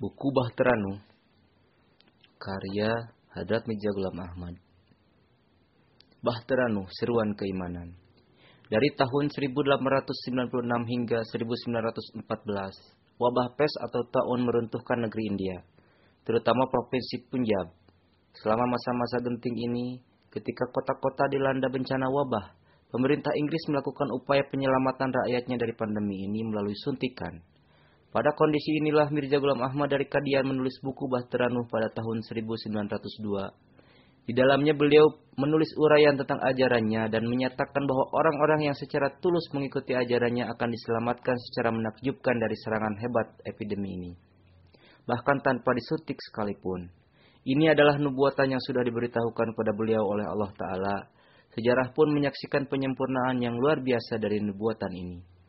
Buku Bahteranu Karya Hadrat Ghulam Ahmad Bahteranu Seruan Keimanan Dari tahun 1896 hingga 1914, wabah pes atau taun meruntuhkan negeri India, terutama provinsi Punjab. Selama masa-masa genting ini, ketika kota-kota dilanda bencana wabah, pemerintah Inggris melakukan upaya penyelamatan rakyatnya dari pandemi ini melalui suntikan. Pada kondisi inilah Mirza Ghulam Ahmad dari Kadian menulis buku Bahteranuh pada tahun 1902. Di dalamnya beliau menulis uraian tentang ajarannya dan menyatakan bahwa orang-orang yang secara tulus mengikuti ajarannya akan diselamatkan secara menakjubkan dari serangan hebat epidemi ini. Bahkan tanpa disuntik sekalipun. Ini adalah nubuatan yang sudah diberitahukan kepada beliau oleh Allah Ta'ala. Sejarah pun menyaksikan penyempurnaan yang luar biasa dari nubuatan ini.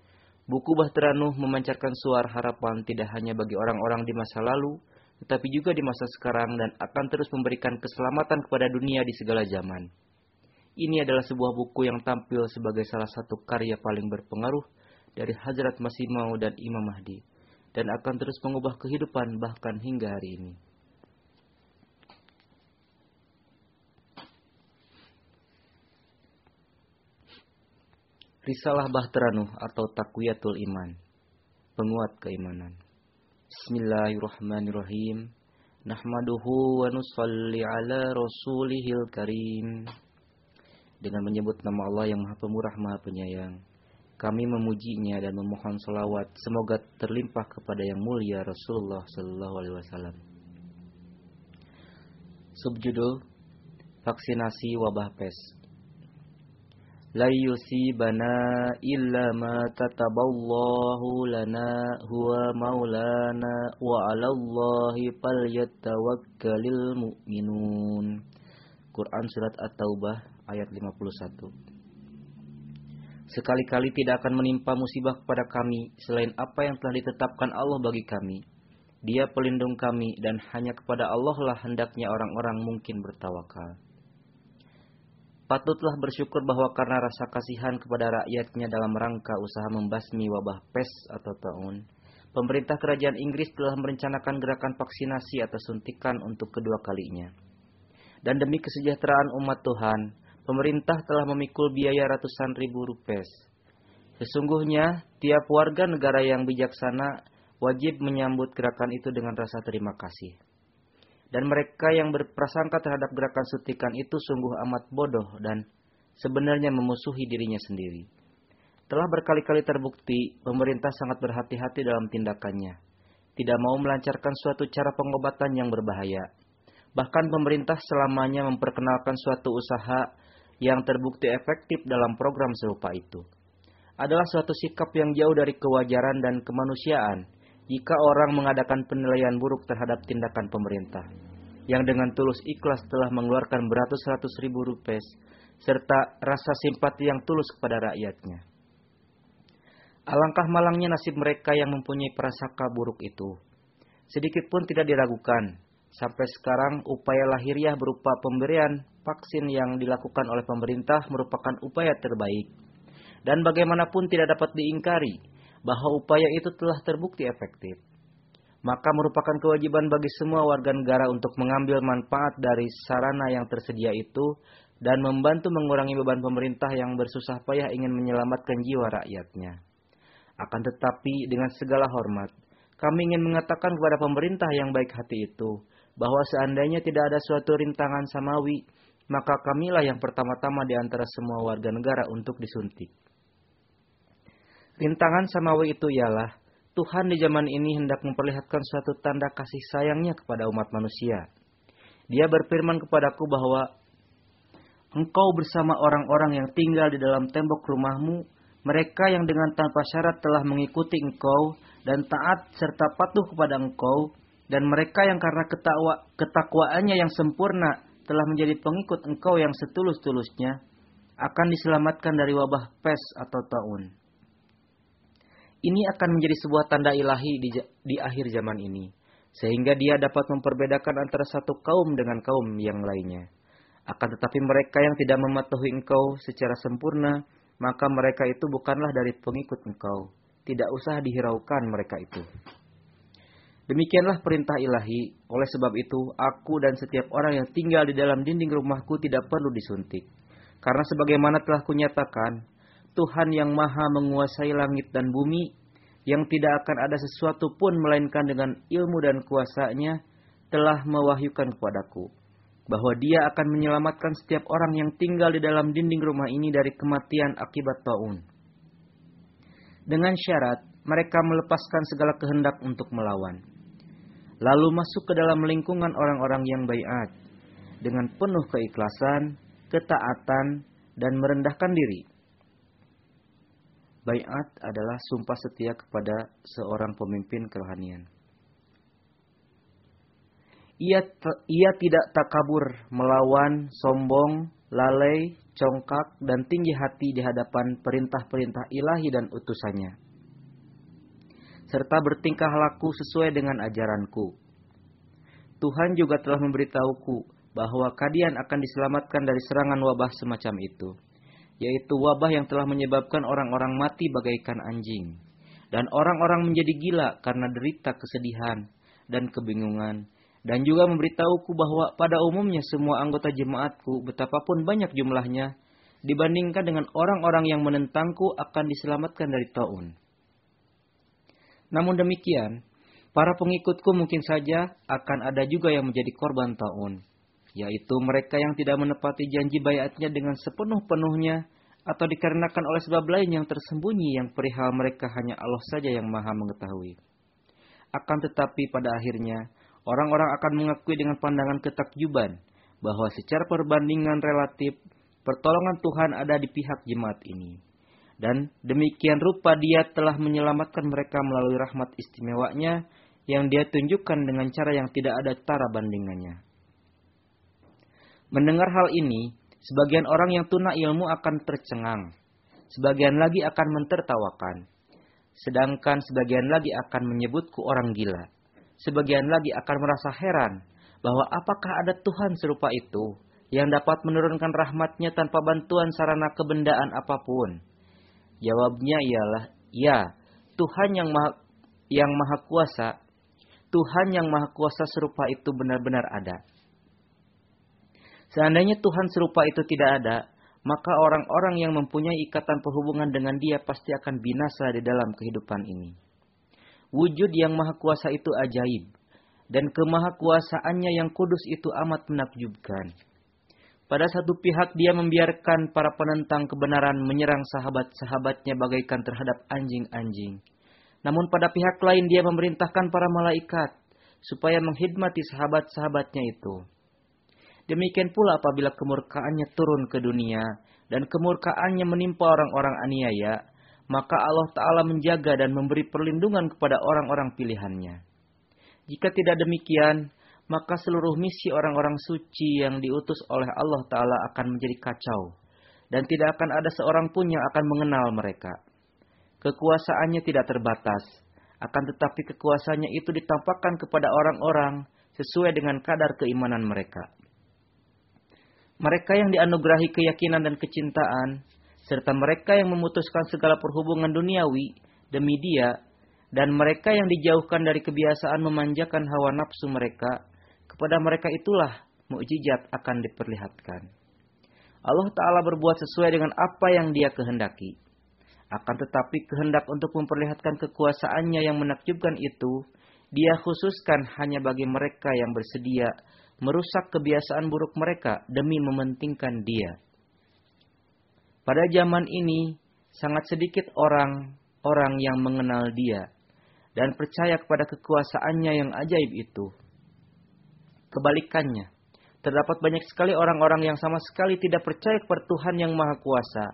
Buku Bahteranuh memancarkan suara harapan tidak hanya bagi orang-orang di masa lalu, tetapi juga di masa sekarang dan akan terus memberikan keselamatan kepada dunia di segala zaman. Ini adalah sebuah buku yang tampil sebagai salah satu karya paling berpengaruh dari Hazrat Masih dan Imam Mahdi, dan akan terus mengubah kehidupan bahkan hingga hari ini. Risalah Bahteranuh atau Takwiyatul Iman, penguat keimanan. Bismillahirrahmanirrahim. Nahmaduhu wa nusalli ala rasulihil karim. Dengan menyebut nama Allah yang maha pemurah maha penyayang. Kami memujinya dan memohon salawat. Semoga terlimpah kepada yang mulia Rasulullah Sallallahu Alaihi Wasallam. Subjudul Vaksinasi Wabah Pes la yusibana illa ma kataballahu lana huwa maulana wa 'alallahi falyatawakkalul mu'minun. Quran surat At-Taubah ayat 51. Sekali-kali tidak akan menimpa musibah kepada kami selain apa yang telah ditetapkan Allah bagi kami. Dia pelindung kami dan hanya kepada Allah lah hendaknya orang-orang mungkin bertawakal. Patutlah bersyukur bahwa karena rasa kasihan kepada rakyatnya dalam rangka usaha membasmi wabah pes atau taun, pemerintah kerajaan Inggris telah merencanakan gerakan vaksinasi atau suntikan untuk kedua kalinya. Dan demi kesejahteraan umat Tuhan, pemerintah telah memikul biaya ratusan ribu rupiah. Sesungguhnya, tiap warga negara yang bijaksana wajib menyambut gerakan itu dengan rasa terima kasih. Dan mereka yang berprasangka terhadap gerakan suntikan itu sungguh amat bodoh dan sebenarnya memusuhi dirinya sendiri. Telah berkali-kali terbukti pemerintah sangat berhati-hati dalam tindakannya. Tidak mau melancarkan suatu cara pengobatan yang berbahaya. Bahkan pemerintah selamanya memperkenalkan suatu usaha yang terbukti efektif dalam program serupa itu. Adalah suatu sikap yang jauh dari kewajaran dan kemanusiaan jika orang mengadakan penilaian buruk terhadap tindakan pemerintah, yang dengan tulus ikhlas telah mengeluarkan beratus-ratus ribu rupiah, serta rasa simpati yang tulus kepada rakyatnya. Alangkah malangnya nasib mereka yang mempunyai prasangka buruk itu. Sedikit pun tidak diragukan, sampai sekarang upaya lahiriah berupa pemberian vaksin yang dilakukan oleh pemerintah merupakan upaya terbaik. Dan bagaimanapun tidak dapat diingkari bahwa upaya itu telah terbukti efektif. Maka merupakan kewajiban bagi semua warga negara untuk mengambil manfaat dari sarana yang tersedia itu dan membantu mengurangi beban pemerintah yang bersusah payah ingin menyelamatkan jiwa rakyatnya. Akan tetapi dengan segala hormat, kami ingin mengatakan kepada pemerintah yang baik hati itu bahwa seandainya tidak ada suatu rintangan samawi, maka kamilah yang pertama-tama di antara semua warga negara untuk disuntik. Rintangan samawi itu ialah Tuhan di zaman ini hendak memperlihatkan suatu tanda kasih sayangnya kepada umat manusia. Dia berfirman kepadaku bahwa engkau bersama orang-orang yang tinggal di dalam tembok rumahmu, mereka yang dengan tanpa syarat telah mengikuti engkau dan taat serta patuh kepada engkau, dan mereka yang karena ketakwa, ketakwaannya yang sempurna telah menjadi pengikut engkau yang setulus-tulusnya, akan diselamatkan dari wabah pes atau taun. Ini akan menjadi sebuah tanda ilahi di, di akhir zaman ini. Sehingga dia dapat memperbedakan antara satu kaum dengan kaum yang lainnya. Akan tetapi mereka yang tidak mematuhi engkau secara sempurna, maka mereka itu bukanlah dari pengikut engkau. Tidak usah dihiraukan mereka itu. Demikianlah perintah ilahi, oleh sebab itu aku dan setiap orang yang tinggal di dalam dinding rumahku tidak perlu disuntik. Karena sebagaimana telah kunyatakan, Tuhan yang maha menguasai langit dan bumi, yang tidak akan ada sesuatu pun melainkan dengan ilmu dan kuasanya, telah mewahyukan kepadaku, bahwa dia akan menyelamatkan setiap orang yang tinggal di dalam dinding rumah ini dari kematian akibat taun. Dengan syarat, mereka melepaskan segala kehendak untuk melawan lalu masuk ke dalam lingkungan orang-orang yang baiat dengan penuh keikhlasan, ketaatan, dan merendahkan diri. Baiat adalah sumpah setia kepada seorang pemimpin kerohanian. Ia, ia tidak takabur melawan, sombong, lalai, congkak, dan tinggi hati di hadapan perintah-perintah ilahi dan utusannya serta bertingkah laku sesuai dengan ajaranku. Tuhan juga telah memberitahuku bahwa kalian akan diselamatkan dari serangan wabah semacam itu, yaitu wabah yang telah menyebabkan orang-orang mati bagaikan anjing, dan orang-orang menjadi gila karena derita kesedihan dan kebingungan, dan juga memberitahuku bahwa pada umumnya semua anggota jemaatku, betapapun banyak jumlahnya, dibandingkan dengan orang-orang yang menentangku akan diselamatkan dari taun. Namun demikian, para pengikutku mungkin saja akan ada juga yang menjadi korban taun, yaitu mereka yang tidak menepati janji bayatnya dengan sepenuh-penuhnya atau dikarenakan oleh sebab lain yang tersembunyi yang perihal mereka hanya Allah saja yang maha mengetahui. Akan tetapi pada akhirnya, orang-orang akan mengakui dengan pandangan ketakjuban bahwa secara perbandingan relatif, pertolongan Tuhan ada di pihak jemaat ini. Dan demikian rupa dia telah menyelamatkan mereka melalui rahmat istimewanya yang dia tunjukkan dengan cara yang tidak ada tara bandingannya. Mendengar hal ini, sebagian orang yang tuna ilmu akan tercengang. Sebagian lagi akan mentertawakan. Sedangkan sebagian lagi akan menyebutku orang gila. Sebagian lagi akan merasa heran bahwa apakah ada Tuhan serupa itu yang dapat menurunkan rahmatnya tanpa bantuan sarana kebendaan apa pun Jawabnya ialah ya, Tuhan yang maha, yang maha kuasa, Tuhan yang maha kuasa serupa itu benar-benar ada. Seandainya Tuhan serupa itu tidak ada, maka orang-orang yang mempunyai ikatan perhubungan dengan dia pasti akan binasa di dalam kehidupan ini. Wujud yang maha kuasa itu ajaib, dan kemahakuasaannya yang kudus itu amat menakjubkan. Pada satu pihak dia membiarkan para penentang kebenaran menyerang sahabat-sahabatnya bagaikan terhadap anjing-anjing. Namun pada pihak lain dia memerintahkan para malaikat supaya menghidmati sahabat-sahabatnya itu. Demikian pula apabila kemurkaannya turun ke dunia dan kemurkaannya menimpa orang-orang aniaya, maka Allah Ta'ala menjaga dan memberi perlindungan kepada orang-orang pilihannya. Jika tidak demikian, maka seluruh misi orang-orang suci yang diutus oleh Allah Ta'ala akan menjadi kacau. Dan tidak akan ada seorang pun yang akan mengenal mereka. Kekuasaannya tidak terbatas. Akan tetapi kekuasaannya itu ditampakkan kepada orang-orang sesuai dengan kadar keimanan mereka. Mereka yang dianugerahi keyakinan dan kecintaan, serta mereka yang memutuskan segala perhubungan duniawi demi dia, dan mereka yang dijauhkan dari kebiasaan memanjakan hawa nafsu mereka, kepada mereka itulah mukjizat akan diperlihatkan. Allah Ta'ala berbuat sesuai dengan apa yang dia kehendaki. Akan tetapi kehendak untuk memperlihatkan kekuasaannya yang menakjubkan itu, dia khususkan hanya bagi mereka yang bersedia merusak kebiasaan buruk mereka demi mementingkan dia. Pada zaman ini, sangat sedikit orang-orang yang mengenal dia dan percaya kepada kekuasaannya yang ajaib itu. Kebalikannya, terdapat banyak sekali orang-orang yang sama sekali tidak percaya kepada Tuhan yang Maha Kuasa,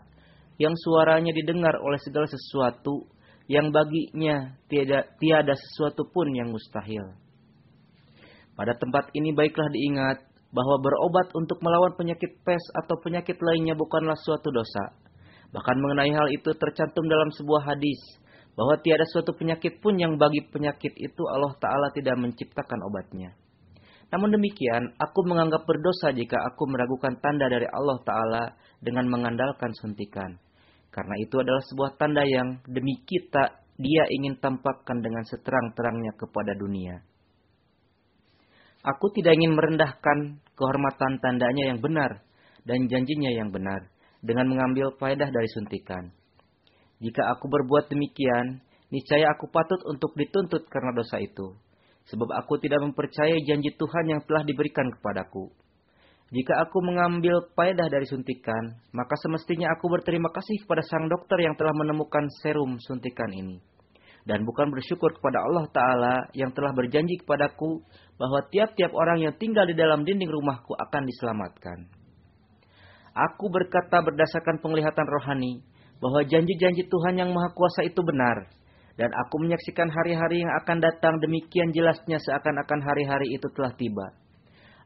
yang suaranya didengar oleh segala sesuatu, yang baginya tiada, tiada sesuatu pun yang mustahil. Pada tempat ini baiklah diingat bahwa berobat untuk melawan penyakit pes atau penyakit lainnya bukanlah suatu dosa. Bahkan mengenai hal itu tercantum dalam sebuah hadis bahwa tiada suatu penyakit pun yang bagi penyakit itu Allah Ta'ala tidak menciptakan obatnya. Namun demikian, aku menganggap berdosa jika aku meragukan tanda dari Allah Ta'ala dengan mengandalkan suntikan. Karena itu adalah sebuah tanda yang demi kita dia ingin tampakkan dengan seterang-terangnya kepada dunia. Aku tidak ingin merendahkan kehormatan tandanya yang benar dan janjinya yang benar dengan mengambil faedah dari suntikan. Jika aku berbuat demikian, niscaya aku patut untuk dituntut karena dosa itu. Sebab aku tidak mempercayai janji Tuhan yang telah diberikan kepadaku. Jika aku mengambil faedah dari suntikan, maka semestinya aku berterima kasih kepada sang dokter yang telah menemukan serum suntikan ini. Dan bukan bersyukur kepada Allah Ta'ala yang telah berjanji kepadaku bahwa tiap-tiap orang yang tinggal di dalam dinding rumahku akan diselamatkan. Aku berkata berdasarkan penglihatan rohani bahwa janji-janji Tuhan yang Maha Kuasa itu benar dan aku menyaksikan hari-hari yang akan datang demikian jelasnya seakan-akan hari-hari itu telah tiba.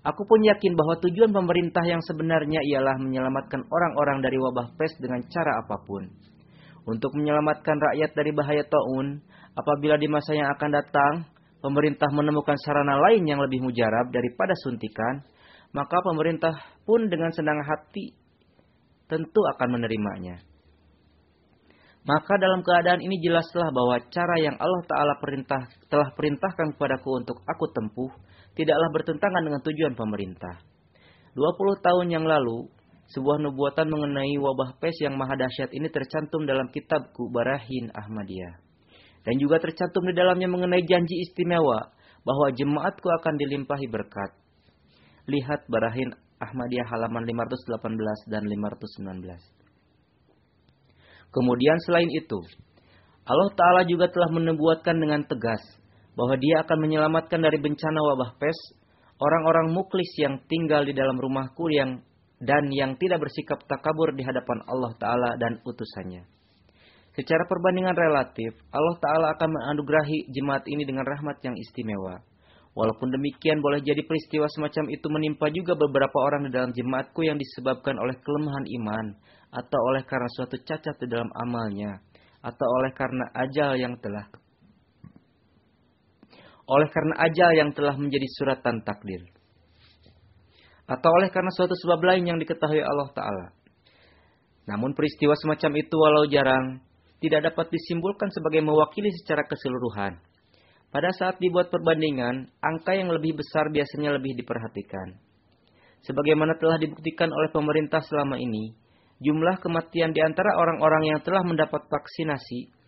Aku pun yakin bahwa tujuan pemerintah yang sebenarnya ialah menyelamatkan orang-orang dari wabah pes dengan cara apa pun. Untuk menyelamatkan rakyat dari bahaya taun, apabila di masa yang akan datang, pemerintah menemukan sarana lain yang lebih mujarab daripada suntikan, maka pemerintah pun dengan senang hati tentu akan menerimanya. Maka dalam keadaan ini jelaslah bahwa cara yang Allah Ta'ala perintah, telah perintahkan kepadaku untuk aku tempuh, tidaklah bertentangan dengan tujuan pemerintah. 20 tahun yang lalu, sebuah nubuatan mengenai wabah pes yang maha dahsyat ini tercantum dalam kitabku Barahin Ahmadiyah. Dan juga tercantum di dalamnya mengenai janji istimewa bahwa jemaatku akan dilimpahi berkat. Lihat Barahin Ahmadiyah halaman 518 dan 519. Kemudian selain itu, Allah Ta'ala juga telah menebuatkan dengan tegas bahwa dia akan menyelamatkan dari bencana wabah pes orang-orang muklis yang tinggal di dalam rumahku yang dan yang tidak bersikap takabur di hadapan Allah Ta'ala dan utusannya. Secara perbandingan relatif, Allah Ta'ala akan menganugerahi jemaat ini dengan rahmat yang istimewa. Walaupun demikian, boleh jadi peristiwa semacam itu menimpa juga beberapa orang di dalam jemaatku yang disebabkan oleh kelemahan iman, atau oleh karena suatu cacat di dalam amalnya, atau oleh karena ajal yang telah oleh karena ajal yang telah menjadi suratan takdir. Atau oleh karena suatu sebab lain yang diketahui Allah Ta'ala. Namun peristiwa semacam itu walau jarang, tidak dapat disimpulkan sebagai mewakili secara keseluruhan. Pada saat dibuat perbandingan, angka yang lebih besar biasanya lebih diperhatikan. Sebagaimana telah dibuktikan oleh pemerintah selama ini, jumlah kematian di antara orang-orang yang telah mendapat vaksinasi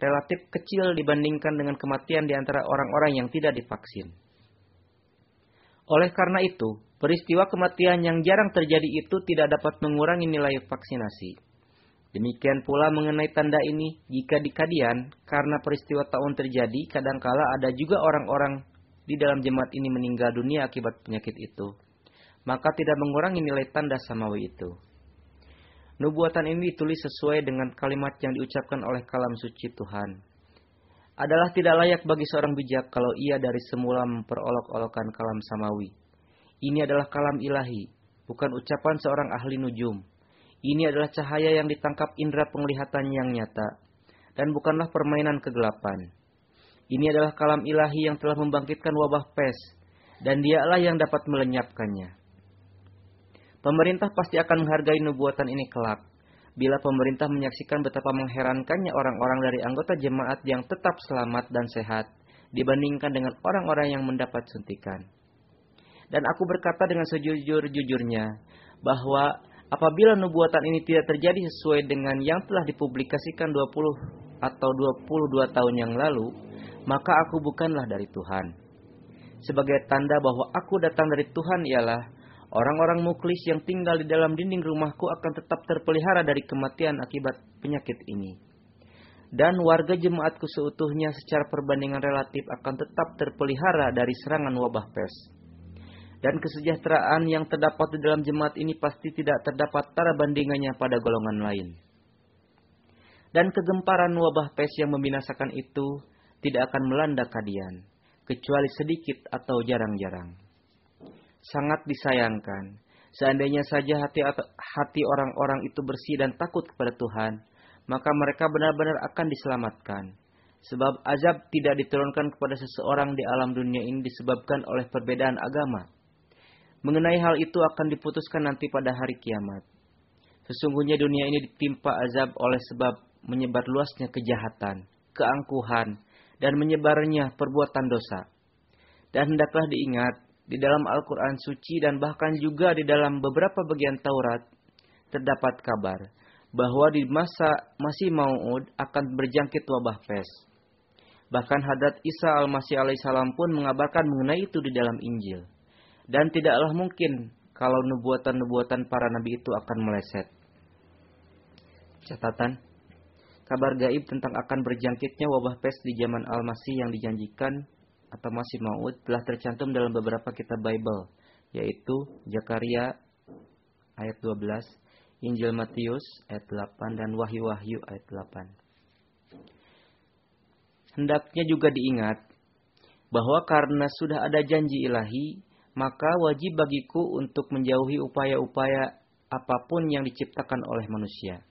relatif kecil dibandingkan dengan kematian di antara orang-orang yang tidak divaksin. Oleh karena itu, peristiwa kematian yang jarang terjadi itu tidak dapat mengurangi nilai vaksinasi. Demikian pula mengenai tanda ini, jika di Kadian, karena peristiwa tahun terjadi, kadangkala ada juga orang-orang di dalam jemaat ini meninggal dunia akibat penyakit itu. Maka tidak mengurangi nilai tanda samawi itu. Nubuatan ini ditulis sesuai dengan kalimat yang diucapkan oleh kalam suci Tuhan. Adalah tidak layak bagi seorang bijak kalau ia dari semula memperolok-olokan kalam samawi. Ini adalah kalam ilahi, bukan ucapan seorang ahli nujum. Ini adalah cahaya yang ditangkap indera penglihatan yang nyata, dan bukanlah permainan kegelapan. Ini adalah kalam ilahi yang telah membangkitkan wabah pes, dan dialah yang dapat melenyapkannya. Pemerintah pasti akan menghargai nubuatan ini kelak. Bila pemerintah menyaksikan betapa mengherankannya orang-orang dari anggota jemaat yang tetap selamat dan sehat dibandingkan dengan orang-orang yang mendapat suntikan. Dan aku berkata dengan sejujur-jujurnya bahwa apabila nubuatan ini tidak terjadi sesuai dengan yang telah dipublikasikan 20 atau 22 tahun yang lalu, maka aku bukanlah dari Tuhan. Sebagai tanda bahwa aku datang dari Tuhan ialah Orang-orang muklis yang tinggal di dalam dinding rumahku akan tetap terpelihara dari kematian akibat penyakit ini. Dan warga jemaatku seutuhnya secara perbandingan relatif akan tetap terpelihara dari serangan wabah pes. Dan kesejahteraan yang terdapat di dalam jemaat ini pasti tidak terdapat tara bandingannya pada golongan lain. Dan kegemparan wabah pes yang membinasakan itu tidak akan melanda kalian, kecuali sedikit atau jarang-jarang sangat disayangkan. Seandainya saja hati hati orang-orang itu bersih dan takut kepada Tuhan, maka mereka benar-benar akan diselamatkan. Sebab azab tidak diturunkan kepada seseorang di alam dunia ini disebabkan oleh perbedaan agama. Mengenai hal itu akan diputuskan nanti pada hari kiamat. Sesungguhnya dunia ini ditimpa azab oleh sebab menyebar luasnya kejahatan, keangkuhan, dan menyebarnya perbuatan dosa. Dan hendaklah diingat di dalam Al-Quran suci dan bahkan juga di dalam beberapa bagian Taurat terdapat kabar bahwa di masa masih Maud akan berjangkit wabah pes. Bahkan Hadrat Isa al-Masih alaihissalam pun mengabarkan mengenai itu di dalam Injil. Dan tidaklah mungkin kalau nubuatan-nubuatan para nabi itu akan meleset. Catatan, kabar gaib tentang akan berjangkitnya wabah pes di zaman al-Masih yang dijanjikan atau masih Maud telah tercantum dalam beberapa kitab Bible, yaitu Zakaria ayat 12, Injil Matius ayat 8 dan Wahyu-Wahyu ayat 8. Hendaknya juga diingat bahwa karena sudah ada janji ilahi, maka wajib bagiku untuk menjauhi upaya-upaya apa pun yang diciptakan oleh manusia.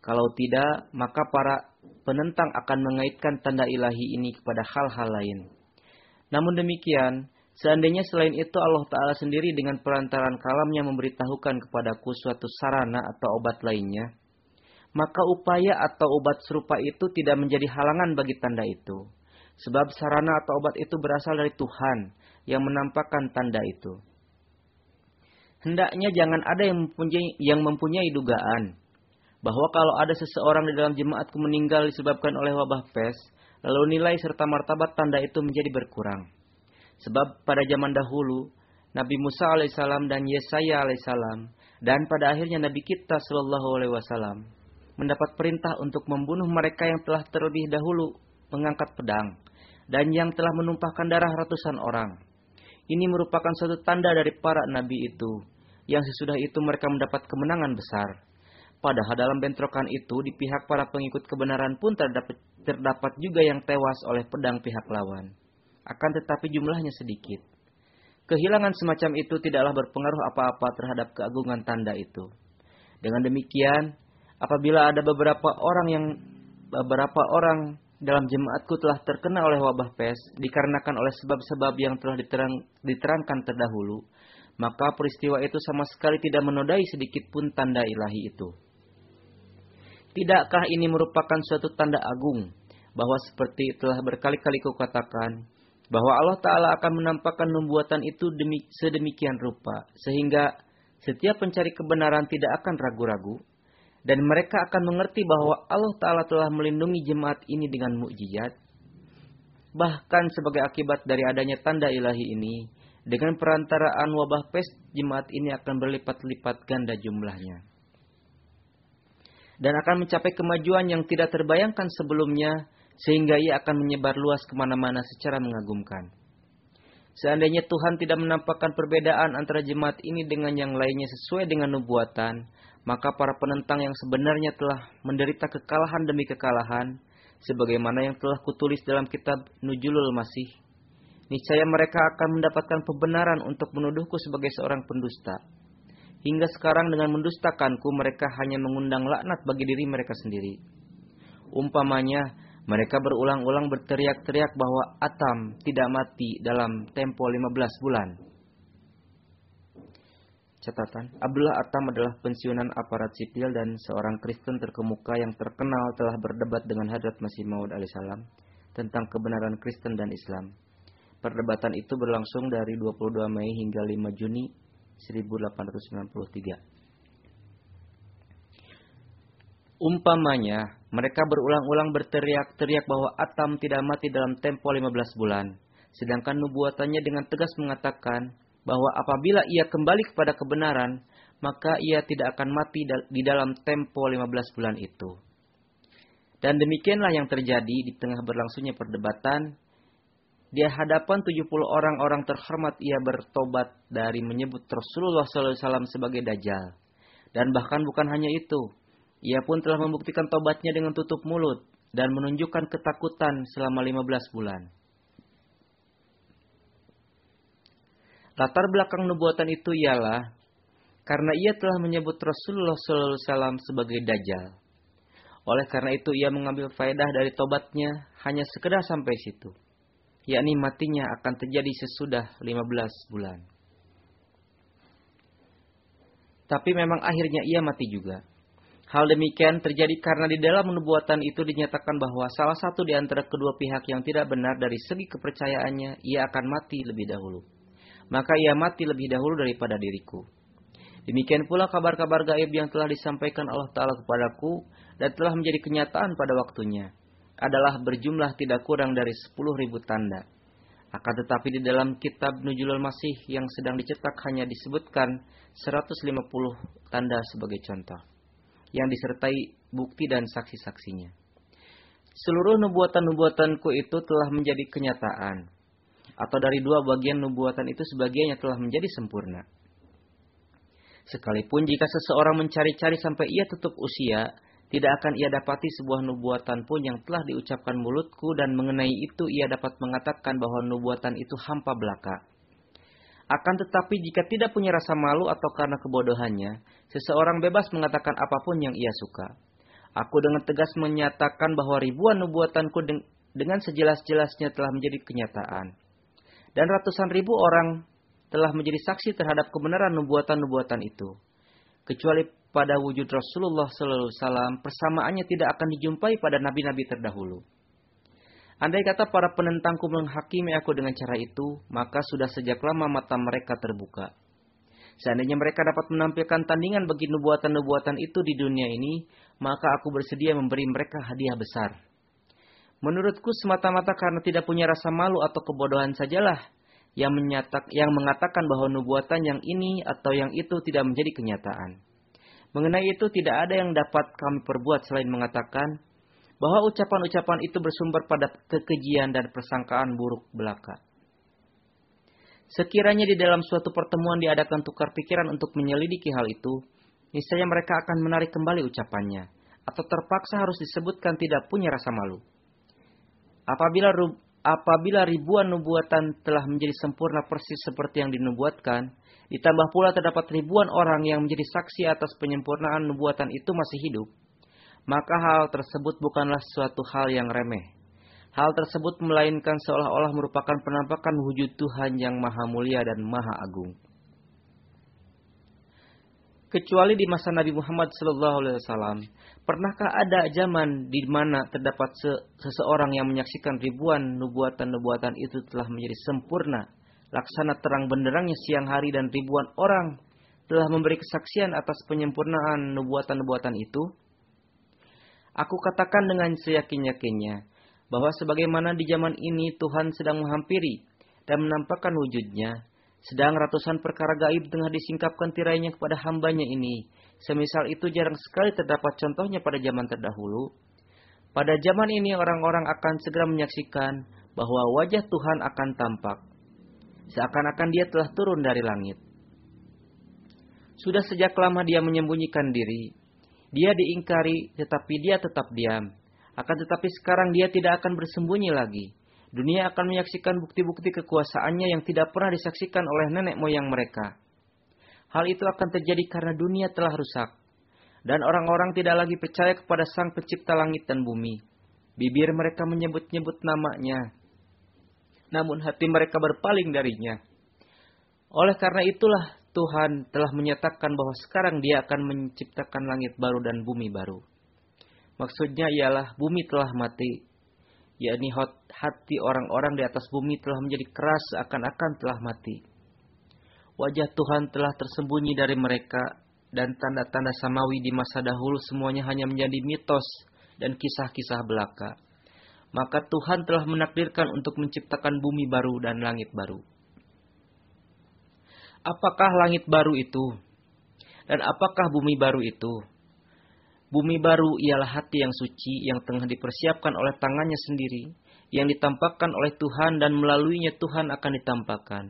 Kalau tidak, maka para penentang akan mengaitkan tanda ilahi ini kepada hal-hal lain. Namun demikian, seandainya selain itu Allah Ta'ala sendiri dengan perantaran kalamnya memberitahukan kepadaku suatu sarana atau obat lainnya, maka upaya atau obat serupa itu tidak menjadi halangan bagi tanda itu. Sebab sarana atau obat itu berasal dari Tuhan yang menampakkan tanda itu. Hendaknya jangan ada yang mempunyai, yang mempunyai dugaan bahwa kalau ada seseorang di dalam jemaatku meninggal disebabkan oleh wabah pes, lalu nilai serta martabat tanda itu menjadi berkurang. Sebab pada zaman dahulu, Nabi Musa alaihissalam dan Yesaya alaihissalam, dan pada akhirnya Nabi kita Shallallahu alaihi wasallam mendapat perintah untuk membunuh mereka yang telah terlebih dahulu mengangkat pedang dan yang telah menumpahkan darah ratusan orang. Ini merupakan suatu tanda dari para nabi itu, yang sesudah itu mereka mendapat kemenangan besar. Padahal dalam bentrokan itu di pihak para pengikut kebenaran pun terdapat, terdapat juga yang tewas oleh pedang pihak lawan. Akan tetapi jumlahnya sedikit. Kehilangan semacam itu tidaklah berpengaruh apa-apa terhadap keagungan tanda itu. Dengan demikian, apabila ada beberapa orang yang beberapa orang dalam jemaatku telah terkena oleh wabah pes dikarenakan oleh sebab-sebab yang telah diterang, diterangkan terdahulu, maka peristiwa itu sama sekali tidak menodai sedikit pun tanda ilahi itu. Tidakkah ini merupakan suatu tanda agung bahwa seperti telah berkali-kali kukatakan bahwa Allah Ta'ala akan menampakkan nubuatan itu demi, sedemikian rupa sehingga setiap pencari kebenaran tidak akan ragu-ragu dan mereka akan mengerti bahwa Allah Ta'ala telah melindungi jemaat ini dengan mukjizat. Bahkan sebagai akibat dari adanya tanda ilahi ini, dengan perantaraan wabah pes, jemaat ini akan berlipat-lipat ganda jumlahnya dan akan mencapai kemajuan yang tidak terbayangkan sebelumnya sehingga ia akan menyebar luas ke mana-mana secara mengagumkan. Seandainya Tuhan tidak menampakkan perbedaan antara jemaat ini dengan yang lainnya sesuai dengan nubuatan, maka para penentang yang sebenarnya telah menderita kekalahan demi kekalahan, sebagaimana yang telah kutulis dalam kitab Nujulul Masih. Niscaya mereka akan mendapatkan pembenaran untuk menuduhku sebagai seorang pendusta Hingga sekarang dengan mendustakanku mereka hanya mengundang laknat bagi diri mereka sendiri. Umpamanya, mereka berulang-ulang berteriak-teriak bahwa Atam tidak mati dalam tempo 15 bulan. Catatan, Abdullah Atam adalah pensiunan aparat sipil dan seorang Kristen terkemuka yang terkenal telah berdebat dengan Hadrat Masih Maud alaihissalam tentang kebenaran Kristen dan Islam. Perdebatan itu berlangsung dari 22 Mei hingga 5 Juni 1893. Umpamanya, mereka berulang-ulang berteriak-teriak bahwa Atam tidak mati dalam tempo 15 bulan. Sedangkan nubuatannya dengan tegas mengatakan bahwa apabila ia kembali kepada kebenaran, maka ia tidak akan mati di dalam tempo 15 bulan itu. Dan demikianlah yang terjadi di tengah berlangsungnya perdebatan di hadapan 70 orang-orang terhormat ia bertobat dari menyebut Rasulullah SAW sebagai Dajjal. Dan bahkan bukan hanya itu. Ia pun telah membuktikan tobatnya dengan tutup mulut dan menunjukkan ketakutan selama 15 bulan. Latar belakang nubuatan itu ialah karena ia telah menyebut Rasulullah SAW sebagai Dajjal. Oleh karena itu ia mengambil faedah dari tobatnya hanya sekedar sampai situ yakni matinya akan terjadi sesudah 15 bulan. Tapi memang akhirnya ia mati juga. Hal demikian terjadi karena di dalam nubuatan itu dinyatakan bahwa salah satu di antara kedua pihak yang tidak benar dari segi kepercayaannya, ia akan mati lebih dahulu. Maka ia mati lebih dahulu daripada diriku. Demikian pula kabar-kabar gaib yang telah disampaikan Allah Ta'ala kepadaku dan telah menjadi kenyataan pada waktunya adalah berjumlah tidak kurang dari 10.000 tanda. Akan tetapi di dalam kitab Nujulul Masih yang sedang dicetak hanya disebutkan 150 tanda sebagai contoh. Yang disertai bukti dan saksi-saksinya. Seluruh nubuatan-nubuatanku itu telah menjadi kenyataan. Atau dari dua bagian nubuatan itu sebagiannya telah menjadi sempurna. Sekalipun jika seseorang mencari-cari sampai ia tutup usia, tidak akan ia dapati sebuah nubuatan pun yang telah diucapkan mulutku dan mengenai itu ia dapat mengatakan bahwa nubuatan itu hampa belaka. Akan tetapi jika tidak punya rasa malu atau karena kebodohannya, seseorang bebas mengatakan apa pun yang ia suka. Aku dengan tegas menyatakan bahwa ribuan nubuatanku dengan sejelas-jelasnya telah menjadi kenyataan. Dan ratusan ribu orang telah menjadi saksi terhadap kebenaran nubuatan-nubuatan itu. Kecuali pada wujud Rasulullah SAW, persamaannya tidak akan dijumpai pada nabi-nabi terdahulu. Andai kata para penentangku menghakimi aku dengan cara itu, maka sudah sejak lama mata mereka terbuka. Seandainya mereka dapat menampilkan tandingan bagi nubuatan-nubuatan itu di dunia ini, maka aku bersedia memberi mereka hadiah besar. Menurutku semata-mata karena tidak punya rasa malu atau kebodohan sajalah yang, menyatak, yang mengatakan bahwa nubuatan yang ini atau yang itu tidak menjadi kenyataan. Mengenai itu tidak ada yang dapat kami perbuat selain mengatakan bahwa ucapan-ucapan itu bersumber pada kekejian dan persangkaan buruk belaka. Sekiranya di dalam suatu pertemuan diadakan tukar pikiran untuk menyelidiki hal itu, niscaya mereka akan menarik kembali ucapannya, atau terpaksa harus disebutkan tidak punya rasa malu. Apabila apabila ribuan nubuatan telah menjadi sempurna persis seperti yang dinubuatkan, ditambah pula terdapat ribuan orang yang menjadi saksi atas penyempurnaan nubuatan itu masih hidup, maka hal tersebut bukanlah suatu hal yang remeh. Hal tersebut melainkan seolah-olah merupakan penampakan wujud Tuhan yang maha mulia dan maha agung. Kecuali di masa Nabi Muhammad SAW, Pernahkah ada zaman di mana terdapat seseorang yang menyaksikan ribuan nubuatan-nubuatan itu telah menjadi sempurna, laksana terang benderangnya siang hari dan ribuan orang telah memberi kesaksian atas penyempurnaan nubuatan-nubuatan itu? Aku katakan dengan seyakin-yakinnya bahwa sebagaimana di zaman ini Tuhan sedang menghampiri dan menampakkan wujudnya, sedang ratusan perkara gaib tengah disingkapkan tirainya kepada hambanya ini, Semisal itu jarang sekali terdapat contohnya pada zaman terdahulu. Pada zaman ini orang-orang akan segera menyaksikan bahwa wajah Tuhan akan tampak. Seakan-akan dia telah turun dari langit. Sudah sejak lama dia menyembunyikan diri. Dia diingkari tetapi dia tetap diam. Akan tetapi sekarang dia tidak akan bersembunyi lagi. Dunia akan menyaksikan bukti-bukti kekuasaannya yang tidak pernah disaksikan oleh nenek moyang mereka. Hal itu akan terjadi karena dunia telah rusak. Dan orang-orang tidak lagi percaya kepada sang pencipta langit dan bumi. Bibir mereka menyebut-nyebut namanya. Namun hati mereka berpaling darinya. Oleh karena itulah Tuhan telah menyatakan bahwa sekarang dia akan menciptakan langit baru dan bumi baru. Maksudnya ialah bumi telah mati. Yakni hati orang-orang di atas bumi telah menjadi keras seakan-akan telah mati Wajah Tuhan telah tersembunyi dari mereka dan tanda-tanda samawi di masa dahulu semuanya hanya menjadi mitos dan kisah-kisah belaka. Maka Tuhan telah menakdirkan untuk menciptakan bumi baru dan langit baru. Apakah langit baru itu? Dan apakah bumi baru itu? Bumi baru ialah hati yang suci yang tengah dipersiapkan oleh tangannya sendiri, yang ditampakkan oleh Tuhan dan melaluinya Tuhan akan ditampakkan.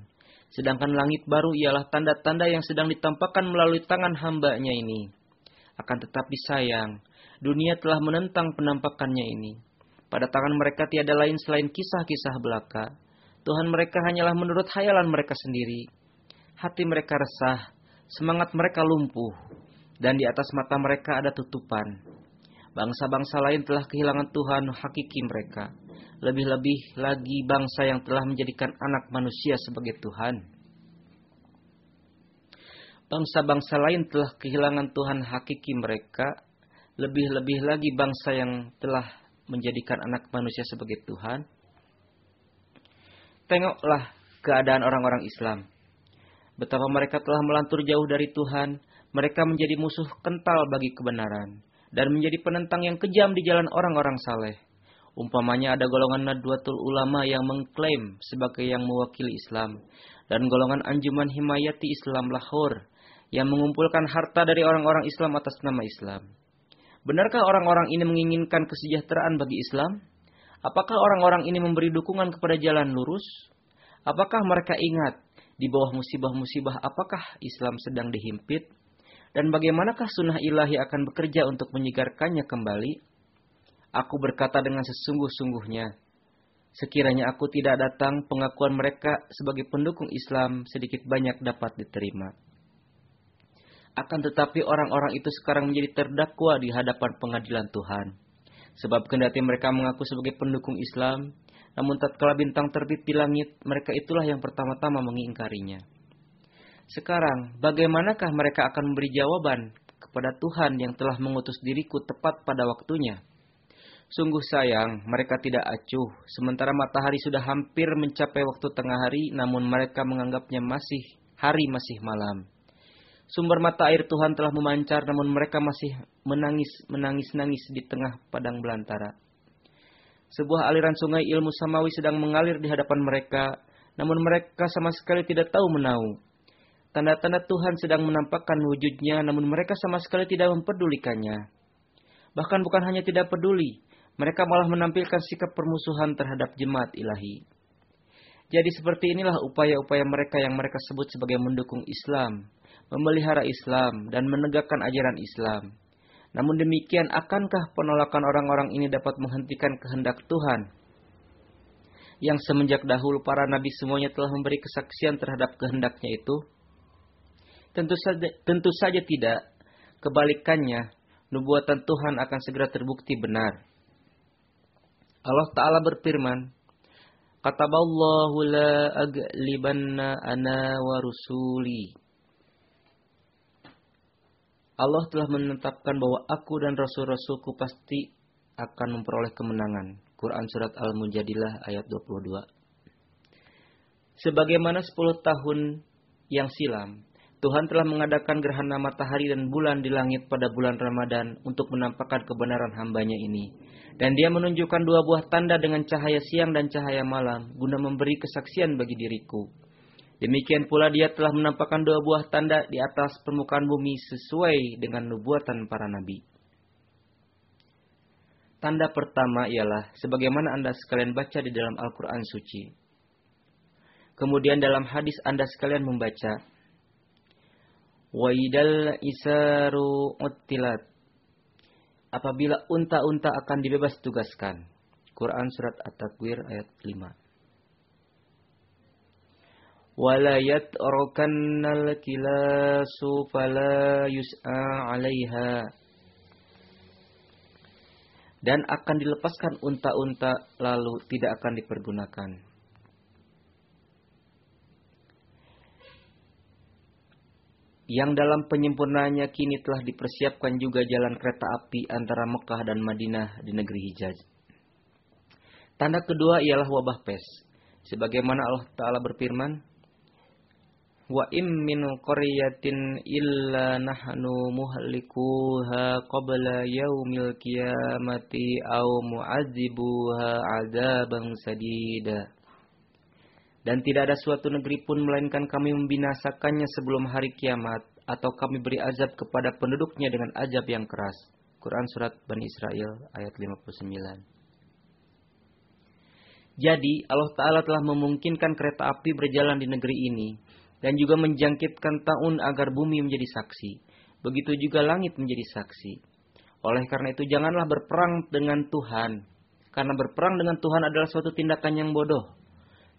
Sedangkan langit baru ialah tanda-tanda yang sedang ditampakkan melalui tangan hambanya ini. Akan tetapi sayang, dunia telah menentang penampakannya ini. Pada tangan mereka tiada lain selain kisah-kisah belaka. Tuhan mereka hanyalah menurut hayalan mereka sendiri. Hati mereka resah, semangat mereka lumpuh, dan di atas mata mereka ada tutupan. Bangsa-bangsa lain telah kehilangan Tuhan hakiki mereka lebih-lebih lagi bangsa yang telah menjadikan anak manusia sebagai Tuhan. Bangsa-bangsa lain telah kehilangan Tuhan hakiki mereka, lebih-lebih lagi bangsa yang telah menjadikan anak manusia sebagai Tuhan. Tengoklah keadaan orang-orang Islam. Betapa mereka telah melantur jauh dari Tuhan, mereka menjadi musuh kental bagi kebenaran, dan menjadi penentang yang kejam di jalan orang-orang saleh. Umpamanya ada golongan Nadwatul Ulama yang mengklaim sebagai yang mewakili Islam, dan golongan Anjuman Himayati Islam Lahore yang mengumpulkan harta dari orang-orang Islam atas nama Islam. Benarkah orang-orang ini menginginkan kesejahteraan bagi Islam? Apakah orang-orang ini memberi dukungan kepada jalan lurus? Apakah mereka ingat di bawah musibah-musibah apakah Islam sedang dihimpit? Dan bagaimanakah sunnah ilahi akan bekerja untuk menyegarkannya kembali? Aku berkata dengan sesungguh-sungguhnya, sekiranya aku tidak datang, pengakuan mereka sebagai pendukung Islam sedikit banyak dapat diterima. Akan tetapi orang-orang itu sekarang menjadi terdakwa di hadapan pengadilan Tuhan. Sebab kendati mereka mengaku sebagai pendukung Islam, namun tatkala bintang terbit di langit, mereka itulah yang pertama-tama mengingkarinya. Sekarang, bagaimanakah mereka akan memberi jawaban kepada Tuhan yang telah mengutus diriku tepat pada waktunya? Sungguh sayang, mereka tidak acuh, sementara matahari sudah hampir mencapai waktu tengah hari, namun mereka menganggapnya masih hari masih malam. Sumber mata air Tuhan telah memancar, namun mereka masih menangis, menangis-nangis di tengah padang belantara. Sebuah aliran sungai ilmu samawi sedang mengalir di hadapan mereka, namun mereka sama sekali tidak tahu menau. Tanda-tanda Tuhan sedang menampakkan wujudnya, namun mereka sama sekali tidak mempedulikannya. Bahkan bukan hanya tidak peduli, mereka malah menampilkan sikap permusuhan terhadap jemaat ilahi. Jadi seperti inilah upaya-upaya mereka yang mereka sebut sebagai mendukung Islam, memelihara Islam, dan menegakkan ajaran Islam. Namun demikian, akankah penolakan orang-orang ini dapat menghentikan kehendak Tuhan? Yang semenjak dahulu para nabi semuanya telah memberi kesaksian terhadap kehendaknya itu? Tentu saja, tentu saja tidak. Kebalikannya, nubuatan Tuhan akan segera terbukti benar. Allah Ta'ala berfirman, Kataballahu la aglibanna ana wa rusuli. Allah telah menetapkan bahwa aku dan rasul-rasulku pasti akan memperoleh kemenangan. Quran Surat Al-Mujadilah ayat 22. Sebagaimana 10 tahun yang silam, Tuhan telah mengadakan gerhana matahari dan bulan di langit pada bulan Ramadan untuk menampakkan kebenaran hambanya ini. Dan dia menunjukkan dua buah tanda dengan cahaya siang dan cahaya malam, guna memberi kesaksian bagi diriku Demikian pula dia telah menampakkan dua buah tanda di atas permukaan bumi sesuai dengan nubuatan para nabi. Tanda pertama ialah sebagaimana Anda sekalian baca di dalam Al-Quran suci. Kemudian dalam hadis Anda sekalian membaca. Waidal isaru uttilat. Apabila unta-unta akan dibebas tugaskan. Quran Surat At-Takwir ayat 5 wala yat'rakannal kilasu fala yus'a 'alaiha dan akan dilepaskan unta-unta lalu tidak akan dipergunakan. Yang dalam penyempurnaannya kini telah dipersiapkan juga jalan kereta api antara Mekah dan Madinah di negeri Hijaz. Tanda kedua ialah wabah pes. Sebagaimana Allah Ta'ala berfirman, wa im min qaryatin illa nahnu muhlikuha qabla yaumil qiyamati aw mu'adzibuha adzaban sadida dan tidak ada suatu negeri pun melainkan kami membinasakannya sebelum hari kiamat atau kami beri azab kepada penduduknya dengan azab yang keras. Quran surat Bani Israel ayat 59. Jadi Allah Ta'ala telah memungkinkan kereta api berjalan di negeri ini dan juga menjangkitkan tahun agar bumi menjadi saksi. Begitu juga langit menjadi saksi. Oleh karena itu janganlah berperang dengan Tuhan. Karena berperang dengan Tuhan adalah suatu tindakan yang bodoh.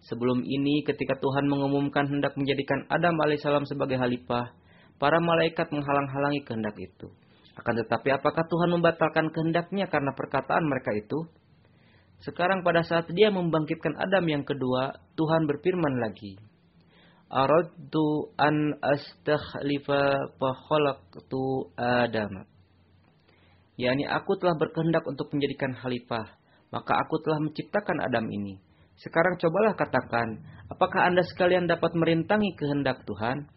Sebelum ini ketika Tuhan mengumumkan hendak menjadikan Adam alaihissalam sebagai halifah, para malaikat menghalang-halangi kehendak itu. Akan tetapi apakah Tuhan membatalkan kehendaknya karena perkataan mereka itu? Sekarang pada saat dia membangkitkan Adam yang kedua, Tuhan berfirman lagi, aradtu an astakhlifa fa khalaqtu Adam. Yani aku telah berkehendak untuk menjadikan khalifah, maka aku telah menciptakan Adam ini. Sekarang cobalah katakan, apakah Anda sekalian dapat merintangi kehendak Tuhan?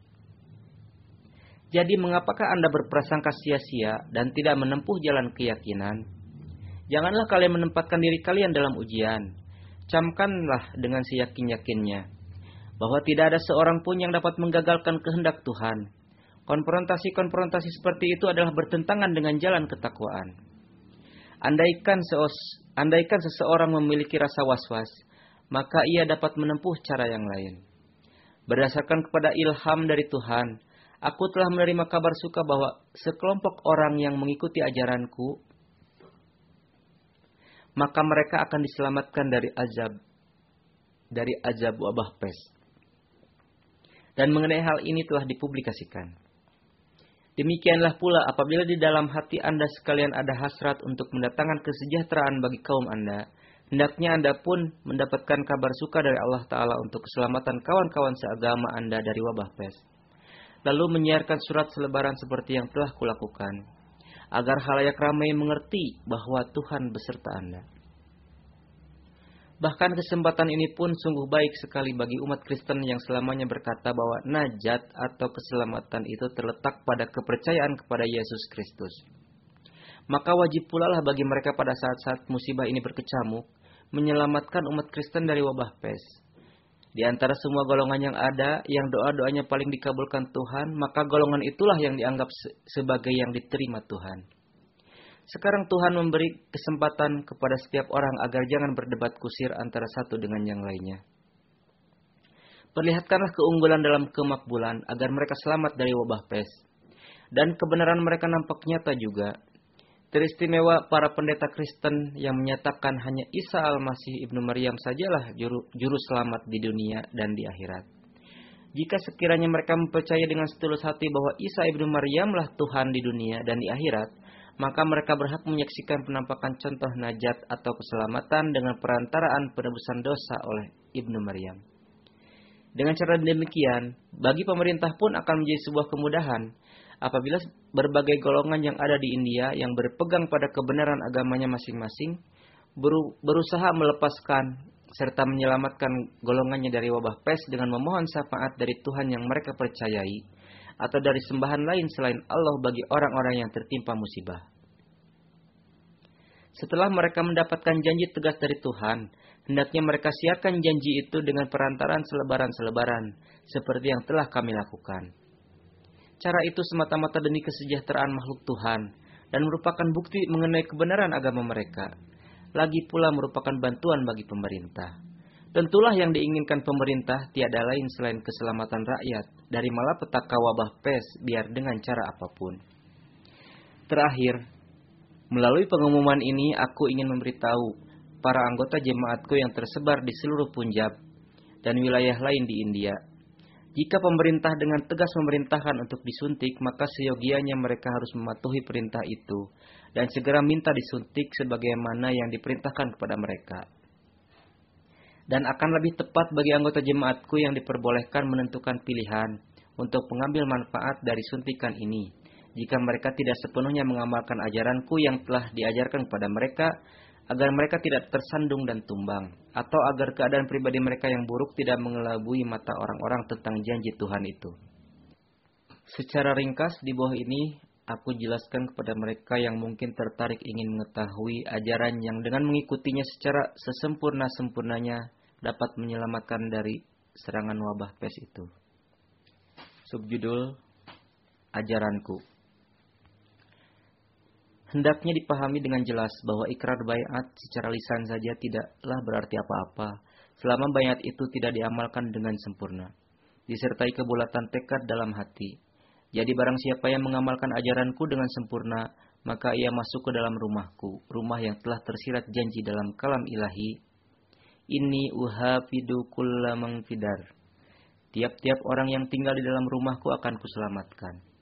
Jadi mengapakah Anda berprasangka sia-sia dan tidak menempuh jalan keyakinan? Janganlah kalian menempatkan diri kalian dalam ujian. Camkanlah dengan seyakin-yakinnya bahwa tidak ada seorang pun yang dapat menggagalkan kehendak Tuhan. Konfrontasi-konfrontasi seperti itu adalah bertentangan dengan jalan ketakwaan. Andaikan, seos, andaikan seseorang memiliki rasa was-was, maka ia dapat menempuh cara yang lain. Berdasarkan kepada ilham dari Tuhan, aku telah menerima kabar suka bahwa sekelompok orang yang mengikuti ajaranku, maka mereka akan diselamatkan dari azab dari azab wabah pes. Dan mengenai hal ini telah dipublikasikan. Demikianlah pula apabila di dalam hati Anda sekalian ada hasrat untuk mendatangkan kesejahteraan bagi kaum Anda, Hendaknya Anda pun mendapatkan kabar suka dari Allah Ta'ala untuk keselamatan kawan-kawan seagama Anda dari wabah pes. Lalu menyiarkan surat selebaran seperti yang telah kulakukan. Agar halayak ramai mengerti bahwa Tuhan beserta Anda. Bahkan kesempatan ini pun sungguh baik sekali bagi umat Kristen yang selamanya berkata bahwa najat atau keselamatan itu terletak pada kepercayaan kepada Yesus Kristus. Maka wajib pula lah bagi mereka pada saat-saat musibah ini berkecamuk, menyelamatkan umat Kristen dari wabah pes. Di antara semua golongan yang ada, yang doa-doanya paling dikabulkan Tuhan, maka golongan itulah yang dianggap sebagai yang diterima Tuhan. Sekarang Tuhan memberi kesempatan kepada setiap orang agar jangan berdebat kusir antara satu dengan yang lainnya. Perlihatkanlah keunggulan dalam kemakbulan agar mereka selamat dari wabah pes. Dan kebenaran mereka nampak nyata juga, Teristimewa para pendeta Kristen yang menyatakan hanya Isa Al-Masih Ibnu Maryam sajalah juru, juru selamat di dunia dan di akhirat. Jika sekiranya mereka mempercaya dengan setulus hati bahwa Isa Ibnu Maryamlah Tuhan di dunia dan di akhirat, maka mereka berhak menyaksikan penampakan contoh najat atau keselamatan dengan perantaraan penebusan dosa oleh Ibnu Maryam. Dengan cara demikian, bagi pemerintah pun akan menjadi sebuah kemudahan apabila berbagai golongan yang ada di India yang berpegang pada kebenaran agamanya masing-masing berusaha melepaskan serta menyelamatkan golongannya dari wabah pes dengan memohon syafaat dari Tuhan yang mereka percayai atau dari sembahan lain selain Allah bagi orang-orang yang tertimpa musibah. Setelah mereka mendapatkan janji tegas dari Tuhan, hendaknya mereka siarkan janji itu dengan perantaran selebaran-selebaran, seperti yang telah kami lakukan. Cara itu semata-mata demi kesejahteraan makhluk Tuhan dan merupakan bukti mengenai kebenaran agama mereka. Lagi pula merupakan bantuan bagi pemerintah. Tentulah yang diinginkan pemerintah tiada lain selain keselamatan rakyat dari malapetaka wabah pes biar dengan cara apa pun. Terakhir, melalui pengumuman ini aku ingin memberitahu para anggota jemaatku yang tersebar di seluruh Punjab dan wilayah lain di India jika pemerintah dengan tegas memerintahkan untuk disuntik, maka seyogianya mereka harus mematuhi perintah itu dan segera minta disuntik sebagaimana yang diperintahkan kepada mereka. Dan akan lebih tepat bagi anggota jemaatku yang diperbolehkan menentukan pilihan untuk mengambil manfaat dari suntikan ini. Jika mereka tidak sepenuhnya mengamalkan ajaranku yang telah diajarkan kepada mereka, agar mereka tidak tersandung dan tumbang, atau agar keadaan pribadi mereka yang buruk tidak mengelabui mata orang-orang tentang janji Tuhan itu. Secara ringkas di bawah ini, aku jelaskan kepada mereka yang mungkin tertarik ingin mengetahui ajaran yang dengan mengikutinya secara sesempurna-sempurnanya dapat menyelamatkan dari serangan wabah pes itu. Subjudul Ajaranku Hendaknya dipahami dengan jelas bahwa ikrar bayat secara lisan saja tidaklah berarti apa-apa selama bayat itu tidak diamalkan dengan sempurna, disertai kebulatan tekad dalam hati. Jadi barang siapa yang mengamalkan ajaranku dengan sempurna, maka ia masuk ke dalam rumahku, rumah yang telah tersirat janji dalam kalam ilahi. Ini uhafidu kullamang fidar. Tiap-tiap orang yang tinggal di dalam rumahku akan kuselamatkan.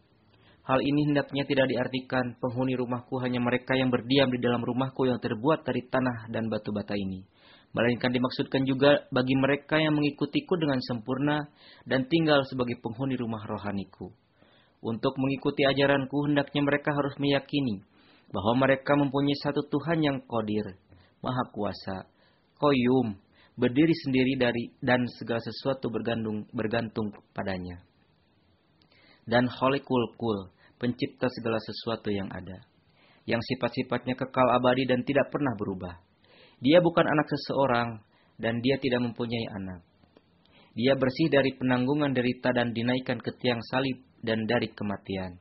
Hal ini hendaknya tidak diartikan penghuni rumahku hanya mereka yang berdiam di dalam rumahku yang terbuat dari tanah dan batu bata ini. Melainkan dimaksudkan juga bagi mereka yang mengikutiku dengan sempurna dan tinggal sebagai penghuni rumah rohaniku. Untuk mengikuti ajaranku hendaknya mereka harus meyakini bahwa mereka mempunyai satu Tuhan yang kodir, maha kuasa, koyum, berdiri sendiri dari dan segala sesuatu bergantung bergantung padanya. Dan Holikul Kul, pencipta segala sesuatu yang ada, yang sifat-sifatnya kekal abadi dan tidak pernah berubah. Dia bukan anak seseorang dan dia tidak mempunyai anak. Dia bersih dari penanggungan derita dan dinaikkan ke tiang salib dan dari kematian.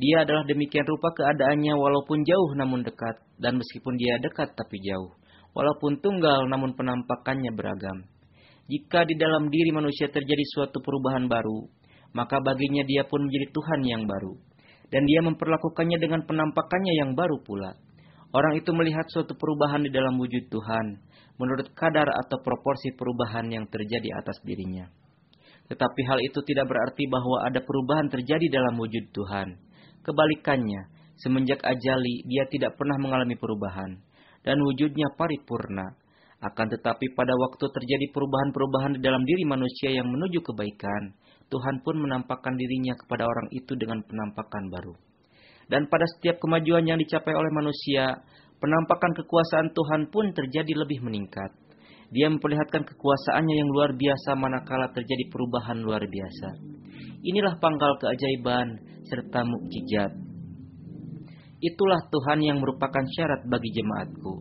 Dia adalah demikian rupa keadaannya walaupun jauh namun dekat, dan meskipun dia dekat tapi jauh. Walaupun tunggal namun penampakannya beragam. Jika di dalam diri manusia terjadi suatu perubahan baru, maka baginya dia pun menjadi Tuhan yang baru. Dan dia memperlakukannya dengan penampakannya yang baru pula. Orang itu melihat suatu perubahan di dalam wujud Tuhan, menurut kadar atau proporsi perubahan yang terjadi atas dirinya. Tetapi hal itu tidak berarti bahwa ada perubahan terjadi dalam wujud Tuhan. Kebalikannya, semenjak ajali dia tidak pernah mengalami perubahan dan wujudnya paripurna. Akan tetapi pada waktu terjadi perubahan-perubahan di dalam diri manusia yang menuju kebaikan, Tuhan pun menampakkan dirinya kepada orang itu dengan penampakan baru. Dan pada setiap kemajuan yang dicapai oleh manusia, penampakan kekuasaan Tuhan pun terjadi lebih meningkat. Dia memperlihatkan kekuasaannya yang luar biasa manakala terjadi perubahan luar biasa. Inilah pangkal keajaiban serta mukjizat. Itulah Tuhan yang merupakan syarat bagi jemaatku.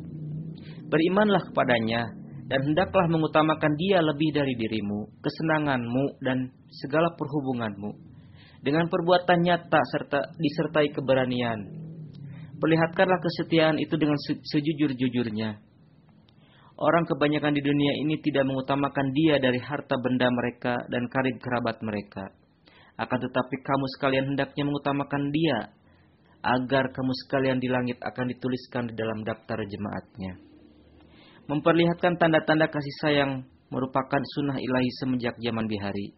Berimanlah kepadanya dan hendaklah mengutamakan dia lebih dari dirimu, kesenanganmu, dan segala perhubunganmu. Dengan perbuatan nyata serta disertai keberanian, Perlihatkanlah kesetiaan itu dengan sejujur-jujurnya. Orang kebanyakan di dunia ini tidak mengutamakan dia dari harta benda mereka dan karib kerabat mereka. Akan tetapi kamu sekalian hendaknya mengutamakan dia, agar kamu sekalian di langit akan dituliskan di dalam daftar jemaatnya. Memperlihatkan tanda-tanda kasih sayang merupakan sunnah ilahi semenjak zaman bihari.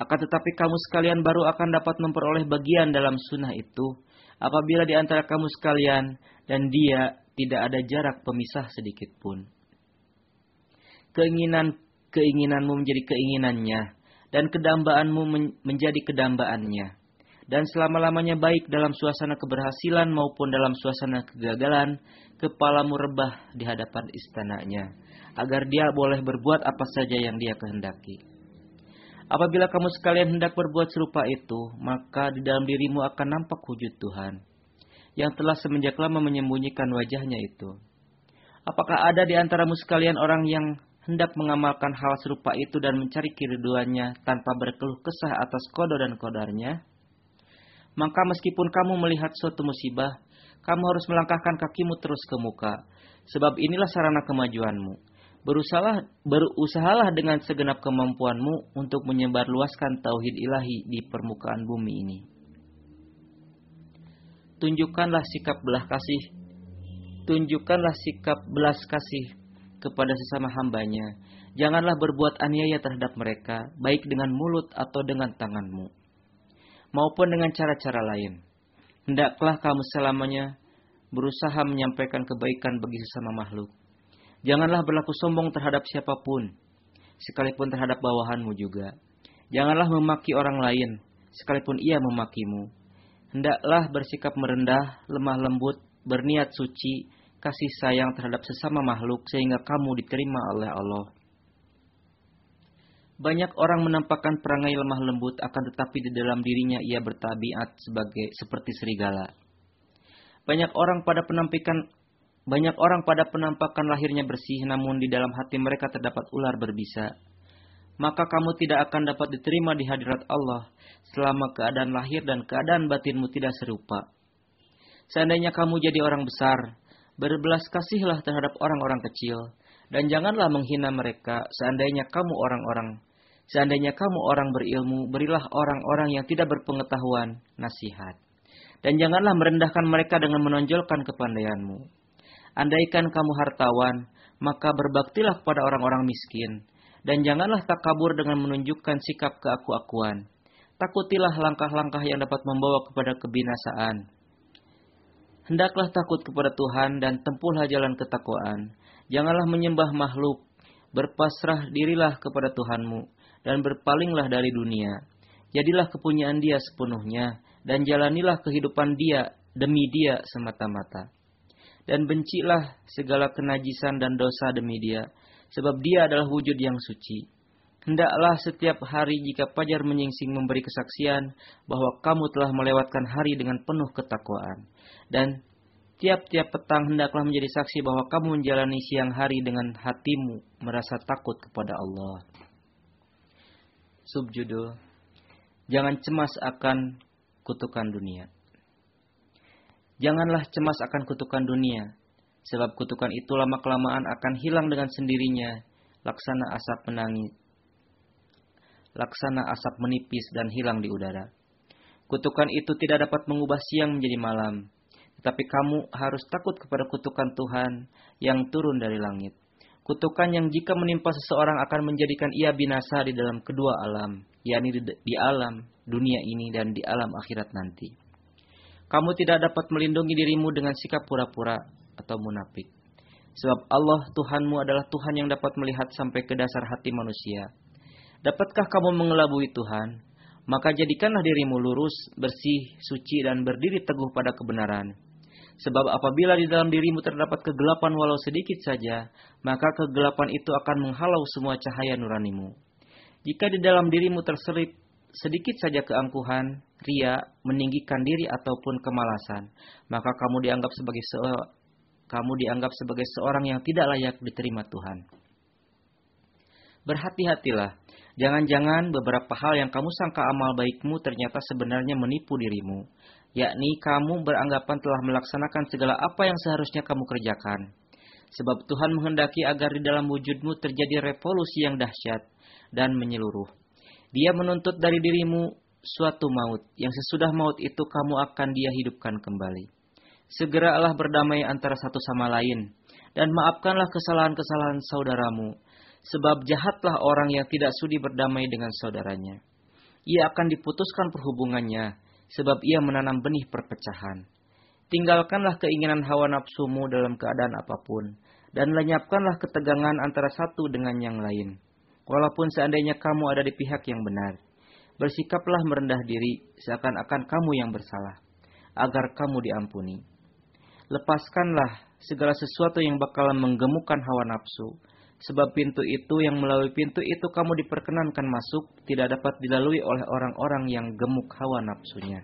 Akan tetapi kamu sekalian baru akan dapat memperoleh bagian dalam sunnah itu apabila di antara kamu sekalian dan dia tidak ada jarak pemisah sedikit pun. Keinginan keinginanmu menjadi keinginannya dan kedambaanmu menjadi kedambaannya. Dan selama-lamanya baik dalam suasana keberhasilan maupun dalam suasana kegagalan, kepalamu rebah di hadapan istananya, agar dia boleh berbuat apa saja yang dia kehendaki. Apabila kamu sekalian hendak berbuat serupa itu, maka di dalam dirimu akan nampak wujud Tuhan yang telah semenjak lama menyembunyikan wajahnya itu. Apakah ada di antaramu sekalian orang yang hendak mengamalkan hal serupa itu dan mencari keriduannya tanpa berkeluh kesah atas kodo dan kodarnya? Maka meskipun kamu melihat suatu musibah, kamu harus melangkahkan kakimu terus ke muka, sebab inilah sarana kemajuanmu Berusahalah, berusahalah dengan segenap kemampuanmu untuk menyebarluaskan tauhid ilahi di permukaan bumi ini. Tunjukkanlah sikap belah kasih. Tunjukkanlah sikap belas kasih kepada sesama hambanya. Janganlah berbuat aniaya terhadap mereka, baik dengan mulut atau dengan tanganmu, maupun dengan cara-cara lain. Hendaklah kamu selamanya berusaha menyampaikan kebaikan bagi sesama makhluk Janganlah berlaku sombong terhadap siapa pun, sekalipun terhadap bawahanmu juga. Janganlah memaki orang lain, sekalipun ia memakimu. Hendaklah bersikap merendah, lemah lembut, berniat suci, kasih sayang terhadap sesama makhluk sehingga kamu diterima oleh Allah. Banyak orang menampakkan perangai lemah lembut akan tetapi di dalam dirinya ia bertabiat sebagai seperti serigala. Banyak orang pada penampikan banyak orang pada penampakan lahirnya bersih, namun di dalam hati mereka terdapat ular berbisa. Maka kamu tidak akan dapat diterima di hadirat Allah selama keadaan lahir dan keadaan batinmu tidak serupa. Seandainya kamu jadi orang besar, berbelas kasihlah terhadap orang-orang kecil, dan janganlah menghina mereka seandainya kamu orang-orang Seandainya kamu orang berilmu, berilah orang-orang yang tidak berpengetahuan nasihat. Dan janganlah merendahkan mereka dengan menonjolkan kepandaianmu. Andaikan kamu hartawan, maka berbaktilah kepada orang-orang miskin. Dan janganlah takabur dengan menunjukkan sikap keaku-akuan. Takutilah langkah-langkah yang dapat membawa kepada kebinasaan. Hendaklah takut kepada Tuhan dan tempuhlah jalan ketakwaan. Janganlah menyembah makhluk. Berpasrah dirilah kepada Tuhanmu dan berpalinglah dari dunia. Jadilah kepunyaan dia sepenuhnya dan jalanilah kehidupan dia demi dia semata-mata dan bencilah segala kenajisan dan dosa demi dia, sebab dia adalah wujud yang suci. Hendaklah setiap hari jika Fajar menyingsing memberi kesaksian bahwa kamu telah melewatkan hari dengan penuh ketakwaan. Dan tiap-tiap petang hendaklah menjadi saksi bahwa kamu menjalani siang hari dengan hatimu merasa takut kepada Allah. Subjudul Jangan cemas akan kutukan dunia. Janganlah cemas akan kutukan dunia, sebab kutukan itu lama-kelamaan akan hilang dengan sendirinya, laksana asap menangis, laksana asap menipis dan hilang di udara. Kutukan itu tidak dapat mengubah siang menjadi malam, tetapi kamu harus takut kepada kutukan Tuhan yang turun dari langit. Kutukan yang jika menimpa seseorang akan menjadikan ia binasa di dalam kedua alam, yakni di, di alam dunia ini dan di alam akhirat nanti. Kamu tidak dapat melindungi dirimu dengan sikap pura-pura atau munafik. Sebab Allah Tuhanmu adalah Tuhan yang dapat melihat sampai ke dasar hati manusia Dapatkah kamu mengelabui Tuhan? Maka jadikanlah dirimu lurus, bersih, suci, dan berdiri teguh pada kebenaran. Sebab apabila di dalam dirimu terdapat kegelapan walau sedikit saja, maka kegelapan itu akan menghalau semua cahaya nuranimu. Jika di dalam dirimu terselip sedikit saja keangkuhan, ria, meninggikan diri ataupun kemalasan, maka kamu dianggap sebagai se kamu dianggap sebagai seorang yang tidak layak diterima Tuhan. Berhati-hatilah Jangan-jangan beberapa hal yang kamu sangka amal baikmu ternyata sebenarnya menipu dirimu, yakni kamu beranggapan telah melaksanakan segala apa yang seharusnya kamu kerjakan. Sebab Tuhan menghendaki agar di dalam wujudmu terjadi revolusi yang dahsyat dan menyeluruh. Dia menuntut dari dirimu suatu maut, yang sesudah maut itu kamu akan dia hidupkan kembali. Segeralah berdamai antara satu sama lain, dan maafkanlah kesalahan-kesalahan saudaramu, Sebab jahatlah orang yang tidak sudi berdamai dengan saudaranya. Ia akan diputuskan perhubungannya, sebab ia menanam benih perpecahan. Tinggalkanlah keinginan hawa nafsumu dalam keadaan apa pun, dan lenyapkanlah ketegangan antara satu dengan yang lain. Walaupun seandainya kamu ada di pihak yang benar, bersikaplah merendah diri seakan-akan kamu yang bersalah, agar kamu diampuni. Lepaskanlah segala sesuatu yang bakalan menggemukkan hawa nafsu, Sebab pintu itu yang melalui pintu itu kamu diperkenankan masuk tidak dapat dilalui oleh orang-orang yang gemuk hawa nafsunya.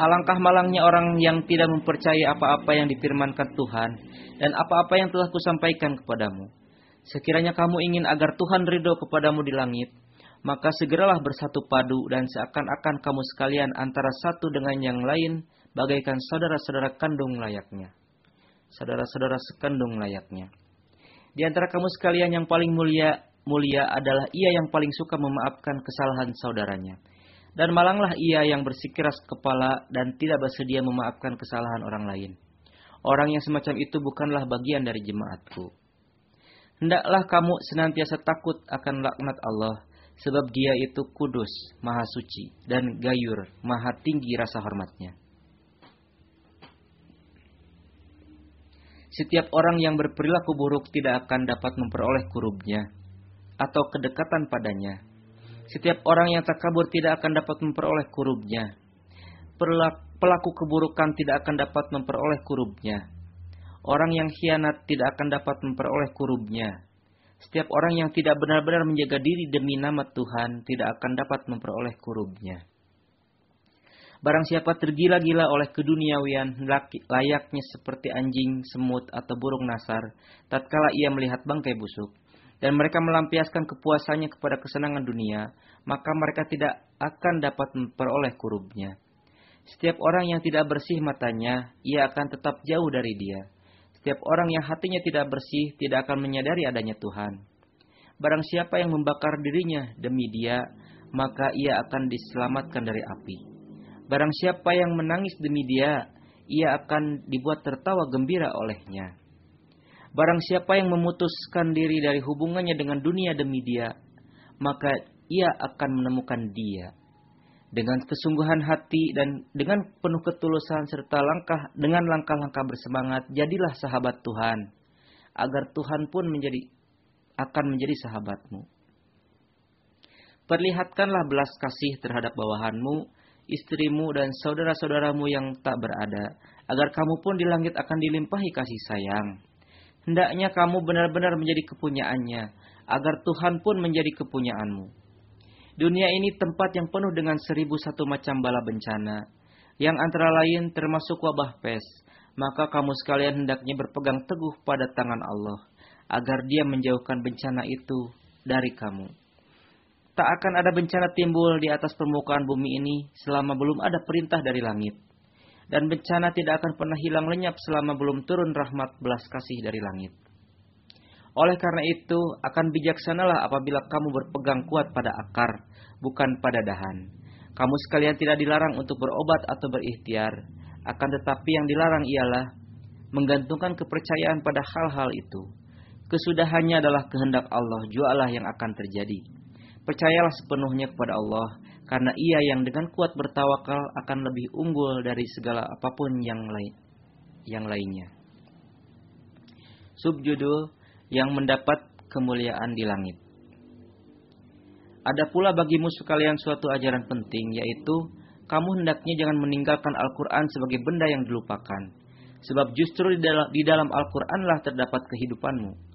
Alangkah malangnya orang yang tidak mempercayai apa-apa yang difirmankan Tuhan dan apa-apa yang telah kusampaikan kepadamu. Sekiranya kamu ingin agar Tuhan ridho kepadamu di langit, maka segeralah bersatu padu dan seakan-akan kamu sekalian antara satu dengan yang lain bagaikan saudara-saudara kandung layaknya. Saudara-saudara sekandung layaknya. Di antara kamu sekalian yang paling mulia mulia adalah ia yang paling suka memaafkan kesalahan saudaranya. Dan malanglah ia yang bersikeras kepala dan tidak bersedia memaafkan kesalahan orang lain. Orang yang semacam itu bukanlah bagian dari jemaatku. Hendaklah kamu senantiasa takut akan laknat Allah, sebab dia itu kudus, maha suci, dan gayur, maha tinggi rasa hormatnya. Setiap orang yang berperilaku buruk tidak akan dapat memperoleh kurubnya atau kedekatan padanya. Setiap orang yang takabur tidak akan dapat memperoleh kurubnya. Pelaku keburukan tidak akan dapat memperoleh kurubnya. Orang yang khianat tidak akan dapat memperoleh kurubnya. Setiap orang yang tidak benar-benar menjaga diri demi nama Tuhan tidak akan dapat memperoleh kurubnya. Barang siapa tergila-gila oleh keduniawian layaknya seperti anjing, semut, atau burung nasar, tatkala ia melihat bangkai busuk, dan mereka melampiaskan kepuasannya kepada kesenangan dunia, maka mereka tidak akan dapat memperoleh kurubnya. Setiap orang yang tidak bersih matanya, ia akan tetap jauh dari dia. Setiap orang yang hatinya tidak bersih tidak akan menyadari adanya Tuhan. Barang siapa yang membakar dirinya demi dia, maka ia akan diselamatkan dari api. Barang siapa yang menangis demi dia, ia akan dibuat tertawa gembira olehnya. Barang siapa yang memutuskan diri dari hubungannya dengan dunia demi dia, maka ia akan menemukan dia. Dengan kesungguhan hati dan dengan penuh ketulusan serta langkah dengan langkah-langkah bersemangat, jadilah sahabat Tuhan, agar Tuhan pun menjadi akan menjadi sahabatmu. Perlihatkanlah belas kasih terhadap bawahanmu istrimu dan saudara-saudaramu yang tak berada, agar kamu pun di langit akan dilimpahi kasih sayang. Hendaknya kamu benar-benar menjadi kepunyaannya, agar Tuhan pun menjadi kepunyaanmu. Dunia ini tempat yang penuh dengan seribu satu macam bala bencana, yang antara lain termasuk wabah pes, maka kamu sekalian hendaknya berpegang teguh pada tangan Allah, agar dia menjauhkan bencana itu dari kamu. Tak akan ada bencana timbul di atas permukaan bumi ini selama belum ada perintah dari langit. Dan bencana tidak akan pernah hilang lenyap selama belum turun rahmat belas kasih dari langit. Oleh karena itu, akan bijaksanalah apabila kamu berpegang kuat pada akar, bukan pada dahan. Kamu sekalian tidak dilarang untuk berobat atau berikhtiar, akan tetapi yang dilarang ialah menggantungkan kepercayaan pada hal-hal itu. Kesudahannya adalah kehendak Allah, jualah yang akan terjadi. Percayalah sepenuhnya kepada Allah, karena ia yang dengan kuat bertawakal akan lebih unggul dari segala apa pun yang lain yang lainnya. Subjudul yang mendapat kemuliaan di langit. Ada pula bagimu sekalian suatu ajaran penting, yaitu kamu hendaknya jangan meninggalkan Al-Quran sebagai benda yang dilupakan. Sebab justru di dalam, di dalam Al-Quranlah terdapat kehidupanmu.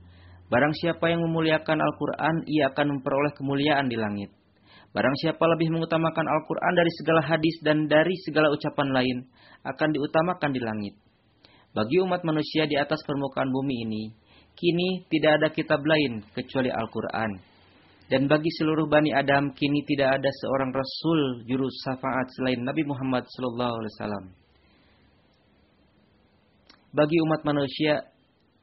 Barang siapa yang memuliakan Al-Quran, ia akan memperoleh kemuliaan di langit. Barang siapa lebih mengutamakan Al-Quran dari segala hadis dan dari segala ucapan lain, akan diutamakan di langit. Bagi umat manusia di atas permukaan bumi ini, kini tidak ada kitab lain kecuali Al-Quran dan bagi seluruh Bani Adam kini tidak ada seorang Rasul juru syafaat selain Nabi Muhammad Wasallam. Bagi umat manusia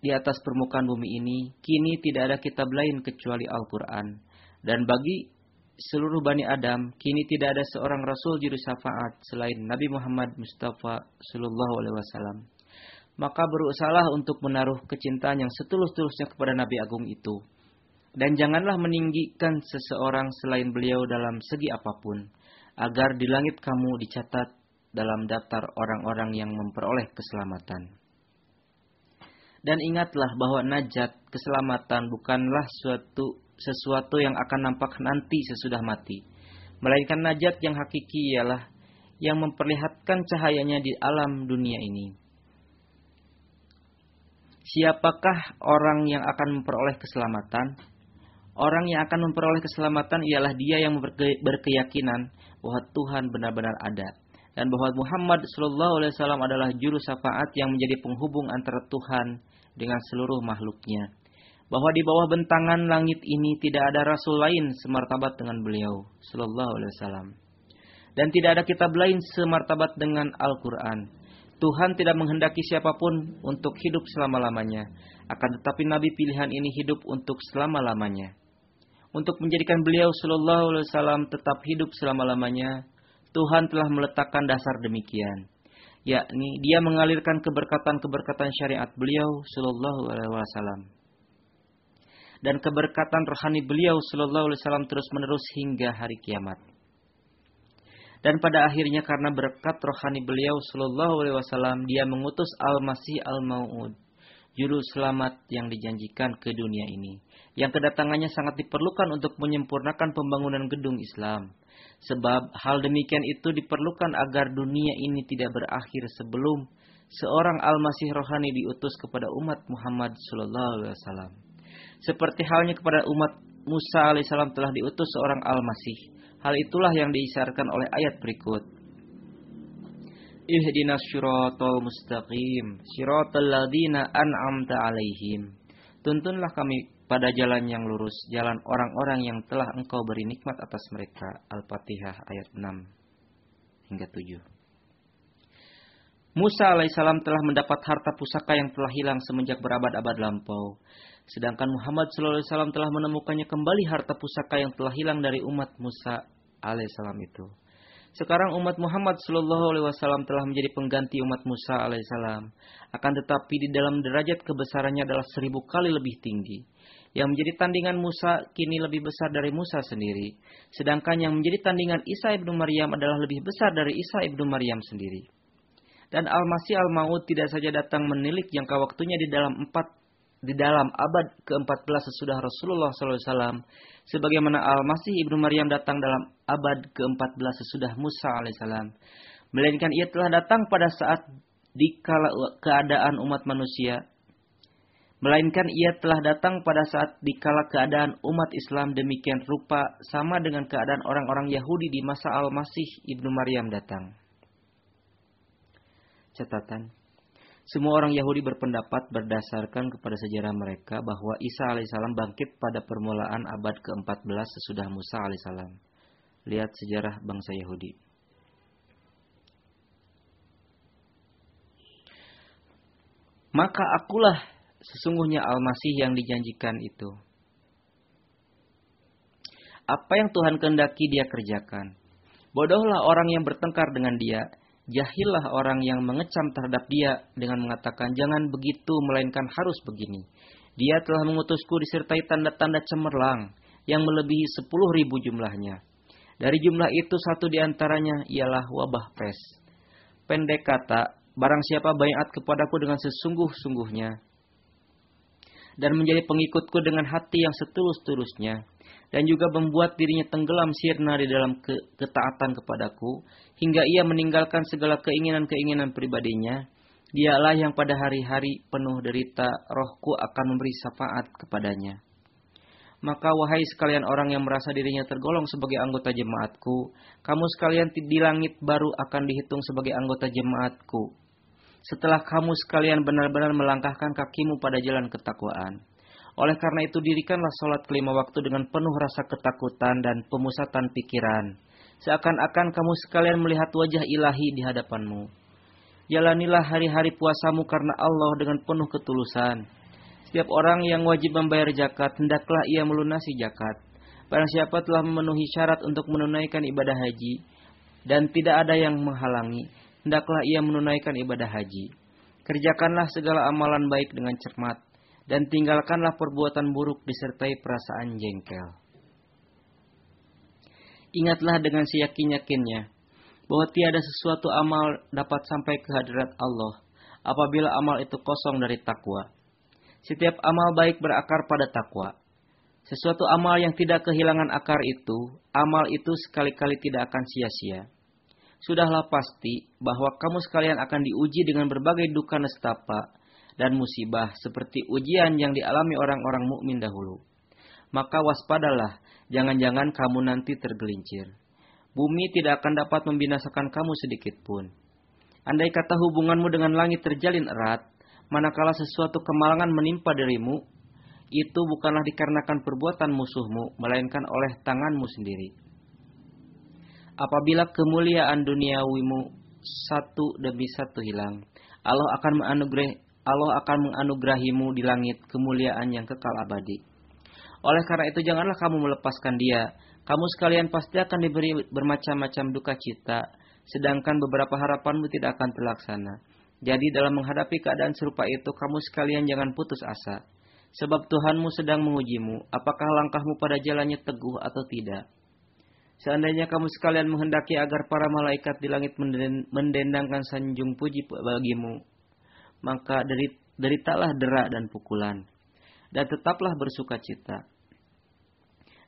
di atas permukaan bumi ini kini tidak ada kitab lain kecuali Al-Quran. Dan bagi seluruh Bani Adam kini tidak ada seorang Rasul juru syafaat selain Nabi Muhammad Mustafa Sallallahu Alaihi Wasallam. Maka berusahalah untuk menaruh kecintaan yang setulus-tulusnya kepada Nabi Agung itu dan janganlah meninggikan seseorang selain beliau dalam segi apa pun, agar di langit kamu dicatat dalam daftar orang-orang yang memperoleh keselamatan. Dan ingatlah bahwa najat, keselamatan bukanlah suatu sesuatu yang akan nampak nanti sesudah mati. Melainkan najat yang hakiki ialah yang memperlihatkan cahayanya di alam dunia ini. Siapakah orang yang akan memperoleh keselamatan? Orang yang akan memperoleh keselamatan ialah dia yang berkeyakinan bahwa Tuhan benar-benar ada dan bahwa Muhammad Shallallahu Alaihi Wasallam adalah juru syafaat yang menjadi penghubung antara Tuhan dengan seluruh makhluknya. Bahwa di bawah bentangan langit ini tidak ada rasul lain semartabat dengan beliau Shallallahu Alaihi Wasallam. Dan tidak ada kitab lain semartabat dengan Al-Quran. Tuhan tidak menghendaki siapa pun untuk hidup selama-lamanya. Akan tetapi Nabi pilihan ini hidup untuk selama-lamanya untuk menjadikan beliau Shallallahu Alaihi Wasallam tetap hidup selama-lamanya, Tuhan telah meletakkan dasar demikian, yakni Dia mengalirkan keberkatan-keberkatan syariat beliau Shallallahu Alaihi Wasallam dan keberkatan rohani beliau Shallallahu Alaihi Wasallam terus menerus hingga hari kiamat. Dan pada akhirnya karena berkat rohani beliau Shallallahu Alaihi Wasallam, Dia mengutus Al Masih Al Maud, juru selamat yang dijanjikan ke dunia ini yang kedatangannya sangat diperlukan untuk menyempurnakan pembangunan gedung Islam. Sebab hal demikian itu diperlukan agar dunia ini tidak berakhir sebelum seorang al-masih rohani diutus kepada umat Muhammad sallallahu alaihi wasallam. Seperti halnya kepada umat Musa alaihissalam telah diutus seorang al-masih. Hal itulah yang diisarkan oleh ayat berikut. Ihdinas syiratal mustaqim, syiratal ladina an'amta alaihim. Tuntunlah kami pada jalan yang lurus, jalan orang-orang yang telah engkau beri nikmat atas mereka. Al-Fatihah ayat 6 hingga 7. Musa alaihissalam telah mendapat harta pusaka yang telah hilang semenjak berabad-abad lampau. Sedangkan Muhammad sallallahu alaihi wasallam telah menemukannya kembali harta pusaka yang telah hilang dari umat Musa alaihissalam itu. Sekarang umat Muhammad Shallallahu Alaihi Wasallam telah menjadi pengganti umat Musa Alaihissalam. Akan tetapi di dalam derajat kebesarannya adalah seribu kali lebih tinggi. Yang menjadi tandingan Musa kini lebih besar dari Musa sendiri. Sedangkan yang menjadi tandingan Isa ibnu Maryam adalah lebih besar dari Isa ibnu Maryam sendiri. Dan Al-Masih Al-Maud tidak saja datang menilik jangka waktunya di dalam empat di dalam abad ke-14 sesudah Rasulullah SAW, sebagaimana Al-Masih ibnu Maryam datang dalam abad ke-14 sesudah Musa alaihissalam, melainkan ia telah datang pada saat di keadaan umat manusia Melainkan ia telah datang pada saat dikala keadaan umat Islam demikian rupa sama dengan keadaan orang-orang Yahudi di masa Al-Masih Ibnu Maryam datang. Catatan. Semua orang Yahudi berpendapat berdasarkan kepada sejarah mereka bahwa Isa alaihissalam bangkit pada permulaan abad ke-14 sesudah Musa alaihissalam. Lihat sejarah bangsa Yahudi. Maka akulah sesungguhnya Al-Masih yang dijanjikan itu. Apa yang Tuhan kehendaki dia kerjakan. Bodohlah orang yang bertengkar dengan dia. Jahillah orang yang mengecam terhadap dia dengan mengatakan jangan begitu melainkan harus begini. Dia telah mengutusku disertai tanda-tanda cemerlang yang melebihi sepuluh ribu jumlahnya. Dari jumlah itu satu di antaranya ialah wabah pes. Pendek kata, barang siapa bayat kepadaku dengan sesungguh-sungguhnya, dan menjadi pengikutku dengan hati yang setulus-tulusnya dan juga membuat dirinya tenggelam sirna di dalam ke ketaatan kepadaku hingga ia meninggalkan segala keinginan-keinginan pribadinya. Dialah yang pada hari-hari penuh derita rohku akan memberi syafaat kepadanya. Maka wahai sekalian orang yang merasa dirinya tergolong sebagai anggota jemaatku, kamu sekalian di langit baru akan dihitung sebagai anggota jemaatku setelah kamu sekalian benar-benar melangkahkan kakimu pada jalan ketakwaan. Oleh karena itu dirikanlah sholat kelima waktu dengan penuh rasa ketakutan dan pemusatan pikiran. Seakan-akan kamu sekalian melihat wajah ilahi di hadapanmu. Jalanilah hari-hari puasamu karena Allah dengan penuh ketulusan. Setiap orang yang wajib membayar zakat, hendaklah ia melunasi zakat. Barang siapa telah memenuhi syarat untuk menunaikan ibadah haji, dan tidak ada yang menghalangi, hendaklah ia menunaikan ibadah haji. Kerjakanlah segala amalan baik dengan cermat, dan tinggalkanlah perbuatan buruk disertai perasaan jengkel. Ingatlah dengan seyakin-yakinnya bahwa tiada sesuatu amal dapat sampai ke hadirat Allah apabila amal itu kosong dari takwa. Setiap amal baik berakar pada takwa. Sesuatu amal yang tidak kehilangan akar itu, amal itu sekali-kali tidak akan sia-sia sudahlah pasti bahwa kamu sekalian akan diuji dengan berbagai duka nestapa dan musibah seperti ujian yang dialami orang-orang mukmin dahulu. Maka waspadalah, jangan-jangan kamu nanti tergelincir. Bumi tidak akan dapat membinasakan kamu sedikit pun. Andai kata hubunganmu dengan langit terjalin erat, manakala sesuatu kemalangan menimpa dirimu, itu bukanlah dikarenakan perbuatan musuhmu, melainkan oleh tanganmu sendiri apabila kemuliaan duniawimu satu demi satu hilang, Allah akan menganugerah Allah akan menganugerahimu di langit kemuliaan yang kekal abadi. Oleh karena itu janganlah kamu melepaskan dia. Kamu sekalian pasti akan diberi bermacam-macam duka cita, sedangkan beberapa harapanmu tidak akan terlaksana. Jadi dalam menghadapi keadaan serupa itu, kamu sekalian jangan putus asa. Sebab Tuhanmu sedang mengujimu, apakah langkahmu pada jalannya teguh atau tidak. Seandainya kamu sekalian menghendaki agar para malaikat di langit mendendangkan sanjung puji bagimu, maka deritalah derak dan pukulan, dan tetaplah bersuka cita.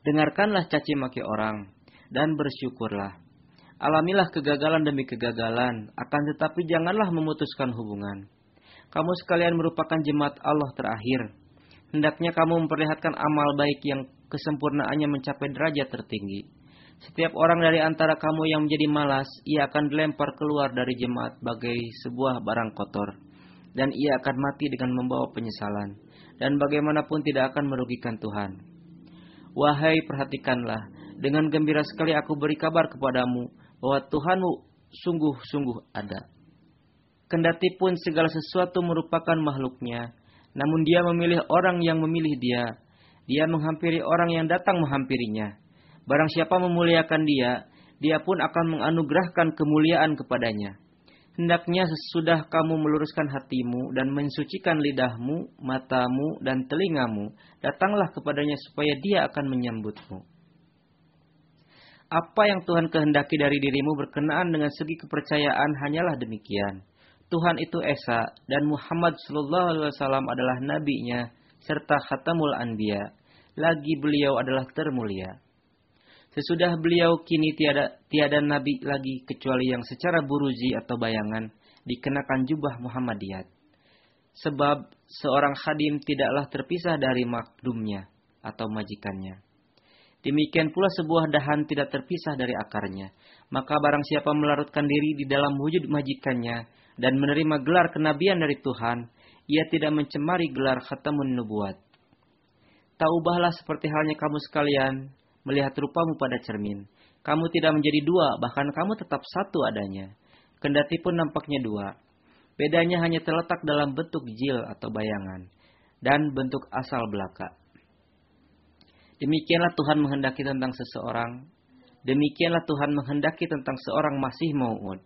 Dengarkanlah caci maki orang, dan bersyukurlah. Alamilah kegagalan demi kegagalan, akan tetapi janganlah memutuskan hubungan. Kamu sekalian merupakan jemaat Allah terakhir. Hendaknya kamu memperlihatkan amal baik yang kesempurnaannya mencapai derajat tertinggi setiap orang dari antara kamu yang menjadi malas, ia akan dilempar keluar dari jemaat bagai sebuah barang kotor. Dan ia akan mati dengan membawa penyesalan. Dan bagaimanapun tidak akan merugikan Tuhan. Wahai perhatikanlah, dengan gembira sekali aku beri kabar kepadamu bahwa Tuhanmu sungguh-sungguh ada. Kendati pun segala sesuatu merupakan makhluknya, namun dia memilih orang yang memilih dia. Dia menghampiri orang yang datang menghampirinya Barang siapa memuliakan dia, dia pun akan menganugerahkan kemuliaan kepadanya. Hendaknya sesudah kamu meluruskan hatimu dan mensucikan lidahmu, matamu, dan telingamu, datanglah kepadanya supaya dia akan menyambutmu. Apa yang Tuhan kehendaki dari dirimu berkenaan dengan segi kepercayaan hanyalah demikian. Tuhan itu Esa dan Muhammad Sallallahu Alaihi Wasallam adalah nabinya serta khatamul anbiya. Lagi beliau adalah termulia. Sesudah beliau kini tiada tiada nabi lagi kecuali yang secara buruzi atau bayangan dikenakan jubah Muhammadiyat. Sebab seorang khadim tidaklah terpisah dari makdumnya atau majikannya. Demikian pula sebuah dahan tidak terpisah dari akarnya. Maka barang siapa melarutkan diri di dalam wujud majikannya dan menerima gelar kenabian dari Tuhan, ia tidak mencemari gelar khatamun nubuat. Taubahlah seperti halnya kamu sekalian melihat rupamu pada cermin. Kamu tidak menjadi dua, bahkan kamu tetap satu adanya. Kendati pun nampaknya dua. Bedanya hanya terletak dalam bentuk jil atau bayangan dan bentuk asal belaka. Demikianlah Tuhan menghendaki tentang seseorang. Demikianlah Tuhan menghendaki tentang seorang masih mau'ud.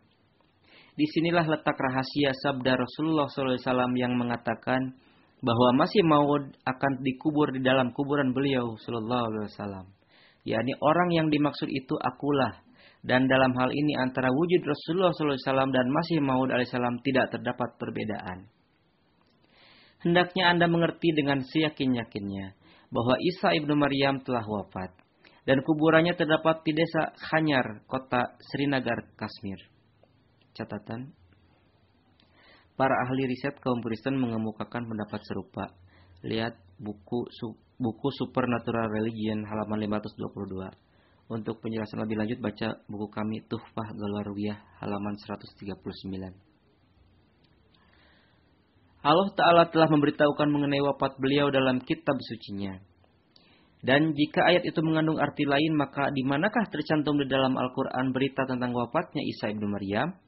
Di sinilah letak rahasia sabda Rasulullah SAW yang mengatakan bahwa masih maud akan dikubur di dalam kuburan beliau SAW. Yakni orang yang dimaksud itu akulah. Dan dalam hal ini antara wujud Rasulullah SAW dan masih maud alaihissalam tidak terdapat perbedaan. Hendaknya Anda mengerti dengan seyakin-yakinnya bahwa Isa ibnu Maryam telah wafat dan kuburannya terdapat di desa Khanyar, kota Srinagar, Kashmir. Catatan. Para ahli riset kaum Kristen mengemukakan pendapat serupa. Lihat buku buku Supernatural Religion halaman 522. Untuk penjelasan lebih lanjut baca buku kami Tuhfah Galarwiyah halaman 139. Allah Ta'ala telah memberitahukan mengenai wafat beliau dalam kitab sucinya. Dan jika ayat itu mengandung arti lain, maka di manakah tercantum di dalam Al-Quran berita tentang wafatnya Isa ibnu Maryam?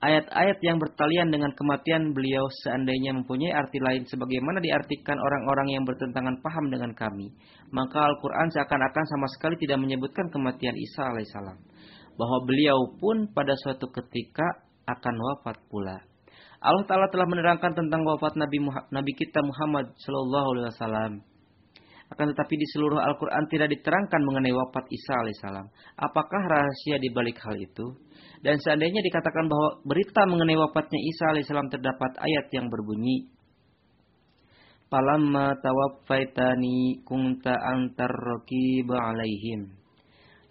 Ayat-ayat yang bertalian dengan kematian beliau seandainya mempunyai arti lain sebagaimana diartikan orang-orang yang bertentangan paham dengan kami. Maka Al-Quran seakan-akan sama sekali tidak menyebutkan kematian Isa alaihissalam. Bahwa beliau pun pada suatu ketika akan wafat pula. Allah Ta'ala telah menerangkan tentang wafat Nabi, Nabi kita Muhammad Sallallahu Alaihi Wasallam. Akan tetapi di seluruh Al-Quran tidak diterangkan mengenai wafat Isa alaihissalam. Apakah rahasia di balik hal itu? Dan seandainya dikatakan bahwa berita mengenai wafatnya Isa alaihissalam terdapat ayat yang berbunyi, Palamma tawaffaitani kunta antar rokiba alaihim.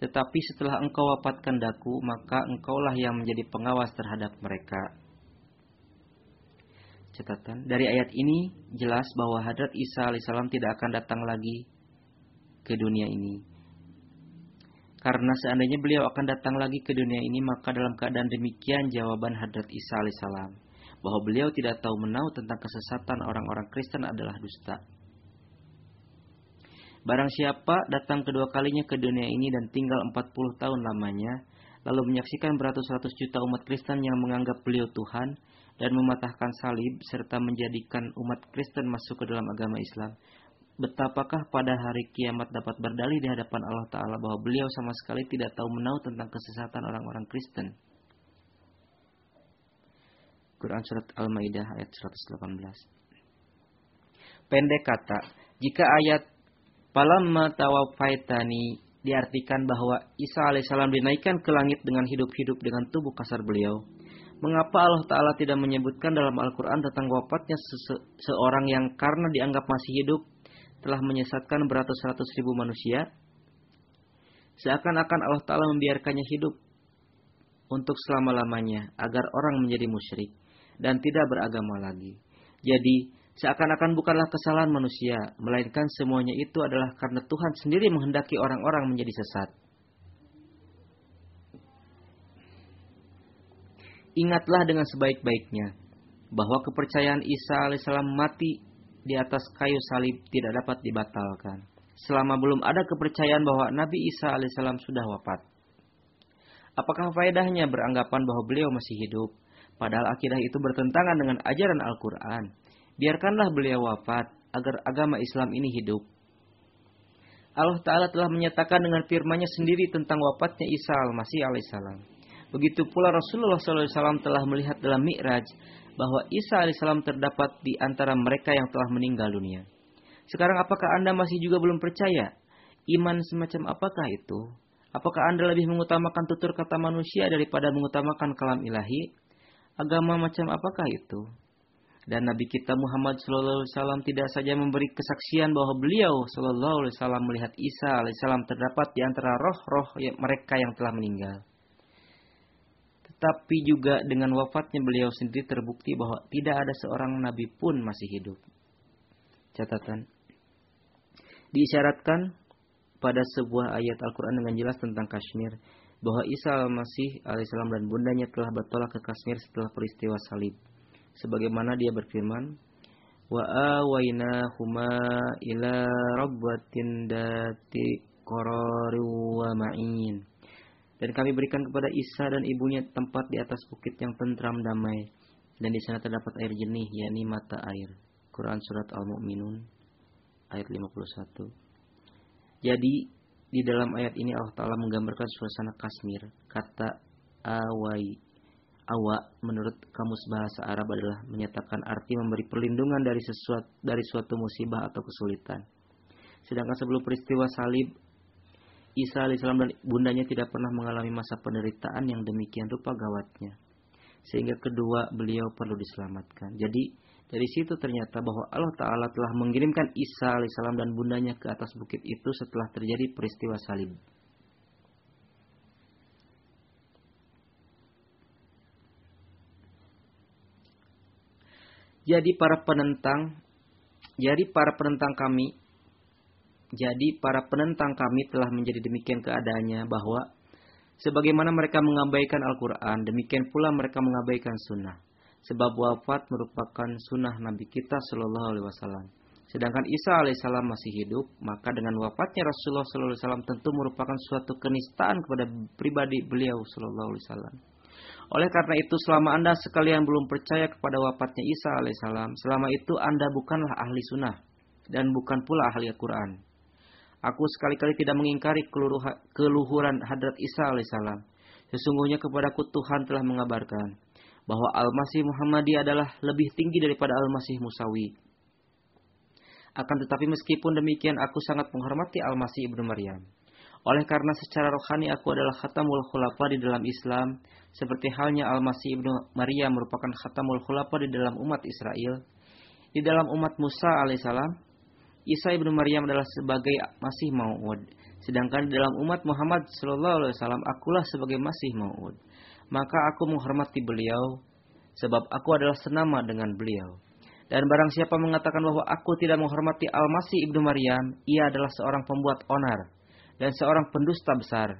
Tetapi setelah engkau wafatkan daku, maka engkaulah yang menjadi pengawas terhadap mereka catatan dari ayat ini jelas bahwa Hadrat Isa alaihissalam tidak akan datang lagi ke dunia ini. Karena seandainya beliau akan datang lagi ke dunia ini, maka dalam keadaan demikian jawaban Hadrat Isa alaihissalam bahwa beliau tidak tahu menau tentang kesesatan orang-orang Kristen adalah dusta. Barang siapa datang kedua kalinya ke dunia ini dan tinggal 40 tahun lamanya, lalu menyaksikan beratus-ratus juta umat Kristen yang menganggap beliau Tuhan, dan mematahkan salib serta menjadikan umat Kristen masuk ke dalam agama Islam. Betapakah pada hari kiamat dapat berdalih di hadapan Allah Ta'ala bahwa beliau sama sekali tidak tahu menau tentang kesesatan orang-orang Kristen. Quran Surat Al-Ma'idah ayat 118 Pendek kata, jika ayat Palamma tawafaitani diartikan bahwa Isa alaihissalam dinaikkan ke langit dengan hidup-hidup dengan tubuh kasar beliau, Mengapa Allah Ta'ala tidak menyebutkan dalam Al-Quran tentang wafatnya sese seorang yang karena dianggap masih hidup telah menyesatkan beratus-ratus ribu manusia? Seakan-akan Allah Ta'ala membiarkannya hidup untuk selama-lamanya agar orang menjadi musyrik dan tidak beragama lagi. Jadi, seakan-akan bukanlah kesalahan manusia, melainkan semuanya itu adalah karena Tuhan sendiri menghendaki orang-orang menjadi sesat. Ingatlah dengan sebaik-baiknya bahwa kepercayaan Isa alaihissalam mati di atas kayu salib tidak dapat dibatalkan. Selama belum ada kepercayaan bahwa Nabi Isa alaihissalam sudah wafat. Apakah faedahnya beranggapan bahwa beliau masih hidup? Padahal akidah itu bertentangan dengan ajaran Al-Quran. Biarkanlah beliau wafat agar agama Islam ini hidup. Allah Ta'ala telah menyatakan dengan firman-Nya sendiri tentang wafatnya Isa al-Masih alaihissalam. Begitu pula Rasulullah SAW telah melihat dalam Mi'raj bahwa Isa alaihissalam terdapat di antara mereka yang telah meninggal dunia. Sekarang apakah Anda masih juga belum percaya? Iman semacam apakah itu? Apakah Anda lebih mengutamakan tutur kata manusia daripada mengutamakan kalam ilahi? Agama macam apakah itu? Dan Nabi kita Muhammad SAW tidak saja memberi kesaksian bahwa beliau SAW melihat Isa alaihissalam terdapat di antara roh-roh mereka yang telah meninggal tapi juga dengan wafatnya beliau sendiri terbukti bahwa tidak ada seorang nabi pun masih hidup. Catatan. Diisyaratkan pada sebuah ayat Al-Quran dengan jelas tentang Kashmir bahwa Isa al-Masih alaihissalam dan bundanya telah bertolak ke Kashmir setelah peristiwa salib. Sebagaimana dia berfirman, wa huma ila rabbatin dati wa ma'in. Dan kami berikan kepada Isa dan ibunya tempat di atas bukit yang tentram damai. Dan di sana terdapat air jernih, yakni mata air. Quran Surat Al-Mu'minun, ayat 51. Jadi, di dalam ayat ini Allah Ta'ala menggambarkan suasana Kashmir. Kata awai, awa menurut kamus bahasa Arab adalah menyatakan arti memberi perlindungan dari sesuatu dari suatu musibah atau kesulitan. Sedangkan sebelum peristiwa salib Isa alaihissalam dan bundanya tidak pernah mengalami masa penderitaan yang demikian rupa gawatnya. Sehingga kedua beliau perlu diselamatkan. Jadi dari situ ternyata bahwa Allah Ta'ala telah mengirimkan Isa alaihissalam dan bundanya ke atas bukit itu setelah terjadi peristiwa salib. Jadi para penentang, jadi para penentang kami jadi para penentang kami telah menjadi demikian keadaannya bahwa sebagaimana mereka mengabaikan Al-Quran, demikian pula mereka mengabaikan sunnah. Sebab wafat merupakan sunnah Nabi kita Shallallahu Alaihi Wasallam. Sedangkan Isa alaihissalam masih hidup, maka dengan wafatnya Rasulullah Shallallahu Alaihi Wasallam tentu merupakan suatu kenistaan kepada pribadi beliau Shallallahu Alaihi Wasallam. Oleh karena itu, selama anda sekalian belum percaya kepada wafatnya Isa alaihissalam, selama itu anda bukanlah ahli sunnah dan bukan pula ahli Al-Quran. Aku sekali-kali tidak mengingkari keluhuran hadrat Isa alaihissalam. Sesungguhnya kepadaku Tuhan telah mengabarkan bahwa Al-Masih Muhammadi adalah lebih tinggi daripada Al-Masih Musawi. Akan tetapi meskipun demikian aku sangat menghormati Al-Masih Ibnu Maryam. Oleh karena secara rohani aku adalah khatamul khulafa di dalam Islam, seperti halnya Al-Masih Ibnu Maryam merupakan khatamul khulafa di dalam umat Israel. Di dalam umat Musa alaihissalam, Isa ibnu Maryam adalah sebagai Masih Maud. Sedangkan dalam umat Muhammad Sallallahu Alaihi Wasallam akulah sebagai Masih Maud. Maka aku menghormati beliau sebab aku adalah senama dengan beliau. Dan barang siapa mengatakan bahwa aku tidak menghormati Al-Masih ibnu Maryam, ia adalah seorang pembuat onar dan seorang pendusta besar.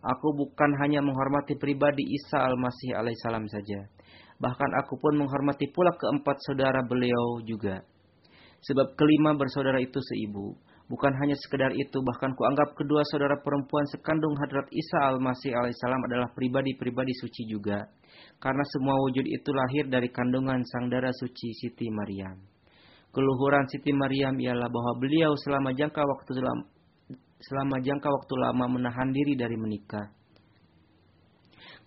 Aku bukan hanya menghormati pribadi Isa Al-Masih alaihissalam saja. Bahkan aku pun menghormati pula keempat saudara beliau juga. Sebab kelima bersaudara itu seibu. Bukan hanya sekedar itu, bahkan kuanggap kedua saudara perempuan sekandung hadrat Isa al-Masih alaihissalam adalah pribadi-pribadi suci juga. Karena semua wujud itu lahir dari kandungan sang darah suci Siti Maryam. Keluhuran Siti Maryam ialah bahwa beliau selama jangka waktu selama, selama jangka waktu lama menahan diri dari menikah.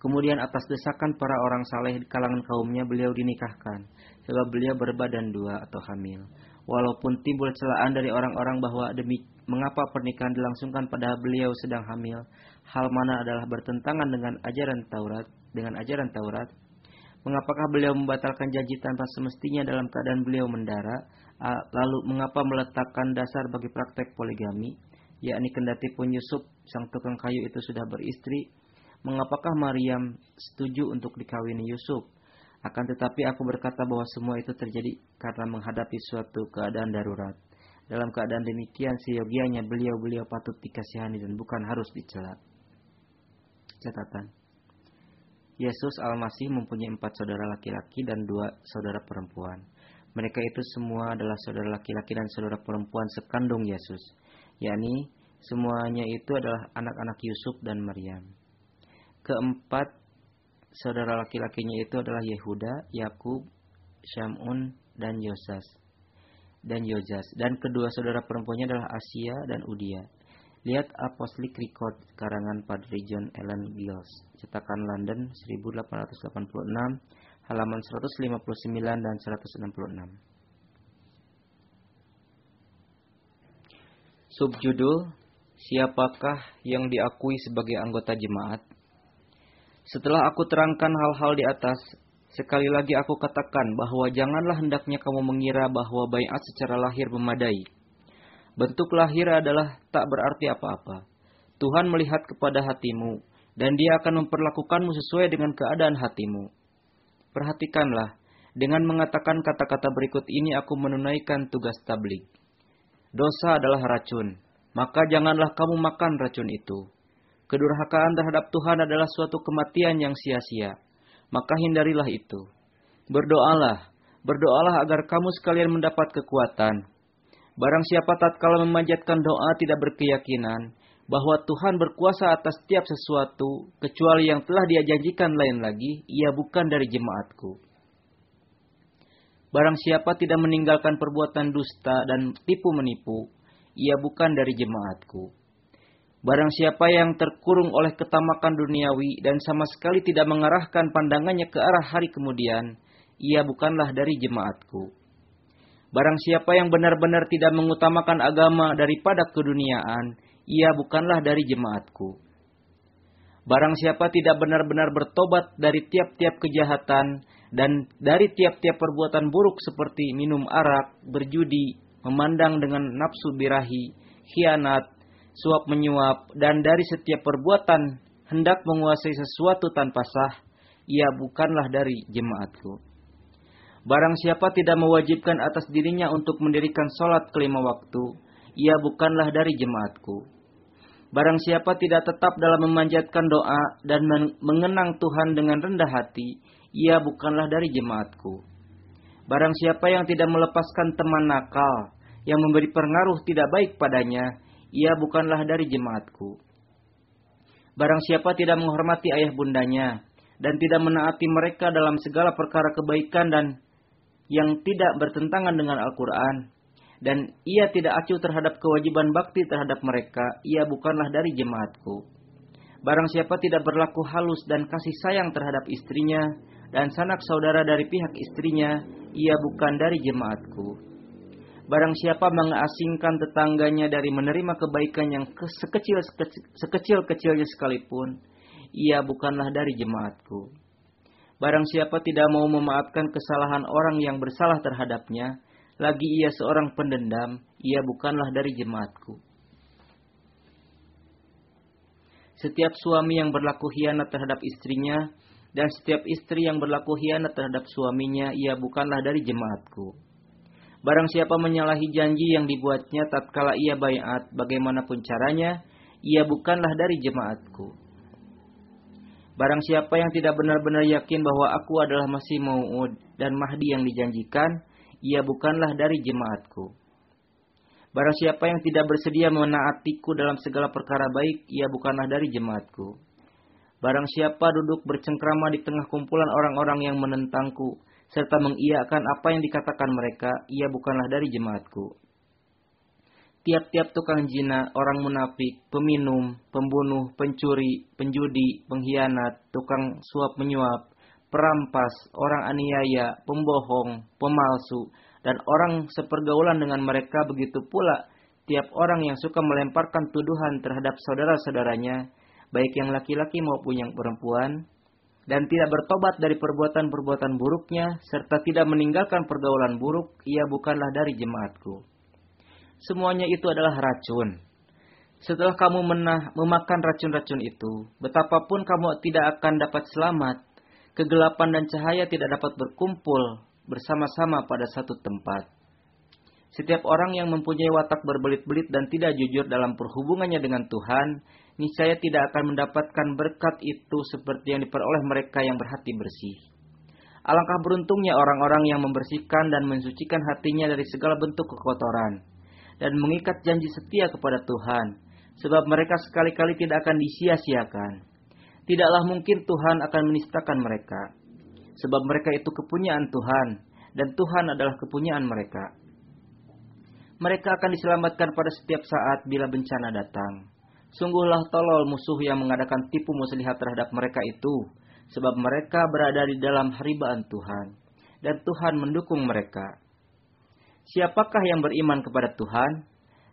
Kemudian atas desakan para orang saleh di kalangan kaumnya beliau dinikahkan. Sebab beliau berbadan dua atau hamil walaupun timbul celaan dari orang-orang bahwa demi mengapa pernikahan dilangsungkan pada beliau sedang hamil, hal mana adalah bertentangan dengan ajaran Taurat, dengan ajaran Taurat. Mengapakah beliau membatalkan janji tanpa semestinya dalam keadaan beliau mendara? Lalu mengapa meletakkan dasar bagi praktek poligami? Yakni kendati pun Yusuf, sang tukang kayu itu sudah beristri, mengapakah Maryam setuju untuk dikawini Yusuf? Akan tetapi aku berkata bahwa semua itu terjadi karena menghadapi suatu keadaan darurat. Dalam keadaan demikian, seyogianya beliau-beliau patut dikasihani dan bukan harus dicela. Catatan. Yesus Al-Masih mempunyai empat saudara laki-laki dan dua saudara perempuan. Mereka itu semua adalah saudara laki-laki dan saudara perempuan sekandung Yesus. yakni semuanya itu adalah anak-anak Yusuf dan Maryam. Keempat saudara laki-lakinya itu adalah Yehuda, Yakub, Syamun, dan Yosas. Dan Yozas. Dan kedua saudara perempuannya adalah Asia dan Udia. Lihat Apostolic Record karangan Padre John Allen Giles. Cetakan London 1886, halaman 159 dan 166. Subjudul Siapakah yang diakui sebagai anggota jemaat? Setelah aku terangkan hal-hal di atas, sekali lagi aku katakan bahwa janganlah hendaknya kamu mengira bahwa bayat secara lahir memadai. Bentuk lahir adalah tak berarti apa-apa. Tuhan melihat kepada hatimu, dan dia akan memperlakukanmu sesuai dengan keadaan hatimu. Perhatikanlah, Dengan mengatakan kata-kata berikut ini aku menunaikan tugas tablik. Dosa adalah racun, maka janganlah kamu makan racun itu. Kedurhakaan terhadap Tuhan adalah suatu kematian yang sia-sia, maka hindarilah itu. Berdoalah, berdoalah agar kamu sekalian mendapat kekuatan. Barang siapa tatkala memanjatkan doa tidak berkeyakinan bahwa Tuhan berkuasa atas setiap sesuatu, kecuali yang telah dia janjikan lain lagi, ia bukan dari jemaatku. Barang siapa tidak meninggalkan perbuatan dusta dan tipu menipu, ia bukan dari jemaatku. Barang siapa yang terkurung oleh ketamakan duniawi dan sama sekali tidak mengarahkan pandangannya ke arah hari kemudian, ia bukanlah dari jemaatku. Barang siapa yang benar-benar tidak mengutamakan agama daripada keduniaan, ia bukanlah dari jemaatku. Barang siapa tidak benar-benar bertobat dari tiap-tiap kejahatan dan dari tiap-tiap perbuatan buruk seperti minum arak, berjudi, memandang dengan nafsu birahi, khianat, suap menyuap, dan dari setiap perbuatan hendak menguasai sesuatu tanpa sah, ia bukanlah dari jemaatku. Barang siapa tidak mewajibkan atas dirinya untuk mendirikan sholat kelima waktu, ia bukanlah dari jemaatku. Barang siapa tidak tetap dalam memanjatkan doa dan mengenang Tuhan dengan rendah hati, ia bukanlah dari jemaatku. Barang siapa yang tidak melepaskan teman nakal, yang memberi pengaruh tidak baik padanya, ia bukanlah dari jemaatku. Barang siapa tidak menghormati ayah bundanya, dan tidak menaati mereka dalam segala perkara kebaikan dan yang tidak bertentangan dengan Al-Quran, dan ia tidak acuh terhadap kewajiban bakti terhadap mereka, ia bukanlah dari jemaatku. Barang siapa tidak berlaku halus dan kasih sayang terhadap istrinya, dan sanak saudara dari pihak istrinya, ia bukan dari jemaatku. Barang siapa mengasingkan tetangganya dari menerima kebaikan yang sekecil sekecil kecilnya sekalipun, ia bukanlah dari jemaatku. Barang siapa tidak mau memaafkan kesalahan orang yang bersalah terhadapnya, lagi ia seorang pendendam, ia bukanlah dari jemaatku. Setiap suami yang berlaku hianat terhadap istrinya, dan setiap istri yang berlaku hianat terhadap suaminya, ia bukanlah dari jemaatku. Barang siapa menyalahi janji yang dibuatnya tatkala ia bayat, bagaimanapun caranya, ia bukanlah dari jemaatku. Barang siapa yang tidak benar-benar yakin bahwa aku adalah Masih Maud dan Mahdi yang dijanjikan, ia bukanlah dari jemaatku. Barang siapa yang tidak bersedia menaatiku dalam segala perkara baik, ia bukanlah dari jemaatku. Barang siapa duduk bercengkrama di tengah kumpulan orang-orang yang menentangku, serta mengiyakan apa yang dikatakan mereka, ia bukanlah dari jemaatku. Tiap-tiap tukang jina, orang munafik, peminum, pembunuh, pencuri, penjudi, pengkhianat, tukang suap menyuap, perampas, orang aniaya, pembohong, pemalsu, dan orang sepergaulan dengan mereka begitu pula tiap orang yang suka melemparkan tuduhan terhadap saudara-saudaranya, baik yang laki-laki maupun yang perempuan, dan tidak bertobat dari perbuatan-perbuatan buruknya, serta tidak meninggalkan pergaulan buruk, ia bukanlah dari jemaatku. Semuanya itu adalah racun. Setelah kamu menah, memakan racun-racun itu, betapapun kamu tidak akan dapat selamat, kegelapan dan cahaya tidak dapat berkumpul bersama-sama pada satu tempat. Setiap orang yang mempunyai watak berbelit-belit dan tidak jujur dalam perhubungannya dengan Tuhan, niscaya tidak akan mendapatkan berkat itu seperti yang diperoleh mereka yang berhati bersih. Alangkah beruntungnya orang-orang yang membersihkan dan mensucikan hatinya dari segala bentuk kekotoran dan mengikat janji setia kepada Tuhan, sebab mereka sekali-kali tidak akan disia-siakan. Tidaklah mungkin Tuhan akan menistakan mereka, sebab mereka itu kepunyaan Tuhan, dan Tuhan adalah kepunyaan mereka. Mereka akan diselamatkan pada setiap saat bila bencana datang. Sungguhlah tolol musuh yang mengadakan tipu muslihat terhadap mereka itu, sebab mereka berada di dalam haribaan Tuhan, dan Tuhan mendukung mereka. Siapakah yang beriman kepada Tuhan?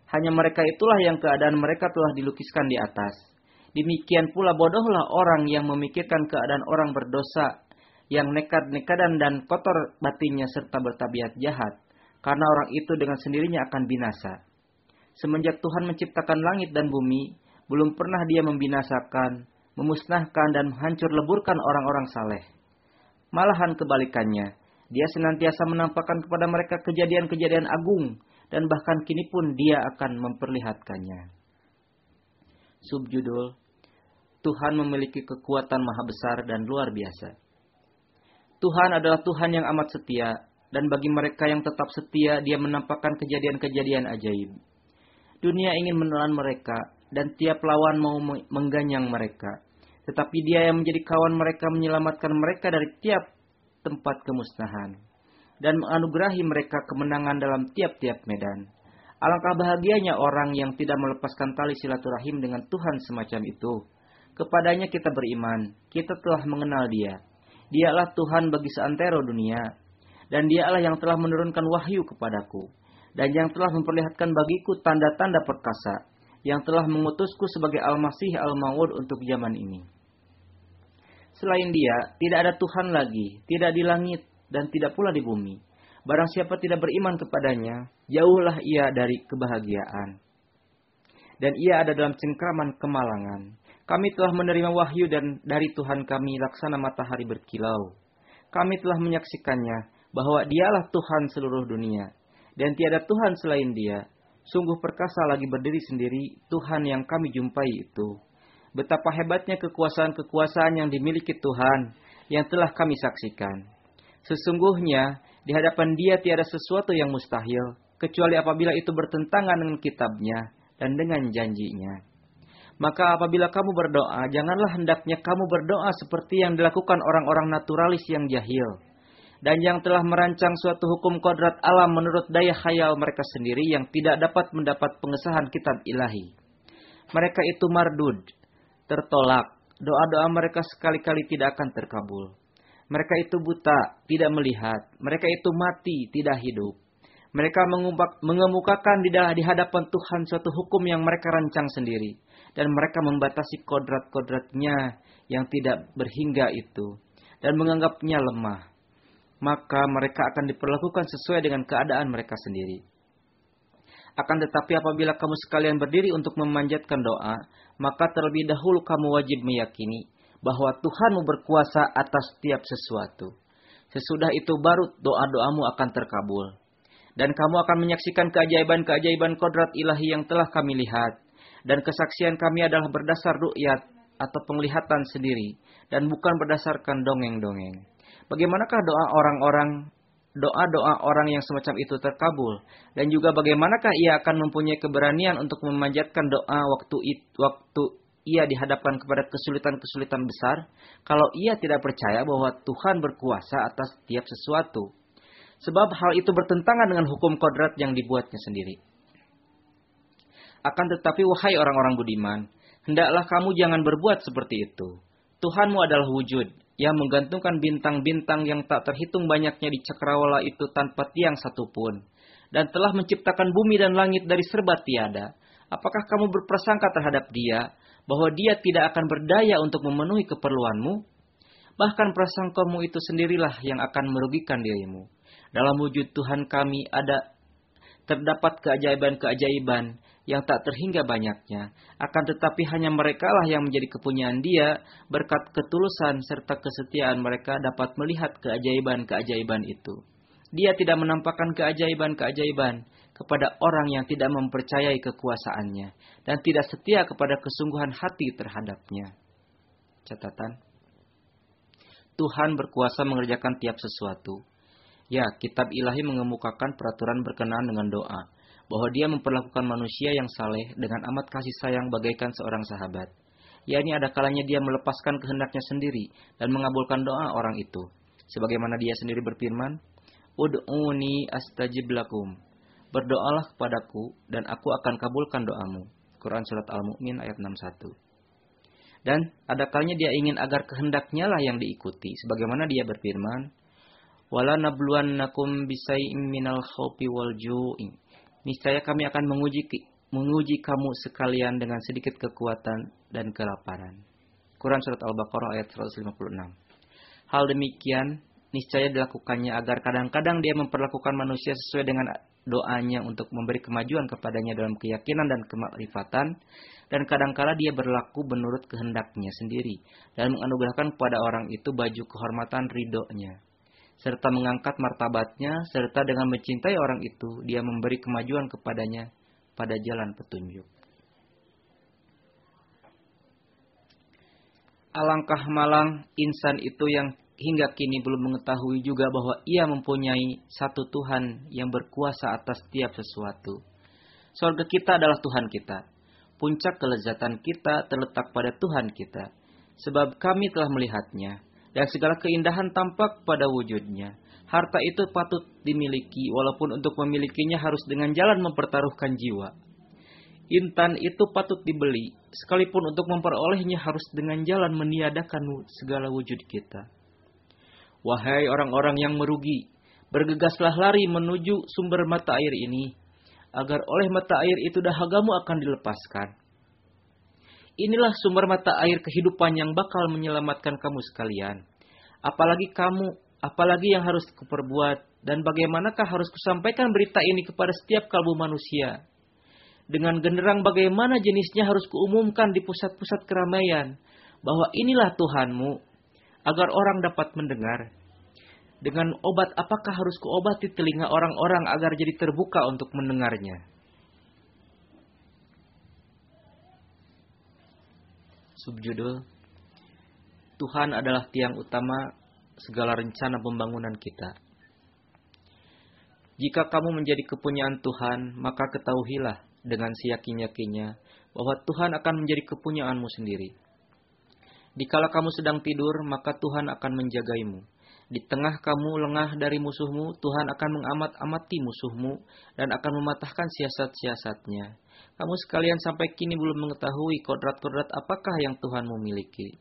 Hanya mereka itulah yang keadaan mereka telah dilukiskan di atas. Demikian pula bodohlah orang yang memikirkan keadaan orang berdosa, yang nekat-nekadan dan kotor batinnya serta bertabiat jahat, karena orang itu dengan sendirinya akan binasa. Semenjak Tuhan menciptakan langit dan bumi, belum pernah dia membinasakan, memusnahkan dan menghancur leburkan orang-orang saleh. Malahan kebalikannya, Dia senantiasa menampakkan kepada mereka kejadian-kejadian agung dan bahkan kini pun dia akan memperlihatkannya. Subjudul Tuhan memiliki kekuatan maha besar dan luar biasa. Tuhan adalah Tuhan yang amat setia dan bagi mereka yang tetap setia dia menampakkan kejadian-kejadian ajaib. Dunia ingin menelan mereka dan tiap lawan mau mengganyang mereka. Tetapi dia yang menjadi kawan mereka menyelamatkan mereka dari tiap tempat kemusnahan dan menganugerahi mereka kemenangan dalam tiap-tiap medan. Alangkah bahagianya orang yang tidak melepaskan tali silaturahim dengan Tuhan semacam itu. Kepadanya kita beriman, kita telah mengenal dia. Dialah Tuhan bagi seantero dunia, dan dialah yang telah menurunkan wahyu kepadaku, dan yang telah memperlihatkan bagiku tanda-tanda perkasa, yang telah mengutusku sebagai Al-Masih Al-Mawud untuk zaman ini. Selain dia, tidak ada Tuhan lagi, tidak di langit, dan tidak pula di bumi. Barang siapa tidak beriman kepadanya, jauhlah ia dari kebahagiaan. Dan ia ada dalam cengkraman kemalangan. Kami telah menerima wahyu dan dari Tuhan kami laksana matahari berkilau. Kami telah menyaksikannya bahwa dialah Tuhan seluruh dunia. Dan tiada Tuhan selain dia. Sungguh perkasa lagi berdiri sendiri Tuhan yang kami jumpai itu. Betapa hebatnya kekuasaan-kekuasaan yang dimiliki Tuhan yang telah kami saksikan. Sesungguhnya di hadapan dia tiada sesuatu yang mustahil, kecuali apabila itu bertentangan dengan kitabnya dan dengan janjinya. Maka apabila kamu berdoa, janganlah hendaknya kamu berdoa seperti yang dilakukan orang-orang naturalis yang jahil. Dan yang telah merancang suatu hukum kodrat alam menurut daya khayal mereka sendiri yang tidak dapat mendapat pengesahan kitab ilahi. Mereka itu mardud, tertolak. Doa-doa mereka sekali-kali tidak akan terkabul. Mereka itu buta, tidak melihat. Mereka itu mati, tidak hidup. Mereka mengemukakan di hadapan Tuhan suatu hukum yang mereka rancang sendiri. Dan mereka membatasi kodrat-kodratnya yang tidak berhingga itu. Dan menganggapnya lemah. Maka mereka akan diperlakukan sesuai dengan keadaan mereka sendiri. Akan tetapi apabila kamu sekalian berdiri untuk memanjatkan doa, maka terlebih dahulu kamu wajib meyakini bahwa Tuhanmu berkuasa atas setiap sesuatu. Sesudah itu baru doa-doamu akan terkabul. Dan kamu akan menyaksikan keajaiban-keajaiban kodrat ilahi yang telah kami lihat. Dan kesaksian kami adalah berdasar ru'yat atau penglihatan sendiri. Dan bukan berdasarkan dongeng-dongeng. Bagaimanakah doa orang-orang doa-doa orang yang semacam itu terkabul dan juga bagaimanakah ia akan mempunyai keberanian untuk memanjatkan doa waktu it, waktu ia dihadapkan kepada kesulitan-kesulitan besar kalau ia tidak percaya bahwa Tuhan berkuasa atas setiap sesuatu. Sebab hal itu bertentangan dengan hukum kodrat yang dibuatnya sendiri. Akan tetapi wahai orang-orang budiman, hendaklah kamu jangan berbuat seperti itu. Tuhanmu adalah wujud yang menggantungkan bintang-bintang yang tak terhitung banyaknya di cakrawala itu tanpa tiang satupun. Dan telah menciptakan bumi dan langit dari serba tiada. Apakah kamu berprasangka terhadap dia bahwa dia tidak akan berdaya untuk memenuhi keperluanmu, bahkan prasangkamu itu sendirilah yang akan merugikan dirimu. Dalam wujud Tuhan kami ada terdapat keajaiban-keajaiban yang tak terhingga banyaknya. Akan tetapi hanya merekalah yang menjadi kepunyaan dia berkat ketulusan serta kesetiaan mereka dapat melihat keajaiban-keajaiban itu. Dia tidak menampakkan keajaiban-keajaiban kepada orang yang tidak mempercayai kekuasaannya dan tidak setia kepada kesungguhan hati terhadapnya. Catatan. Tuhan berkuasa mengerjakan tiap sesuatu. Ya, kitab ilahi mengemukakan peraturan berkenaan dengan doa, bahwa dia memperlakukan manusia yang saleh dengan amat kasih sayang bagaikan seorang sahabat. Ya, ini ada kalanya dia melepaskan kehendaknya sendiri dan mengabulkan doa orang itu. Sebagaimana dia sendiri berfirman, Ud'uni astajib lakum berdoalah kepadaku dan aku akan kabulkan doamu. Quran Surat Al-Mu'min ayat 61. Dan ada kalanya dia ingin agar kehendaknya lah yang diikuti. Sebagaimana dia berfirman, Wala nabluwannakum bisai'im minal khawfi wal ju'i. Niscaya kami akan menguji menguji kamu sekalian dengan sedikit kekuatan dan kelaparan. Quran Surat Al-Baqarah ayat 156. Hal demikian niscaya dilakukannya agar kadang-kadang dia memperlakukan manusia sesuai dengan doanya untuk memberi kemajuan kepadanya dalam keyakinan dan kemakrifatan dan kadangkala dia berlaku menurut kehendaknya sendiri dan menganugerahkan kepada orang itu baju kehormatan ridhonya serta mengangkat martabatnya, serta dengan mencintai orang itu, dia memberi kemajuan kepadanya pada jalan petunjuk. Alangkah malang insan itu yang hingga kini belum mengetahui juga bahwa ia mempunyai satu Tuhan yang berkuasa atas setiap sesuatu. Sorga kita adalah Tuhan kita. Puncak kelezatan kita terletak pada Tuhan kita. Sebab kami telah melihatnya dan segala keindahan tampak pada wujudnya. Harta itu patut dimiliki, walaupun untuk memilikinya harus dengan jalan mempertaruhkan jiwa. Intan itu patut dibeli, sekalipun untuk memperolehnya harus dengan jalan meniadakan segala wujud kita. Wahai orang-orang yang merugi, bergegaslah lari menuju sumber mata air ini, agar oleh mata air itu dahagamu akan dilepaskan. Inilah sumber mata air kehidupan yang bakal menyelamatkan kamu sekalian. Apalagi kamu, apalagi yang harus kuperbuat, dan bagaimanakah harus kusampaikan berita ini kepada setiap kalbu manusia. Dengan genderang bagaimana jenisnya harus kuumumkan di pusat-pusat keramaian, bahwa inilah Tuhanmu, agar orang dapat mendengar. Dengan obat apakah harus kuobati telinga orang-orang agar jadi terbuka untuk mendengarnya? Subjudul Tuhan adalah tiang utama segala rencana pembangunan kita. Jika kamu menjadi kepunyaan Tuhan, maka ketahuilah dengan siyakin-yakinnya bahwa Tuhan akan menjadi kepunyaanmu sendiri. Dikala kamu sedang tidur, maka Tuhan akan menjagaimu. Di tengah kamu lengah dari musuhmu, Tuhan akan mengamat-amati musuhmu dan akan mematahkan siasat-siasatnya. Kamu sekalian sampai kini belum mengetahui kodrat-kodrat apakah yang Tuhan memiliki.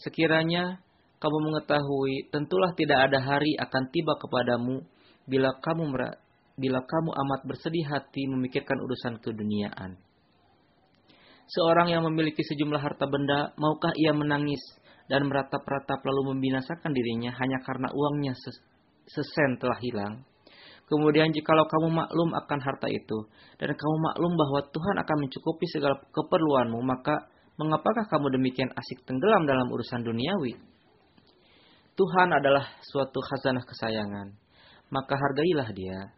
Sekiranya kamu mengetahui, tentulah tidak ada hari akan tiba kepadamu bila kamu bila kamu amat bersedih hati memikirkan urusan keduniaan. Seorang yang memiliki sejumlah harta benda, maukah ia menangis dan meratap-ratap lalu membinasakan dirinya hanya karena uangnya sesen telah hilang? Kemudian jikalau kamu maklum akan harta itu, dan kamu maklum bahwa Tuhan akan mencukupi segala keperluanmu, maka mengapakah kamu demikian asik tenggelam dalam urusan duniawi? Tuhan adalah suatu khazanah kesayangan, maka hargailah dia,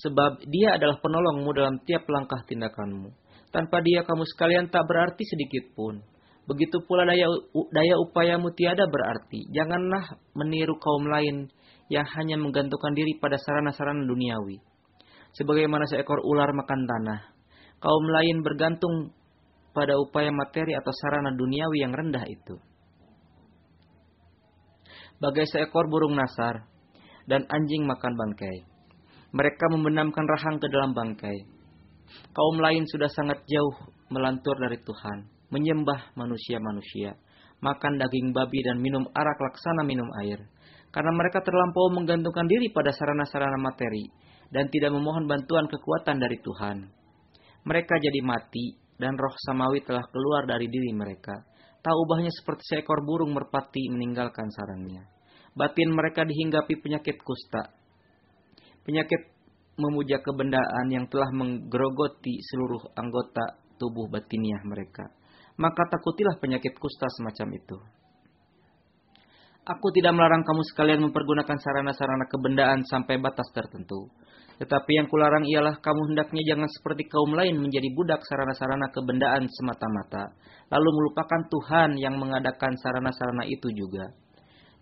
sebab dia adalah penolongmu dalam tiap langkah tindakanmu. Tanpa dia kamu sekalian tak berarti sedikit pun. Begitu pula daya, daya upayamu tiada berarti. Janganlah meniru kaum lain yang hanya menggantungkan diri pada sarana-sarana duniawi. Sebagaimana seekor ular makan tanah, kaum lain bergantung pada upaya materi atau sarana duniawi yang rendah itu. Bagai seekor burung nasar dan anjing makan bangkai. Mereka membenamkan rahang ke dalam bangkai. Kaum lain sudah sangat jauh melantur dari Tuhan, menyembah manusia-manusia, makan daging babi dan minum arak laksana minum air karena mereka terlampau menggantungkan diri pada sarana-sarana materi dan tidak memohon bantuan kekuatan dari Tuhan. Mereka jadi mati dan roh samawi telah keluar dari diri mereka. Tak ubahnya seperti seekor burung merpati meninggalkan sarangnya. Batin mereka dihinggapi penyakit kusta. Penyakit memuja kebendaan yang telah menggerogoti seluruh anggota tubuh batiniah mereka. Maka takutilah penyakit kusta semacam itu. Aku tidak melarang kamu sekalian mempergunakan sarana-sarana kebendaan sampai batas tertentu. Tetapi yang kularang ialah kamu hendaknya jangan seperti kaum lain menjadi budak sarana-sarana kebendaan semata-mata, lalu melupakan Tuhan yang mengadakan sarana-sarana itu juga.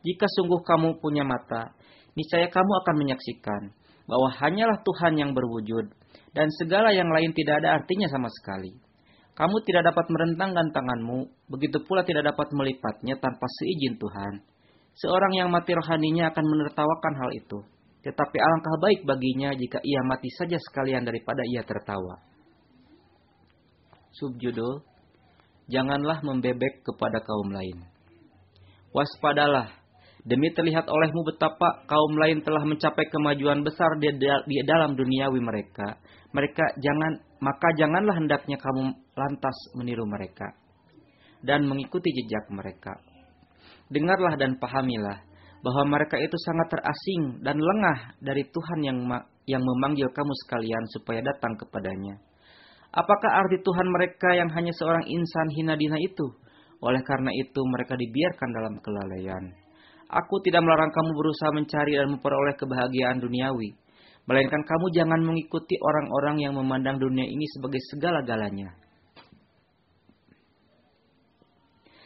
Jika sungguh kamu punya mata, niscaya kamu akan menyaksikan bahwa hanyalah Tuhan yang berwujud, dan segala yang lain tidak ada artinya sama sekali. Kamu tidak dapat merentangkan tanganmu, begitu pula tidak dapat melipatnya tanpa seizin Tuhan Seorang yang mati rohaninya akan menertawakan hal itu. Tetapi alangkah baik baginya jika ia mati saja sekalian daripada ia tertawa. Subjudul, janganlah membebek kepada kaum lain. Waspadalah, demi terlihat olehmu betapa kaum lain telah mencapai kemajuan besar di, dalam duniawi mereka. Mereka jangan, maka janganlah hendaknya kamu lantas meniru mereka dan mengikuti jejak mereka dengarlah dan pahamilah bahwa mereka itu sangat terasing dan lengah dari Tuhan yang yang memanggil kamu sekalian supaya datang kepadanya. Apakah arti Tuhan mereka yang hanya seorang insan hina dina itu? Oleh karena itu mereka dibiarkan dalam kelalaian. Aku tidak melarang kamu berusaha mencari dan memperoleh kebahagiaan duniawi. Melainkan kamu jangan mengikuti orang-orang yang memandang dunia ini sebagai segala-galanya.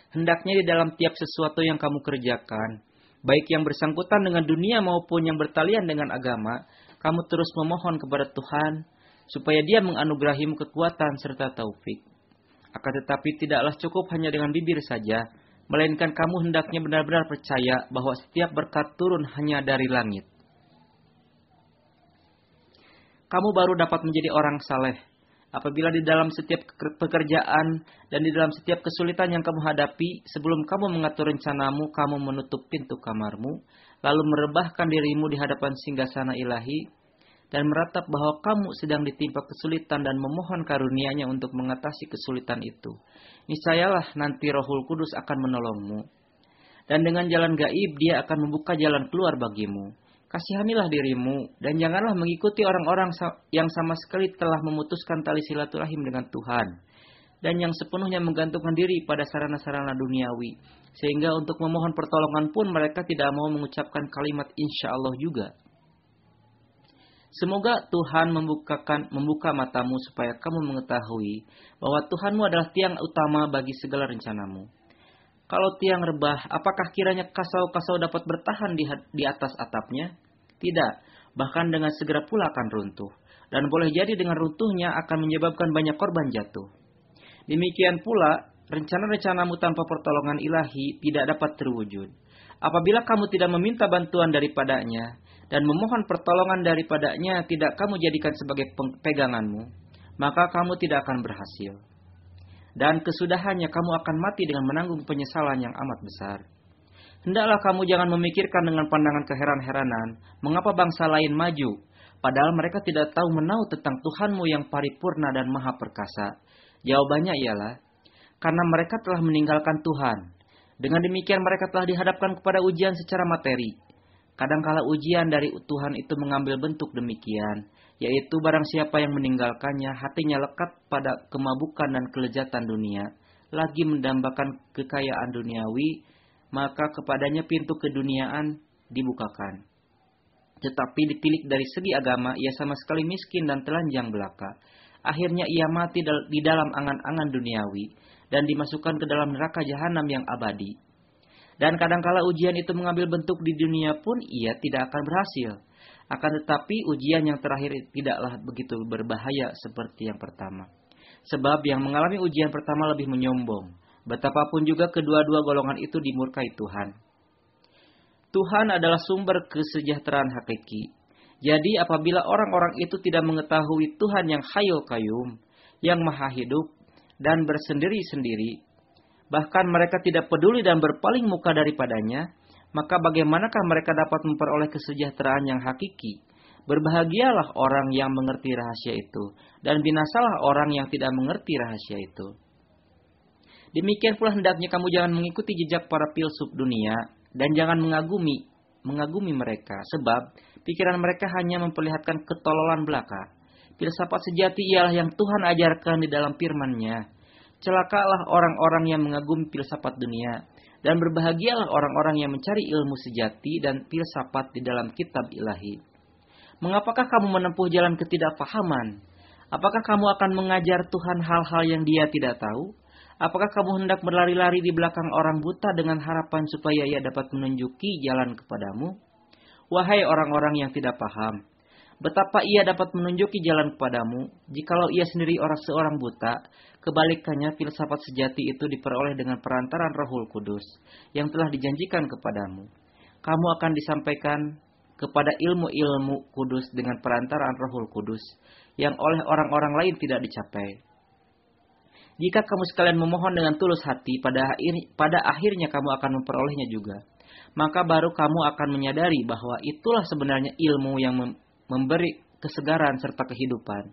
Hendaknya di dalam tiap sesuatu yang kamu kerjakan, baik yang bersangkutan dengan dunia maupun yang bertalian dengan agama, kamu terus memohon kepada Tuhan supaya Dia menganugerahimu kekuatan serta taufik. Akan tetapi tidaklah cukup hanya dengan bibir saja, melainkan kamu hendaknya benar-benar percaya bahwa setiap berkat turun hanya dari langit. Kamu baru dapat menjadi orang saleh apabila di dalam setiap pekerjaan dan di dalam setiap kesulitan yang kamu hadapi, sebelum kamu mengatur rencanamu, kamu menutup pintu kamarmu, lalu merebahkan dirimu di hadapan singgasana ilahi, dan meratap bahwa kamu sedang ditimpa kesulitan dan memohon karunia-Nya untuk mengatasi kesulitan itu. Niscayalah nanti Rohul Kudus akan menolongmu. Dan dengan jalan gaib dia akan membuka jalan keluar bagimu. Kasihanilah dirimu dan janganlah mengikuti orang-orang yang sama sekali telah memutuskan tali silaturahim dengan Tuhan dan yang sepenuhnya menggantungkan diri pada sarana-sarana duniawi sehingga untuk memohon pertolongan pun mereka tidak mau mengucapkan kalimat insya Allah juga. Semoga Tuhan membukakan membuka matamu supaya kamu mengetahui bahwa Tuhanmu adalah tiang utama bagi segala rencanamu. Kalau tiang rebah, apakah kiranya kasau-kasau dapat bertahan di, di atas atapnya? Tidak, bahkan dengan segera pula akan runtuh. Dan boleh jadi dengan runtuhnya akan menyebabkan banyak korban jatuh. Demikian pula, rencana-rencanamu tanpa pertolongan ilahi tidak dapat terwujud. Apabila kamu tidak meminta bantuan daripadanya, dan memohon pertolongan daripadanya tidak kamu jadikan sebagai peganganmu, maka kamu tidak akan berhasil. Dan kesudahannya kamu akan mati dengan menanggung penyesalan yang amat besar. Hendaklah kamu jangan memikirkan dengan pandangan keheran-heranan, mengapa bangsa lain maju, padahal mereka tidak tahu menau tentang Tuhanmu yang paripurna dan maha perkasa. Jawabannya ialah, karena mereka telah meninggalkan Tuhan. Dengan demikian mereka telah dihadapkan kepada ujian secara materi, Kadangkala ujian dari Tuhan itu mengambil bentuk demikian, yaitu barang siapa yang meninggalkannya hatinya lekat pada kemabukan dan kelezatan dunia, lagi mendambakan kekayaan duniawi, maka kepadanya pintu keduniaan dibukakan. Tetapi ditilik dari segi agama, ia sama sekali miskin dan telanjang belaka. Akhirnya ia mati di dalam angan-angan duniawi dan dimasukkan ke dalam neraka jahanam yang abadi dan kadangkala ujian itu mengambil bentuk di dunia pun ia tidak akan berhasil. Akan tetapi ujian yang terakhir tidaklah begitu berbahaya seperti yang pertama. Sebab yang mengalami ujian pertama lebih menyombong. Betapapun juga kedua-dua golongan itu dimurkai Tuhan. Tuhan adalah sumber kesejahteraan hakiki. Jadi apabila orang-orang itu tidak mengetahui Tuhan yang hayul kayum, yang maha hidup, dan bersendiri-sendiri, bahkan mereka tidak peduli dan berpaling muka daripadanya, maka bagaimanakah mereka dapat memperoleh kesejahteraan yang hakiki? Berbahagialah orang yang mengerti rahasia itu, dan binasalah orang yang tidak mengerti rahasia itu. Demikian pula hendaknya kamu jangan mengikuti jejak para filsuf dunia, dan jangan mengagumi mengagumi mereka, sebab pikiran mereka hanya memperlihatkan ketololan belaka. Filsafat sejati ialah yang Tuhan ajarkan di dalam firman-Nya, Celakalah orang-orang yang mengagumi filsafat dunia, dan berbahagialah orang-orang yang mencari ilmu sejati dan filsafat di dalam kitab ilahi. Mengapakah kamu menempuh jalan ketidakpahaman? Apakah kamu akan mengajar Tuhan hal-hal yang dia tidak tahu? Apakah kamu hendak berlari-lari di belakang orang buta dengan harapan supaya ia dapat menunjuki jalan kepadamu? Wahai orang-orang yang tidak paham, betapa ia dapat menunjuki jalan kepadamu jikalau ia sendiri orang seorang buta kebalikannya filsafat sejati itu diperoleh dengan perantaran Rohul Kudus yang telah dijanjikan kepadamu. Kamu akan disampaikan kepada ilmu-ilmu kudus dengan perantaran Rohul Kudus yang oleh orang-orang lain tidak dicapai. Jika kamu sekalian memohon dengan tulus hati pada akhir, pada akhirnya kamu akan memperolehnya juga maka baru kamu akan menyadari bahwa itulah sebenarnya ilmu yang memberi kesegaran serta kehidupan,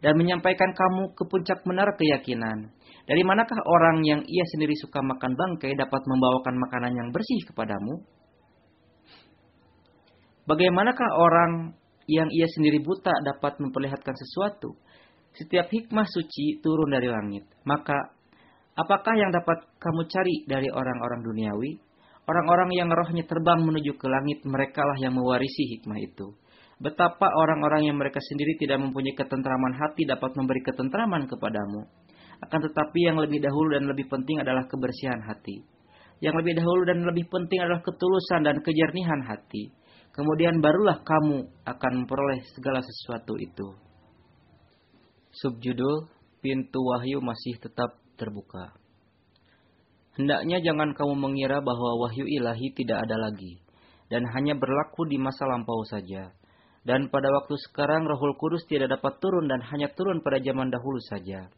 dan menyampaikan kamu ke puncak menara keyakinan. Dari manakah orang yang ia sendiri suka makan bangkai dapat membawakan makanan yang bersih kepadamu? Bagaimanakah orang yang ia sendiri buta dapat memperlihatkan sesuatu? Setiap hikmah suci turun dari langit. Maka, apakah yang dapat kamu cari dari orang-orang duniawi? Orang-orang yang rohnya terbang menuju ke langit, merekalah yang mewarisi hikmah itu. Betapa orang-orang yang mereka sendiri tidak mempunyai ketentraman hati dapat memberi ketentraman kepadamu. Akan tetapi yang lebih dahulu dan lebih penting adalah kebersihan hati. Yang lebih dahulu dan lebih penting adalah ketulusan dan kejernihan hati. Kemudian barulah kamu akan memperoleh segala sesuatu itu. Subjudul Pintu Wahyu masih tetap terbuka. Hendaknya jangan kamu mengira bahwa wahyu ilahi tidak ada lagi, dan hanya berlaku di masa lampau saja. Dan pada waktu sekarang Rohul Kudus tidak dapat turun dan hanya turun pada zaman dahulu saja.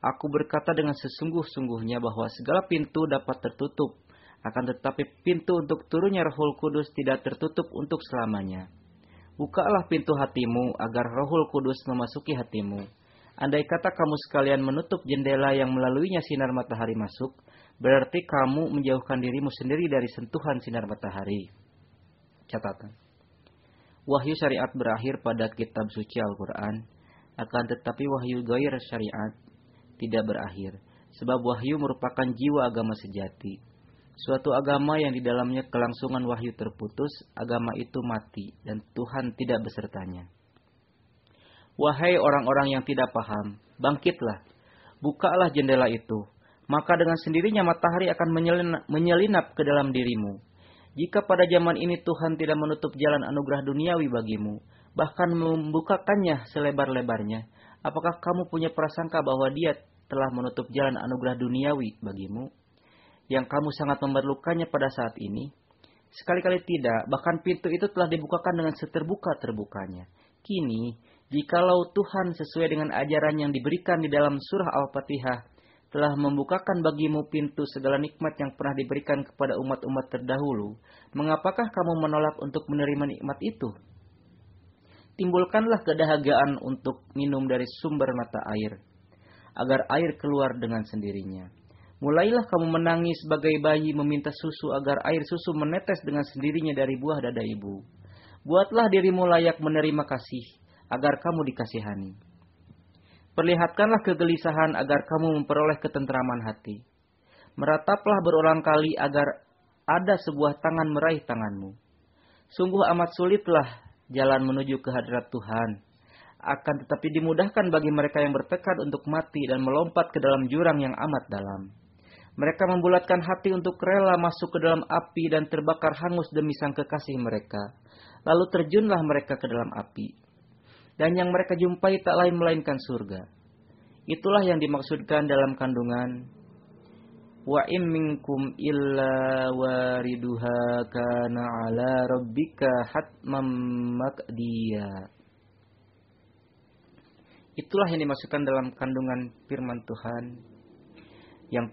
Aku berkata dengan sesungguh-sungguhnya bahwa segala pintu dapat tertutup, akan tetapi pintu untuk turunnya Rohul Kudus tidak tertutup untuk selamanya. Bukalah pintu hatimu agar Rohul Kudus memasuki hatimu. Andai kata kamu sekalian menutup jendela yang melaluinya sinar matahari masuk, berarti kamu menjauhkan dirimu sendiri dari sentuhan sinar matahari. Catatan. Wahyu syariat berakhir pada kitab suci Al-Quran, akan tetapi wahyu gair syariat tidak berakhir, sebab wahyu merupakan jiwa agama sejati. Suatu agama yang di dalamnya kelangsungan wahyu terputus, agama itu mati dan Tuhan tidak besertanya. Wahai orang-orang yang tidak paham, bangkitlah, bukalah jendela itu, maka dengan sendirinya matahari akan menyelinap ke dalam dirimu jika pada zaman ini Tuhan tidak menutup jalan anugerah duniawi bagimu, bahkan membukakannya selebar-lebarnya, apakah kamu punya prasangka bahwa dia telah menutup jalan anugerah duniawi bagimu, yang kamu sangat memerlukannya pada saat ini? Sekali-kali tidak, bahkan pintu itu telah dibukakan dengan seterbuka-terbukanya. Kini, jikalau Tuhan sesuai dengan ajaran yang diberikan di dalam surah Al-Fatihah, telah membukakan bagimu pintu segala nikmat yang pernah diberikan kepada umat-umat terdahulu, mengapakah kamu menolak untuk menerima nikmat itu? Timbulkanlah kedahagaan untuk minum dari sumber mata air, agar air keluar dengan sendirinya. Mulailah kamu menangis sebagai bayi meminta susu agar air susu menetes dengan sendirinya dari buah dada ibu. Buatlah dirimu layak menerima kasih, agar kamu dikasihani. Perlihatkanlah kegelisahan agar kamu memperoleh ketentraman hati. Merataplah berulang kali agar ada sebuah tangan meraih tanganmu. Sungguh amat sulitlah jalan menuju ke hadirat Tuhan. Akan tetapi dimudahkan bagi mereka yang bertekad untuk mati dan melompat ke dalam jurang yang amat dalam. Mereka membulatkan hati untuk rela masuk ke dalam api dan terbakar hangus demi sang kekasih mereka. Lalu terjunlah mereka ke dalam api dan yang mereka jumpai tak lain melainkan surga. Itulah yang dimaksudkan dalam kandungan wa in minkum illa wariduha kana ala rabbika hatmam maqdiya. Itulah yang dimaksudkan dalam kandungan firman Tuhan yang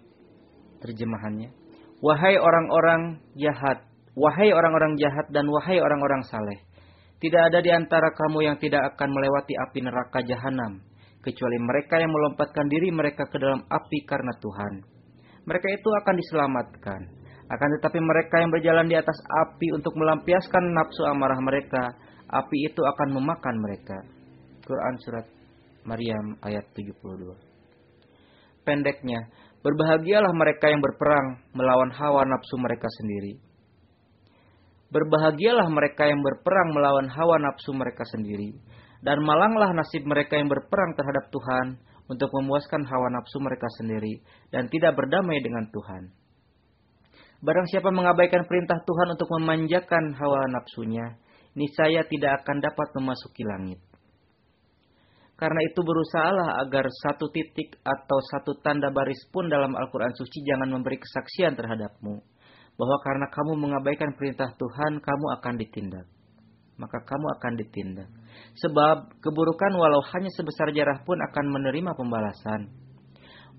terjemahannya. Wahai orang-orang jahat, wahai orang-orang jahat dan wahai orang-orang saleh tidak ada di antara kamu yang tidak akan melewati api neraka jahanam, kecuali mereka yang melompatkan diri mereka ke dalam api karena Tuhan. Mereka itu akan diselamatkan. Akan tetapi mereka yang berjalan di atas api untuk melampiaskan nafsu amarah mereka, api itu akan memakan mereka. Quran Surat Maryam ayat 72 Pendeknya, berbahagialah mereka yang berperang melawan hawa nafsu mereka sendiri Berbahagialah mereka yang berperang melawan hawa nafsu mereka sendiri, dan malanglah nasib mereka yang berperang terhadap Tuhan untuk memuaskan hawa nafsu mereka sendiri dan tidak berdamai dengan Tuhan. Barang siapa mengabaikan perintah Tuhan untuk memanjakan hawa nafsunya, niscaya tidak akan dapat memasuki langit. Karena itu berusahalah agar satu titik atau satu tanda baris pun dalam Al-Quran Suci jangan memberi kesaksian terhadapmu bahwa karena kamu mengabaikan perintah Tuhan, kamu akan ditindak. Maka kamu akan ditindak. Sebab keburukan walau hanya sebesar jarah pun akan menerima pembalasan.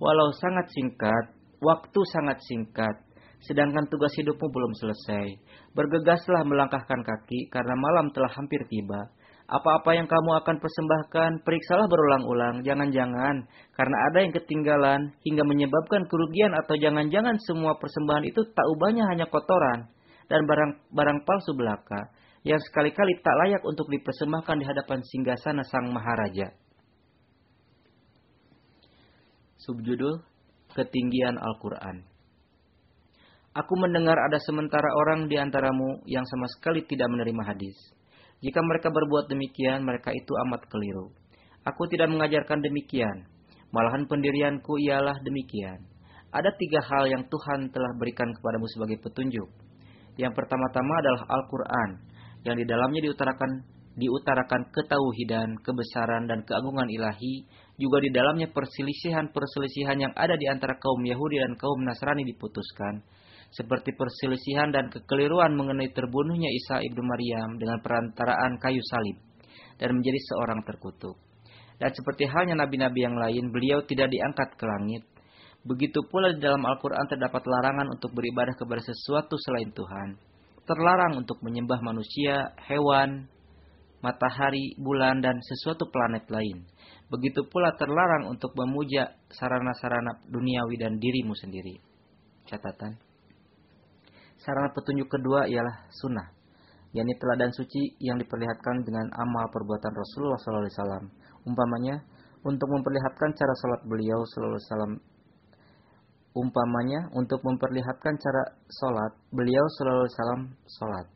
Walau sangat singkat, waktu sangat singkat, sedangkan tugas hidupmu belum selesai. Bergegaslah melangkahkan kaki karena malam telah hampir tiba apa-apa yang kamu akan persembahkan, periksalah berulang-ulang. Jangan-jangan karena ada yang ketinggalan hingga menyebabkan kerugian atau jangan-jangan semua persembahan itu tak ubahnya hanya kotoran dan barang-barang palsu belaka yang sekali-kali tak layak untuk dipersembahkan di hadapan singgasana sang maharaja. Subjudul Ketinggian Al-Quran Aku mendengar ada sementara orang di antaramu yang sama sekali tidak menerima hadis. Jika mereka berbuat demikian, mereka itu amat keliru. Aku tidak mengajarkan demikian. Malahan pendirianku ialah demikian. Ada tiga hal yang Tuhan telah berikan kepadamu sebagai petunjuk. Yang pertama-tama adalah Al-Quran, yang di dalamnya diutarakan diutarakan ketauhidan, kebesaran, dan keagungan ilahi, juga di dalamnya perselisihan-perselisihan yang ada di antara kaum Yahudi dan kaum Nasrani diputuskan, seperti perselisihan dan kekeliruan mengenai terbunuhnya Isa ibnu Maryam dengan perantaraan kayu salib, dan menjadi seorang terkutuk. Dan seperti halnya nabi-nabi yang lain, beliau tidak diangkat ke langit. Begitu pula di dalam Al-Quran terdapat larangan untuk beribadah kepada sesuatu selain Tuhan. Terlarang untuk menyembah manusia, hewan, matahari, bulan, dan sesuatu planet lain. Begitu pula terlarang untuk memuja sarana-sarana duniawi dan dirimu sendiri. Catatan. Sarana petunjuk kedua ialah sunnah, yakni teladan suci yang diperlihatkan dengan amal perbuatan Rasulullah SAW. Umpamanya, untuk memperlihatkan cara salat beliau SAW umpamanya untuk memperlihatkan cara sholat, beliau salam sholat.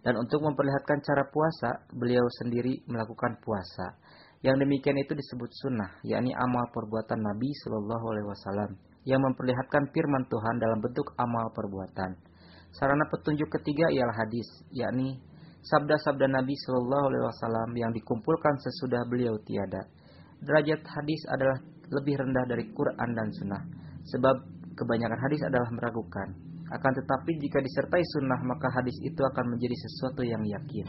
Dan untuk memperlihatkan cara puasa, beliau sendiri melakukan puasa. Yang demikian itu disebut sunnah, yakni amal perbuatan Nabi Shallallahu Alaihi Wasallam yang memperlihatkan firman Tuhan dalam bentuk amal perbuatan. Sarana petunjuk ketiga ialah hadis, yakni sabda-sabda Nabi Shallallahu Alaihi Wasallam yang dikumpulkan sesudah beliau tiada. Derajat hadis adalah lebih rendah dari Quran dan Sunnah, sebab kebanyakan hadis adalah meragukan. Akan tetapi jika disertai sunnah maka hadis itu akan menjadi sesuatu yang yakin.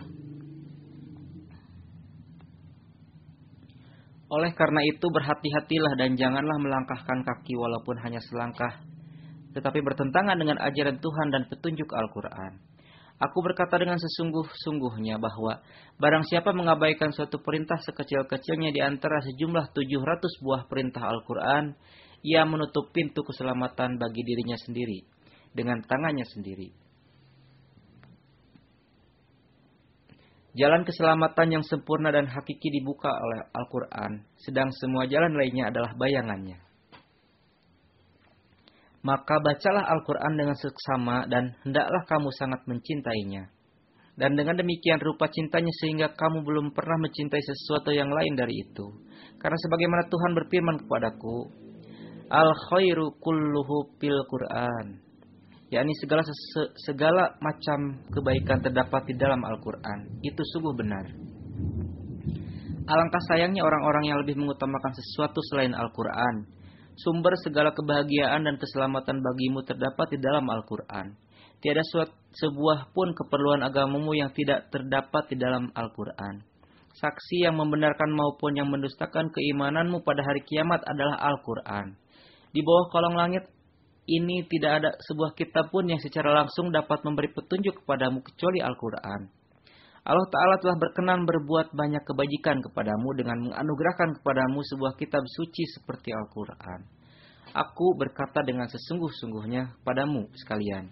Oleh karena itu berhati-hatilah dan janganlah melangkahkan kaki walaupun hanya selangkah, tetapi bertentangan dengan ajaran Tuhan dan petunjuk Al-Quran. Aku berkata dengan sesungguh-sungguhnya bahwa barang siapa mengabaikan suatu perintah sekecil-kecilnya di antara sejumlah 700 buah perintah Al-Quran, ia menutup pintu keselamatan bagi dirinya sendiri dengan tangannya sendiri. Jalan keselamatan yang sempurna dan hakiki dibuka oleh Al-Quran, sedang semua jalan lainnya adalah bayangannya. Maka bacalah Al-Quran dengan seksama dan hendaklah kamu sangat mencintainya. Dan dengan demikian rupa cintanya sehingga kamu belum pernah mencintai sesuatu yang lain dari itu. Karena sebagaimana Tuhan berfirman kepadaku, Al khairu kulluhu fil Quran yakni segala segala macam kebaikan terdapat di dalam Al-Qur'an. Itu sungguh benar. Alangkah sayangnya orang-orang yang lebih mengutamakan sesuatu selain Al-Qur'an. Sumber segala kebahagiaan dan keselamatan bagimu terdapat di dalam Al-Qur'an. Tiada sebuah pun keperluan agamamu yang tidak terdapat di dalam Al-Qur'an. Saksi yang membenarkan maupun yang mendustakan keimananmu pada hari kiamat adalah Al-Qur'an. Di bawah kolong langit ini tidak ada sebuah kitab pun yang secara langsung dapat memberi petunjuk kepadamu kecuali Al-Quran. Allah Ta'ala telah berkenan berbuat banyak kebajikan kepadamu dengan menganugerahkan kepadamu sebuah kitab suci seperti Al-Quran. Aku berkata dengan sesungguh-sungguhnya kepadamu sekalian,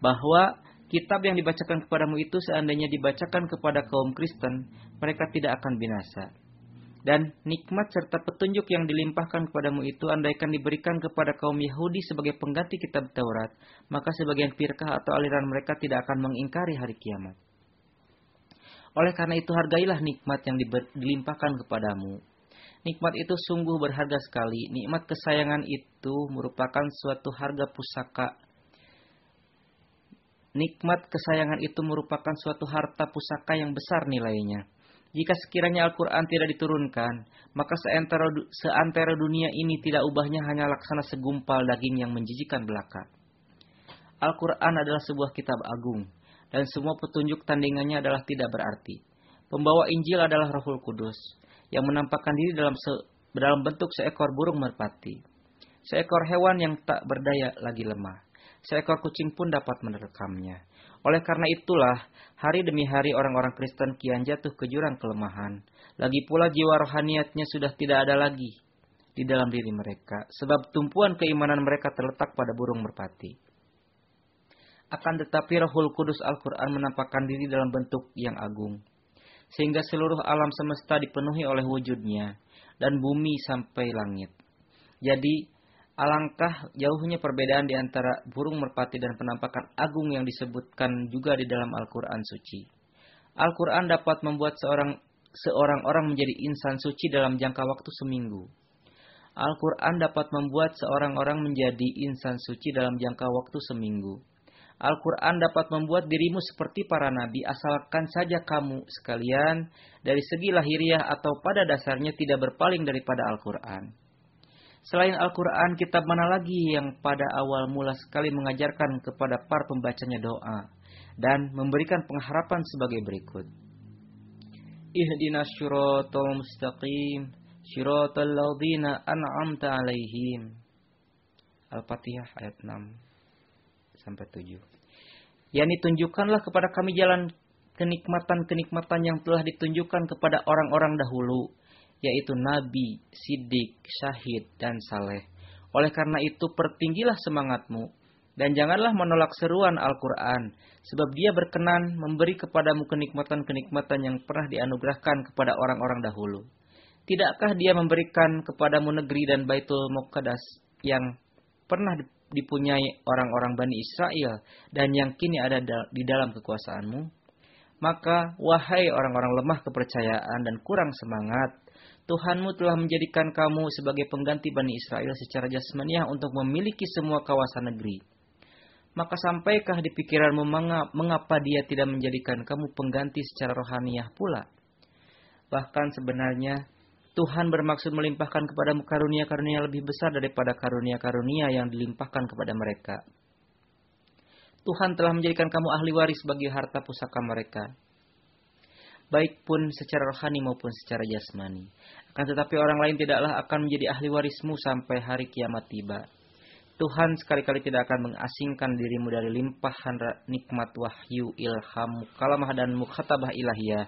bahwa kitab yang dibacakan kepadamu itu seandainya dibacakan kepada kaum Kristen, mereka tidak akan binasa dan nikmat serta petunjuk yang dilimpahkan kepadamu itu andaikan diberikan kepada kaum Yahudi sebagai pengganti kitab Taurat, maka sebagian firqah atau aliran mereka tidak akan mengingkari hari kiamat. Oleh karena itu hargailah nikmat yang dilimpahkan kepadamu. Nikmat itu sungguh berharga sekali. Nikmat kesayangan itu merupakan suatu harga pusaka. Nikmat kesayangan itu merupakan suatu harta pusaka yang besar nilainya jika sekiranya Al-Quran tidak diturunkan, maka seantero, seantero dunia ini tidak ubahnya hanya laksana segumpal daging yang menjijikan belaka. Al-Quran adalah sebuah kitab agung, dan semua petunjuk tandingannya adalah tidak berarti. Pembawa Injil adalah Rohul Kudus, yang menampakkan diri dalam, se, dalam bentuk seekor burung merpati. Seekor hewan yang tak berdaya lagi lemah. Seekor kucing pun dapat menerekamnya. Oleh karena itulah, hari demi hari orang-orang Kristen kian jatuh ke jurang kelemahan. Lagi pula jiwa rohaniatnya sudah tidak ada lagi di dalam diri mereka, sebab tumpuan keimanan mereka terletak pada burung merpati. Akan tetapi Rohul Kudus Al-Quran menampakkan diri dalam bentuk yang agung, sehingga seluruh alam semesta dipenuhi oleh wujudnya, dan bumi sampai langit. Jadi, Alangkah jauhnya perbedaan di antara burung merpati dan penampakan agung yang disebutkan juga di dalam Al-Quran suci. Al-Quran dapat membuat seorang seorang orang menjadi insan suci dalam jangka waktu seminggu. Al-Quran dapat membuat seorang orang menjadi insan suci dalam jangka waktu seminggu. Al-Quran dapat membuat dirimu seperti para nabi asalkan saja kamu sekalian dari segi lahiriah atau pada dasarnya tidak berpaling daripada Al-Quran. Selain Al-Quran, kitab mana lagi yang pada awal mula sekali mengajarkan kepada para pembacanya doa dan memberikan pengharapan sebagai berikut. Ihdinas syiratal mustaqim, syiratal ladzina an'amta alaihim. Al-Fatihah ayat 6 sampai 7. Yani tunjukkanlah kepada kami jalan kenikmatan-kenikmatan yang telah ditunjukkan kepada orang-orang dahulu yaitu nabi, sidik, syahid, dan saleh. Oleh karena itu pertinggilah semangatmu dan janganlah menolak seruan Al-Quran, sebab dia berkenan memberi kepadamu kenikmatan-kenikmatan yang pernah dianugerahkan kepada orang-orang dahulu. Tidakkah dia memberikan kepadamu negeri dan Baitul Muqaddas yang pernah dipunyai orang-orang Bani Israel dan yang kini ada di dalam kekuasaanmu? Maka, wahai orang-orang lemah kepercayaan dan kurang semangat, Tuhanmu telah menjadikan kamu sebagai pengganti Bani Israel secara jasmaniah untuk memiliki semua kawasan negeri. Maka sampaikah di pikiranmu mengapa dia tidak menjadikan kamu pengganti secara rohaniah pula? Bahkan sebenarnya Tuhan bermaksud melimpahkan kepadamu karunia-karunia lebih besar daripada karunia-karunia yang dilimpahkan kepada mereka. Tuhan telah menjadikan kamu ahli waris bagi harta pusaka mereka baik pun secara rohani maupun secara jasmani. Akan tetapi orang lain tidaklah akan menjadi ahli warismu sampai hari kiamat tiba. Tuhan sekali-kali tidak akan mengasingkan dirimu dari limpahan nikmat wahyu, ilham, mukalamah dan mukhatabah ilahiyah.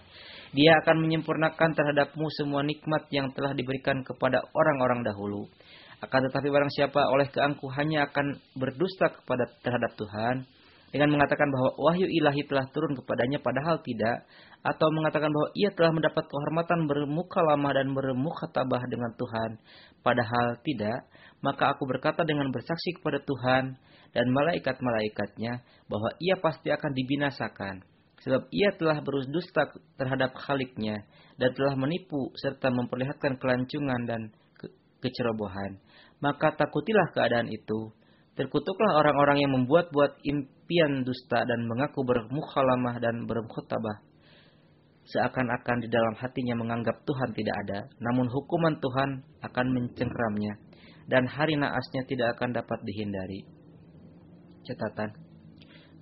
Dia akan menyempurnakan terhadapmu semua nikmat yang telah diberikan kepada orang-orang dahulu. Akan tetapi barang siapa oleh keangkuhannya akan berdusta kepada terhadap Tuhan, dengan mengatakan bahwa wahyu ilahi telah turun kepadanya padahal tidak atau mengatakan bahwa ia telah mendapat kehormatan bermuka lama dan bermuka tabah dengan Tuhan padahal tidak maka aku berkata dengan bersaksi kepada Tuhan dan malaikat-malaikatnya bahwa ia pasti akan dibinasakan sebab ia telah berdusta terhadap khaliknya dan telah menipu serta memperlihatkan kelancungan dan ke kecerobohan. Maka takutilah keadaan itu. Terkutuklah orang-orang yang membuat-buat impian dusta dan mengaku bermukhalamah dan berkhutbah. Seakan-akan di dalam hatinya menganggap Tuhan tidak ada, namun hukuman Tuhan akan mencengkramnya, dan hari naasnya tidak akan dapat dihindari. Catatan.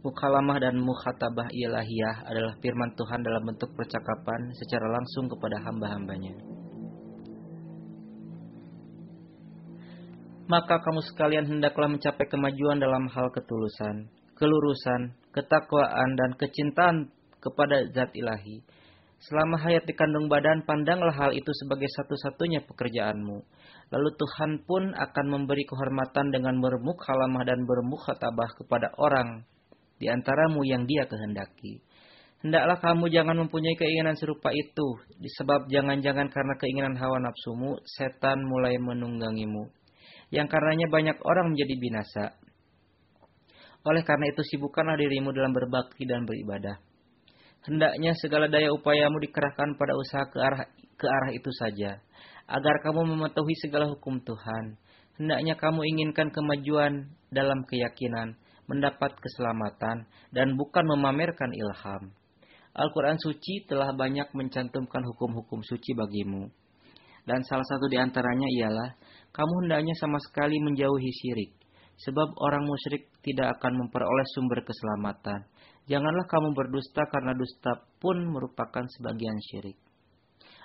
Mukhalamah dan mukhatabah ilahiyah adalah firman Tuhan dalam bentuk percakapan secara langsung kepada hamba-hambanya. maka kamu sekalian hendaklah mencapai kemajuan dalam hal ketulusan, kelurusan, ketakwaan, dan kecintaan kepada zat ilahi. Selama hayat di kandung badan, pandanglah hal itu sebagai satu-satunya pekerjaanmu. Lalu Tuhan pun akan memberi kehormatan dengan bermukhalamah dan bermukhatabah kepada orang di antaramu yang dia kehendaki. Hendaklah kamu jangan mempunyai keinginan serupa itu, disebab jangan-jangan karena keinginan hawa nafsumu, setan mulai menunggangimu yang karenanya banyak orang menjadi binasa. Oleh karena itu sibukkanlah dirimu dalam berbakti dan beribadah. Hendaknya segala daya upayamu dikerahkan pada usaha ke arah ke arah itu saja, agar kamu mematuhi segala hukum Tuhan. Hendaknya kamu inginkan kemajuan dalam keyakinan, mendapat keselamatan, dan bukan memamerkan ilham. Al-Quran suci telah banyak mencantumkan hukum-hukum suci bagimu. Dan salah satu di antaranya ialah kamu hendaknya sama sekali menjauhi syirik. Sebab orang musyrik tidak akan memperoleh sumber keselamatan. Janganlah kamu berdusta karena dusta pun merupakan sebagian syirik.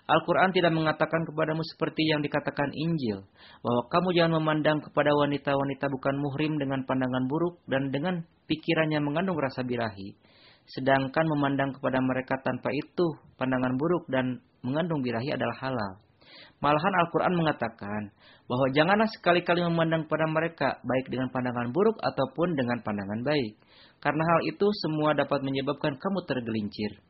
Al-Quran tidak mengatakan kepadamu seperti yang dikatakan Injil, bahwa kamu jangan memandang kepada wanita-wanita bukan muhrim dengan pandangan buruk dan dengan pikirannya mengandung rasa birahi. Sedangkan memandang kepada mereka tanpa itu, pandangan buruk dan mengandung birahi adalah halal. Malahan Al-Quran mengatakan bahwa janganlah sekali-kali memandang pada mereka baik dengan pandangan buruk ataupun dengan pandangan baik. Karena hal itu semua dapat menyebabkan kamu tergelincir.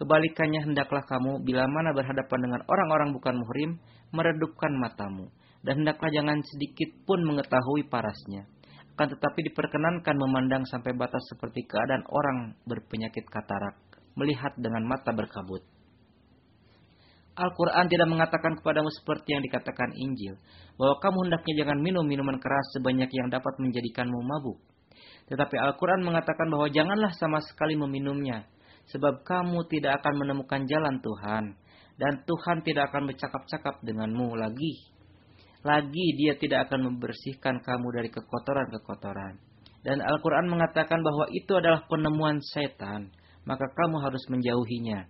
Kebalikannya hendaklah kamu bila mana berhadapan dengan orang-orang bukan muhrim, meredupkan matamu. dan hendaklah jangan sedikit pun mengetahui parasnya. Akan tetapi diperkenankan memandang sampai batas seperti keadaan orang berpenyakit katarak, melihat dengan mata berkabut. Al-Quran tidak mengatakan kepadamu seperti yang dikatakan Injil, bahwa kamu hendaknya jangan minum minuman keras sebanyak yang dapat menjadikanmu mabuk. Tetapi Al-Quran mengatakan bahwa janganlah sama sekali meminumnya, sebab kamu tidak akan menemukan jalan Tuhan, dan Tuhan tidak akan bercakap-cakap denganmu lagi. Lagi dia tidak akan membersihkan kamu dari kekotoran-kekotoran. Dan Al-Quran mengatakan bahwa itu adalah penemuan setan, maka kamu harus menjauhinya.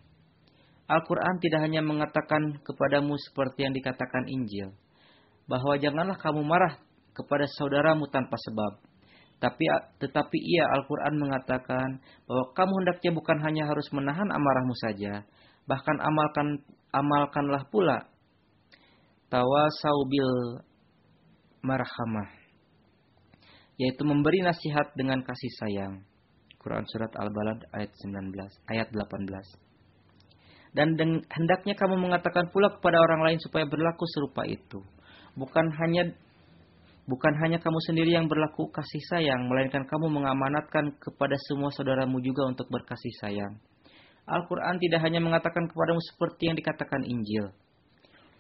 Al-Quran tidak hanya mengatakan kepadamu seperti yang dikatakan Injil, bahwa janganlah kamu marah kepada saudaramu tanpa sebab. Tapi tetapi ia Al-Quran mengatakan bahwa kamu hendaknya bukan hanya harus menahan amarahmu saja, bahkan amalkan amalkanlah pula tawasau bil marhamah, yaitu memberi nasihat dengan kasih sayang. Quran surat Al-Balad ayat 19, ayat 18 dan hendaknya kamu mengatakan pula kepada orang lain supaya berlaku serupa itu. Bukan hanya bukan hanya kamu sendiri yang berlaku kasih sayang, melainkan kamu mengamanatkan kepada semua saudaramu juga untuk berkasih sayang. Al-Quran tidak hanya mengatakan kepadamu seperti yang dikatakan Injil,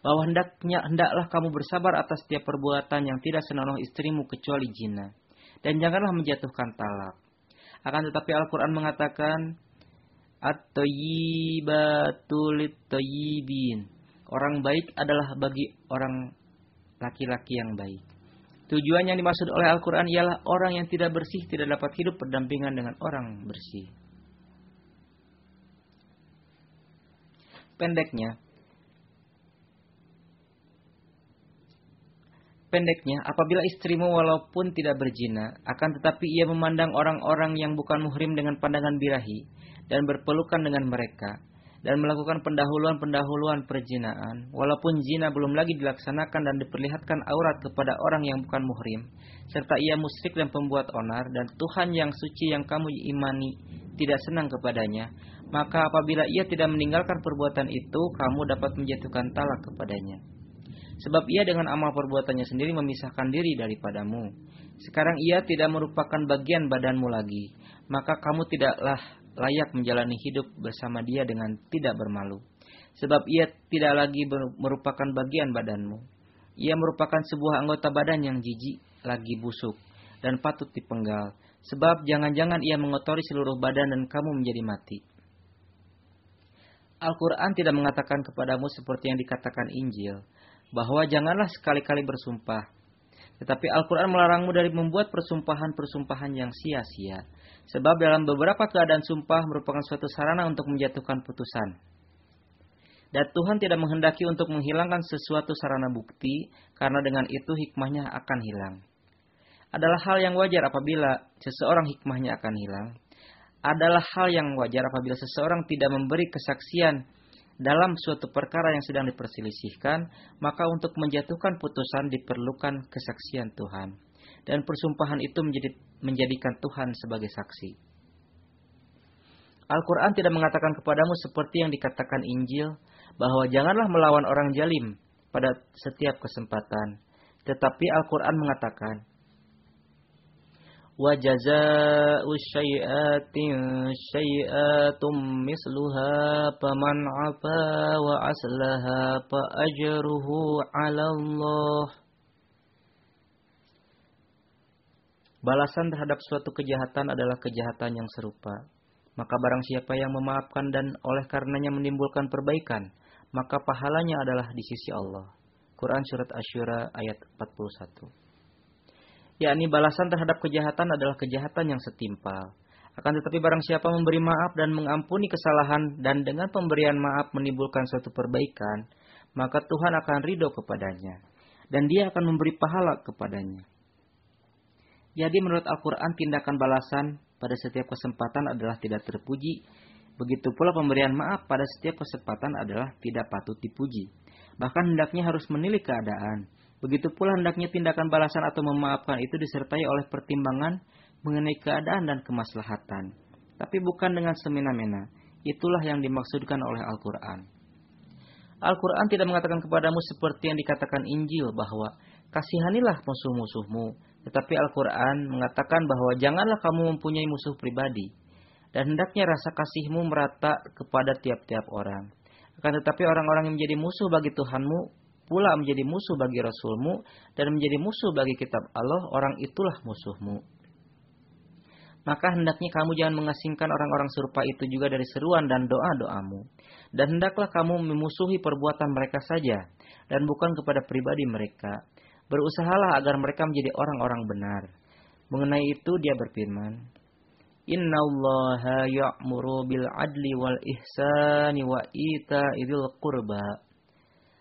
bahwa hendaknya hendaklah kamu bersabar atas setiap perbuatan yang tidak senonoh istrimu kecuali jina, dan janganlah menjatuhkan talak. Akan tetapi Al-Quran mengatakan, At-tayyibatul tayyibin. Orang baik adalah bagi orang laki-laki yang baik. Tujuan yang dimaksud oleh Al-Quran ialah orang yang tidak bersih tidak dapat hidup berdampingan dengan orang bersih. Pendeknya, Pendeknya, apabila istrimu walaupun tidak berzina, akan tetapi ia memandang orang-orang yang bukan muhrim dengan pandangan birahi, dan berpelukan dengan mereka dan melakukan pendahuluan-pendahuluan perjinaan, walaupun zina belum lagi dilaksanakan dan diperlihatkan aurat kepada orang yang bukan muhrim, serta ia musyrik dan pembuat onar, dan Tuhan yang suci yang kamu imani tidak senang kepadanya, maka apabila ia tidak meninggalkan perbuatan itu, kamu dapat menjatuhkan talak kepadanya. Sebab ia dengan amal perbuatannya sendiri memisahkan diri daripadamu. Sekarang ia tidak merupakan bagian badanmu lagi, maka kamu tidaklah layak menjalani hidup bersama dia dengan tidak bermalu. Sebab ia tidak lagi merupakan bagian badanmu. Ia merupakan sebuah anggota badan yang jijik, lagi busuk, dan patut dipenggal. Sebab jangan-jangan ia mengotori seluruh badan dan kamu menjadi mati. Al-Quran tidak mengatakan kepadamu seperti yang dikatakan Injil, bahwa janganlah sekali-kali bersumpah. Tetapi Al-Quran melarangmu dari membuat persumpahan-persumpahan yang sia-sia Sebab dalam beberapa keadaan sumpah merupakan suatu sarana untuk menjatuhkan putusan. Dan Tuhan tidak menghendaki untuk menghilangkan sesuatu sarana bukti, karena dengan itu hikmahnya akan hilang. Adalah hal yang wajar apabila seseorang hikmahnya akan hilang. Adalah hal yang wajar apabila seseorang tidak memberi kesaksian dalam suatu perkara yang sedang diperselisihkan, maka untuk menjatuhkan putusan diperlukan kesaksian Tuhan dan persumpahan itu menjadi, menjadikan Tuhan sebagai saksi. Al-Quran tidak mengatakan kepadamu seperti yang dikatakan Injil, bahwa janganlah melawan orang jalim pada setiap kesempatan. Tetapi Al-Quran mengatakan, وَجَزَاءُ الشَّيْئَاتٍ شَيْئَاتٌ مِثْلُهَا فَمَنْ عَفَا وَأَصْلَحَ فَأَجْرُهُ عَلَى اللَّهِ Balasan terhadap suatu kejahatan adalah kejahatan yang serupa. Maka barang siapa yang memaafkan dan oleh karenanya menimbulkan perbaikan, maka pahalanya adalah di sisi Allah. Quran Surat Asyura ayat 41. Yakni balasan terhadap kejahatan adalah kejahatan yang setimpal. Akan tetapi barang siapa memberi maaf dan mengampuni kesalahan dan dengan pemberian maaf menimbulkan suatu perbaikan, maka Tuhan akan ridho kepadanya. Dan dia akan memberi pahala kepadanya. Jadi menurut Al-Quran tindakan balasan pada setiap kesempatan adalah tidak terpuji. Begitu pula pemberian maaf pada setiap kesempatan adalah tidak patut dipuji. Bahkan hendaknya harus menilik keadaan. Begitu pula hendaknya tindakan balasan atau memaafkan itu disertai oleh pertimbangan mengenai keadaan dan kemaslahatan. Tapi bukan dengan semena-mena. Itulah yang dimaksudkan oleh Al-Quran. Al-Quran tidak mengatakan kepadamu seperti yang dikatakan Injil bahwa kasihanilah musuh-musuhmu. Tetapi Al-Quran mengatakan bahwa janganlah kamu mempunyai musuh pribadi. Dan hendaknya rasa kasihmu merata kepada tiap-tiap orang. Akan tetapi orang-orang yang menjadi musuh bagi Tuhanmu pula menjadi musuh bagi Rasulmu dan menjadi musuh bagi kitab Allah, orang itulah musuhmu. Maka hendaknya kamu jangan mengasingkan orang-orang serupa itu juga dari seruan dan doa-doamu. Dan hendaklah kamu memusuhi perbuatan mereka saja, dan bukan kepada pribadi mereka. Berusahalah agar mereka menjadi orang-orang benar. Mengenai itu dia berfirman, Inna Allah ya'muru bil adli wal ihsani wa ita idil qurba.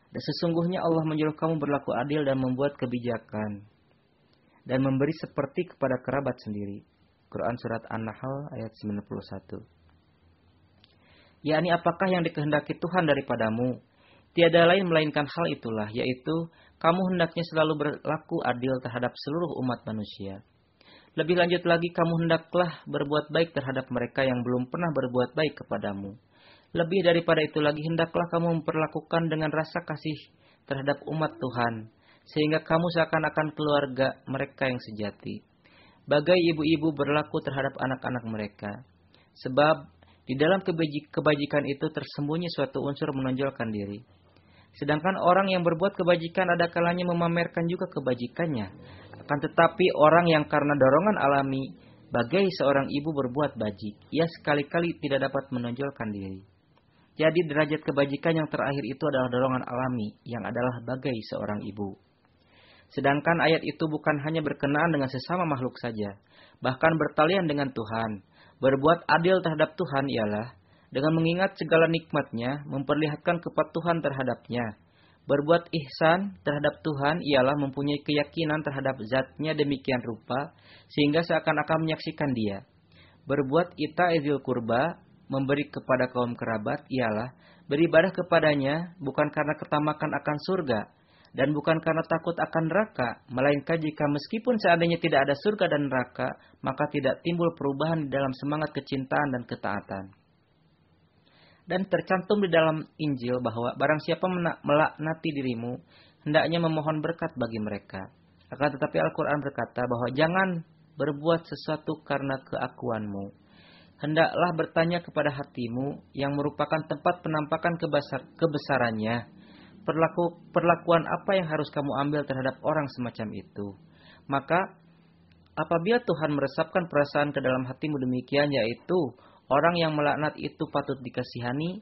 Dan sesungguhnya Allah menyuruh kamu berlaku adil dan membuat kebijakan. Dan memberi seperti kepada kerabat sendiri. Quran Surat An-Nahl ayat 91 yakni apakah yang dikehendaki Tuhan daripadamu. Tiada lain melainkan hal itulah, yaitu kamu hendaknya selalu berlaku adil terhadap seluruh umat manusia. Lebih lanjut lagi, kamu hendaklah berbuat baik terhadap mereka yang belum pernah berbuat baik kepadamu. Lebih daripada itu lagi, hendaklah kamu memperlakukan dengan rasa kasih terhadap umat Tuhan, sehingga kamu seakan-akan keluarga mereka yang sejati. Bagai ibu-ibu berlaku terhadap anak-anak mereka. Sebab di dalam kebajikan itu tersembunyi suatu unsur menonjolkan diri. Sedangkan orang yang berbuat kebajikan ada kalanya memamerkan juga kebajikannya. Akan tetapi orang yang karena dorongan alami bagai seorang ibu berbuat bajik, ia sekali-kali tidak dapat menonjolkan diri. Jadi derajat kebajikan yang terakhir itu adalah dorongan alami yang adalah bagai seorang ibu. Sedangkan ayat itu bukan hanya berkenaan dengan sesama makhluk saja, bahkan bertalian dengan Tuhan. Berbuat adil terhadap Tuhan ialah dengan mengingat segala nikmatnya, memperlihatkan kepatuhan terhadapnya. Berbuat ihsan terhadap Tuhan ialah mempunyai keyakinan terhadap zatnya demikian rupa, sehingga seakan-akan menyaksikan dia. Berbuat ita ezil kurba, memberi kepada kaum kerabat ialah beribadah kepadanya bukan karena ketamakan akan surga, dan bukan karena takut akan neraka, melainkan jika meskipun seandainya tidak ada surga dan neraka, maka tidak timbul perubahan di dalam semangat kecintaan dan ketaatan. Dan tercantum di dalam Injil bahwa barang siapa melaknati dirimu, hendaknya memohon berkat bagi mereka. Akan tetapi Al-Quran berkata bahwa jangan berbuat sesuatu karena keakuanmu. Hendaklah bertanya kepada hatimu yang merupakan tempat penampakan kebesarannya perlaku, perlakuan apa yang harus kamu ambil terhadap orang semacam itu. Maka apabila Tuhan meresapkan perasaan ke dalam hatimu demikian yaitu orang yang melaknat itu patut dikasihani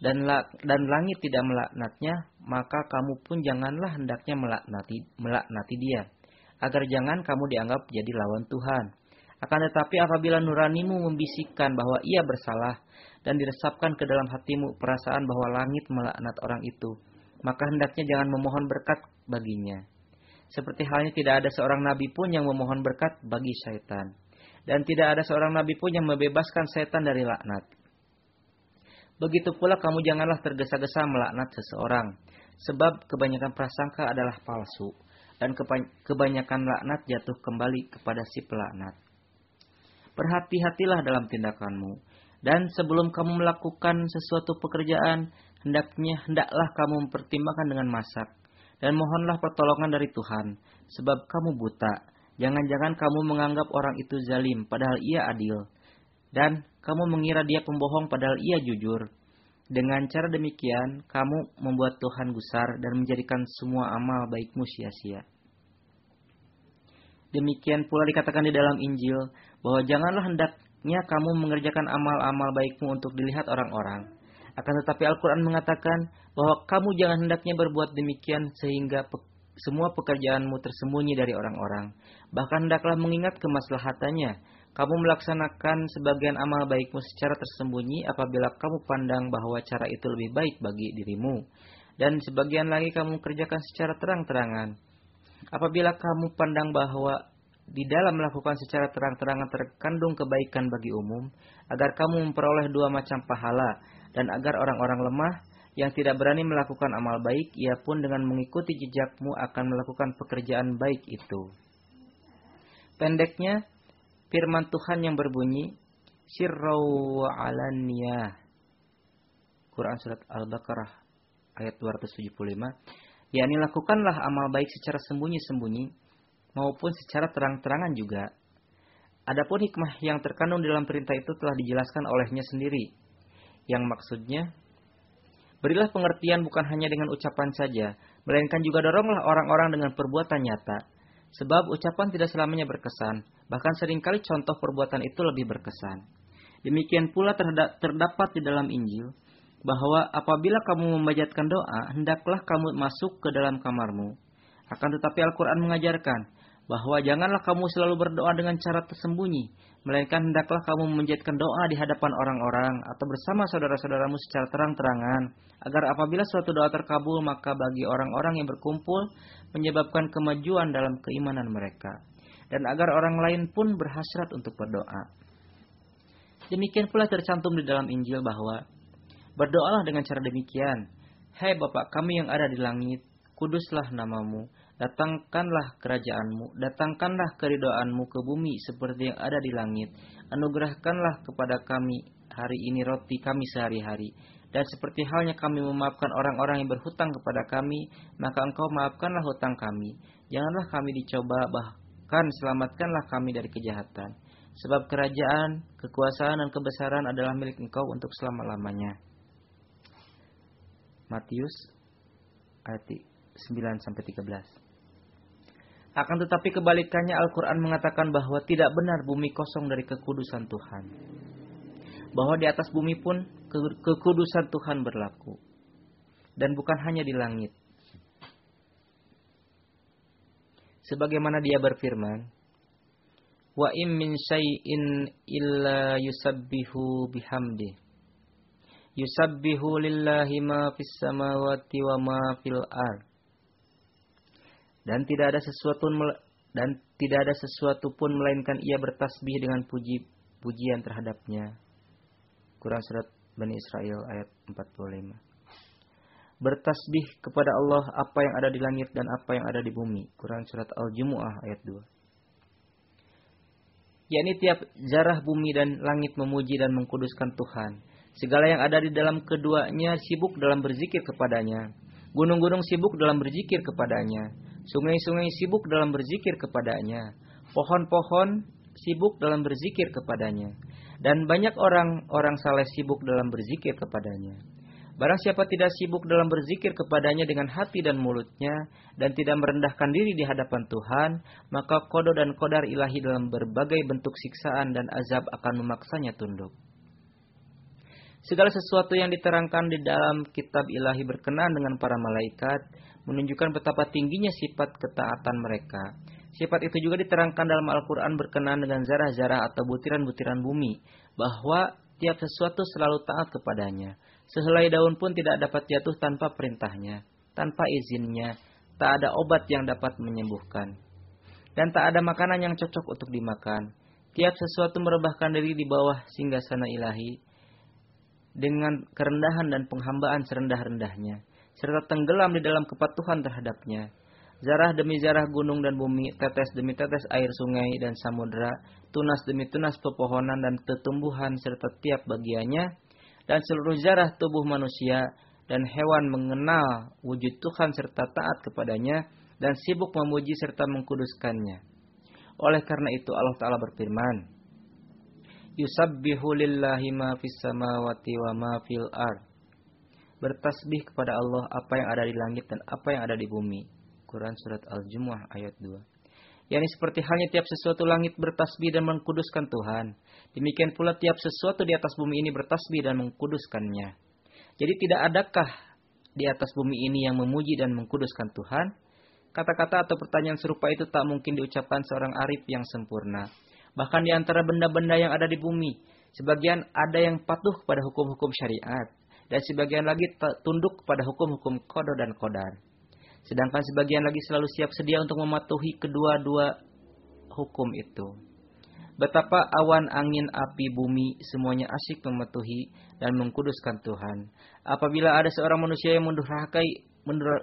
dan dan langit tidak melaknatnya, maka kamu pun janganlah hendaknya melaknati melaknati dia, agar jangan kamu dianggap jadi lawan Tuhan. Akan tetapi apabila nuranimu membisikkan bahwa ia bersalah dan diresapkan ke dalam hatimu perasaan bahwa langit melaknat orang itu, maka hendaknya jangan memohon berkat baginya. Seperti halnya tidak ada seorang nabi pun yang memohon berkat bagi syaitan. Dan tidak ada seorang nabi pun yang membebaskan syaitan dari laknat. Begitu pula kamu janganlah tergesa-gesa melaknat seseorang. Sebab kebanyakan prasangka adalah palsu. Dan kebanyakan laknat jatuh kembali kepada si pelaknat. Berhati-hatilah dalam tindakanmu. Dan sebelum kamu melakukan sesuatu pekerjaan, hendaknya hendaklah kamu mempertimbangkan dengan masak dan mohonlah pertolongan dari Tuhan sebab kamu buta jangan-jangan kamu menganggap orang itu zalim padahal ia adil. Dan kamu mengira dia pembohong padahal ia jujur. Dengan cara demikian kamu membuat Tuhan gusar dan menjadikan semua amal baikmu sia-sia. Demikian pula dikatakan di dalam Injil bahwa janganlah hendaknya kamu mengerjakan amal-amal baikmu untuk dilihat orang-orang. Akan tetapi Al-Quran mengatakan bahwa kamu jangan hendaknya berbuat demikian sehingga semua pekerjaanmu tersembunyi dari orang-orang. Bahkan hendaklah mengingat kemaslahatannya. Kamu melaksanakan sebagian amal baikmu secara tersembunyi apabila kamu pandang bahwa cara itu lebih baik bagi dirimu. Dan sebagian lagi kamu kerjakan secara terang-terangan. Apabila kamu pandang bahwa di dalam melakukan secara terang-terangan terkandung kebaikan bagi umum, agar kamu memperoleh dua macam pahala, dan agar orang-orang lemah yang tidak berani melakukan amal baik, ia pun dengan mengikuti jejakmu akan melakukan pekerjaan baik itu. Pendeknya, firman Tuhan yang berbunyi, Sirraw alaniyah. Quran Surat Al-Baqarah ayat 275, yakni lakukanlah amal baik secara sembunyi-sembunyi maupun secara terang-terangan juga. Adapun hikmah yang terkandung dalam perintah itu telah dijelaskan olehnya sendiri. Yang maksudnya, berilah pengertian bukan hanya dengan ucapan saja, melainkan juga doronglah orang-orang dengan perbuatan nyata. Sebab ucapan tidak selamanya berkesan, bahkan sering kali contoh perbuatan itu lebih berkesan. Demikian pula terdapat di dalam Injil, bahwa apabila kamu memajatkan doa, hendaklah kamu masuk ke dalam kamarmu. Akan tetapi Al-Quran mengajarkan bahwa janganlah kamu selalu berdoa dengan cara tersembunyi, melainkan hendaklah kamu memanjatkan doa di hadapan orang-orang atau bersama saudara-saudaramu secara terang-terangan, agar apabila suatu doa terkabul, maka bagi orang-orang yang berkumpul menyebabkan kemajuan dalam keimanan mereka, dan agar orang lain pun berhasrat untuk berdoa. Demikian pula tercantum di dalam Injil bahwa Berdoalah dengan cara demikian. Hai Bapak kami yang ada di langit, kuduslah namamu, datangkanlah kerajaanmu, datangkanlah keridoanmu ke bumi seperti yang ada di langit. Anugerahkanlah kepada kami hari ini roti kami sehari-hari. Dan seperti halnya kami memaafkan orang-orang yang berhutang kepada kami, maka engkau maafkanlah hutang kami. Janganlah kami dicoba, bahkan selamatkanlah kami dari kejahatan. Sebab kerajaan, kekuasaan, dan kebesaran adalah milik engkau untuk selama-lamanya. Matius ayat 9 sampai 13. Akan tetapi kebalikannya Al-Quran mengatakan bahwa tidak benar bumi kosong dari kekudusan Tuhan. Bahwa di atas bumi pun ke kekudusan Tuhan berlaku. Dan bukan hanya di langit. Sebagaimana dia berfirman, Wa im min syai'in illa yusabbihu bihamdih Yusabbihu lillahi ma fis samawati wa ma fil. Dan tidak ada sesuatu dan tidak ada sesuatu pun melainkan ia bertasbih dengan puji pujian terhadapnya. Quran surat Bani Israel ayat 45. Bertasbih kepada Allah apa yang ada di langit dan apa yang ada di bumi. Quran surat Al-Jumu'ah ayat 2 yakni tiap zarah bumi dan langit memuji dan mengkuduskan Tuhan. Segala yang ada di dalam keduanya sibuk dalam berzikir kepadanya. Gunung-gunung sibuk dalam berzikir kepadanya. Sungai-sungai sibuk dalam berzikir kepadanya. Pohon-pohon sibuk dalam berzikir kepadanya. Dan banyak orang-orang saleh sibuk dalam berzikir kepadanya. Barang siapa tidak sibuk dalam berzikir kepadanya dengan hati dan mulutnya dan tidak merendahkan diri di hadapan Tuhan, maka kodo dan kodar ilahi dalam berbagai bentuk siksaan dan azab akan memaksanya tunduk. Segala sesuatu yang diterangkan di dalam kitab ilahi berkenan dengan para malaikat, menunjukkan betapa tingginya sifat ketaatan mereka. Sifat itu juga diterangkan dalam Al-Quran berkenan dengan zarah-zarah atau butiran-butiran bumi, bahwa tiap sesuatu selalu taat kepadanya. Sehelai daun pun tidak dapat jatuh tanpa perintahnya, tanpa izinnya, tak ada obat yang dapat menyembuhkan. Dan tak ada makanan yang cocok untuk dimakan. Tiap sesuatu merebahkan diri di bawah singgasana ilahi, dengan kerendahan dan penghambaan serendah-rendahnya, serta tenggelam di dalam kepatuhan terhadapnya. Zarah demi zarah gunung dan bumi, tetes demi tetes air sungai dan samudera, tunas demi tunas pepohonan dan tetumbuhan serta tiap bagiannya, dan seluruh zarah tubuh manusia dan hewan mengenal wujud Tuhan serta taat kepadanya dan sibuk memuji serta mengkuduskannya. Oleh karena itu Allah Ta'ala berfirman, Yusabbihu lillahi ma fis samawati wa ma fil ard. Bertasbih kepada Allah apa yang ada di langit dan apa yang ada di bumi. Quran surat Al-Jumu'ah ayat 2. Yani seperti halnya tiap sesuatu langit bertasbih dan mengkuduskan Tuhan. Demikian pula tiap sesuatu di atas bumi ini bertasbih dan mengkuduskannya. Jadi tidak adakah di atas bumi ini yang memuji dan mengkuduskan Tuhan? Kata-kata atau pertanyaan serupa itu tak mungkin diucapkan seorang arif yang sempurna. Bahkan di antara benda-benda yang ada di bumi, sebagian ada yang patuh kepada hukum-hukum syariat, dan sebagian lagi tunduk kepada hukum-hukum kodo dan kodar. Sedangkan sebagian lagi selalu siap sedia untuk mematuhi kedua-dua hukum itu. Betapa awan, angin, api, bumi semuanya asyik mematuhi dan mengkuduskan Tuhan. Apabila ada seorang manusia yang mendurhakai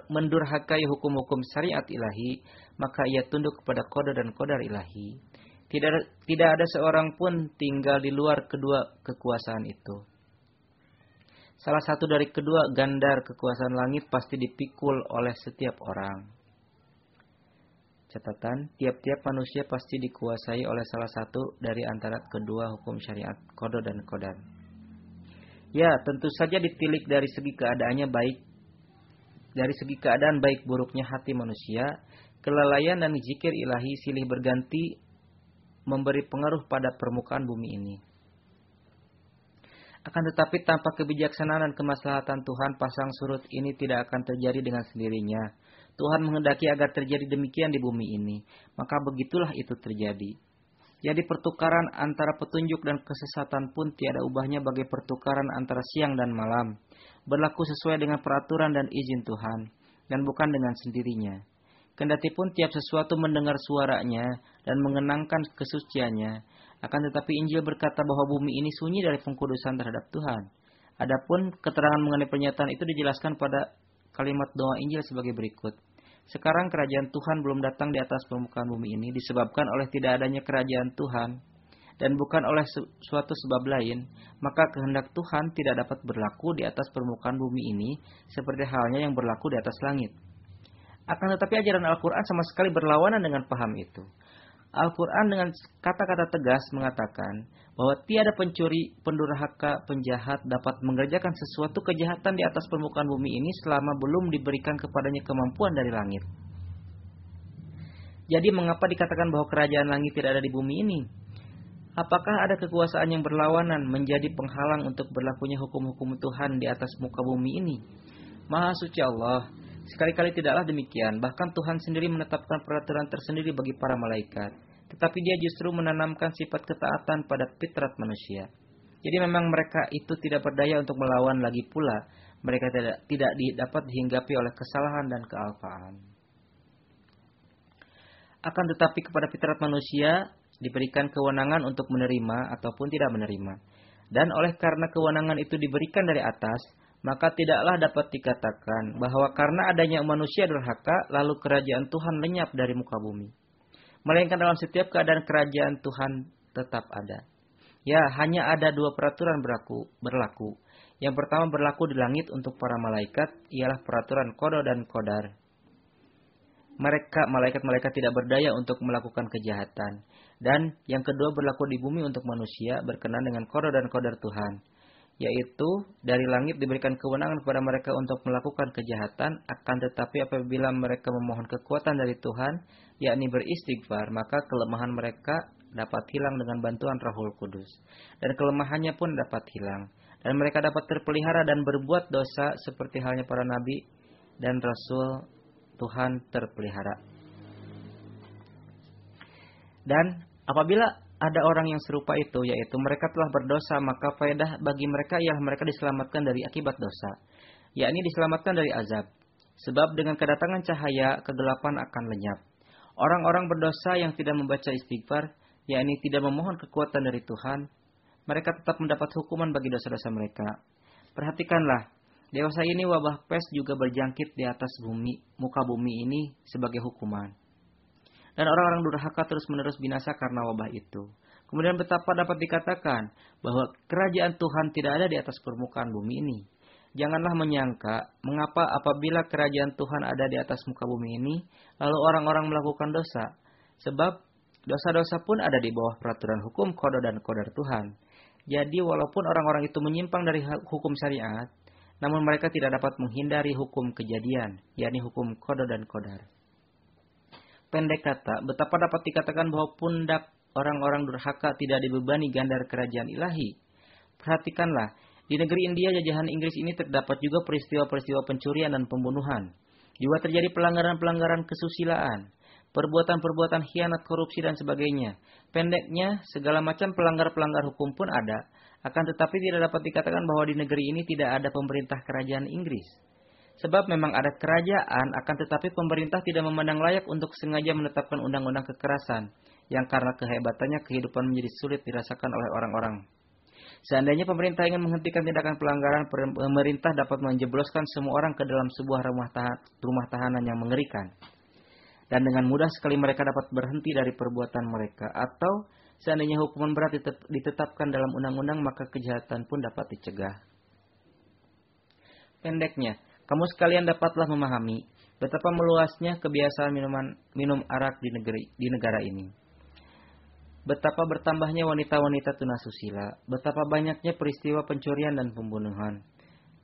mendurhakai hukum-hukum syariat ilahi, maka ia tunduk kepada kodo dan kodar ilahi. Tidak, tidak ada seorang pun tinggal di luar kedua kekuasaan itu. Salah satu dari kedua gandar kekuasaan langit pasti dipikul oleh setiap orang. Catatan, tiap-tiap manusia pasti dikuasai oleh salah satu dari antara kedua hukum syariat, kodo dan kodar. Ya, tentu saja ditilik dari segi keadaannya baik, dari segi keadaan baik buruknya hati manusia, kelalaian dan zikir ilahi silih berganti memberi pengaruh pada permukaan bumi ini. Akan tetapi tanpa kebijaksanaan dan kemaslahatan Tuhan, pasang surut ini tidak akan terjadi dengan sendirinya. Tuhan menghendaki agar terjadi demikian di bumi ini, maka begitulah itu terjadi. Jadi pertukaran antara petunjuk dan kesesatan pun tiada ubahnya bagi pertukaran antara siang dan malam. Berlaku sesuai dengan peraturan dan izin Tuhan, dan bukan dengan sendirinya. Kendati pun tiap sesuatu mendengar suaranya dan mengenangkan kesuciannya, akan tetapi Injil berkata bahwa bumi ini sunyi dari pengkudusan terhadap Tuhan. Adapun keterangan mengenai pernyataan itu dijelaskan pada kalimat doa Injil sebagai berikut. Sekarang kerajaan Tuhan belum datang di atas permukaan bumi ini disebabkan oleh tidak adanya kerajaan Tuhan dan bukan oleh suatu sebab lain, maka kehendak Tuhan tidak dapat berlaku di atas permukaan bumi ini seperti halnya yang berlaku di atas langit. Akan tetapi ajaran Al-Quran sama sekali berlawanan dengan paham itu. Al-Quran dengan kata-kata tegas mengatakan bahwa tiada pencuri, pendurhaka, penjahat dapat mengerjakan sesuatu kejahatan di atas permukaan bumi ini selama belum diberikan kepadanya kemampuan dari langit. Jadi mengapa dikatakan bahwa kerajaan langit tidak ada di bumi ini? Apakah ada kekuasaan yang berlawanan menjadi penghalang untuk berlakunya hukum-hukum Tuhan di atas muka bumi ini? Maha suci Allah, Sekali-kali tidaklah demikian, bahkan Tuhan sendiri menetapkan peraturan tersendiri bagi para malaikat. Tetapi dia justru menanamkan sifat ketaatan pada fitrat manusia. Jadi memang mereka itu tidak berdaya untuk melawan lagi pula. Mereka tidak, tidak dapat dihinggapi oleh kesalahan dan kealpaan. Akan tetapi kepada fitrat manusia diberikan kewenangan untuk menerima ataupun tidak menerima. Dan oleh karena kewenangan itu diberikan dari atas, maka tidaklah dapat dikatakan bahwa karena adanya manusia durhaka, lalu kerajaan Tuhan lenyap dari muka bumi. Melainkan dalam setiap keadaan kerajaan Tuhan tetap ada. Ya, hanya ada dua peraturan berlaku. berlaku. Yang pertama berlaku di langit untuk para malaikat, ialah peraturan kodo dan kodar. Mereka, malaikat-malaikat tidak berdaya untuk melakukan kejahatan. Dan yang kedua berlaku di bumi untuk manusia, berkenan dengan kodo dan kodar Tuhan yaitu dari langit diberikan kewenangan kepada mereka untuk melakukan kejahatan, akan tetapi apabila mereka memohon kekuatan dari Tuhan, yakni beristighfar, maka kelemahan mereka dapat hilang dengan bantuan Rahul Kudus. Dan kelemahannya pun dapat hilang. Dan mereka dapat terpelihara dan berbuat dosa seperti halnya para nabi dan rasul Tuhan terpelihara. Dan apabila ada orang yang serupa itu, yaitu mereka telah berdosa, maka faedah bagi mereka ialah mereka diselamatkan dari akibat dosa, yakni diselamatkan dari azab. Sebab dengan kedatangan cahaya, kegelapan akan lenyap. Orang-orang berdosa yang tidak membaca istighfar, yakni tidak memohon kekuatan dari Tuhan, mereka tetap mendapat hukuman bagi dosa-dosa mereka. Perhatikanlah, dewasa ini wabah pes juga berjangkit di atas bumi, muka bumi ini sebagai hukuman dan orang-orang durhaka terus-menerus binasa karena wabah itu. Kemudian betapa dapat dikatakan bahwa kerajaan Tuhan tidak ada di atas permukaan bumi ini. Janganlah menyangka mengapa apabila kerajaan Tuhan ada di atas muka bumi ini, lalu orang-orang melakukan dosa. Sebab dosa-dosa pun ada di bawah peraturan hukum kodo dan kodar Tuhan. Jadi walaupun orang-orang itu menyimpang dari hukum syariat, namun mereka tidak dapat menghindari hukum kejadian, yakni hukum kodo dan kodar. Pendek kata, betapa dapat dikatakan bahwa pundak orang-orang durhaka tidak dibebani gandar kerajaan ilahi. Perhatikanlah, di negeri India jajahan Inggris ini terdapat juga peristiwa-peristiwa pencurian dan pembunuhan. Juga terjadi pelanggaran-pelanggaran kesusilaan, perbuatan-perbuatan hianat korupsi dan sebagainya. Pendeknya, segala macam pelanggar-pelanggar hukum pun ada, akan tetapi tidak dapat dikatakan bahwa di negeri ini tidak ada pemerintah kerajaan Inggris. Sebab memang ada kerajaan, akan tetapi pemerintah tidak memandang layak untuk sengaja menetapkan undang-undang kekerasan, yang karena kehebatannya kehidupan menjadi sulit dirasakan oleh orang-orang. Seandainya pemerintah ingin menghentikan tindakan pelanggaran, pemerintah dapat menjebloskan semua orang ke dalam sebuah rumah, tahan, rumah tahanan yang mengerikan. Dan dengan mudah sekali mereka dapat berhenti dari perbuatan mereka. Atau seandainya hukuman berat ditetapkan dalam undang-undang, maka kejahatan pun dapat dicegah. Pendeknya, kamu sekalian dapatlah memahami betapa meluasnya kebiasaan minuman minum arak di negeri di negara ini. Betapa bertambahnya wanita-wanita tunasusila, betapa banyaknya peristiwa pencurian dan pembunuhan.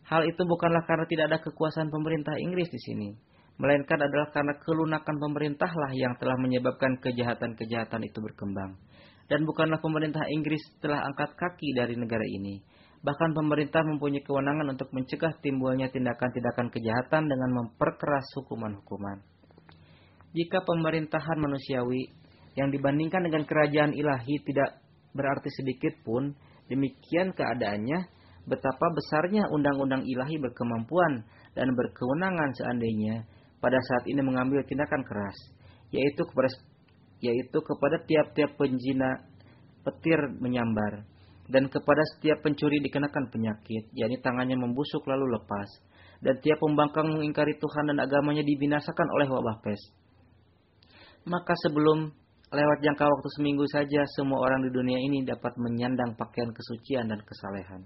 Hal itu bukanlah karena tidak ada kekuasaan pemerintah Inggris di sini, melainkan adalah karena kelunakan pemerintahlah yang telah menyebabkan kejahatan-kejahatan itu berkembang. Dan bukanlah pemerintah Inggris telah angkat kaki dari negara ini, Bahkan pemerintah mempunyai kewenangan untuk mencegah timbulnya tindakan-tindakan kejahatan dengan memperkeras hukuman-hukuman. Jika pemerintahan manusiawi yang dibandingkan dengan kerajaan ilahi tidak berarti sedikit pun, demikian keadaannya, betapa besarnya undang-undang ilahi berkemampuan dan berkewenangan seandainya pada saat ini mengambil tindakan keras, yaitu kepada yaitu kepada tiap-tiap penjina petir menyambar dan kepada setiap pencuri dikenakan penyakit, yakni tangannya membusuk lalu lepas, dan tiap pembangkang mengingkari Tuhan dan agamanya dibinasakan oleh wabah pes. Maka sebelum lewat jangka waktu seminggu saja, semua orang di dunia ini dapat menyandang pakaian kesucian dan kesalehan.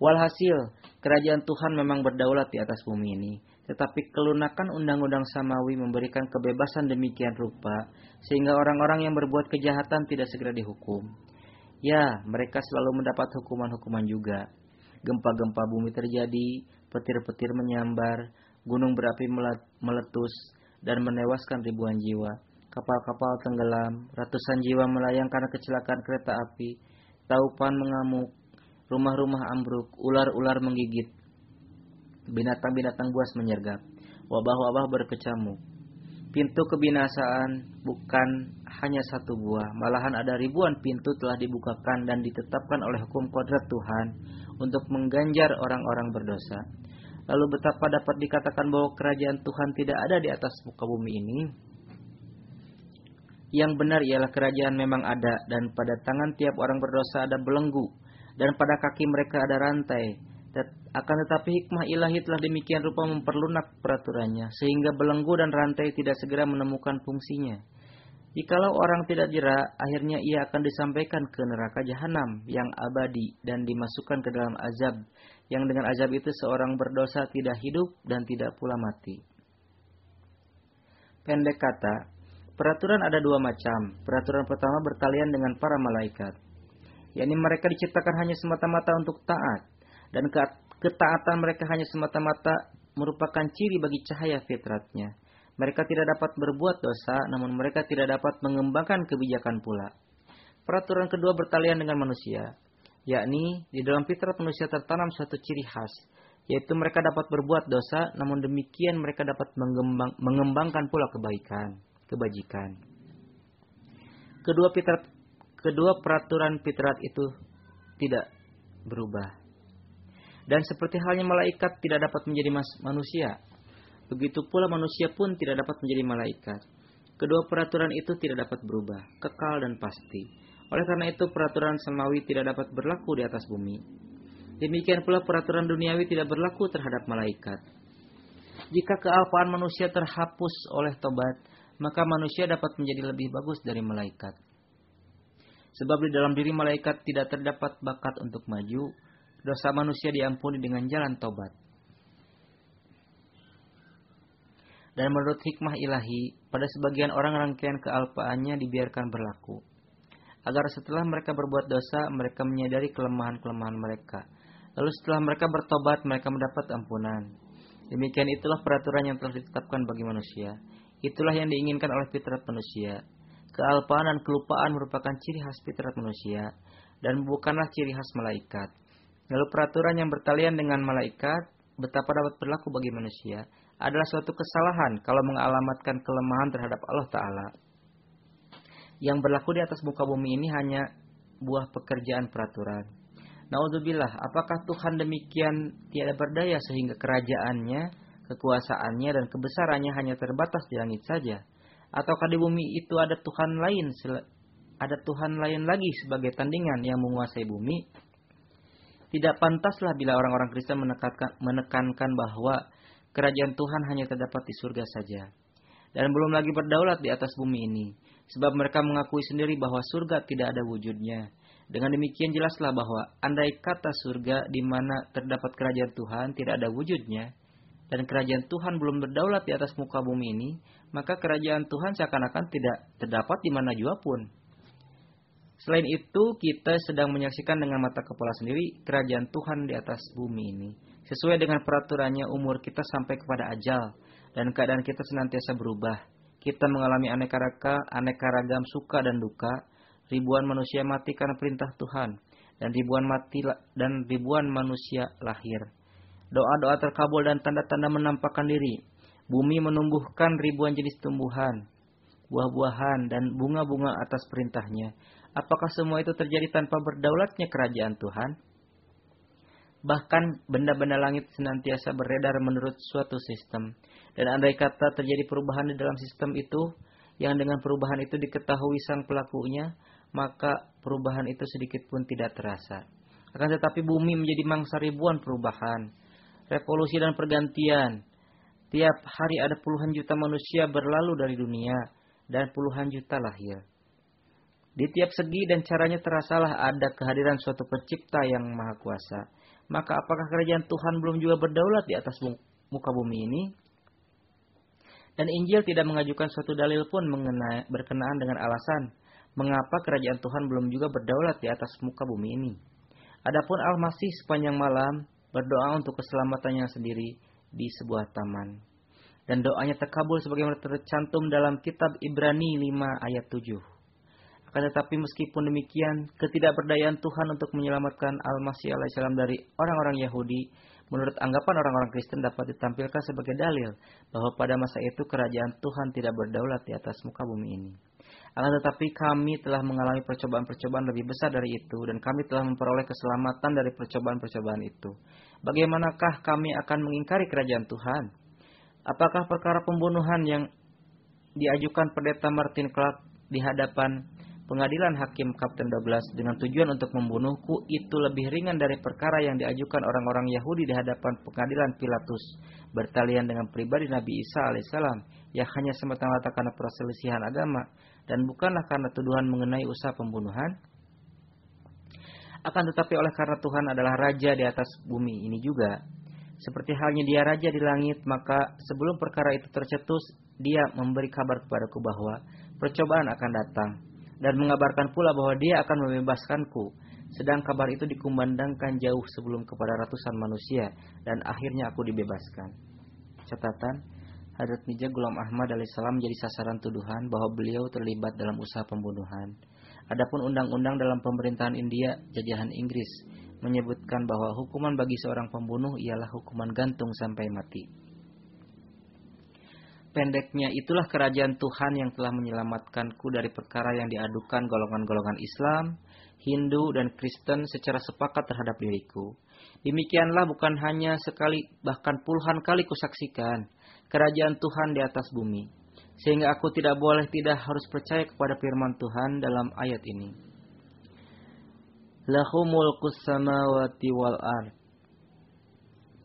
Walhasil, kerajaan Tuhan memang berdaulat di atas bumi ini, tetapi kelunakan undang-undang samawi memberikan kebebasan demikian rupa, sehingga orang-orang yang berbuat kejahatan tidak segera dihukum Ya, mereka selalu mendapat hukuman-hukuman juga. Gempa-gempa bumi terjadi, petir-petir menyambar, gunung berapi meletus, dan menewaskan ribuan jiwa. Kapal-kapal tenggelam, ratusan jiwa melayang karena kecelakaan kereta api, taupan mengamuk, rumah-rumah ambruk, ular-ular menggigit, binatang-binatang buas menyergap, wabah-wabah berkecamuk. Pintu kebinasaan bukan hanya satu buah, malahan ada ribuan pintu telah dibukakan dan ditetapkan oleh hukum kodrat Tuhan untuk mengganjar orang-orang berdosa. Lalu betapa dapat dikatakan bahwa kerajaan Tuhan tidak ada di atas muka bumi ini? Yang benar ialah kerajaan memang ada dan pada tangan tiap orang berdosa ada belenggu dan pada kaki mereka ada rantai akan tetapi hikmah ilahi telah demikian rupa memperlunak peraturannya, sehingga belenggu dan rantai tidak segera menemukan fungsinya. Jikalau orang tidak jerak, akhirnya ia akan disampaikan ke neraka jahanam yang abadi dan dimasukkan ke dalam azab, yang dengan azab itu seorang berdosa tidak hidup dan tidak pula mati. Pendek kata, peraturan ada dua macam. Peraturan pertama berkalian dengan para malaikat, yakni mereka diciptakan hanya semata-mata untuk taat dan ketaatan mereka hanya semata-mata merupakan ciri bagi cahaya fitratnya. Mereka tidak dapat berbuat dosa, namun mereka tidak dapat mengembangkan kebijakan pula. Peraturan kedua bertalian dengan manusia, yakni di dalam fitrat manusia tertanam suatu ciri khas, yaitu mereka dapat berbuat dosa, namun demikian mereka dapat mengembang, mengembangkan pula kebaikan, kebajikan. Kedua kedua peraturan fitrat itu tidak berubah. Dan seperti halnya malaikat tidak dapat menjadi manusia, begitu pula manusia pun tidak dapat menjadi malaikat. Kedua peraturan itu tidak dapat berubah, kekal dan pasti. Oleh karena itu peraturan semawi tidak dapat berlaku di atas bumi. Demikian pula peraturan duniawi tidak berlaku terhadap malaikat. Jika kealpaan manusia terhapus oleh tobat, maka manusia dapat menjadi lebih bagus dari malaikat. Sebab di dalam diri malaikat tidak terdapat bakat untuk maju, dosa manusia diampuni dengan jalan tobat. Dan menurut hikmah ilahi, pada sebagian orang rangkaian kealpaannya dibiarkan berlaku. Agar setelah mereka berbuat dosa, mereka menyadari kelemahan-kelemahan mereka. Lalu setelah mereka bertobat, mereka mendapat ampunan. Demikian itulah peraturan yang telah ditetapkan bagi manusia. Itulah yang diinginkan oleh fitrah manusia. Kealpaan dan kelupaan merupakan ciri khas fitrah manusia dan bukanlah ciri khas malaikat. Lalu peraturan yang bertalian dengan malaikat betapa dapat berlaku bagi manusia adalah suatu kesalahan kalau mengalamatkan kelemahan terhadap Allah Ta'ala. Yang berlaku di atas muka bumi ini hanya buah pekerjaan peraturan. Naudzubillah, apakah Tuhan demikian tiada berdaya sehingga kerajaannya, kekuasaannya, dan kebesarannya hanya terbatas di langit saja? Ataukah di bumi itu ada Tuhan lain, ada Tuhan lain lagi sebagai tandingan yang menguasai bumi? Tidak pantaslah bila orang-orang Kristen menekankan, menekankan bahwa kerajaan Tuhan hanya terdapat di surga saja. Dan belum lagi berdaulat di atas bumi ini. Sebab mereka mengakui sendiri bahwa surga tidak ada wujudnya. Dengan demikian jelaslah bahwa andai kata surga di mana terdapat kerajaan Tuhan tidak ada wujudnya, dan kerajaan Tuhan belum berdaulat di atas muka bumi ini, maka kerajaan Tuhan seakan-akan tidak terdapat di mana jua pun. Selain itu, kita sedang menyaksikan dengan mata kepala sendiri kerajaan Tuhan di atas bumi ini. Sesuai dengan peraturannya, umur kita sampai kepada ajal, dan keadaan kita senantiasa berubah. Kita mengalami aneka, raka, aneka ragam suka dan duka, ribuan manusia mati karena perintah Tuhan dan ribuan mati dan ribuan manusia lahir. Doa-doa terkabul dan tanda-tanda menampakkan diri. Bumi menumbuhkan ribuan jenis tumbuhan, buah-buahan dan bunga-bunga atas perintahnya. Apakah semua itu terjadi tanpa berdaulatnya kerajaan Tuhan? Bahkan benda-benda langit senantiasa beredar menurut suatu sistem. Dan andai kata terjadi perubahan di dalam sistem itu, yang dengan perubahan itu diketahui sang pelakunya, maka perubahan itu sedikit pun tidak terasa. Akan tetapi bumi menjadi mangsa ribuan perubahan, revolusi dan pergantian. Tiap hari ada puluhan juta manusia berlalu dari dunia dan puluhan juta lahir. Di tiap segi dan caranya terasalah ada kehadiran suatu pencipta yang maha kuasa. Maka apakah kerajaan Tuhan belum juga berdaulat di atas muka bumi ini? Dan Injil tidak mengajukan suatu dalil pun mengenai, berkenaan dengan alasan mengapa kerajaan Tuhan belum juga berdaulat di atas muka bumi ini. Adapun Al-Masih sepanjang malam berdoa untuk keselamatannya sendiri di sebuah taman. Dan doanya terkabul sebagaimana tercantum dalam kitab Ibrani 5 ayat 7. Akan tetapi meskipun demikian, ketidakberdayaan Tuhan untuk menyelamatkan Al-Masih alaihissalam dari orang-orang Yahudi menurut anggapan orang-orang Kristen dapat ditampilkan sebagai dalil bahwa pada masa itu kerajaan Tuhan tidak berdaulat di atas muka bumi ini. Akan tetapi kami telah mengalami percobaan-percobaan lebih besar dari itu dan kami telah memperoleh keselamatan dari percobaan-percobaan itu. Bagaimanakah kami akan mengingkari kerajaan Tuhan? Apakah perkara pembunuhan yang diajukan pendeta Martin Clark di hadapan pengadilan hakim Kapten 12 dengan tujuan untuk membunuhku itu lebih ringan dari perkara yang diajukan orang-orang Yahudi di hadapan pengadilan Pilatus bertalian dengan pribadi Nabi Isa alaihissalam yang hanya semata-mata karena perselisihan agama dan bukanlah karena tuduhan mengenai usaha pembunuhan. Akan tetapi oleh karena Tuhan adalah raja di atas bumi ini juga. Seperti halnya dia raja di langit, maka sebelum perkara itu tercetus, dia memberi kabar kepadaku bahwa percobaan akan datang. Dan mengabarkan pula bahwa dia akan membebaskanku. Sedang kabar itu dikumandangkan jauh sebelum kepada ratusan manusia. Dan akhirnya aku dibebaskan. Catatan, Hadrat Mirza Gulam Ahmad alaihissalam menjadi sasaran tuduhan bahwa beliau terlibat dalam usaha pembunuhan. Adapun undang-undang dalam pemerintahan India jajahan Inggris menyebutkan bahwa hukuman bagi seorang pembunuh ialah hukuman gantung sampai mati. Pendeknya itulah kerajaan Tuhan yang telah menyelamatkanku dari perkara yang diadukan golongan-golongan Islam, Hindu, dan Kristen secara sepakat terhadap diriku. Demikianlah bukan hanya sekali, bahkan puluhan kali kusaksikan kerajaan Tuhan di atas bumi. Sehingga aku tidak boleh tidak harus percaya kepada firman Tuhan dalam ayat ini. Lahumul samawati wal ard.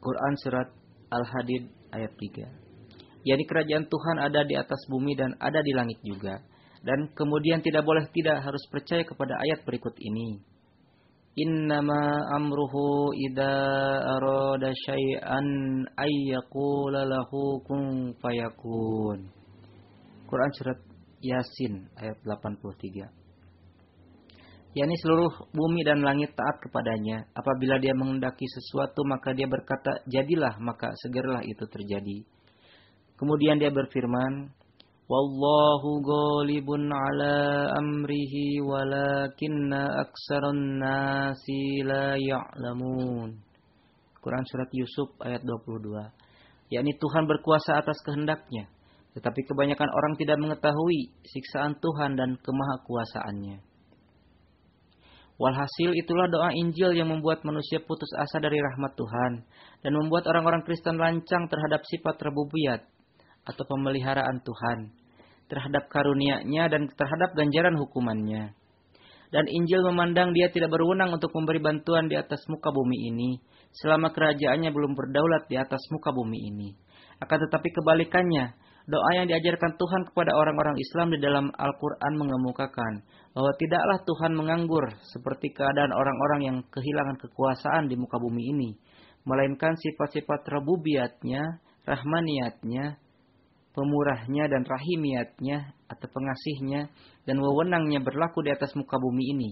Quran surat Al-Hadid ayat 3. Yani kerajaan Tuhan ada di atas bumi dan ada di langit juga. Dan kemudian tidak boleh tidak harus percaya kepada ayat berikut ini innama amruhu idza arada syai'an ay yaqula lahu kun fayakun. Quran surat Yasin ayat 83. yakni seluruh bumi dan langit taat kepadanya. Apabila dia mengendaki sesuatu maka dia berkata jadilah maka segeralah itu terjadi. Kemudian dia berfirman, Wallahu ghalibun ala amrihi walakinna aksarun nasi la ya'lamun. Quran surat Yusuf ayat 22. yakni Tuhan berkuasa atas kehendaknya, tetapi kebanyakan orang tidak mengetahui siksaan Tuhan dan kemahakuasaannya. Walhasil itulah doa Injil yang membuat manusia putus asa dari rahmat Tuhan dan membuat orang-orang Kristen lancang terhadap sifat rububiyat atau pemeliharaan Tuhan terhadap karunia-Nya dan terhadap ganjaran hukumannya. Dan Injil memandang dia tidak berwenang untuk memberi bantuan di atas muka bumi ini selama kerajaannya belum berdaulat di atas muka bumi ini. Akan tetapi kebalikannya, Doa yang diajarkan Tuhan kepada orang-orang Islam di dalam Al-Quran mengemukakan bahwa tidaklah Tuhan menganggur seperti keadaan orang-orang yang kehilangan kekuasaan di muka bumi ini, melainkan sifat-sifat rabubiatnya, rahmaniatnya, pemurahnya dan rahimiatnya atau pengasihnya dan wewenangnya berlaku di atas muka bumi ini.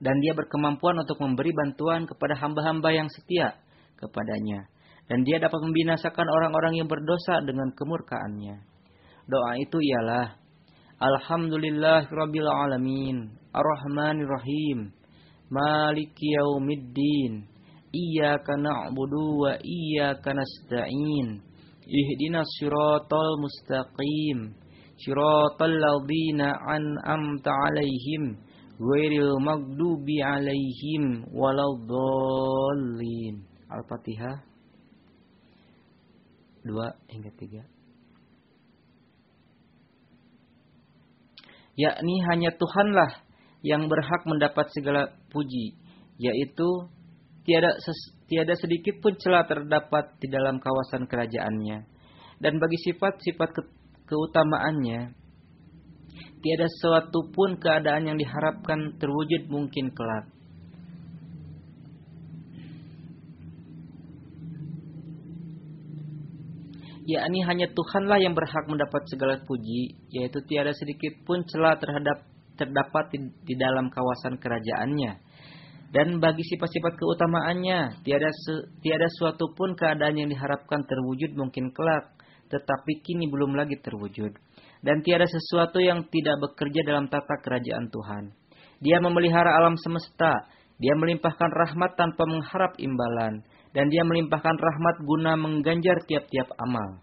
Dan dia berkemampuan untuk memberi bantuan kepada hamba-hamba yang setia kepadanya dan dia dapat membinasakan orang-orang yang berdosa dengan kemurkaannya. Doa itu ialah Alhamdulillah Rabbil Alamin Ar-Rahmanir Rahim Maliki Yaumiddin Iyaka na'budu wa iyaka nasta'in Ihdinas siratal mustaqim. Siratal ladhina an'amta alaihim. Ghairil magdubi alaihim Waladdallin. Al-Fatihah. 2 hingga 3. Yakni hanya Tuhanlah yang berhak mendapat segala puji, yaitu tiada ses, tiada sedikit pun celah terdapat di dalam kawasan kerajaannya. Dan bagi sifat-sifat ke, keutamaannya, tiada suatu pun keadaan yang diharapkan terwujud mungkin kelak. yakni hanya Tuhanlah yang berhak mendapat segala puji, yaitu tiada sedikit pun celah terhadap terdapat di, di dalam kawasan kerajaannya. Dan bagi sifat-sifat keutamaannya, tiada se, tiada suatu pun keadaan yang diharapkan terwujud mungkin kelak, tetapi kini belum lagi terwujud. Dan tiada sesuatu yang tidak bekerja dalam tata kerajaan Tuhan. Dia memelihara alam semesta, dia melimpahkan rahmat tanpa mengharap imbalan dan dia melimpahkan rahmat guna mengganjar tiap-tiap amal.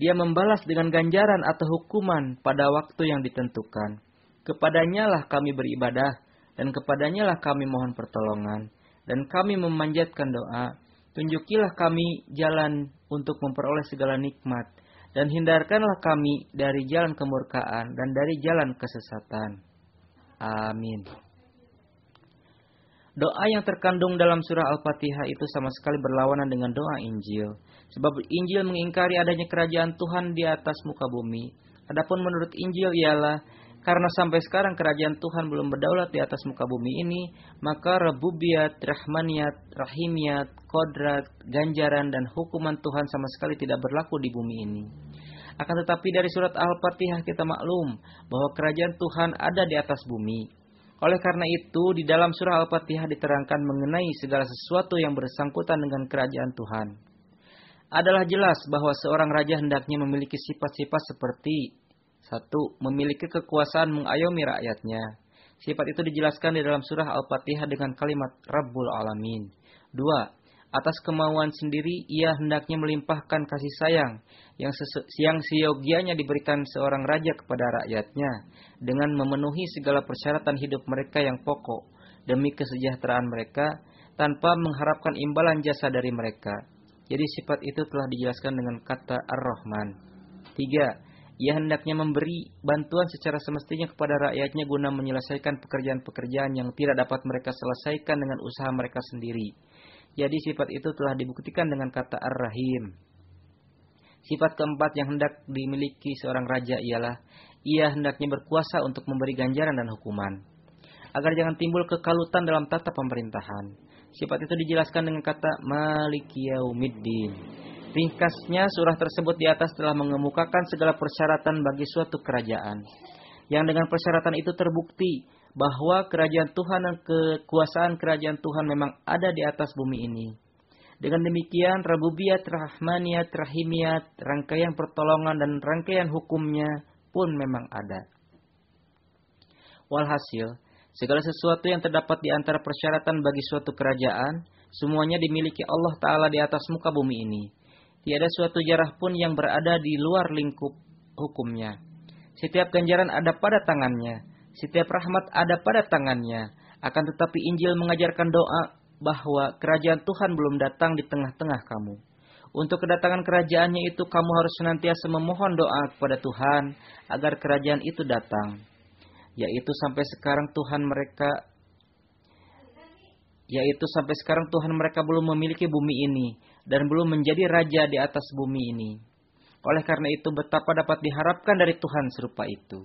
Dia membalas dengan ganjaran atau hukuman pada waktu yang ditentukan. Kepadanya lah kami beribadah, dan kepadanya lah kami mohon pertolongan, dan kami memanjatkan doa. Tunjukilah kami jalan untuk memperoleh segala nikmat, dan hindarkanlah kami dari jalan kemurkaan dan dari jalan kesesatan. Amin. Doa yang terkandung dalam surah Al-Fatihah itu sama sekali berlawanan dengan doa Injil. Sebab Injil mengingkari adanya kerajaan Tuhan di atas muka bumi. Adapun menurut Injil ialah karena sampai sekarang kerajaan Tuhan belum berdaulat di atas muka bumi ini, maka rebubiat, rahmaniat, rahimiat, kodrat, ganjaran, dan hukuman Tuhan sama sekali tidak berlaku di bumi ini. Akan tetapi dari surat Al-Fatihah kita maklum bahwa kerajaan Tuhan ada di atas bumi. Oleh karena itu, di dalam surah Al-Fatihah diterangkan mengenai segala sesuatu yang bersangkutan dengan kerajaan Tuhan. Adalah jelas bahwa seorang raja hendaknya memiliki sifat-sifat seperti satu, memiliki kekuasaan mengayomi rakyatnya. Sifat itu dijelaskan di dalam surah Al-Fatihah dengan kalimat Rabbul Alamin. Dua, atas kemauan sendiri ia hendaknya melimpahkan kasih sayang yang, yang seyogianya diberikan seorang raja kepada rakyatnya dengan memenuhi segala persyaratan hidup mereka yang pokok demi kesejahteraan mereka tanpa mengharapkan imbalan jasa dari mereka. Jadi sifat itu telah dijelaskan dengan kata Ar-Rahman. Tiga, ia hendaknya memberi bantuan secara semestinya kepada rakyatnya guna menyelesaikan pekerjaan-pekerjaan yang tidak dapat mereka selesaikan dengan usaha mereka sendiri jadi sifat itu telah dibuktikan dengan kata Ar-Rahim. Sifat keempat yang hendak dimiliki seorang raja ialah ia hendaknya berkuasa untuk memberi ganjaran dan hukuman. Agar jangan timbul kekalutan dalam tata pemerintahan. Sifat itu dijelaskan dengan kata Malikiyaumiddin. Ringkasnya surah tersebut di atas telah mengemukakan segala persyaratan bagi suatu kerajaan. Yang dengan persyaratan itu terbukti bahwa kerajaan Tuhan dan kekuasaan kerajaan Tuhan memang ada di atas bumi ini. Dengan demikian, Rabubiyat, Rahmaniyat, Rahimiyat, rangkaian pertolongan dan rangkaian hukumnya pun memang ada. Walhasil, segala sesuatu yang terdapat di antara persyaratan bagi suatu kerajaan, semuanya dimiliki Allah Ta'ala di atas muka bumi ini. Tiada suatu jarah pun yang berada di luar lingkup hukumnya. Setiap ganjaran ada pada tangannya setiap rahmat ada pada tangannya. Akan tetapi Injil mengajarkan doa bahwa kerajaan Tuhan belum datang di tengah-tengah kamu. Untuk kedatangan kerajaannya itu kamu harus senantiasa memohon doa kepada Tuhan agar kerajaan itu datang. Yaitu sampai sekarang Tuhan mereka yaitu sampai sekarang Tuhan mereka belum memiliki bumi ini dan belum menjadi raja di atas bumi ini. Oleh karena itu betapa dapat diharapkan dari Tuhan serupa itu.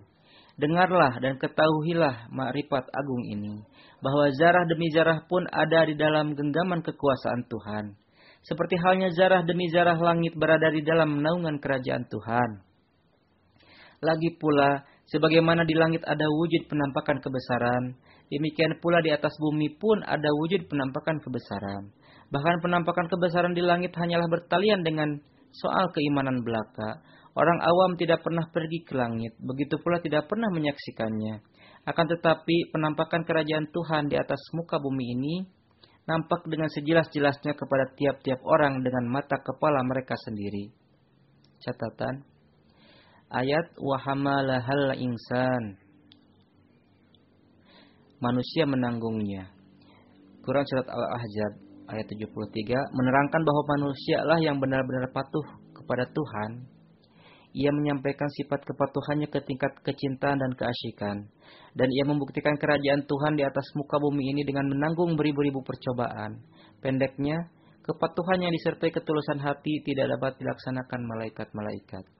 Dengarlah dan ketahuilah makrifat agung ini, bahwa zarah demi zarah pun ada di dalam genggaman kekuasaan Tuhan. Seperti halnya zarah demi zarah langit berada di dalam naungan kerajaan Tuhan. Lagi pula, sebagaimana di langit ada wujud penampakan kebesaran, demikian pula di atas bumi pun ada wujud penampakan kebesaran. Bahkan penampakan kebesaran di langit hanyalah bertalian dengan soal keimanan belaka, Orang awam tidak pernah pergi ke langit, begitu pula tidak pernah menyaksikannya. Akan tetapi penampakan kerajaan Tuhan di atas muka bumi ini nampak dengan sejelas-jelasnya kepada tiap-tiap orang dengan mata kepala mereka sendiri. Catatan ayat wahamalahal insan manusia menanggungnya. Quran surat Al-Ahzab ayat 73 menerangkan bahwa manusialah yang benar-benar patuh kepada Tuhan ia menyampaikan sifat kepatuhannya ke tingkat kecintaan dan keasyikan. Dan ia membuktikan kerajaan Tuhan di atas muka bumi ini dengan menanggung beribu-ribu percobaan. Pendeknya, kepatuhan yang disertai ketulusan hati tidak dapat dilaksanakan malaikat-malaikat.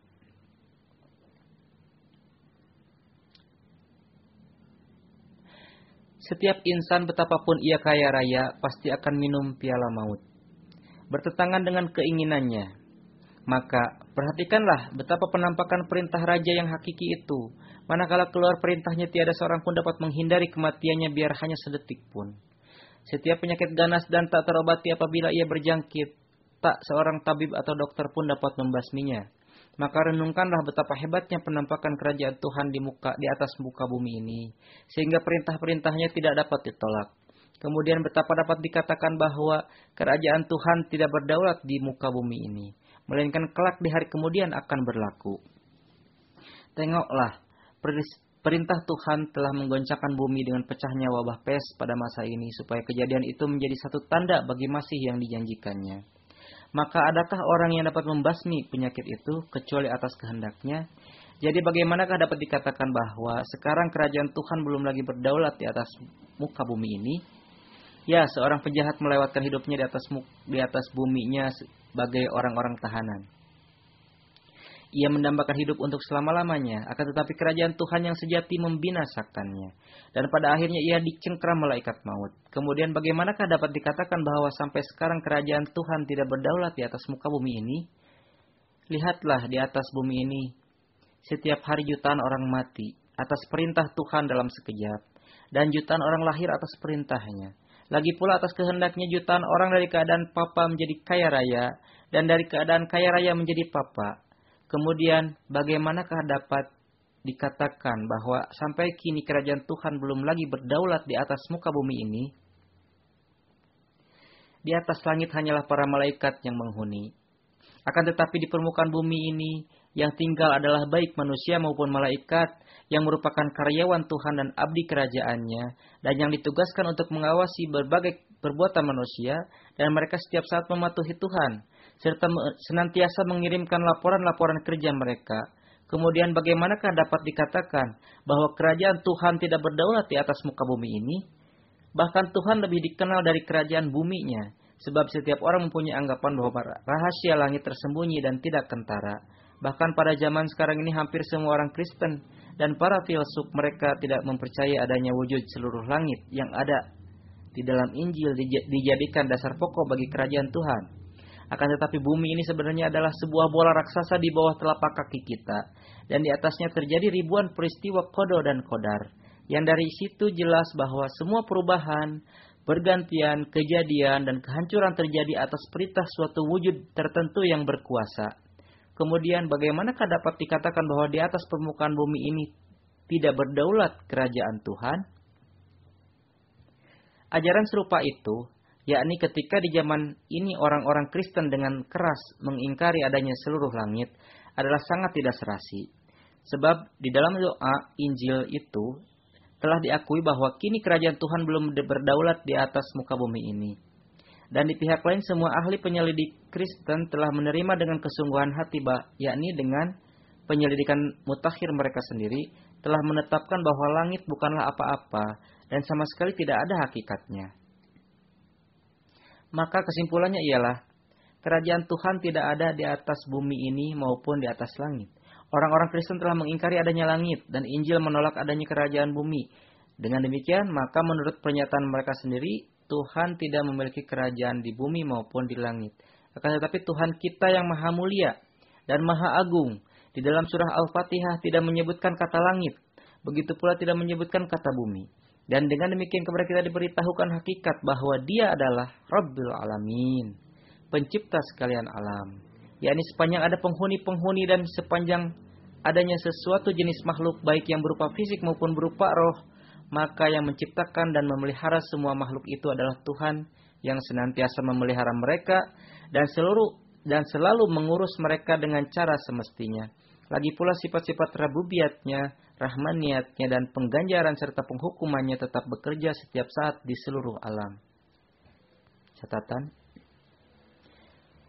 Setiap insan betapapun ia kaya raya pasti akan minum piala maut. Bertetangan dengan keinginannya, maka perhatikanlah betapa penampakan perintah raja yang hakiki itu. Manakala keluar perintahnya tiada seorang pun dapat menghindari kematiannya biar hanya sedetik pun. Setiap penyakit ganas dan tak terobati apabila ia berjangkit, tak seorang tabib atau dokter pun dapat membasminya. Maka renungkanlah betapa hebatnya penampakan kerajaan Tuhan di muka di atas muka bumi ini, sehingga perintah-perintahnya tidak dapat ditolak. Kemudian betapa dapat dikatakan bahwa kerajaan Tuhan tidak berdaulat di muka bumi ini melainkan kelak di hari kemudian akan berlaku. Tengoklah, perintah Tuhan telah menggoncangkan bumi dengan pecahnya wabah pes pada masa ini supaya kejadian itu menjadi satu tanda bagi masih yang dijanjikannya. Maka adakah orang yang dapat membasmi penyakit itu kecuali atas kehendaknya? Jadi bagaimanakah dapat dikatakan bahwa sekarang kerajaan Tuhan belum lagi berdaulat di atas muka bumi ini? Ya, seorang penjahat melewatkan hidupnya di atas di atas buminya sebagai orang-orang tahanan. Ia mendambakan hidup untuk selama-lamanya, akan tetapi kerajaan Tuhan yang sejati membinasakannya. Dan pada akhirnya ia dicengkram malaikat maut. Kemudian bagaimanakah dapat dikatakan bahwa sampai sekarang kerajaan Tuhan tidak berdaulat di atas muka bumi ini? Lihatlah di atas bumi ini, setiap hari jutaan orang mati atas perintah Tuhan dalam sekejap, dan jutaan orang lahir atas perintahnya. Lagi pula atas kehendaknya jutaan orang dari keadaan papa menjadi kaya raya dan dari keadaan kaya raya menjadi papa. Kemudian bagaimanakah dapat dikatakan bahwa sampai kini kerajaan Tuhan belum lagi berdaulat di atas muka bumi ini? Di atas langit hanyalah para malaikat yang menghuni. Akan tetapi di permukaan bumi ini yang tinggal adalah baik manusia maupun malaikat yang merupakan karyawan Tuhan dan abdi kerajaannya dan yang ditugaskan untuk mengawasi berbagai perbuatan manusia dan mereka setiap saat mematuhi Tuhan serta senantiasa mengirimkan laporan-laporan kerja mereka. Kemudian bagaimanakah dapat dikatakan bahwa kerajaan Tuhan tidak berdaulat di atas muka bumi ini? Bahkan Tuhan lebih dikenal dari kerajaan buminya, sebab setiap orang mempunyai anggapan bahwa rahasia langit tersembunyi dan tidak kentara. Bahkan pada zaman sekarang ini hampir semua orang Kristen dan para filsuf mereka tidak mempercayai adanya wujud seluruh langit yang ada di dalam Injil dijadikan dasar pokok bagi kerajaan Tuhan. Akan tetapi bumi ini sebenarnya adalah sebuah bola raksasa di bawah telapak kaki kita. Dan di atasnya terjadi ribuan peristiwa kodo dan kodar. Yang dari situ jelas bahwa semua perubahan, pergantian, kejadian, dan kehancuran terjadi atas perintah suatu wujud tertentu yang berkuasa. Kemudian bagaimanakah dapat dikatakan bahwa di atas permukaan bumi ini tidak berdaulat kerajaan Tuhan? Ajaran serupa itu, yakni ketika di zaman ini orang-orang Kristen dengan keras mengingkari adanya seluruh langit, adalah sangat tidak serasi. Sebab di dalam doa Injil itu telah diakui bahwa kini kerajaan Tuhan belum berdaulat di atas muka bumi ini. Dan di pihak lain semua ahli penyelidik Kristen telah menerima dengan kesungguhan hati, yakni dengan penyelidikan mutakhir mereka sendiri telah menetapkan bahwa langit bukanlah apa-apa dan sama sekali tidak ada hakikatnya. Maka kesimpulannya ialah kerajaan Tuhan tidak ada di atas bumi ini maupun di atas langit. Orang-orang Kristen telah mengingkari adanya langit dan Injil menolak adanya kerajaan bumi. Dengan demikian, maka menurut pernyataan mereka sendiri, Tuhan tidak memiliki kerajaan di bumi maupun di langit. Akan tetapi Tuhan kita yang maha mulia dan maha agung, di dalam surah Al-Fatihah tidak menyebutkan kata langit, begitu pula tidak menyebutkan kata bumi. Dan dengan demikian kepada kita diberitahukan hakikat bahwa dia adalah Rabbul Alamin, pencipta sekalian alam yakni sepanjang ada penghuni-penghuni dan sepanjang adanya sesuatu jenis makhluk baik yang berupa fisik maupun berupa roh, maka yang menciptakan dan memelihara semua makhluk itu adalah Tuhan yang senantiasa memelihara mereka dan seluruh dan selalu mengurus mereka dengan cara semestinya. Lagi pula sifat-sifat rabubiatnya, rahmaniatnya, dan pengganjaran serta penghukumannya tetap bekerja setiap saat di seluruh alam. Catatan.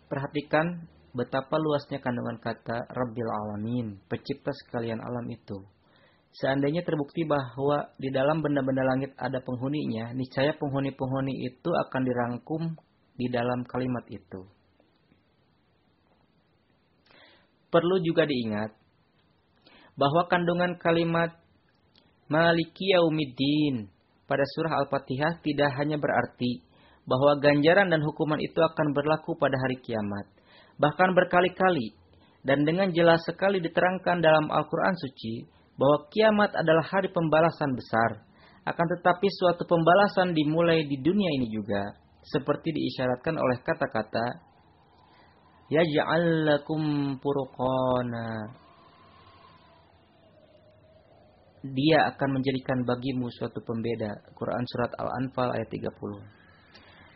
Perhatikan betapa luasnya kandungan kata Rabbil Alamin, pencipta sekalian alam itu. Seandainya terbukti bahwa di dalam benda-benda langit ada penghuninya, niscaya penghuni-penghuni itu akan dirangkum di dalam kalimat itu. Perlu juga diingat bahwa kandungan kalimat Maliki Yaumiddin pada surah Al-Fatihah tidak hanya berarti bahwa ganjaran dan hukuman itu akan berlaku pada hari kiamat bahkan berkali-kali dan dengan jelas sekali diterangkan dalam Al-Quran suci bahwa kiamat adalah hari pembalasan besar. Akan tetapi suatu pembalasan dimulai di dunia ini juga. Seperti diisyaratkan oleh kata-kata Yaj'allakum purqana. Dia akan menjadikan bagimu suatu pembeda. Quran Surat Al-Anfal ayat 30.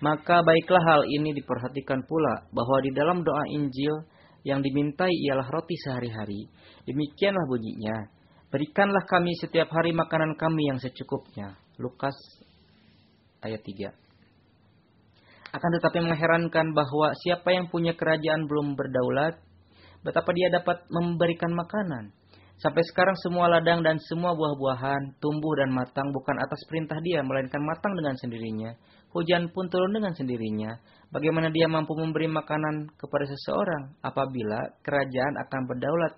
Maka baiklah hal ini diperhatikan pula bahwa di dalam doa Injil yang dimintai ialah roti sehari-hari. Demikianlah bunyinya. Berikanlah kami setiap hari makanan kami yang secukupnya. Lukas ayat 3. Akan tetapi mengherankan bahwa siapa yang punya kerajaan belum berdaulat, betapa dia dapat memberikan makanan. Sampai sekarang semua ladang dan semua buah-buahan tumbuh dan matang bukan atas perintah dia, melainkan matang dengan sendirinya hujan pun turun dengan sendirinya. Bagaimana dia mampu memberi makanan kepada seseorang apabila kerajaan akan berdaulat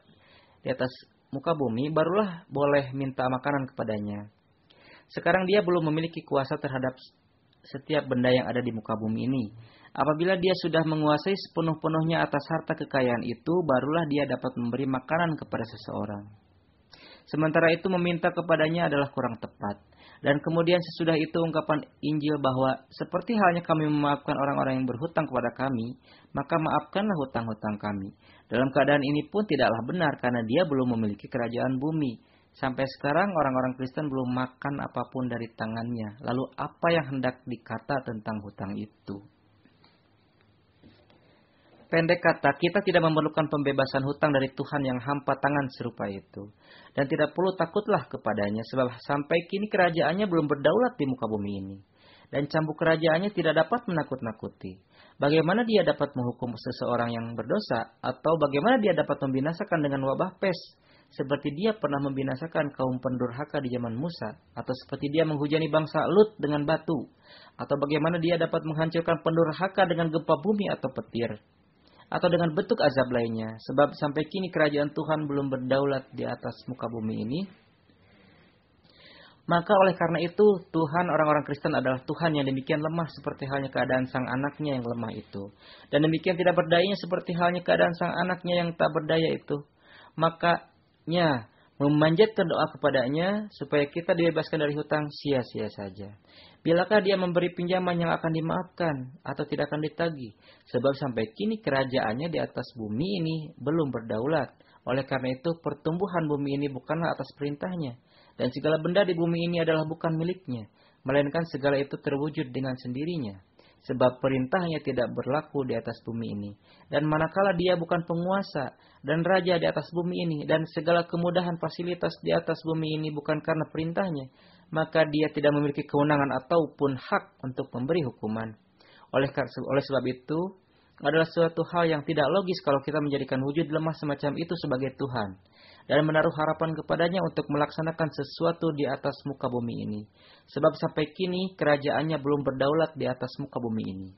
di atas muka bumi, barulah boleh minta makanan kepadanya. Sekarang dia belum memiliki kuasa terhadap setiap benda yang ada di muka bumi ini. Apabila dia sudah menguasai sepenuh-penuhnya atas harta kekayaan itu, barulah dia dapat memberi makanan kepada seseorang. Sementara itu meminta kepadanya adalah kurang tepat. Dan kemudian sesudah itu ungkapan Injil bahwa seperti halnya kami memaafkan orang-orang yang berhutang kepada kami, maka maafkanlah hutang-hutang kami. Dalam keadaan ini pun tidaklah benar karena dia belum memiliki kerajaan bumi. Sampai sekarang orang-orang Kristen belum makan apa pun dari tangannya. Lalu apa yang hendak dikata tentang hutang itu? Pendek kata, kita tidak memerlukan pembebasan hutang dari Tuhan yang hampa tangan serupa itu. Dan tidak perlu takutlah kepadanya, sebab sampai kini kerajaannya belum berdaulat di muka bumi ini. Dan cambuk kerajaannya tidak dapat menakut-nakuti. Bagaimana dia dapat menghukum seseorang yang berdosa? Atau bagaimana dia dapat membinasakan dengan wabah pes? Seperti dia pernah membinasakan kaum pendurhaka di zaman Musa. Atau seperti dia menghujani bangsa Lut dengan batu. Atau bagaimana dia dapat menghancurkan pendurhaka dengan gempa bumi atau petir atau dengan bentuk azab lainnya. Sebab sampai kini kerajaan Tuhan belum berdaulat di atas muka bumi ini. Maka oleh karena itu Tuhan orang-orang Kristen adalah Tuhan yang demikian lemah seperti halnya keadaan sang anaknya yang lemah itu. Dan demikian tidak berdayanya seperti halnya keadaan sang anaknya yang tak berdaya itu. Makanya memanjatkan doa kepadanya supaya kita dibebaskan dari hutang sia-sia saja. Bilakah dia memberi pinjaman yang akan dimaafkan atau tidak akan ditagih? Sebab sampai kini kerajaannya di atas bumi ini belum berdaulat. Oleh karena itu pertumbuhan bumi ini bukanlah atas perintahnya. Dan segala benda di bumi ini adalah bukan miliknya. Melainkan segala itu terwujud dengan sendirinya. Sebab perintahnya tidak berlaku di atas bumi ini. Dan manakala dia bukan penguasa dan raja di atas bumi ini. Dan segala kemudahan fasilitas di atas bumi ini bukan karena perintahnya maka dia tidak memiliki kewenangan ataupun hak untuk memberi hukuman. Oleh, oleh sebab itu, adalah suatu hal yang tidak logis kalau kita menjadikan wujud lemah semacam itu sebagai Tuhan dan menaruh harapan kepadanya untuk melaksanakan sesuatu di atas muka bumi ini. Sebab sampai kini kerajaannya belum berdaulat di atas muka bumi ini.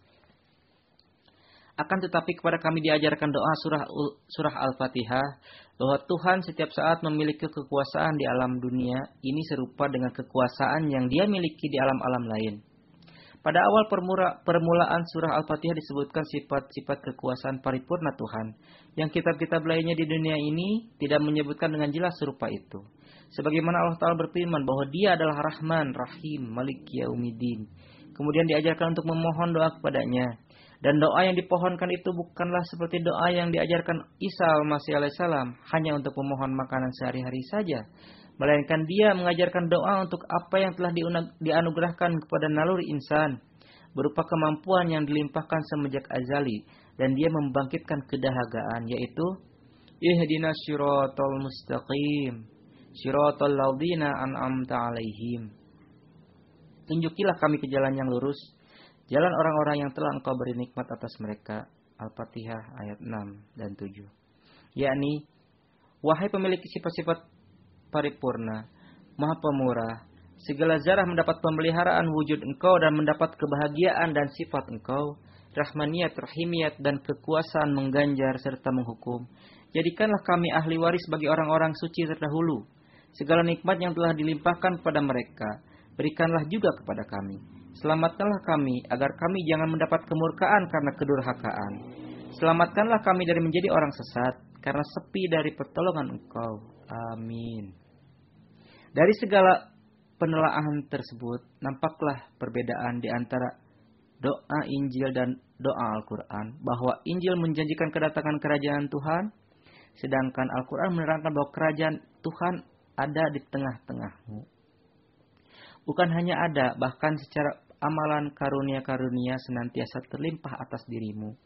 Akan tetapi kepada kami diajarkan doa surah surah Al-Fatihah bahwa Tuhan setiap saat memiliki kekuasaan di alam dunia ini serupa dengan kekuasaan yang dia miliki di alam-alam lain. Pada awal permula, permulaan surah Al-Fatihah disebutkan sifat-sifat kekuasaan paripurna Tuhan, yang kitab-kitab lainnya di dunia ini tidak menyebutkan dengan jelas serupa itu. Sebagaimana Allah Ta'ala berfirman bahwa dia adalah Rahman, Rahim, Malik Yaumidin. Kemudian diajarkan untuk memohon doa kepadanya. Dan doa yang dipohonkan itu bukanlah seperti doa yang diajarkan Isa al-Masih alaihissalam hanya untuk memohon makanan sehari-hari saja. Melainkan dia mengajarkan doa untuk apa yang telah dianugerahkan kepada naluri insan. Berupa kemampuan yang dilimpahkan semenjak azali. Dan dia membangkitkan kedahagaan yaitu Ihdina syiratal mustaqim. Syiratal ladina an'amta alaihim. Tunjukilah kami ke jalan yang lurus Jalan orang-orang yang telah engkau beri nikmat atas mereka. Al-Fatihah ayat 6 dan 7. Yakni, wahai pemilik sifat-sifat paripurna, maha pemurah, segala zarah mendapat pemeliharaan wujud engkau dan mendapat kebahagiaan dan sifat engkau, rahmaniyat, rahimiyat, dan kekuasaan mengganjar serta menghukum. Jadikanlah kami ahli waris bagi orang-orang suci terdahulu. Segala nikmat yang telah dilimpahkan kepada mereka, berikanlah juga kepada kami Selamatkanlah kami agar kami jangan mendapat kemurkaan karena kedurhakaan. Selamatkanlah kami dari menjadi orang sesat karena sepi dari pertolongan Engkau. Amin. Dari segala penelaahan tersebut nampaklah perbedaan di antara doa Injil dan doa Al-Quran bahwa Injil menjanjikan kedatangan kerajaan Tuhan sedangkan Al-Quran menerangkan bahwa kerajaan Tuhan ada di tengah-tengahmu. Bukan hanya ada, bahkan secara amalan karunia-karunia senantiasa terlimpah atas dirimu.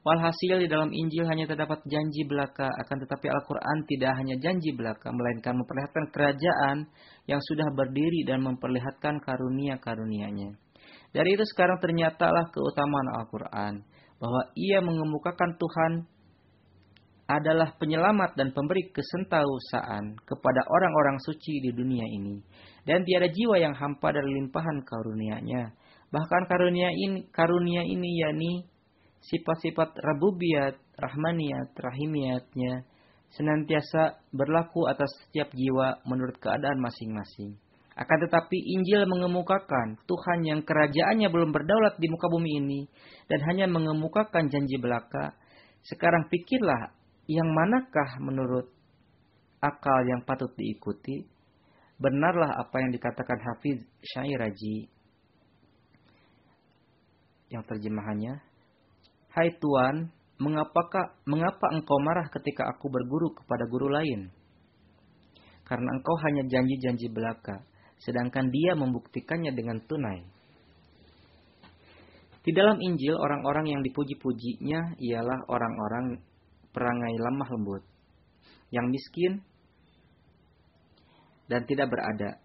Walhasil di dalam Injil hanya terdapat janji belaka, akan tetapi Al-Quran tidak hanya janji belaka, melainkan memperlihatkan kerajaan yang sudah berdiri dan memperlihatkan karunia-karunianya. Dari itu sekarang ternyatalah keutamaan Al-Quran, bahwa ia mengemukakan Tuhan adalah penyelamat dan pemberi kesentausaan kepada orang-orang suci di dunia ini. Dan tiada jiwa yang hampa dari limpahan karunia-Nya. Bahkan karunia ini, karunia ini yakni sifat-sifat rabubiyat, rahmaniyat, rahimiyatnya senantiasa berlaku atas setiap jiwa menurut keadaan masing-masing. Akan tetapi Injil mengemukakan Tuhan yang kerajaannya belum berdaulat di muka bumi ini dan hanya mengemukakan janji belaka. Sekarang pikirlah yang manakah menurut akal yang patut diikuti? Benarlah apa yang dikatakan Hafiz Syairaji yang terjemahannya, Hai Tuan, mengapakah, mengapa engkau marah ketika aku berguru kepada guru lain? Karena engkau hanya janji-janji belaka, sedangkan dia membuktikannya dengan tunai. Di dalam Injil, orang-orang yang dipuji-pujinya ialah orang-orang perangai lemah lembut, yang miskin dan tidak berada.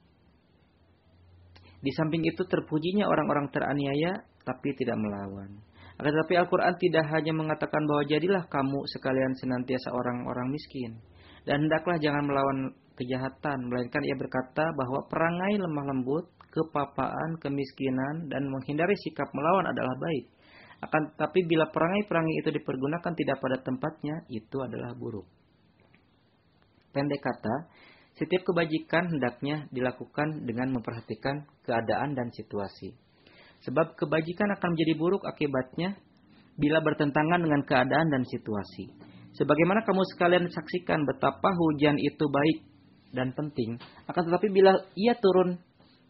Di samping itu terpujinya orang-orang teraniaya tapi tidak melawan. Akan tetapi Al-Quran tidak hanya mengatakan bahwa jadilah kamu sekalian senantiasa orang-orang miskin. Dan hendaklah jangan melawan kejahatan. Melainkan ia berkata bahwa perangai lemah lembut, kepapaan, kemiskinan, dan menghindari sikap melawan adalah baik. Akan tetapi bila perangai-perangai itu dipergunakan tidak pada tempatnya, itu adalah buruk. Pendek kata, setiap kebajikan hendaknya dilakukan dengan memperhatikan keadaan dan situasi. Sebab kebajikan akan menjadi buruk akibatnya bila bertentangan dengan keadaan dan situasi. Sebagaimana kamu sekalian saksikan betapa hujan itu baik dan penting, akan tetapi bila ia turun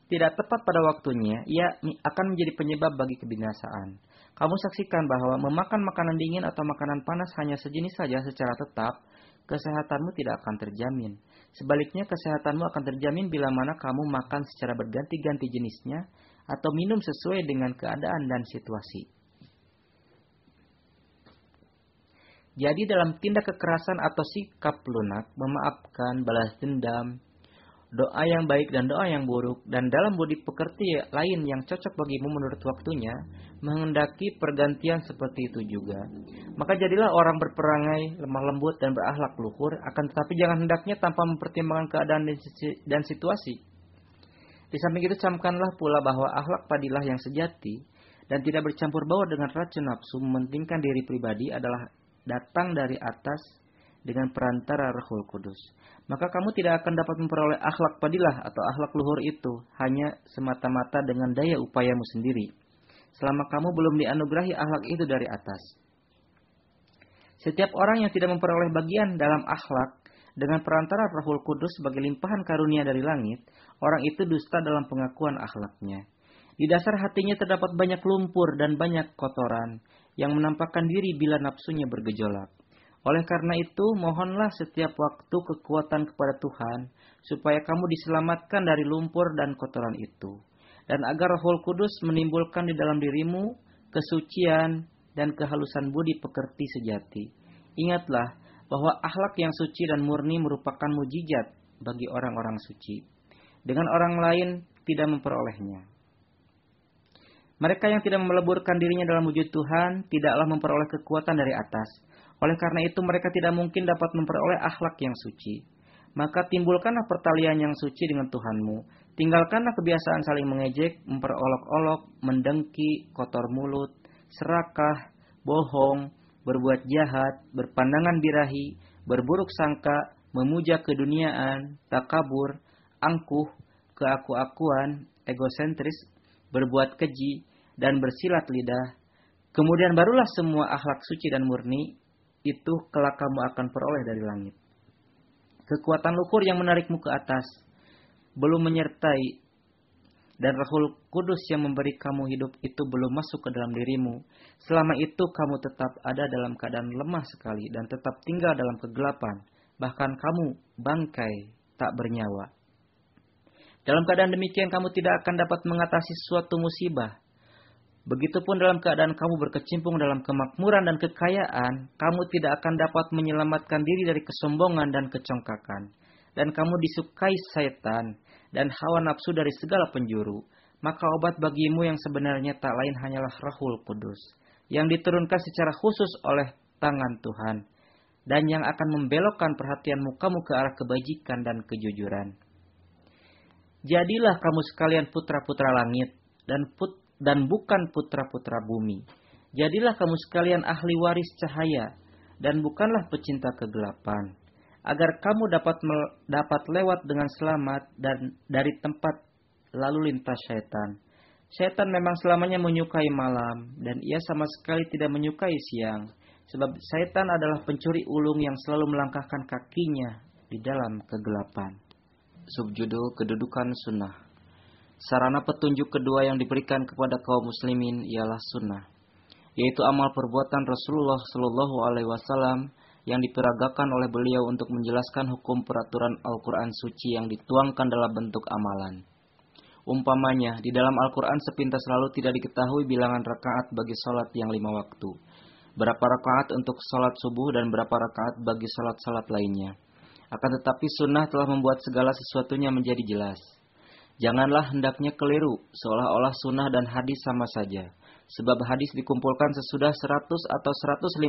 tidak tepat pada waktunya, ia akan menjadi penyebab bagi kebinasaan. Kamu saksikan bahwa memakan makanan dingin atau makanan panas hanya sejenis saja secara tetap, kesehatanmu tidak akan terjamin. Sebaliknya kesehatanmu akan terjamin bila mana kamu makan secara berganti-ganti jenisnya atau minum sesuai dengan keadaan dan situasi. Jadi dalam tindak kekerasan atau sikap lunak, memaafkan, balas dendam, doa yang baik dan doa yang buruk, dan dalam budi pekerti lain yang cocok bagimu menurut waktunya, menghendaki pergantian seperti itu juga. Maka jadilah orang berperangai, lemah lembut, dan berakhlak luhur, akan tetapi jangan hendaknya tanpa mempertimbangkan keadaan dan situasi. Di samping itu camkanlah pula bahwa akhlak padilah yang sejati, dan tidak bercampur baur dengan racun nafsu mementingkan diri pribadi adalah datang dari atas dengan perantara Rohul Kudus. Maka kamu tidak akan dapat memperoleh akhlak padilah atau akhlak luhur itu hanya semata-mata dengan daya upayamu sendiri. Selama kamu belum dianugerahi akhlak itu dari atas. Setiap orang yang tidak memperoleh bagian dalam akhlak dengan perantara Rohul Kudus sebagai limpahan karunia dari langit, orang itu dusta dalam pengakuan akhlaknya. Di dasar hatinya terdapat banyak lumpur dan banyak kotoran yang menampakkan diri bila nafsunya bergejolak. Oleh karena itu, mohonlah setiap waktu kekuatan kepada Tuhan, supaya kamu diselamatkan dari lumpur dan kotoran itu. Dan agar Rohul Kudus menimbulkan di dalam dirimu kesucian dan kehalusan budi pekerti sejati. Ingatlah bahwa akhlak yang suci dan murni merupakan mujizat bagi orang-orang suci. Dengan orang lain tidak memperolehnya. Mereka yang tidak meleburkan dirinya dalam wujud Tuhan tidaklah memperoleh kekuatan dari atas. Oleh karena itu mereka tidak mungkin dapat memperoleh akhlak yang suci. Maka timbulkanlah pertalian yang suci dengan Tuhanmu. Tinggalkanlah kebiasaan saling mengejek, memperolok-olok, mendengki, kotor mulut, serakah, bohong, berbuat jahat, berpandangan birahi, berburuk sangka, memuja keduniaan, takabur, angkuh, keaku-akuan, egosentris, berbuat keji, dan bersilat lidah, kemudian barulah semua akhlak suci dan murni itu kelak kamu akan peroleh dari langit. Kekuatan luhur yang menarikmu ke atas belum menyertai dan Rahul Kudus yang memberi kamu hidup itu belum masuk ke dalam dirimu. Selama itu kamu tetap ada dalam keadaan lemah sekali dan tetap tinggal dalam kegelapan. Bahkan kamu bangkai tak bernyawa. Dalam keadaan demikian kamu tidak akan dapat mengatasi suatu musibah. Begitupun dalam keadaan kamu berkecimpung dalam kemakmuran dan kekayaan, kamu tidak akan dapat menyelamatkan diri dari kesombongan dan kecongkakan. Dan kamu disukai setan dan hawa nafsu dari segala penjuru. Maka obat bagimu yang sebenarnya tak lain hanyalah rahul kudus. Yang diturunkan secara khusus oleh tangan Tuhan. Dan yang akan membelokkan perhatianmu kamu ke arah kebajikan dan kejujuran. Jadilah kamu sekalian putra-putra langit dan put dan bukan putra-putra bumi. Jadilah kamu sekalian ahli waris cahaya dan bukanlah pecinta kegelapan, agar kamu dapat dapat lewat dengan selamat dan dari tempat lalu lintas syaitan. Syaitan memang selamanya menyukai malam dan ia sama sekali tidak menyukai siang, sebab syaitan adalah pencuri ulung yang selalu melangkahkan kakinya di dalam kegelapan. Subjudul Kedudukan Sunnah Sarana petunjuk kedua yang diberikan kepada kaum muslimin ialah sunnah, yaitu amal perbuatan Rasulullah Shallallahu Alaihi Wasallam yang diperagakan oleh beliau untuk menjelaskan hukum peraturan Al-Quran suci yang dituangkan dalam bentuk amalan. Umpamanya, di dalam Al-Quran sepintas lalu tidak diketahui bilangan rakaat bagi sholat yang lima waktu. Berapa rakaat untuk sholat subuh dan berapa rakaat bagi sholat-sholat lainnya. Akan tetapi sunnah telah membuat segala sesuatunya menjadi jelas. Janganlah hendaknya keliru, seolah-olah sunnah dan hadis sama saja. Sebab hadis dikumpulkan sesudah 100 atau 150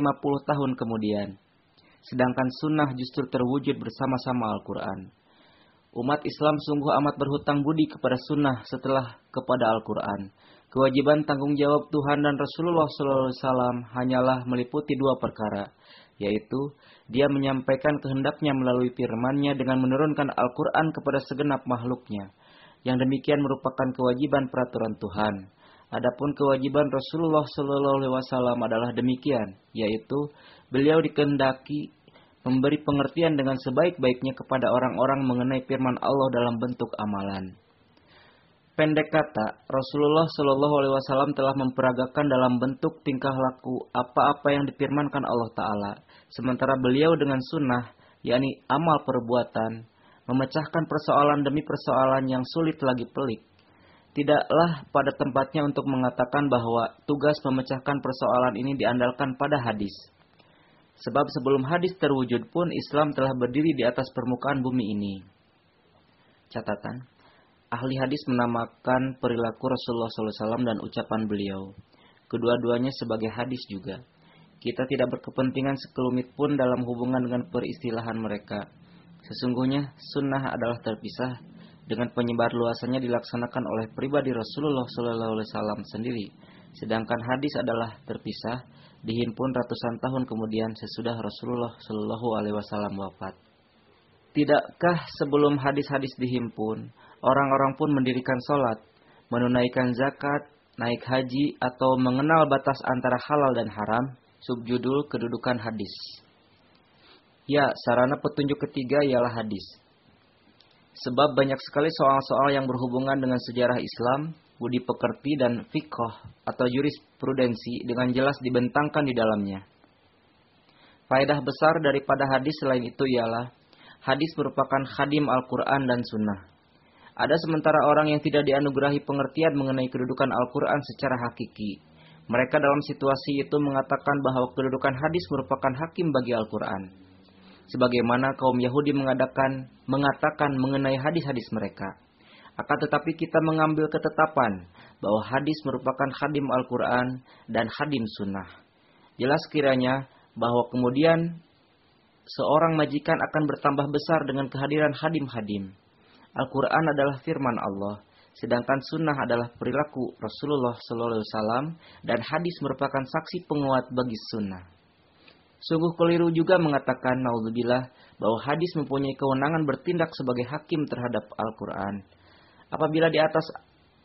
tahun kemudian. Sedangkan sunnah justru terwujud bersama-sama Al-Quran. Umat Islam sungguh amat berhutang budi kepada sunnah setelah kepada Al-Quran. Kewajiban tanggung jawab Tuhan dan Rasulullah SAW hanyalah meliputi dua perkara, yaitu dia menyampaikan kehendaknya melalui firman-Nya dengan menurunkan Al-Quran kepada segenap makhluknya. Yang demikian merupakan kewajiban peraturan Tuhan. Adapun kewajiban Rasulullah SAW adalah demikian, yaitu beliau dikehendaki memberi pengertian dengan sebaik-baiknya kepada orang-orang mengenai firman Allah dalam bentuk amalan. Pendek kata, Rasulullah Shallallahu Alaihi Wasallam telah memperagakan dalam bentuk tingkah laku apa-apa yang difirmankan Allah Taala, sementara beliau dengan sunnah, yakni amal perbuatan, memecahkan persoalan demi persoalan yang sulit lagi pelik. Tidaklah pada tempatnya untuk mengatakan bahwa tugas memecahkan persoalan ini diandalkan pada hadis. Sebab sebelum hadis terwujud pun Islam telah berdiri di atas permukaan bumi ini. Catatan Ahli hadis menamakan perilaku Rasulullah SAW dan ucapan beliau. Kedua-duanya sebagai hadis juga. Kita tidak berkepentingan sekelumit pun dalam hubungan dengan peristilahan mereka. Sesungguhnya sunnah adalah terpisah dengan penyebar luasannya dilaksanakan oleh pribadi Rasulullah SAW sendiri sedangkan hadis adalah terpisah, dihimpun ratusan tahun kemudian sesudah Rasulullah Shallallahu Alaihi Wasallam wafat. Tidakkah sebelum hadis-hadis dihimpun, orang-orang pun mendirikan sholat, menunaikan zakat, naik haji, atau mengenal batas antara halal dan haram? Subjudul kedudukan hadis. Ya, sarana petunjuk ketiga ialah hadis. Sebab banyak sekali soal-soal yang berhubungan dengan sejarah Islam, budi pekerti dan fikoh atau jurisprudensi dengan jelas dibentangkan di dalamnya. Faedah besar daripada hadis selain itu ialah hadis merupakan khadim Al-Quran dan Sunnah. Ada sementara orang yang tidak dianugerahi pengertian mengenai kedudukan Al-Quran secara hakiki. Mereka dalam situasi itu mengatakan bahwa kedudukan hadis merupakan hakim bagi Al-Quran. Sebagaimana kaum Yahudi mengadakan, mengatakan mengenai hadis-hadis mereka. Akan tetapi kita mengambil ketetapan bahwa hadis merupakan khadim Al-Quran dan khadim Sunnah. Jelas kiranya bahwa kemudian seorang majikan akan bertambah besar dengan kehadiran hadim-hadim. Al-Quran adalah firman Allah, sedangkan sunnah adalah perilaku Rasulullah SAW dan hadis merupakan saksi penguat bagi sunnah. Sungguh keliru juga mengatakan naudzubillah bahwa hadis mempunyai kewenangan bertindak sebagai hakim terhadap Al-Quran. Apabila di atas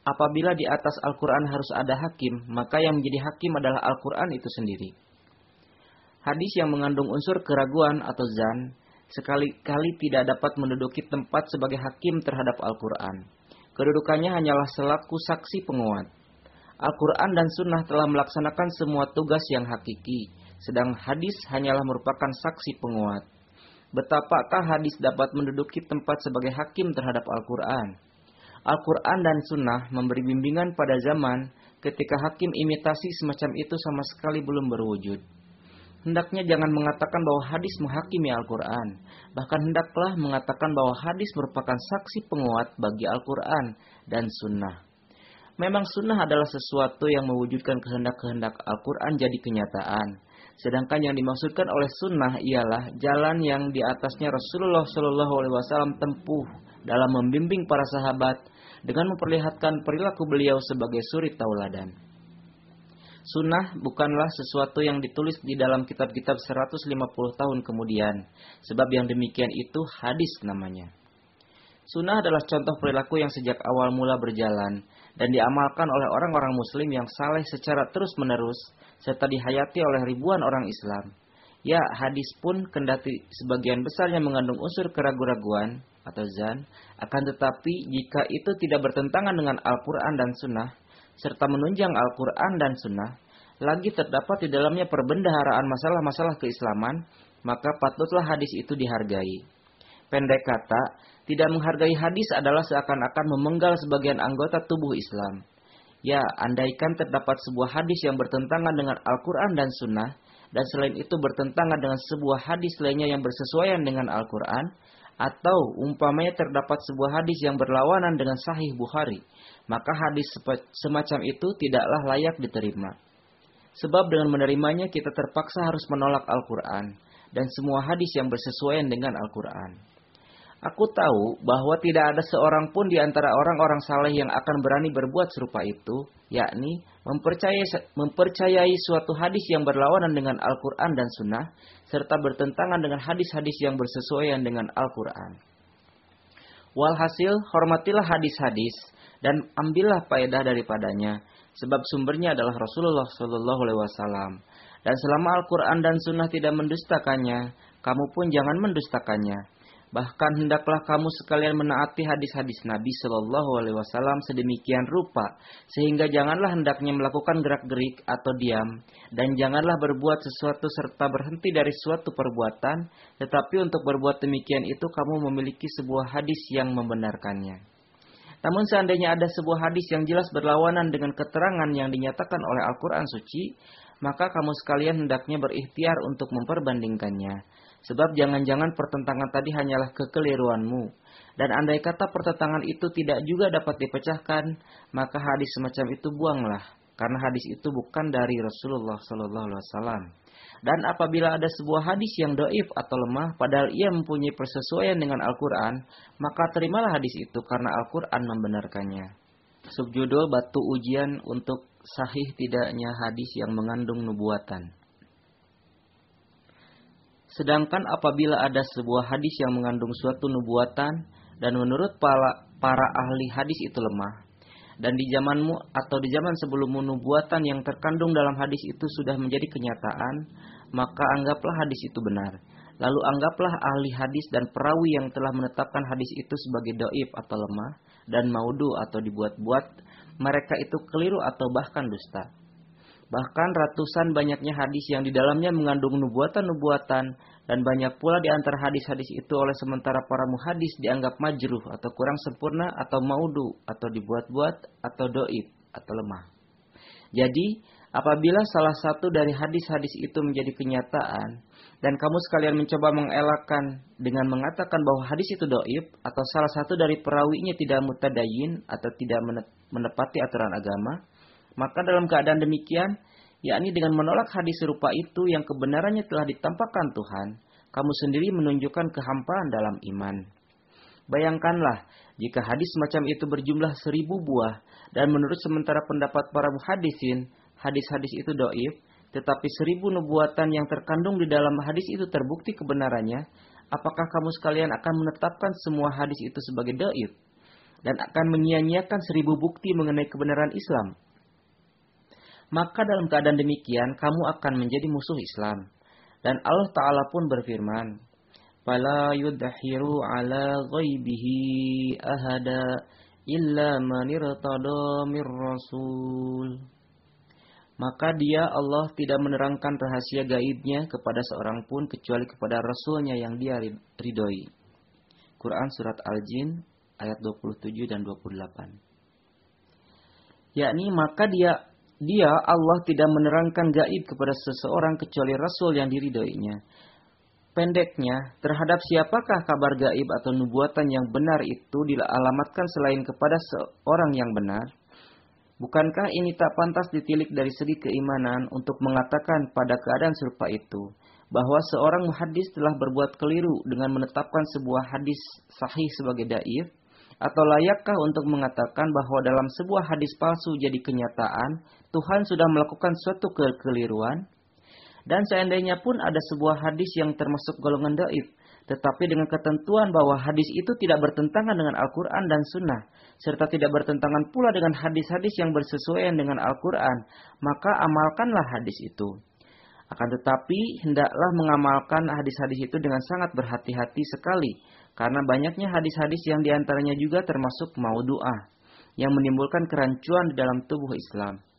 apabila di atas Al-Quran harus ada hakim, maka yang menjadi hakim adalah Al-Quran itu sendiri. Hadis yang mengandung unsur keraguan atau zan sekali-kali tidak dapat menduduki tempat sebagai hakim terhadap Al-Quran. Kedudukannya hanyalah selaku saksi penguat. Al-Quran dan Sunnah telah melaksanakan semua tugas yang hakiki, sedang hadis hanyalah merupakan saksi penguat. Betapakah hadis dapat menduduki tempat sebagai hakim terhadap Al-Quran? Al-Quran dan Sunnah memberi bimbingan pada zaman ketika hakim imitasi semacam itu sama sekali belum berwujud hendaknya jangan mengatakan bahwa hadis menghakimi Al-Quran. Bahkan hendaklah mengatakan bahwa hadis merupakan saksi penguat bagi Al-Quran dan Sunnah. Memang Sunnah adalah sesuatu yang mewujudkan kehendak-kehendak Al-Quran jadi kenyataan. Sedangkan yang dimaksudkan oleh Sunnah ialah jalan yang di atasnya Rasulullah Shallallahu Alaihi Wasallam tempuh dalam membimbing para sahabat dengan memperlihatkan perilaku beliau sebagai suri tauladan. Sunnah bukanlah sesuatu yang ditulis di dalam kitab-kitab 150 tahun kemudian. Sebab yang demikian itu hadis namanya. Sunnah adalah contoh perilaku yang sejak awal mula berjalan dan diamalkan oleh orang-orang muslim yang saleh secara terus-menerus serta dihayati oleh ribuan orang Islam. Ya, hadis pun kendati sebagian besarnya mengandung unsur keraguan-raguan atau zan, akan tetapi jika itu tidak bertentangan dengan Al-Quran dan Sunnah, serta menunjang Al-Quran dan Sunnah, lagi terdapat di dalamnya perbendaharaan masalah-masalah keislaman, maka patutlah hadis itu dihargai. Pendek kata, tidak menghargai hadis adalah seakan-akan memenggal sebagian anggota tubuh Islam. Ya, andaikan terdapat sebuah hadis yang bertentangan dengan Al-Quran dan Sunnah, dan selain itu bertentangan dengan sebuah hadis lainnya yang bersesuaian dengan Al-Quran, atau umpamanya terdapat sebuah hadis yang berlawanan dengan Sahih Bukhari, maka hadis semacam itu tidaklah layak diterima. Sebab dengan menerimanya kita terpaksa harus menolak Al-Quran dan semua hadis yang bersesuaian dengan Al-Quran. Aku tahu bahwa tidak ada seorang pun di antara orang-orang saleh yang akan berani berbuat serupa itu, yakni mempercayai, mempercayai suatu hadis yang berlawanan dengan Al-Quran dan Sunnah, serta bertentangan dengan hadis-hadis yang bersesuaian dengan Al-Quran. Walhasil, hormatilah hadis-hadis dan ambillah faedah daripadanya sebab sumbernya adalah Rasulullah Shallallahu Alaihi Wasallam dan selama Al-Quran dan Sunnah tidak mendustakannya kamu pun jangan mendustakannya bahkan hendaklah kamu sekalian menaati hadis-hadis Nabi Shallallahu Alaihi Wasallam sedemikian rupa sehingga janganlah hendaknya melakukan gerak-gerik atau diam dan janganlah berbuat sesuatu serta berhenti dari suatu perbuatan tetapi untuk berbuat demikian itu kamu memiliki sebuah hadis yang membenarkannya. Namun seandainya ada sebuah hadis yang jelas berlawanan dengan keterangan yang dinyatakan oleh Al-Quran suci, maka kamu sekalian hendaknya berikhtiar untuk memperbandingkannya. Sebab jangan-jangan pertentangan tadi hanyalah kekeliruanmu. Dan andai kata pertentangan itu tidak juga dapat dipecahkan, maka hadis semacam itu buanglah. Karena hadis itu bukan dari Rasulullah Sallallahu Alaihi Wasallam. Dan apabila ada sebuah hadis yang doif atau lemah, padahal ia mempunyai persesuaian dengan Al-Quran, maka terimalah hadis itu karena Al-Quran membenarkannya. Subjudul batu ujian untuk sahih tidaknya hadis yang mengandung nubuatan. Sedangkan apabila ada sebuah hadis yang mengandung suatu nubuatan dan menurut para, para ahli hadis itu lemah, dan di zamanmu atau di zaman sebelummu nubuatan yang terkandung dalam hadis itu sudah menjadi kenyataan, maka anggaplah hadis itu benar. Lalu anggaplah ahli hadis dan perawi yang telah menetapkan hadis itu sebagai doib atau lemah dan maudu atau dibuat-buat, mereka itu keliru atau bahkan dusta. Bahkan ratusan banyaknya hadis yang di dalamnya mengandung nubuatan-nubuatan dan banyak pula di antara hadis-hadis itu oleh sementara para muhadis dianggap majruh atau kurang sempurna atau maudu atau dibuat-buat atau doib atau lemah. Jadi, apabila salah satu dari hadis-hadis itu menjadi kenyataan dan kamu sekalian mencoba mengelakkan dengan mengatakan bahwa hadis itu doib atau salah satu dari perawinya tidak mutadayin atau tidak menepati aturan agama, maka dalam keadaan demikian, yakni dengan menolak hadis serupa itu yang kebenarannya telah ditampakkan Tuhan, kamu sendiri menunjukkan kehampaan dalam iman. Bayangkanlah, jika hadis semacam itu berjumlah seribu buah, dan menurut sementara pendapat para muhadisin, hadis-hadis itu doib, tetapi seribu nubuatan yang terkandung di dalam hadis itu terbukti kebenarannya, apakah kamu sekalian akan menetapkan semua hadis itu sebagai doib? Dan akan menyia-nyiakan seribu bukti mengenai kebenaran Islam? Maka dalam keadaan demikian kamu akan menjadi musuh Islam. Dan Allah Ta'ala pun berfirman, Fala yudhiru ala ghaibihi ahada illa man mir rasul. Maka dia Allah tidak menerangkan rahasia gaibnya kepada seorang pun kecuali kepada rasulnya yang dia ridhoi. Quran Surat Al-Jin ayat 27 dan 28. Yakni maka dia dia Allah tidak menerangkan gaib kepada seseorang kecuali Rasul yang diridhoinya. Pendeknya, terhadap siapakah kabar gaib atau nubuatan yang benar itu dialamatkan selain kepada seorang yang benar? Bukankah ini tak pantas ditilik dari segi keimanan untuk mengatakan pada keadaan serupa itu, bahwa seorang muhadis telah berbuat keliru dengan menetapkan sebuah hadis sahih sebagai daif? Atau layakkah untuk mengatakan bahwa dalam sebuah hadis palsu jadi kenyataan, Tuhan sudah melakukan suatu kekeliruan? Dan seandainya pun ada sebuah hadis yang termasuk golongan daif, tetapi dengan ketentuan bahwa hadis itu tidak bertentangan dengan Al-Quran dan Sunnah, serta tidak bertentangan pula dengan hadis-hadis yang bersesuaian dengan Al-Quran, maka amalkanlah hadis itu. Akan tetapi, hendaklah mengamalkan hadis-hadis itu dengan sangat berhati-hati sekali, karena banyaknya hadis-hadis yang di antaranya juga termasuk maudu'ah yang menimbulkan kerancuan di dalam tubuh Islam.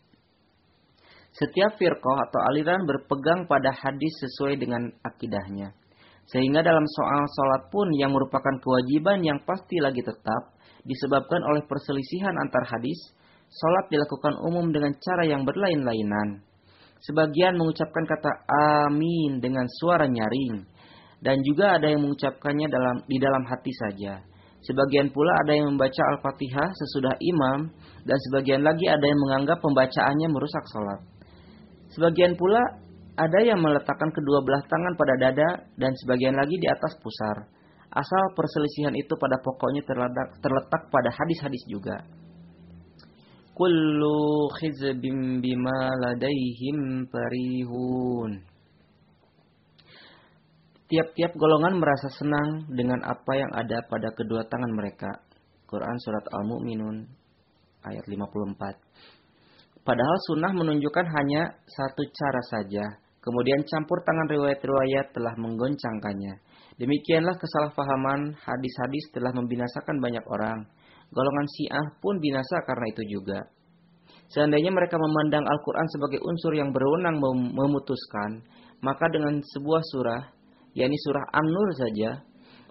Setiap firqah atau aliran berpegang pada hadis sesuai dengan akidahnya. Sehingga dalam soal sholat pun yang merupakan kewajiban yang pasti lagi tetap, disebabkan oleh perselisihan antar hadis, sholat dilakukan umum dengan cara yang berlain-lainan. Sebagian mengucapkan kata amin dengan suara nyaring, dan juga ada yang mengucapkannya dalam di dalam hati saja. Sebagian pula ada yang membaca Al-Fatihah sesudah imam dan sebagian lagi ada yang menganggap pembacaannya merusak salat. Sebagian pula ada yang meletakkan kedua belah tangan pada dada dan sebagian lagi di atas pusar. Asal perselisihan itu pada pokoknya terletak, terletak pada hadis-hadis juga. Kullu khizbim bima ladaihim parihun. Tiap-tiap golongan merasa senang dengan apa yang ada pada kedua tangan mereka. Quran Surat Al-Mu'minun ayat 54. Padahal sunnah menunjukkan hanya satu cara saja. Kemudian campur tangan riwayat-riwayat telah menggoncangkannya. Demikianlah kesalahpahaman hadis-hadis telah membinasakan banyak orang. Golongan Syiah pun binasa karena itu juga. Seandainya mereka memandang Al-Quran sebagai unsur yang berwenang memutuskan, maka dengan sebuah surah yakni surah An-Nur saja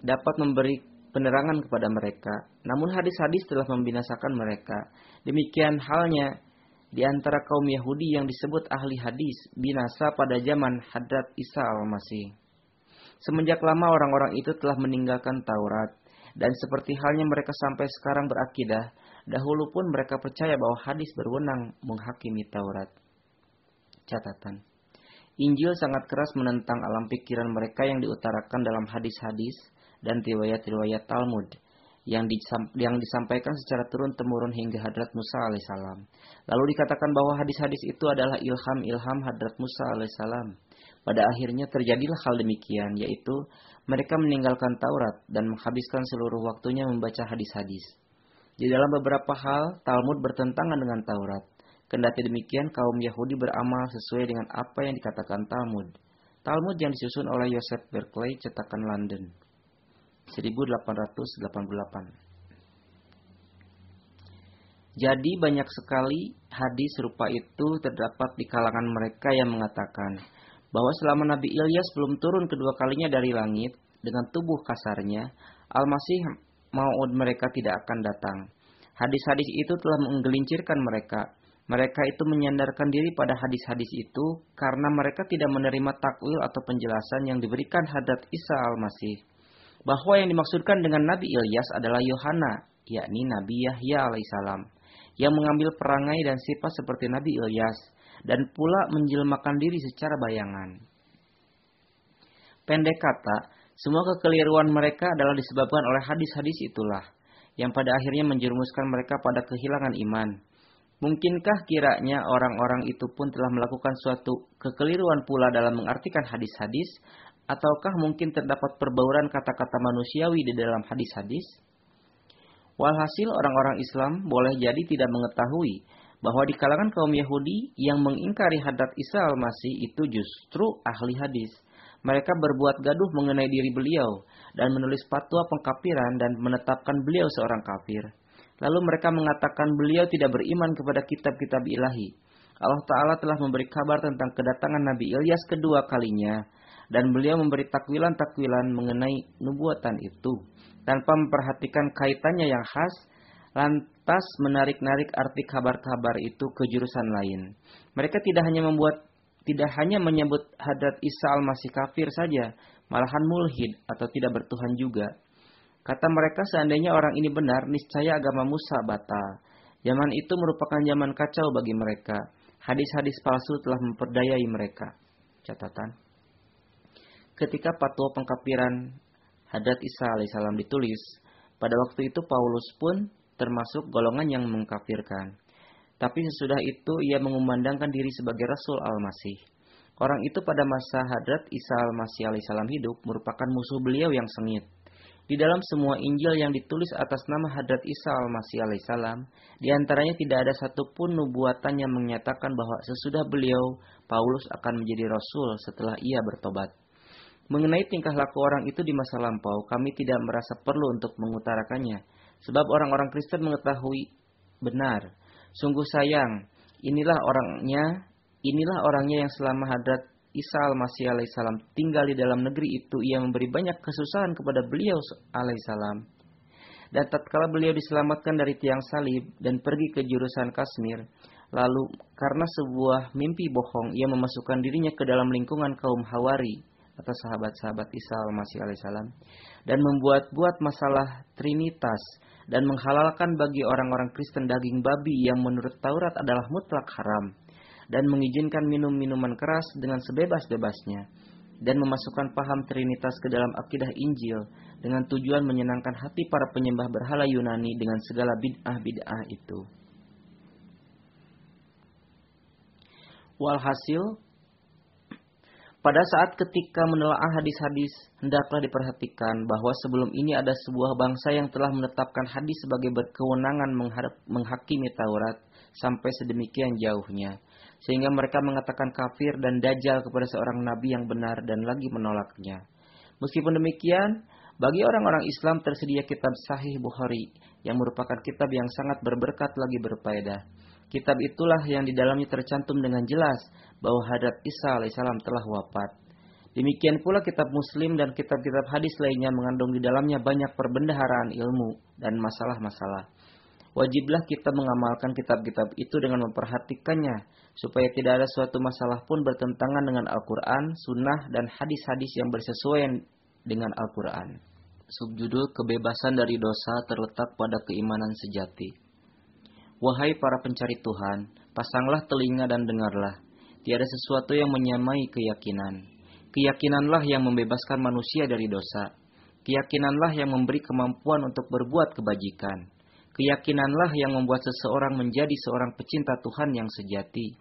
dapat memberi penerangan kepada mereka. Namun hadis-hadis telah membinasakan mereka. Demikian halnya di antara kaum Yahudi yang disebut ahli hadis binasa pada zaman Hadrat Isa al-Masih. Semenjak lama orang-orang itu telah meninggalkan Taurat. Dan seperti halnya mereka sampai sekarang berakidah, dahulu pun mereka percaya bahwa hadis berwenang menghakimi Taurat. Catatan. Injil sangat keras menentang alam pikiran mereka yang diutarakan dalam hadis-hadis dan riwayat-riwayat Talmud. Yang, yang disampaikan secara turun-temurun hingga Hadrat Musa alaihissalam. Lalu dikatakan bahwa hadis-hadis itu adalah ilham-ilham Hadrat Musa alaihissalam. Pada akhirnya terjadilah hal demikian, yaitu mereka meninggalkan Taurat dan menghabiskan seluruh waktunya membaca hadis-hadis. Di dalam beberapa hal, Talmud bertentangan dengan Taurat. Kendati demikian, kaum Yahudi beramal sesuai dengan apa yang dikatakan Talmud. Talmud yang disusun oleh Joseph Berkeley, cetakan London. 1888. Jadi banyak sekali hadis serupa itu terdapat di kalangan mereka yang mengatakan bahwa selama Nabi Ilyas belum turun kedua kalinya dari langit dengan tubuh kasarnya, Al-Masih maud mereka tidak akan datang. Hadis-hadis itu telah menggelincirkan mereka. Mereka itu menyandarkan diri pada hadis-hadis itu karena mereka tidak menerima takwil atau penjelasan yang diberikan hadat Isa al-Masih bahwa yang dimaksudkan dengan Nabi Ilyas adalah Yohana, yakni Nabi Yahya alaihissalam, yang mengambil perangai dan sifat seperti Nabi Ilyas dan pula menjelmakan diri secara bayangan. Pendek kata, semua kekeliruan mereka adalah disebabkan oleh hadis-hadis itulah, yang pada akhirnya menjerumuskan mereka pada kehilangan iman. Mungkinkah kiranya orang-orang itu pun telah melakukan suatu kekeliruan pula dalam mengartikan hadis-hadis Ataukah mungkin terdapat perbauran kata-kata manusiawi di dalam hadis-hadis? Walhasil orang-orang Islam boleh jadi tidak mengetahui bahwa di kalangan kaum Yahudi yang mengingkari hadat Isa al-Masih itu justru ahli hadis. Mereka berbuat gaduh mengenai diri beliau dan menulis fatwa pengkafiran dan menetapkan beliau seorang kafir. Lalu mereka mengatakan beliau tidak beriman kepada kitab-kitab ilahi. Allah Ta'ala telah memberi kabar tentang kedatangan Nabi Ilyas kedua kalinya dan beliau memberi takwilan-takwilan mengenai nubuatan itu tanpa memperhatikan kaitannya yang khas lantas menarik-narik arti kabar-kabar itu ke jurusan lain. Mereka tidak hanya membuat tidak hanya menyebut hadat Isa al-Masih kafir saja, malahan mulhid atau tidak bertuhan juga. Kata mereka seandainya orang ini benar, niscaya agama Musa batal. Zaman itu merupakan zaman kacau bagi mereka. Hadis-hadis palsu telah memperdayai mereka. Catatan ketika patwa pengkafiran Hadat Isa alaihissalam ditulis, pada waktu itu Paulus pun termasuk golongan yang mengkafirkan. Tapi sesudah itu ia mengumandangkan diri sebagai Rasul Al-Masih. Orang itu pada masa Hadrat Isa Al-Masih alaihissalam hidup merupakan musuh beliau yang sengit. Di dalam semua Injil yang ditulis atas nama Hadrat Isa Al-Masih alaihissalam, di antaranya tidak ada satupun nubuatan yang menyatakan bahwa sesudah beliau, Paulus akan menjadi Rasul setelah ia bertobat. Mengenai tingkah laku orang itu di masa lampau, kami tidak merasa perlu untuk mengutarakannya. Sebab orang-orang Kristen mengetahui benar. Sungguh sayang, inilah orangnya, inilah orangnya yang selama hadrat Isa al-Masih alaihissalam tinggal di dalam negeri itu, ia memberi banyak kesusahan kepada beliau alaihissalam. Dan tatkala beliau diselamatkan dari tiang salib dan pergi ke jurusan Kashmir, lalu karena sebuah mimpi bohong, ia memasukkan dirinya ke dalam lingkungan kaum Hawari, atau sahabat-sahabat Isa al-Masih alaihissalam dan membuat-buat masalah trinitas dan menghalalkan bagi orang-orang Kristen daging babi yang menurut Taurat adalah mutlak haram dan mengizinkan minum minuman keras dengan sebebas-bebasnya dan memasukkan paham trinitas ke dalam akidah Injil dengan tujuan menyenangkan hati para penyembah berhala Yunani dengan segala bid'ah-bid'ah itu. Walhasil, pada saat ketika menelaah hadis-hadis, hendaklah diperhatikan bahwa sebelum ini ada sebuah bangsa yang telah menetapkan hadis sebagai berkewenangan menghakimi Taurat sampai sedemikian jauhnya. Sehingga mereka mengatakan kafir dan dajjal kepada seorang nabi yang benar dan lagi menolaknya. Meskipun demikian, bagi orang-orang Islam tersedia kitab Sahih Bukhari yang merupakan kitab yang sangat berberkat lagi berfaedah. Kitab itulah yang di dalamnya tercantum dengan jelas bahwa Hadrat Isa alaihissalam telah wafat. Demikian pula kitab Muslim dan kitab-kitab hadis lainnya mengandung di dalamnya banyak perbendaharaan ilmu dan masalah-masalah. Wajiblah kita mengamalkan kitab-kitab itu dengan memperhatikannya, supaya tidak ada suatu masalah pun bertentangan dengan Al-Quran, Sunnah, dan hadis-hadis yang bersesuaian dengan Al-Quran. Subjudul Kebebasan dari Dosa terletak pada keimanan sejati. Wahai para pencari Tuhan, pasanglah telinga dan dengarlah Tiada sesuatu yang menyamai keyakinan. Keyakinanlah yang membebaskan manusia dari dosa. Keyakinanlah yang memberi kemampuan untuk berbuat kebajikan. Keyakinanlah yang membuat seseorang menjadi seorang pecinta Tuhan yang sejati.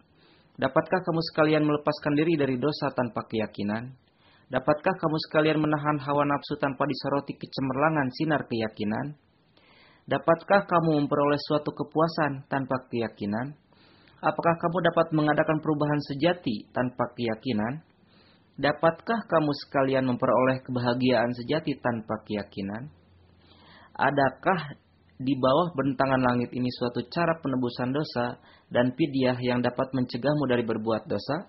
Dapatkah kamu sekalian melepaskan diri dari dosa tanpa keyakinan? Dapatkah kamu sekalian menahan hawa nafsu tanpa disoroti kecemerlangan sinar keyakinan? Dapatkah kamu memperoleh suatu kepuasan tanpa keyakinan? Apakah kamu dapat mengadakan perubahan sejati tanpa keyakinan? Dapatkah kamu sekalian memperoleh kebahagiaan sejati tanpa keyakinan? Adakah di bawah bentangan langit ini suatu cara penebusan dosa dan pidyah yang dapat mencegahmu dari berbuat dosa?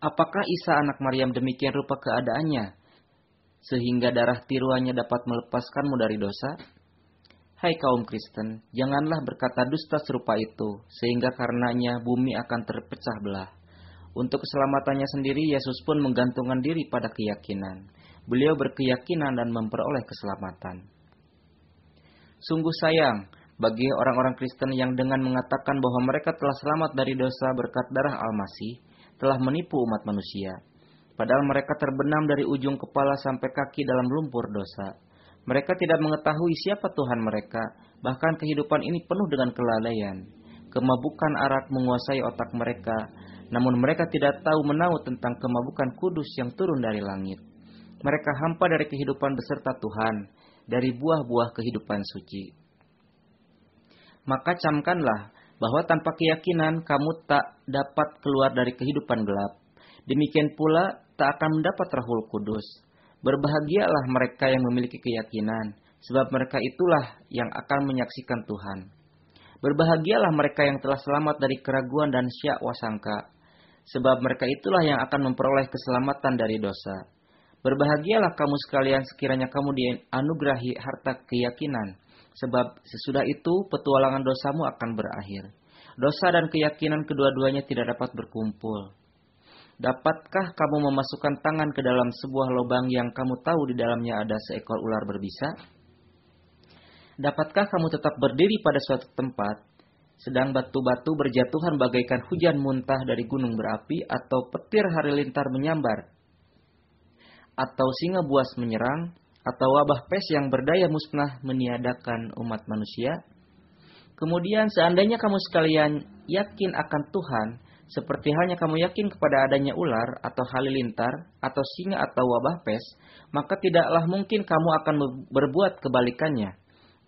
Apakah Isa anak Maryam demikian rupa keadaannya, sehingga darah tiruannya dapat melepaskanmu dari dosa? Hai kaum Kristen, janganlah berkata dusta serupa itu, sehingga karenanya bumi akan terpecah belah. Untuk keselamatannya sendiri, Yesus pun menggantungkan diri pada keyakinan. Beliau berkeyakinan dan memperoleh keselamatan. Sungguh sayang bagi orang-orang Kristen yang dengan mengatakan bahwa mereka telah selamat dari dosa berkat darah Al-Masih, telah menipu umat manusia. Padahal mereka terbenam dari ujung kepala sampai kaki dalam lumpur dosa. Mereka tidak mengetahui siapa Tuhan mereka, bahkan kehidupan ini penuh dengan kelalaian. Kemabukan arak menguasai otak mereka, namun mereka tidak tahu menahu tentang kemabukan kudus yang turun dari langit. Mereka hampa dari kehidupan beserta Tuhan, dari buah-buah kehidupan suci. Maka camkanlah bahwa tanpa keyakinan kamu tak dapat keluar dari kehidupan gelap. Demikian pula tak akan mendapat rahul kudus. Berbahagialah mereka yang memiliki keyakinan, sebab mereka itulah yang akan menyaksikan Tuhan. Berbahagialah mereka yang telah selamat dari keraguan dan syak wasangka, sebab mereka itulah yang akan memperoleh keselamatan dari dosa. Berbahagialah kamu sekalian sekiranya kamu dianugerahi harta keyakinan, Sebab sesudah itu petualangan dosamu akan berakhir. Dosa dan keyakinan kedua-duanya tidak dapat berkumpul. Dapatkah kamu memasukkan tangan ke dalam sebuah lubang yang kamu tahu di dalamnya ada seekor ular berbisa? Dapatkah kamu tetap berdiri pada suatu tempat, sedang batu-batu berjatuhan bagaikan hujan muntah dari gunung berapi, atau petir halilintar menyambar, atau singa buas menyerang, atau wabah pes yang berdaya musnah meniadakan umat manusia? Kemudian seandainya kamu sekalian yakin akan Tuhan, seperti halnya kamu yakin kepada adanya ular atau halilintar atau singa atau wabah pes, maka tidaklah mungkin kamu akan berbuat kebalikannya,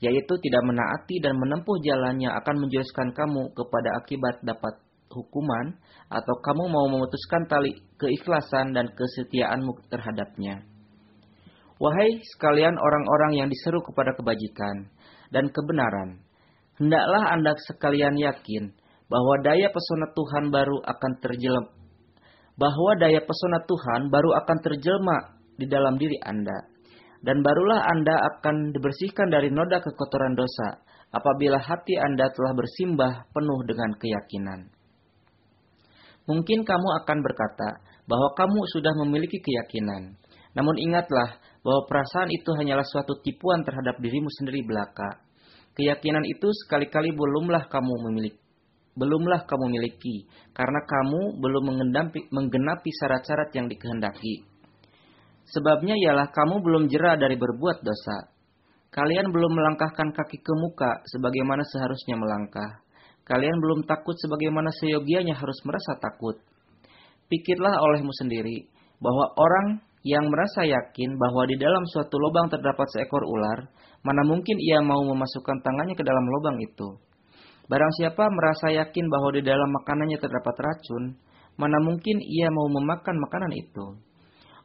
yaitu tidak menaati dan menempuh jalannya akan menjuruskan kamu kepada akibat dapat hukuman, atau kamu mau memutuskan tali keikhlasan dan kesetiaanmu terhadapnya. Wahai sekalian orang-orang yang diseru kepada kebajikan dan kebenaran, hendaklah Anda sekalian yakin bahwa daya pesona Tuhan baru akan terjelma bahwa daya pesona Tuhan baru akan terjelma di dalam diri Anda dan barulah Anda akan dibersihkan dari noda kekotoran dosa apabila hati Anda telah bersimbah penuh dengan keyakinan. Mungkin kamu akan berkata bahwa kamu sudah memiliki keyakinan. Namun ingatlah bahwa perasaan itu hanyalah suatu tipuan terhadap dirimu sendiri belaka. Keyakinan itu sekali-kali belumlah kamu memiliki belumlah kamu miliki karena kamu belum menggenapi syarat-syarat yang dikehendaki. Sebabnya ialah kamu belum jerah dari berbuat dosa. Kalian belum melangkahkan kaki ke muka sebagaimana seharusnya melangkah. Kalian belum takut sebagaimana seyogianya harus merasa takut. Pikirlah olehmu sendiri bahwa orang yang merasa yakin bahwa di dalam suatu lubang terdapat seekor ular, mana mungkin ia mau memasukkan tangannya ke dalam lubang itu. Barang siapa merasa yakin bahwa di dalam makanannya terdapat racun, mana mungkin ia mau memakan makanan itu.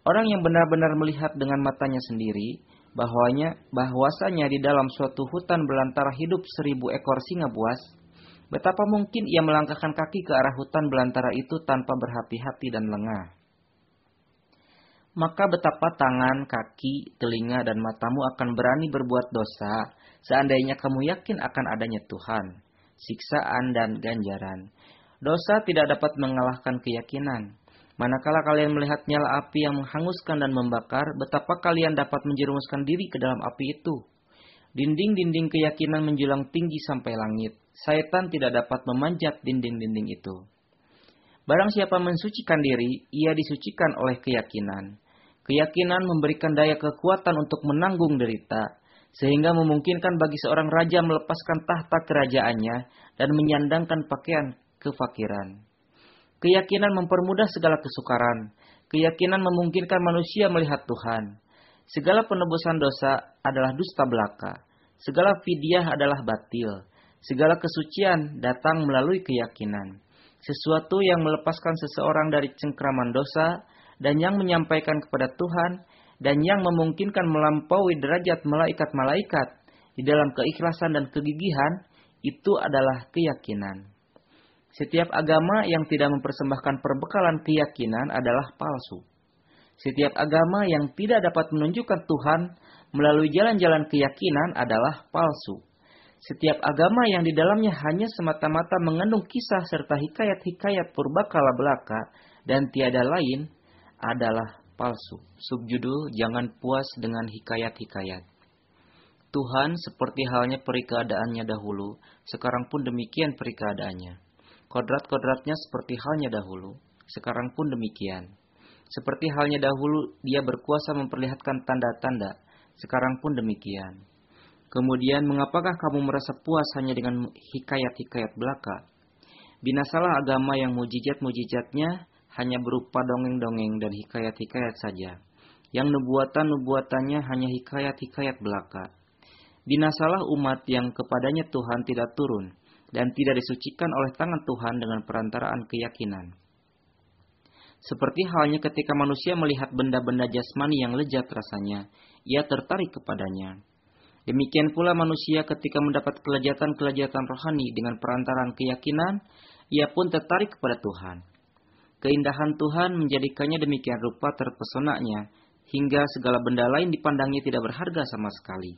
Orang yang benar-benar melihat dengan matanya sendiri, bahwanya bahwasanya di dalam suatu hutan belantara hidup seribu ekor singa buas, betapa mungkin ia melangkahkan kaki ke arah hutan belantara itu tanpa berhati-hati dan lengah maka betapa tangan, kaki, telinga, dan matamu akan berani berbuat dosa seandainya kamu yakin akan adanya Tuhan, siksaan, dan ganjaran. Dosa tidak dapat mengalahkan keyakinan. Manakala kalian melihat nyala api yang menghanguskan dan membakar, betapa kalian dapat menjerumuskan diri ke dalam api itu. Dinding-dinding keyakinan menjulang tinggi sampai langit. Saitan tidak dapat memanjat dinding-dinding itu. Barang siapa mensucikan diri, ia disucikan oleh keyakinan. Keyakinan memberikan daya kekuatan untuk menanggung derita, sehingga memungkinkan bagi seorang raja melepaskan tahta kerajaannya dan menyandangkan pakaian kefakiran. Keyakinan mempermudah segala kesukaran. Keyakinan memungkinkan manusia melihat Tuhan. Segala penebusan dosa adalah dusta belaka. Segala fidyah adalah batil. Segala kesucian datang melalui keyakinan. Sesuatu yang melepaskan seseorang dari cengkraman dosa dan yang menyampaikan kepada Tuhan dan yang memungkinkan melampaui derajat malaikat-malaikat di dalam keikhlasan dan kegigihan itu adalah keyakinan. Setiap agama yang tidak mempersembahkan perbekalan keyakinan adalah palsu. Setiap agama yang tidak dapat menunjukkan Tuhan melalui jalan-jalan keyakinan adalah palsu. Setiap agama yang di dalamnya hanya semata-mata mengandung kisah serta hikayat-hikayat purbakala belaka dan tiada lain adalah palsu. Subjudul Jangan puas dengan hikayat-hikayat. Tuhan seperti halnya perikeadaannya dahulu, sekarang pun demikian perikeadaannya. Kodrat-kodratnya seperti halnya dahulu, sekarang pun demikian. Seperti halnya dahulu dia berkuasa memperlihatkan tanda-tanda, sekarang pun demikian. Kemudian mengapakah kamu merasa puas hanya dengan hikayat-hikayat belaka? Binasalah agama yang mujizat-mujizatnya hanya berupa dongeng-dongeng dan hikayat-hikayat saja. Yang nubuatan-nubuatannya hanya hikayat-hikayat belaka. Binasalah umat yang kepadanya Tuhan tidak turun dan tidak disucikan oleh tangan Tuhan dengan perantaraan keyakinan. Seperti halnya ketika manusia melihat benda-benda jasmani yang lezat rasanya, ia tertarik kepadanya. Demikian pula manusia ketika mendapat kelejatan-kelejatan rohani dengan perantaraan keyakinan, ia pun tertarik kepada Tuhan. Keindahan Tuhan menjadikannya demikian rupa terpesonanya, hingga segala benda lain dipandangnya tidak berharga sama sekali.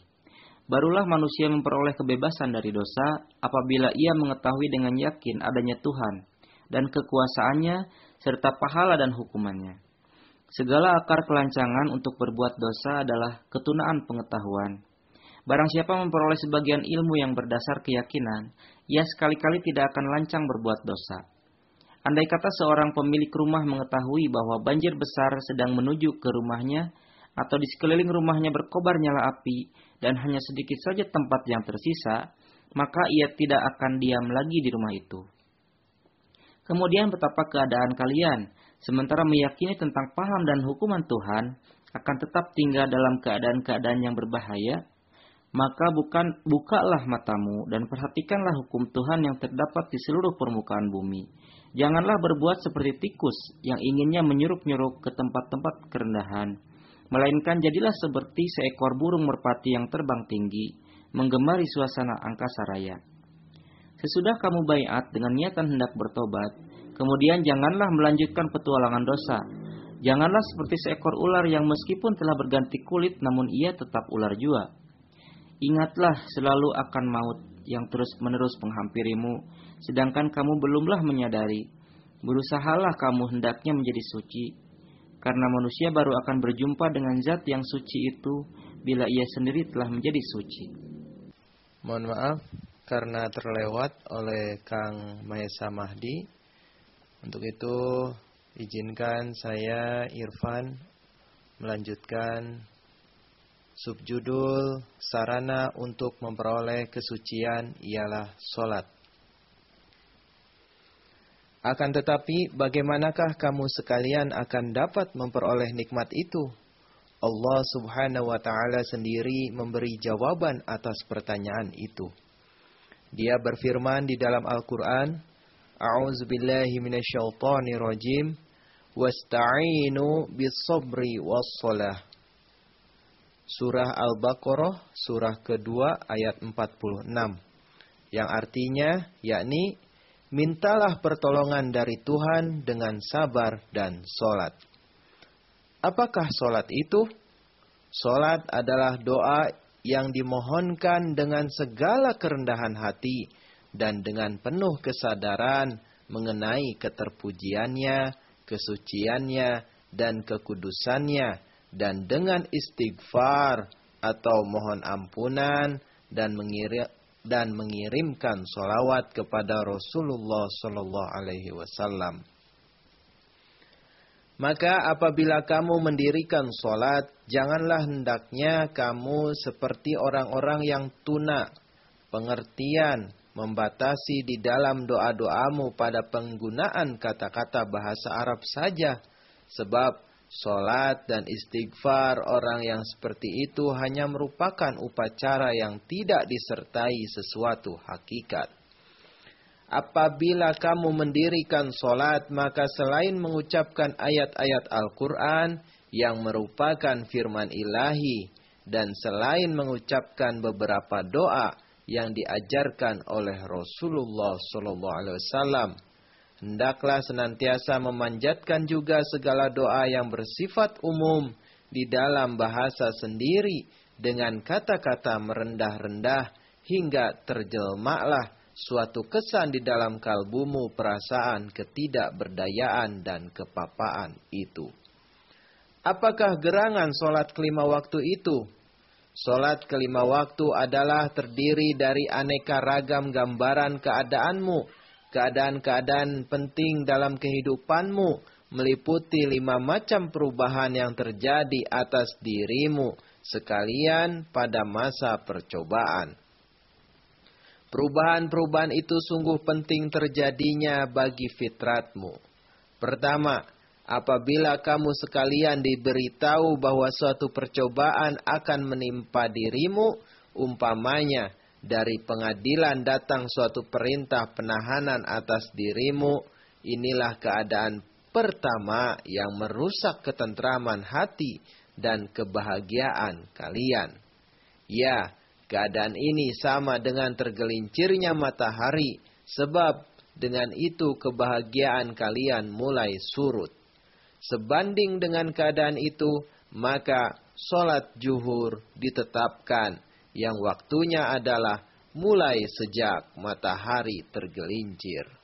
Barulah manusia memperoleh kebebasan dari dosa apabila ia mengetahui dengan yakin adanya Tuhan dan kekuasaannya serta pahala dan hukumannya. Segala akar kelancangan untuk berbuat dosa adalah ketunaan pengetahuan. Barang siapa memperoleh sebagian ilmu yang berdasar keyakinan, ia sekali-kali tidak akan lancang berbuat dosa. Andai kata seorang pemilik rumah mengetahui bahwa banjir besar sedang menuju ke rumahnya, atau di sekeliling rumahnya berkobar nyala api, dan hanya sedikit saja tempat yang tersisa, maka ia tidak akan diam lagi di rumah itu. Kemudian betapa keadaan kalian, sementara meyakini tentang paham dan hukuman Tuhan, akan tetap tinggal dalam keadaan-keadaan yang berbahaya, maka bukan bukalah matamu dan perhatikanlah hukum Tuhan yang terdapat di seluruh permukaan bumi Janganlah berbuat seperti tikus yang inginnya menyurup-nyurup ke tempat-tempat kerendahan. Melainkan jadilah seperti seekor burung merpati yang terbang tinggi, menggemari suasana angkasa raya. Sesudah kamu bayat dengan niatan hendak bertobat, kemudian janganlah melanjutkan petualangan dosa. Janganlah seperti seekor ular yang meskipun telah berganti kulit namun ia tetap ular jua. Ingatlah selalu akan maut yang terus-menerus menghampirimu, sedangkan kamu belumlah menyadari. Berusahalah kamu hendaknya menjadi suci, karena manusia baru akan berjumpa dengan zat yang suci itu bila ia sendiri telah menjadi suci. Mohon maaf karena terlewat oleh Kang Maesa Mahdi. Untuk itu izinkan saya Irfan melanjutkan Subjudul sarana untuk memperoleh kesucian ialah solat. Akan tetapi, bagaimanakah kamu sekalian akan dapat memperoleh nikmat itu? Allah subhanahu wa ta'ala sendiri memberi jawaban atas pertanyaan itu. Dia berfirman di dalam Al-Quran, A'udzu billahi minasyaitonir wasta'inu bis sabri was salah. Surah Al-Baqarah surah kedua ayat 46 yang artinya yakni mintalah pertolongan dari Tuhan dengan sabar dan solat. Apakah solat itu? Solat adalah doa yang dimohonkan dengan segala kerendahan hati dan dengan penuh kesadaran mengenai keterpujiannya, kesuciannya, dan kekudusannya dan dengan istighfar atau mohon ampunan dan dan mengirimkan solawat kepada Rasulullah Sallallahu Alaihi Wasallam. Maka apabila kamu mendirikan solat, janganlah hendaknya kamu seperti orang-orang yang tuna, pengertian, membatasi di dalam doa-doamu pada penggunaan kata-kata bahasa Arab saja. Sebab solat dan istighfar orang yang seperti itu hanya merupakan upacara yang tidak disertai sesuatu hakikat. Apabila kamu mendirikan solat, maka selain mengucapkan ayat-ayat Al-Quran yang merupakan firman ilahi, dan selain mengucapkan beberapa doa yang diajarkan oleh Rasulullah SAW, hendaklah senantiasa memanjatkan juga segala doa yang bersifat umum di dalam bahasa sendiri dengan kata-kata merendah-rendah hingga terjelmaklah suatu kesan di dalam kalbumu perasaan ketidakberdayaan dan kepapaan itu. Apakah gerangan solat kelima waktu itu? Solat kelima waktu adalah terdiri dari aneka ragam gambaran keadaanmu, keadaan-keadaan penting dalam kehidupanmu, meliputi lima macam perubahan yang terjadi atas dirimu sekalian pada masa percobaan. Perubahan-perubahan itu sungguh penting terjadinya bagi fitratmu. Pertama, apabila kamu sekalian diberitahu bahwa suatu percobaan akan menimpa dirimu, umpamanya dari pengadilan datang suatu perintah penahanan atas dirimu, inilah keadaan pertama yang merusak ketentraman hati dan kebahagiaan kalian. Ya, Keadaan ini sama dengan tergelincirnya matahari, sebab dengan itu kebahagiaan kalian mulai surut. Sebanding dengan keadaan itu, maka sholat juhur ditetapkan yang waktunya adalah mulai sejak matahari tergelincir.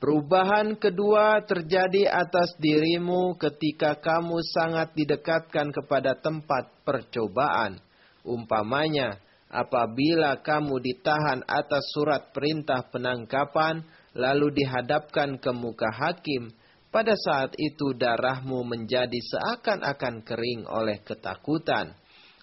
Perubahan kedua terjadi atas dirimu ketika kamu sangat didekatkan kepada tempat percobaan. Umpamanya, apabila kamu ditahan atas surat perintah penangkapan, lalu dihadapkan ke muka hakim, pada saat itu darahmu menjadi seakan-akan kering oleh ketakutan,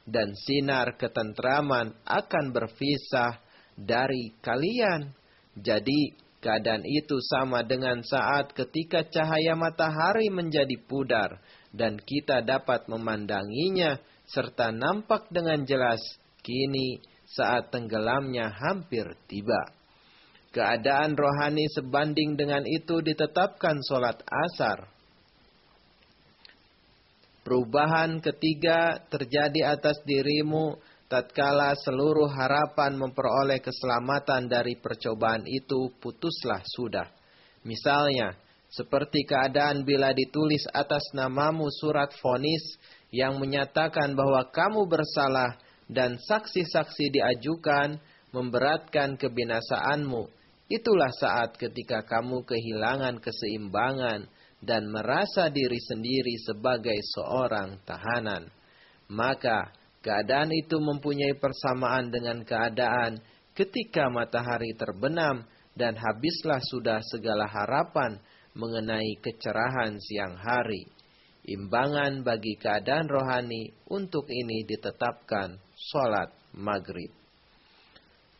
dan sinar ketentraman akan berpisah dari kalian. Jadi, Keadaan itu sama dengan saat ketika cahaya matahari menjadi pudar dan kita dapat memandanginya serta nampak dengan jelas kini saat tenggelamnya hampir tiba. Keadaan rohani sebanding dengan itu ditetapkan solat asar. Perubahan ketiga terjadi atas dirimu tatkala seluruh harapan memperoleh keselamatan dari percobaan itu putuslah sudah. Misalnya, seperti keadaan bila ditulis atas namamu surat fonis yang menyatakan bahwa kamu bersalah dan saksi-saksi diajukan memberatkan kebinasaanmu. Itulah saat ketika kamu kehilangan keseimbangan dan merasa diri sendiri sebagai seorang tahanan. Maka Keadaan itu mempunyai persamaan dengan keadaan ketika matahari terbenam dan habislah sudah segala harapan mengenai kecerahan siang hari. Imbangan bagi keadaan rohani untuk ini ditetapkan sholat maghrib.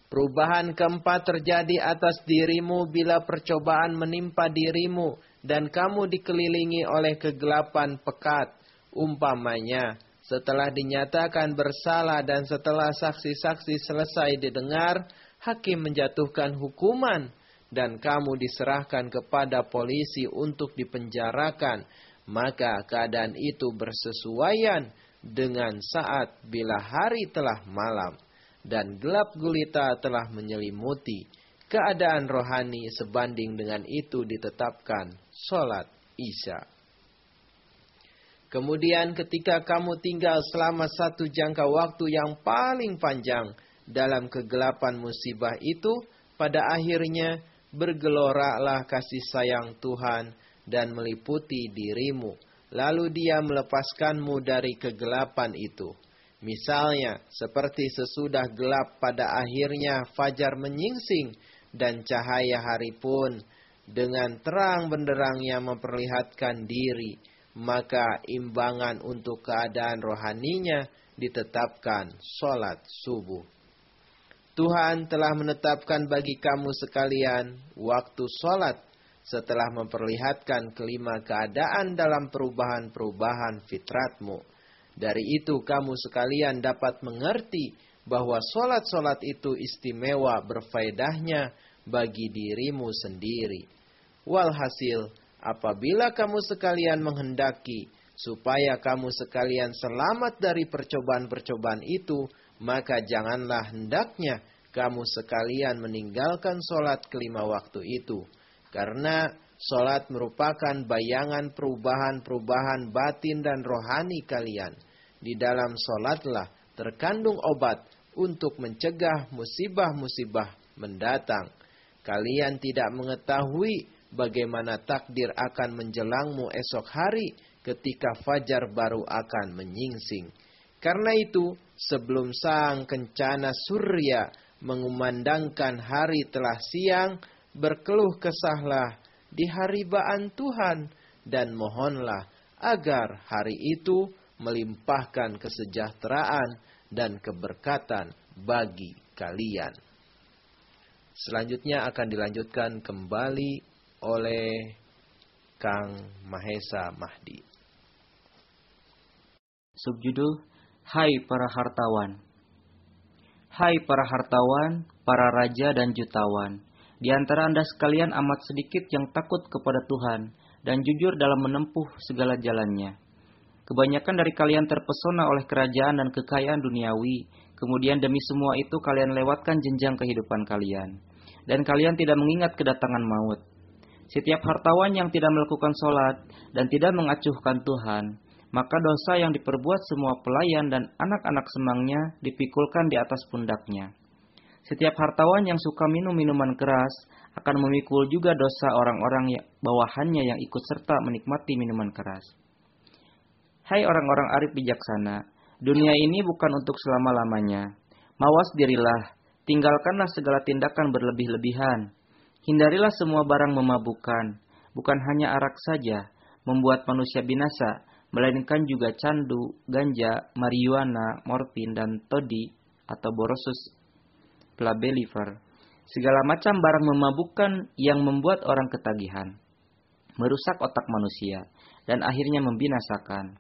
Perubahan keempat terjadi atas dirimu bila percobaan menimpa dirimu dan kamu dikelilingi oleh kegelapan pekat. Umpamanya, setelah dinyatakan bersalah dan setelah saksi-saksi selesai didengar, hakim menjatuhkan hukuman dan kamu diserahkan kepada polisi untuk dipenjarakan, maka keadaan itu bersesuaian dengan saat bila hari telah malam dan gelap gulita telah menyelimuti. Keadaan rohani sebanding dengan itu ditetapkan sholat isya. Kemudian ketika kamu tinggal selama satu jangka waktu yang paling panjang dalam kegelapan musibah itu, pada akhirnya bergeloralah kasih sayang Tuhan dan meliputi dirimu. Lalu dia melepaskanmu dari kegelapan itu. Misalnya, seperti sesudah gelap pada akhirnya fajar menyingsing dan cahaya hari pun dengan terang benderangnya memperlihatkan diri, maka imbangan untuk keadaan rohaninya ditetapkan sholat subuh. Tuhan telah menetapkan bagi kamu sekalian waktu sholat setelah memperlihatkan kelima keadaan dalam perubahan-perubahan fitratmu. Dari itu kamu sekalian dapat mengerti bahwa solat-solat itu istimewa berfaedahnya bagi dirimu sendiri. Walhasil, apabila kamu sekalian menghendaki supaya kamu sekalian selamat dari percobaan-percobaan itu, maka janganlah hendaknya kamu sekalian meninggalkan solat kelima waktu itu. Karena solat merupakan bayangan perubahan-perubahan batin dan rohani kalian. Di dalam solatlah terkandung obat untuk mencegah musibah-musibah mendatang. Kalian tidak mengetahui bagaimana takdir akan menjelangmu esok hari ketika fajar baru akan menyingsing. Karena itu, sebelum sang kencana surya mengumandangkan hari telah siang, berkeluh kesahlah di haribaan Tuhan dan mohonlah agar hari itu melimpahkan kesejahteraan dan keberkatan bagi kalian. Selanjutnya akan dilanjutkan kembali oleh Kang Mahesa Mahdi. Subjudul Hai para hartawan. Hai para hartawan, para raja dan jutawan. Di antara Anda sekalian amat sedikit yang takut kepada Tuhan dan jujur dalam menempuh segala jalannya. Kebanyakan dari kalian terpesona oleh kerajaan dan kekayaan duniawi, kemudian demi semua itu kalian lewatkan jenjang kehidupan kalian. Dan kalian tidak mengingat kedatangan maut. Setiap hartawan yang tidak melakukan sholat dan tidak mengacuhkan Tuhan, maka dosa yang diperbuat semua pelayan dan anak-anak semangnya dipikulkan di atas pundaknya. Setiap hartawan yang suka minum minuman keras akan memikul juga dosa orang-orang ya, bawahannya yang ikut serta menikmati minuman keras. Hai orang-orang arif bijaksana, dunia ini bukan untuk selama-lamanya. Mawas dirilah, tinggalkanlah segala tindakan berlebih-lebihan. Hindarilah semua barang memabukkan, bukan hanya arak saja, membuat manusia binasa, melainkan juga candu, ganja, marijuana, morfin, dan todi atau borosus plabeliver. Segala macam barang memabukkan yang membuat orang ketagihan, merusak otak manusia, dan akhirnya membinasakan.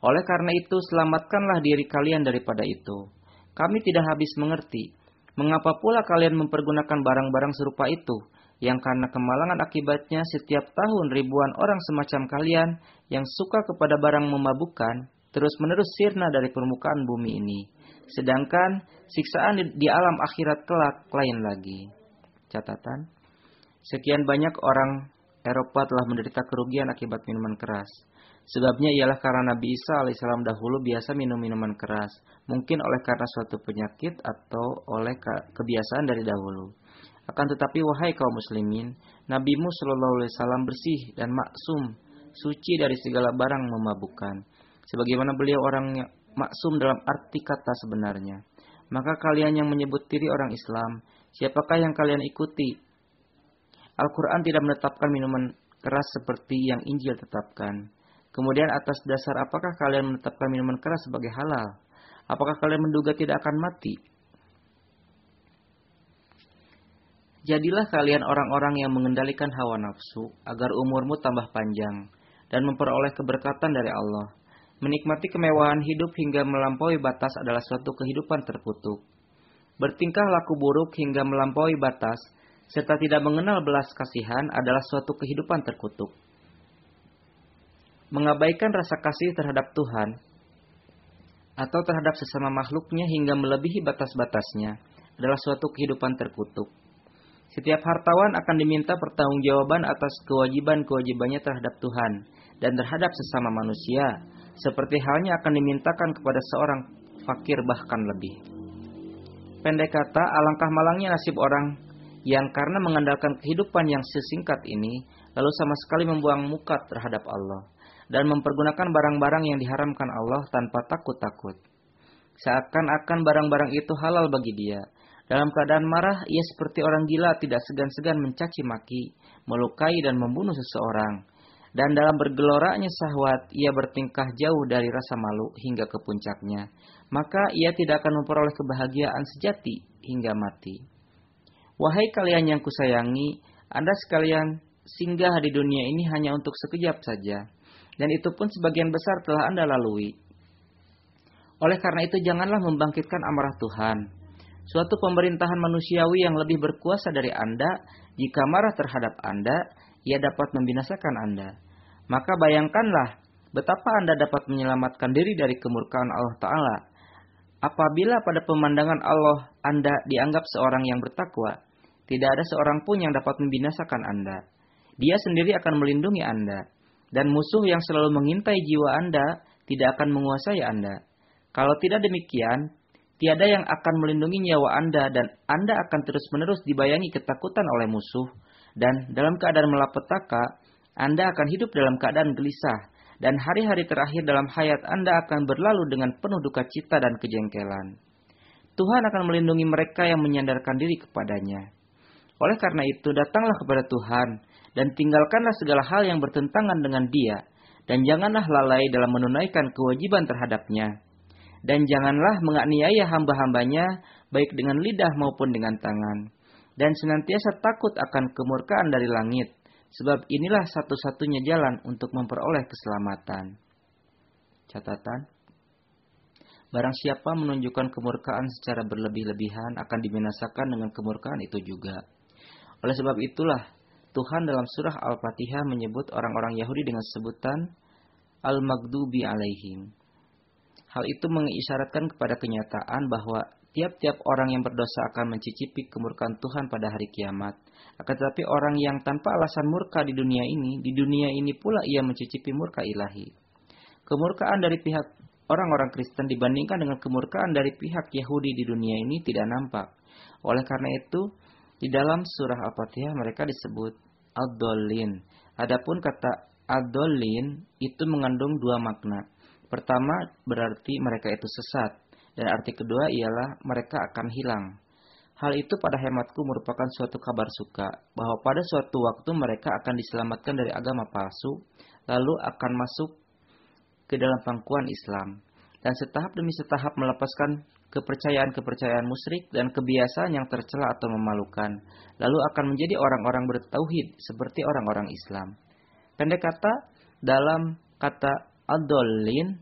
Oleh karena itu, selamatkanlah diri kalian daripada itu. Kami tidak habis mengerti, mengapa pula kalian mempergunakan barang-barang serupa itu, yang karena kemalangan akibatnya setiap tahun ribuan orang semacam kalian yang suka kepada barang memabukkan, terus-menerus sirna dari permukaan bumi ini. Sedangkan siksaan di alam akhirat kelak lain lagi. Catatan, sekian banyak orang Eropa telah menderita kerugian akibat minuman keras. Sebabnya ialah karena Nabi Isa alaihissalam dahulu biasa minum minuman keras, mungkin oleh karena suatu penyakit atau oleh kebiasaan dari dahulu. Akan tetapi wahai kaum muslimin, Nabimu Shallallahu alaihi wasallam bersih dan maksum, suci dari segala barang memabukkan. Sebagaimana beliau orang maksum dalam arti kata sebenarnya. Maka kalian yang menyebut diri orang Islam, siapakah yang kalian ikuti? Al-Quran tidak menetapkan minuman keras seperti yang Injil tetapkan. Kemudian atas dasar apakah kalian menetapkan minuman keras sebagai halal? Apakah kalian menduga tidak akan mati? Jadilah kalian orang-orang yang mengendalikan hawa nafsu agar umurmu tambah panjang dan memperoleh keberkatan dari Allah. Menikmati kemewahan hidup hingga melampaui batas adalah suatu kehidupan terkutuk. Bertingkah laku buruk hingga melampaui batas serta tidak mengenal belas kasihan adalah suatu kehidupan terkutuk mengabaikan rasa kasih terhadap Tuhan atau terhadap sesama makhluknya hingga melebihi batas-batasnya adalah suatu kehidupan terkutuk. Setiap hartawan akan diminta pertanggungjawaban atas kewajiban-kewajibannya terhadap Tuhan dan terhadap sesama manusia, seperti halnya akan dimintakan kepada seorang fakir bahkan lebih. Pendek kata, alangkah malangnya nasib orang yang karena mengandalkan kehidupan yang sesingkat ini, lalu sama sekali membuang muka terhadap Allah dan mempergunakan barang-barang yang diharamkan Allah tanpa takut-takut. Seakan-akan barang-barang itu halal bagi dia. Dalam keadaan marah, ia seperti orang gila tidak segan-segan mencaci maki, melukai dan membunuh seseorang. Dan dalam bergeloranya sahwat, ia bertingkah jauh dari rasa malu hingga ke puncaknya. Maka ia tidak akan memperoleh kebahagiaan sejati hingga mati. Wahai kalian yang kusayangi, Anda sekalian singgah di dunia ini hanya untuk sekejap saja. Dan itu pun sebagian besar telah Anda lalui. Oleh karena itu janganlah membangkitkan amarah Tuhan. Suatu pemerintahan manusiawi yang lebih berkuasa dari Anda, jika marah terhadap Anda, ia dapat membinasakan Anda. Maka bayangkanlah betapa Anda dapat menyelamatkan diri dari kemurkaan Allah Ta'ala. Apabila pada pemandangan Allah Anda dianggap seorang yang bertakwa, tidak ada seorang pun yang dapat membinasakan Anda. Dia sendiri akan melindungi Anda. Dan musuh yang selalu mengintai jiwa Anda tidak akan menguasai Anda. Kalau tidak demikian, tiada yang akan melindungi nyawa Anda dan Anda akan terus-menerus dibayangi ketakutan oleh musuh dan dalam keadaan melapetaka, Anda akan hidup dalam keadaan gelisah dan hari-hari terakhir dalam hayat Anda akan berlalu dengan penuh duka cita dan kejengkelan. Tuhan akan melindungi mereka yang menyandarkan diri kepadanya. Oleh karena itu, datanglah kepada Tuhan dan tinggalkanlah segala hal yang bertentangan dengan Dia, dan janganlah lalai dalam menunaikan kewajiban terhadapnya. Dan janganlah menganiaya hamba-hambanya, baik dengan lidah maupun dengan tangan dan senantiasa takut akan kemurkaan dari langit, sebab inilah satu-satunya jalan untuk memperoleh keselamatan. Catatan Barang siapa menunjukkan kemurkaan secara berlebih-lebihan akan dibinasakan dengan kemurkaan itu juga. Oleh sebab itulah Tuhan dalam surah Al-Fatihah menyebut orang-orang Yahudi dengan sebutan Al-Maghdubi alaihim. Hal itu mengisyaratkan kepada kenyataan bahwa tiap-tiap orang yang berdosa akan mencicipi kemurkaan Tuhan pada hari kiamat. Akan tetapi orang yang tanpa alasan murka di dunia ini, di dunia ini pula ia mencicipi murka ilahi. Kemurkaan dari pihak orang-orang Kristen dibandingkan dengan kemurkaan dari pihak Yahudi di dunia ini tidak nampak. Oleh karena itu, di dalam surah Al-Fatihah mereka disebut Adolin. Adapun kata Adolin itu mengandung dua makna. Pertama berarti mereka itu sesat. Dan arti kedua ialah mereka akan hilang. Hal itu pada hematku merupakan suatu kabar suka bahwa pada suatu waktu mereka akan diselamatkan dari agama palsu, lalu akan masuk ke dalam pangkuan Islam dan setahap demi setahap melepaskan kepercayaan-kepercayaan musyrik dan kebiasaan yang tercela atau memalukan, lalu akan menjadi orang-orang bertauhid seperti orang-orang Islam. Pendek kata, dalam kata adolin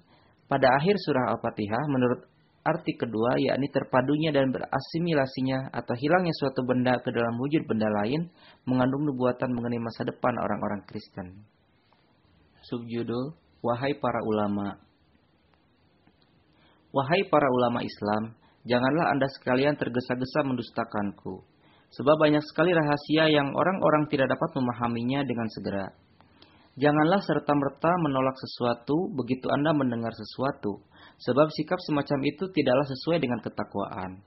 pada akhir surah Al-Fatihah menurut arti kedua yakni terpadunya dan berasimilasinya atau hilangnya suatu benda ke dalam wujud benda lain mengandung nubuatan mengenai masa depan orang-orang Kristen. Subjudul Wahai para ulama Wahai para ulama Islam, janganlah Anda sekalian tergesa-gesa mendustakanku. Sebab banyak sekali rahasia yang orang-orang tidak dapat memahaminya dengan segera. Janganlah serta-merta menolak sesuatu begitu Anda mendengar sesuatu, sebab sikap semacam itu tidaklah sesuai dengan ketakwaan.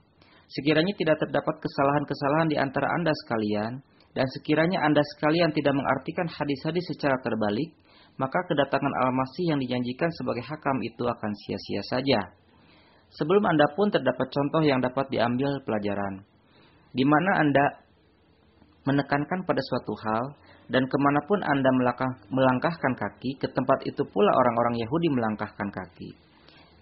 Sekiranya tidak terdapat kesalahan-kesalahan di antara Anda sekalian, dan sekiranya Anda sekalian tidak mengartikan hadis-hadis secara terbalik, maka kedatangan Al-Masih yang dijanjikan sebagai hakam itu akan sia-sia saja. Sebelum Anda pun terdapat contoh yang dapat diambil pelajaran, di mana Anda menekankan pada suatu hal, dan ke mana pun Anda melangkahkan kaki, ke tempat itu pula orang-orang Yahudi melangkahkan kaki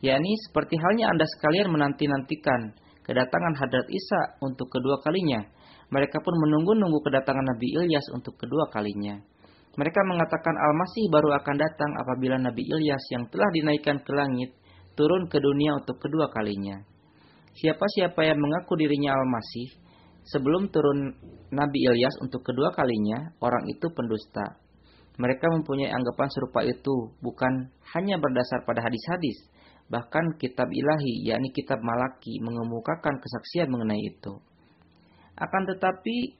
yakni seperti halnya Anda sekalian menanti-nantikan kedatangan Hadrat Isa untuk kedua kalinya. Mereka pun menunggu-nunggu kedatangan Nabi Ilyas untuk kedua kalinya. Mereka mengatakan Al-Masih baru akan datang apabila Nabi Ilyas yang telah dinaikkan ke langit turun ke dunia untuk kedua kalinya. Siapa-siapa yang mengaku dirinya Al-Masih sebelum turun Nabi Ilyas untuk kedua kalinya, orang itu pendusta. Mereka mempunyai anggapan serupa itu bukan hanya berdasar pada hadis-hadis, Bahkan kitab ilahi, yakni kitab malaki, mengemukakan kesaksian mengenai itu. Akan tetapi,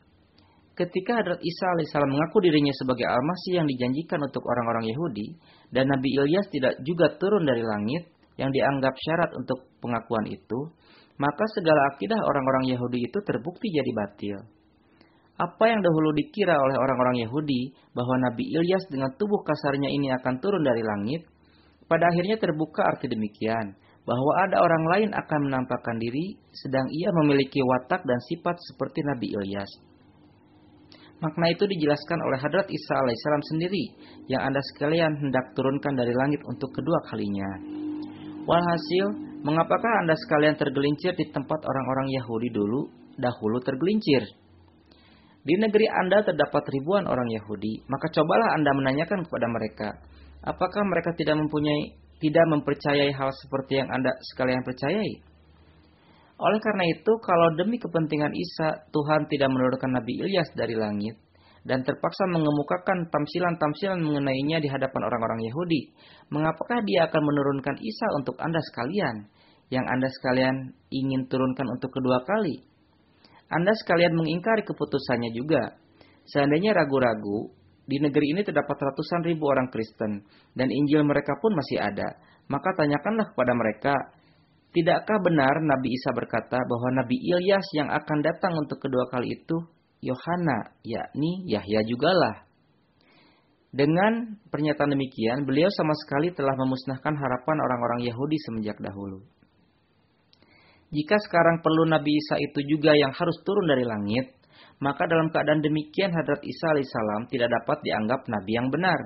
ketika Hadrat Isa alaihissalam mengaku dirinya sebagai Al-Masih yang dijanjikan untuk orang-orang Yahudi, dan Nabi Ilyas tidak juga turun dari langit, yang dianggap syarat untuk pengakuan itu, maka segala akidah orang-orang Yahudi itu terbukti jadi batil. Apa yang dahulu dikira oleh orang-orang Yahudi bahwa Nabi Ilyas dengan tubuh kasarnya ini akan turun dari langit, pada akhirnya terbuka arti demikian, bahwa ada orang lain akan menampakkan diri, sedang ia memiliki watak dan sifat seperti Nabi Ilyas. Makna itu dijelaskan oleh Hadrat Isa alaihissalam sendiri yang Anda sekalian hendak turunkan dari langit untuk kedua kalinya. Walhasil, mengapakah Anda sekalian tergelincir di tempat orang-orang Yahudi dulu dahulu tergelincir? Di negeri Anda terdapat ribuan orang Yahudi, maka cobalah Anda menanyakan kepada mereka, apakah mereka tidak mempunyai tidak mempercayai hal seperti yang Anda sekalian percayai? Oleh karena itu, kalau demi kepentingan Isa, Tuhan tidak menurunkan Nabi Ilyas dari langit dan terpaksa mengemukakan tamsilan-tamsilan mengenainya di hadapan orang-orang Yahudi, mengapakah dia akan menurunkan Isa untuk Anda sekalian, yang Anda sekalian ingin turunkan untuk kedua kali? Anda sekalian mengingkari keputusannya juga. Seandainya ragu-ragu, di negeri ini terdapat ratusan ribu orang Kristen, dan Injil mereka pun masih ada. Maka tanyakanlah kepada mereka, Tidakkah benar Nabi Isa berkata bahwa Nabi Ilyas yang akan datang untuk kedua kali itu Yohana, yakni Yahya jugalah. Dengan pernyataan demikian, beliau sama sekali telah memusnahkan harapan orang-orang Yahudi semenjak dahulu. Jika sekarang perlu Nabi Isa itu juga yang harus turun dari langit, maka dalam keadaan demikian Hadrat Isa alaihissalam tidak dapat dianggap Nabi yang benar.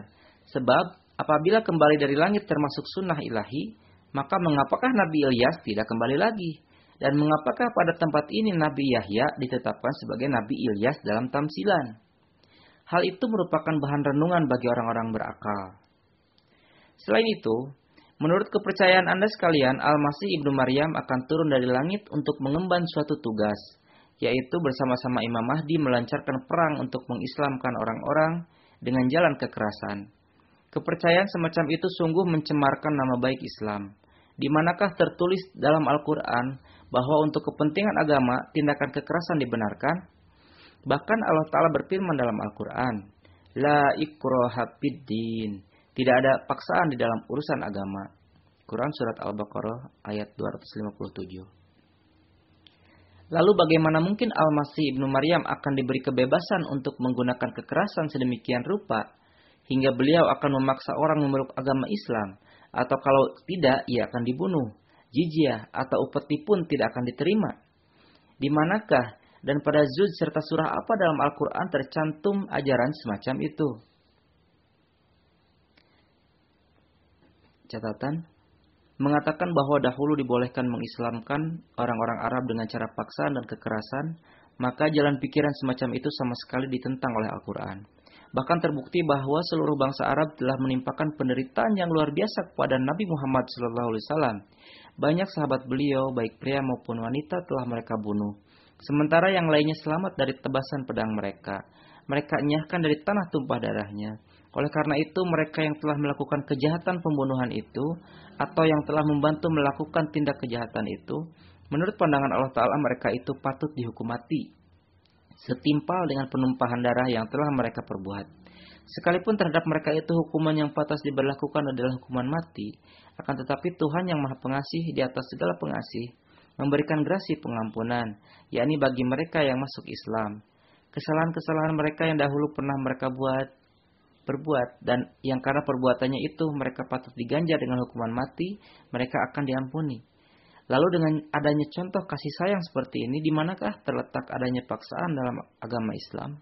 Sebab apabila kembali dari langit termasuk sunnah ilahi, maka mengapakah Nabi Ilyas tidak kembali lagi? Dan mengapakah pada tempat ini Nabi Yahya ditetapkan sebagai Nabi Ilyas dalam tamsilan? Hal itu merupakan bahan renungan bagi orang-orang berakal. Selain itu, menurut kepercayaan Anda sekalian, Al-Masih Ibnu Maryam akan turun dari langit untuk mengemban suatu tugas, yaitu bersama-sama Imam Mahdi melancarkan perang untuk mengislamkan orang-orang dengan jalan kekerasan. Kepercayaan semacam itu sungguh mencemarkan nama baik Islam. Di manakah tertulis dalam Al-Quran bahwa untuk kepentingan agama tindakan kekerasan dibenarkan? Bahkan Allah Ta'ala berfirman dalam Al-Quran, La ikroha fiddin. Tidak ada paksaan di dalam urusan agama. Quran Surat Al-Baqarah ayat 257. Lalu bagaimana mungkin Al-Masih Ibnu Maryam akan diberi kebebasan untuk menggunakan kekerasan sedemikian rupa hingga beliau akan memaksa orang memeluk agama Islam atau kalau tidak ia akan dibunuh. Jizyah atau upeti pun tidak akan diterima. Di manakah dan pada Zud serta surah apa dalam Al-Quran tercantum ajaran semacam itu? Catatan, mengatakan bahwa dahulu dibolehkan mengislamkan orang-orang Arab dengan cara paksaan dan kekerasan, maka jalan pikiran semacam itu sama sekali ditentang oleh Al-Quran. Bahkan terbukti bahwa seluruh bangsa Arab telah menimpakan penderitaan yang luar biasa kepada Nabi Muhammad SAW. Banyak sahabat beliau, baik pria maupun wanita, telah mereka bunuh. Sementara yang lainnya selamat dari tebasan pedang mereka. Mereka nyahkan dari tanah tumpah darahnya. Oleh karena itu, mereka yang telah melakukan kejahatan pembunuhan itu, atau yang telah membantu melakukan tindak kejahatan itu, menurut pandangan Allah Ta'ala mereka itu patut dihukum mati setimpal dengan penumpahan darah yang telah mereka perbuat. Sekalipun terhadap mereka itu hukuman yang patas diberlakukan adalah hukuman mati, akan tetapi Tuhan yang Maha Pengasih di atas segala pengasih memberikan grasi pengampunan, yakni bagi mereka yang masuk Islam. Kesalahan-kesalahan mereka yang dahulu pernah mereka buat berbuat dan yang karena perbuatannya itu mereka patut diganjar dengan hukuman mati, mereka akan diampuni. Lalu dengan adanya contoh kasih sayang seperti ini, di manakah terletak adanya paksaan dalam agama Islam?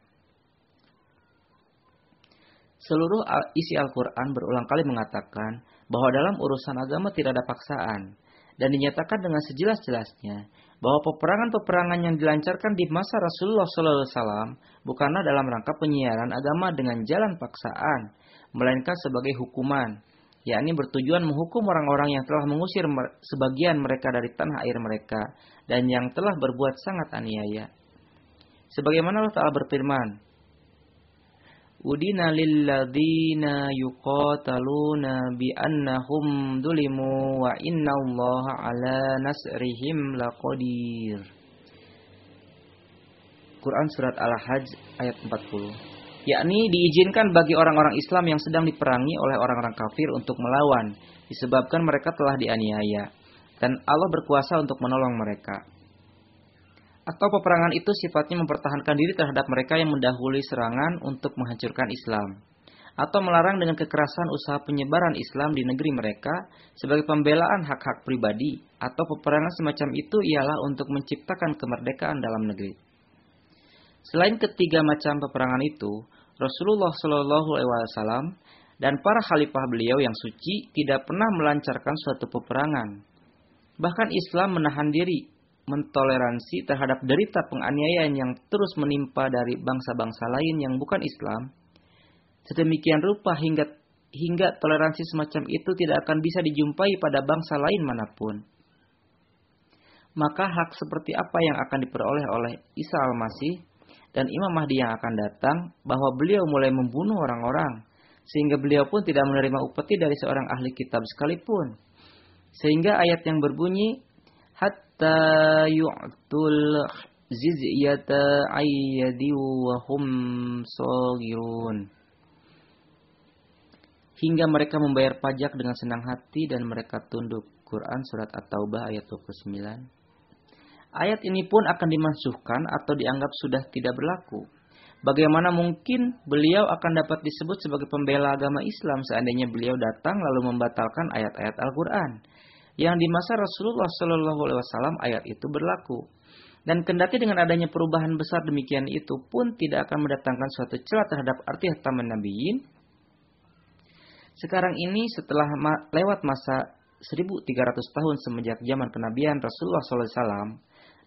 Seluruh isi Al-Quran berulang kali mengatakan bahwa dalam urusan agama tidak ada paksaan. Dan dinyatakan dengan sejelas-jelasnya bahwa peperangan-peperangan yang dilancarkan di masa Rasulullah SAW bukanlah dalam rangka penyiaran agama dengan jalan paksaan, melainkan sebagai hukuman yakni bertujuan menghukum orang-orang yang telah mengusir sebagian mereka dari tanah air mereka dan yang telah berbuat sangat aniaya. Sebagaimana Allah Ta'ala berfirman, Udina lilladzina yuqataluna bi annahum dulimu wa inna Allah ala nasrihim laqadir. Quran Surat Al-Hajj ayat 40 yakni diizinkan bagi orang-orang Islam yang sedang diperangi oleh orang-orang kafir untuk melawan disebabkan mereka telah dianiaya dan Allah berkuasa untuk menolong mereka. Atau peperangan itu sifatnya mempertahankan diri terhadap mereka yang mendahului serangan untuk menghancurkan Islam atau melarang dengan kekerasan usaha penyebaran Islam di negeri mereka sebagai pembelaan hak-hak pribadi atau peperangan semacam itu ialah untuk menciptakan kemerdekaan dalam negeri. Selain ketiga macam peperangan itu, Rasulullah Shallallahu Alaihi Wasallam dan para khalifah beliau yang suci tidak pernah melancarkan suatu peperangan. Bahkan Islam menahan diri, mentoleransi terhadap derita penganiayaan yang terus menimpa dari bangsa-bangsa lain yang bukan Islam. Sedemikian rupa hingga hingga toleransi semacam itu tidak akan bisa dijumpai pada bangsa lain mana pun. Maka hak seperti apa yang akan diperoleh oleh Isa al-Masih dan Imam Mahdi yang akan datang bahwa beliau mulai membunuh orang-orang sehingga beliau pun tidak menerima upeti dari seorang ahli kitab sekalipun. Sehingga ayat yang berbunyi hatta yu'tul zizyata ayyadi wa hum sagirun. Hingga mereka membayar pajak dengan senang hati dan mereka tunduk. Quran Surat At-Taubah ayat 29 ayat ini pun akan dimansuhkan atau dianggap sudah tidak berlaku. Bagaimana mungkin beliau akan dapat disebut sebagai pembela agama Islam seandainya beliau datang lalu membatalkan ayat-ayat Al-Quran yang di masa Rasulullah Shallallahu Alaihi Wasallam ayat itu berlaku. Dan kendati dengan adanya perubahan besar demikian itu pun tidak akan mendatangkan suatu celah terhadap arti hataman nabiyin. Sekarang ini setelah ma lewat masa 1300 tahun semenjak zaman kenabian Rasulullah SAW,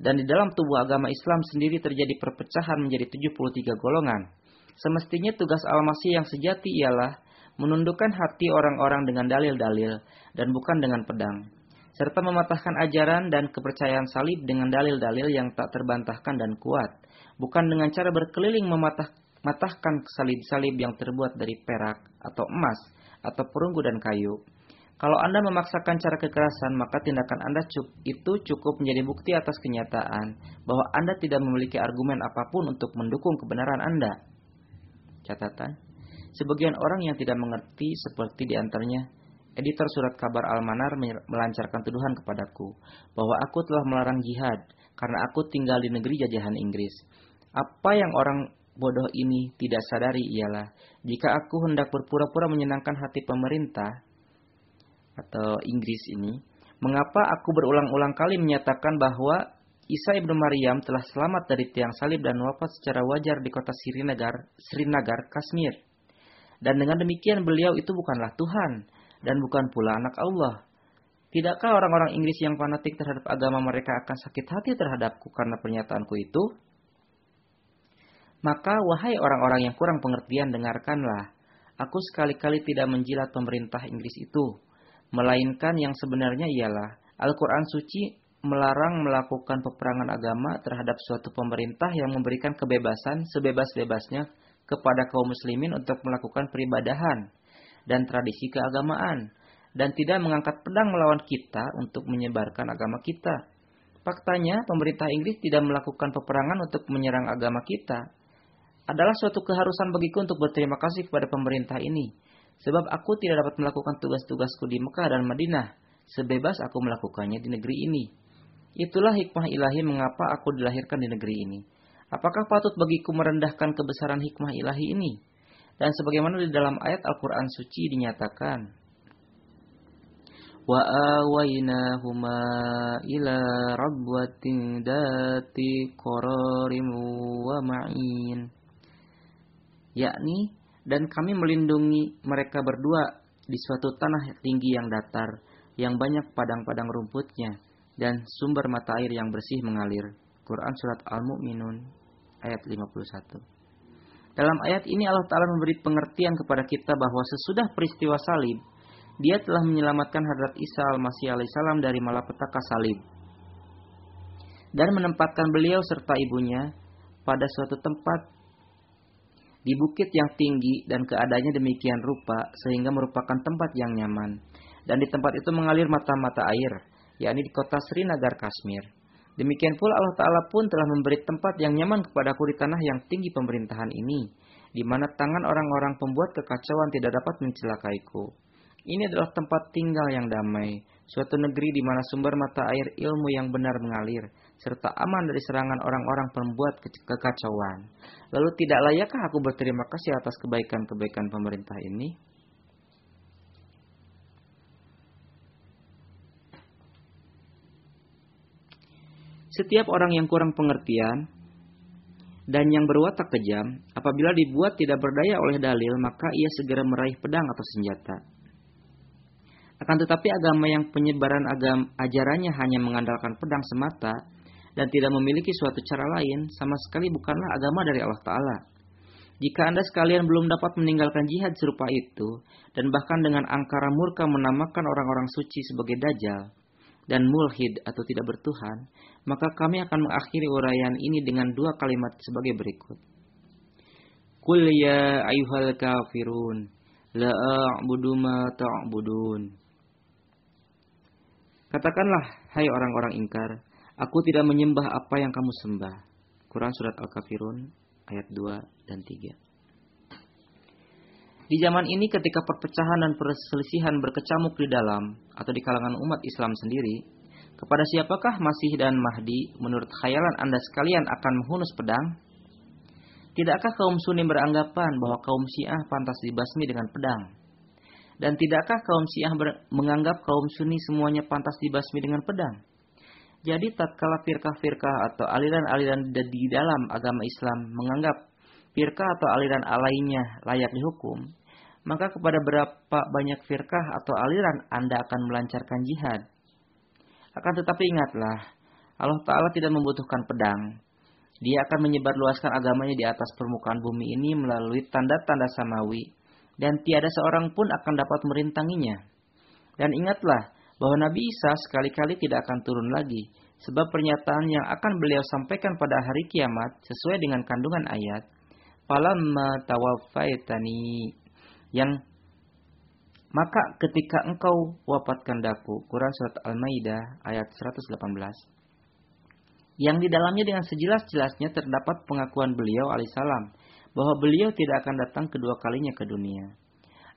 dan di dalam tubuh agama Islam sendiri terjadi perpecahan menjadi 73 golongan. Semestinya tugas Al-Masih yang sejati ialah menundukkan hati orang-orang dengan dalil-dalil dan bukan dengan pedang, serta mematahkan ajaran dan kepercayaan salib dengan dalil-dalil yang tak terbantahkan dan kuat, bukan dengan cara berkeliling mematahkan salib-salib yang terbuat dari perak atau emas atau perunggu dan kayu. Kalau Anda memaksakan cara kekerasan, maka tindakan Anda itu cukup menjadi bukti atas kenyataan bahwa Anda tidak memiliki argumen apa pun untuk mendukung kebenaran Anda. Catatan, sebagian orang yang tidak mengerti seperti di antaranya editor surat kabar Al-Manar melancarkan tuduhan kepadaku bahwa aku telah melarang jihad karena aku tinggal di negeri jajahan Inggris. Apa yang orang bodoh ini tidak sadari ialah jika aku hendak berpura-pura menyenangkan hati pemerintah, atau Inggris ini, mengapa aku berulang-ulang kali menyatakan bahwa Isa ibnu Maryam telah selamat dari tiang salib dan wafat secara wajar di kota Srinagar, Srinagar, Kashmir. Dan dengan demikian beliau itu bukanlah Tuhan dan bukan pula anak Allah. Tidakkah orang-orang Inggris yang fanatik terhadap agama mereka akan sakit hati terhadapku karena pernyataanku itu? Maka wahai orang-orang yang kurang pengertian dengarkanlah. Aku sekali-kali tidak menjilat pemerintah Inggris itu melainkan yang sebenarnya ialah Al-Quran suci melarang melakukan peperangan agama terhadap suatu pemerintah yang memberikan kebebasan sebebas-bebasnya kepada kaum muslimin untuk melakukan peribadahan dan tradisi keagamaan dan tidak mengangkat pedang melawan kita untuk menyebarkan agama kita. Faktanya, pemerintah Inggris tidak melakukan peperangan untuk menyerang agama kita. Adalah suatu keharusan bagiku untuk berterima kasih kepada pemerintah ini Sebab aku tidak dapat melakukan tugas-tugasku di Mekah dan Madinah, sebebas aku melakukannya di negeri ini. Itulah hikmah ilahi mengapa aku dilahirkan di negeri ini. Apakah patut bagiku merendahkan kebesaran hikmah ilahi ini? Dan sebagaimana di dalam ayat Al-Quran suci dinyatakan, wa awaynahuma ila rabwatin dati qararim wa ma'in yakni dan kami melindungi mereka berdua di suatu tanah tinggi yang datar, yang banyak padang-padang rumputnya, dan sumber mata air yang bersih mengalir. Quran Surat Al-Mu'minun ayat 51. Dalam ayat ini Allah Ta'ala memberi pengertian kepada kita bahwa sesudah peristiwa salib, dia telah menyelamatkan hadrat Isa al-Masih alaihissalam dari malapetaka salib. Dan menempatkan beliau serta ibunya pada suatu tempat di bukit yang tinggi dan keadaannya demikian rupa sehingga merupakan tempat yang nyaman. Dan di tempat itu mengalir mata-mata air, yakni di kota Srinagar, Kashmir. Demikian pula Allah Ta'ala pun telah memberi tempat yang nyaman kepadaku di tanah yang tinggi pemerintahan ini, di mana tangan orang-orang pembuat kekacauan tidak dapat mencelakaiku. Ini adalah tempat tinggal yang damai, suatu negeri di mana sumber mata air ilmu yang benar mengalir, serta aman dari serangan orang-orang pembuat ke kekacauan. Lalu tidak layakkah aku berterima kasih atas kebaikan-kebaikan pemerintah ini? Setiap orang yang kurang pengertian Dan yang berwatak kejam, apabila dibuat tidak berdaya oleh dalil, maka ia segera meraih pedang atau senjata. Akan tetapi agama yang penyebaran agama ajarannya hanya mengandalkan pedang semata dan tidak memiliki suatu cara lain, sama sekali bukanlah agama dari Allah Ta'ala. Jika Anda sekalian belum dapat meninggalkan jihad serupa itu, dan bahkan dengan angkara murka menamakan orang-orang suci sebagai dajjal, dan mulhid atau tidak bertuhan, maka kami akan mengakhiri uraian ini dengan dua kalimat sebagai berikut. Qul ya ayuhal kafirun, la a'budu ma ta'budun. Katakanlah, hai orang-orang ingkar, aku tidak menyembah apa yang kamu sembah. Quran Surat Al-Kafirun ayat 2 dan 3. Di zaman ini ketika perpecahan dan perselisihan berkecamuk di dalam atau di kalangan umat Islam sendiri, kepada siapakah Masih dan Mahdi menurut khayalan Anda sekalian akan menghunus pedang? Tidakkah kaum Sunni beranggapan bahwa kaum Syiah pantas dibasmi dengan pedang? Dan tidakkah kaum Syiah menganggap kaum Sunni semuanya pantas dibasmi dengan pedang? Jadi tatkala firkah-firkah atau aliran-aliran di dalam agama Islam menganggap firkah atau aliran lainnya layak dihukum, maka kepada berapa banyak firkah atau aliran Anda akan melancarkan jihad. Akan tetapi ingatlah, Allah Ta'ala tidak membutuhkan pedang. Dia akan menyebarluaskan agamanya di atas permukaan bumi ini melalui tanda-tanda samawi, dan tiada seorang pun akan dapat merintanginya. Dan ingatlah bahwa Nabi Isa sekali-kali tidak akan turun lagi, sebab pernyataan yang akan beliau sampaikan pada hari kiamat sesuai dengan kandungan ayat, falamma tawaffaitani yang maka ketika engkau wafatkan daku Quran surat Al-Maidah ayat 118 yang di dalamnya dengan sejelas-jelasnya terdapat pengakuan beliau alaihissalam bahwa beliau tidak akan datang kedua kalinya ke dunia.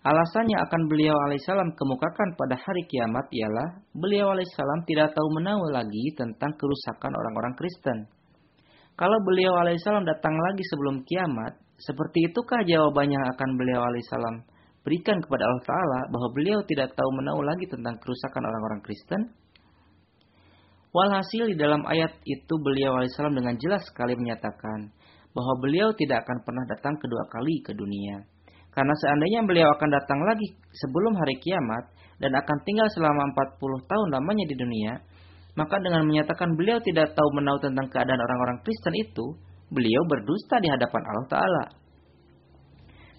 Alasannya akan beliau alaihissalam kemukakan pada hari kiamat ialah beliau alaihissalam tidak tahu menahu lagi tentang kerusakan orang-orang Kristen. Kalau beliau alaihissalam datang lagi sebelum kiamat, seperti itukah jawabannya akan beliau alaihissalam berikan kepada Allah Ta'ala bahwa beliau tidak tahu menahu lagi tentang kerusakan orang-orang Kristen? Walhasil di dalam ayat itu beliau alaihissalam dengan jelas sekali menyatakan bahwa beliau tidak akan pernah datang kedua kali ke dunia. Karena seandainya beliau akan datang lagi sebelum hari kiamat dan akan tinggal selama 40 tahun lamanya di dunia, maka dengan menyatakan beliau tidak tahu menahu tentang keadaan orang-orang Kristen itu, beliau berdusta di hadapan Allah Ta'ala.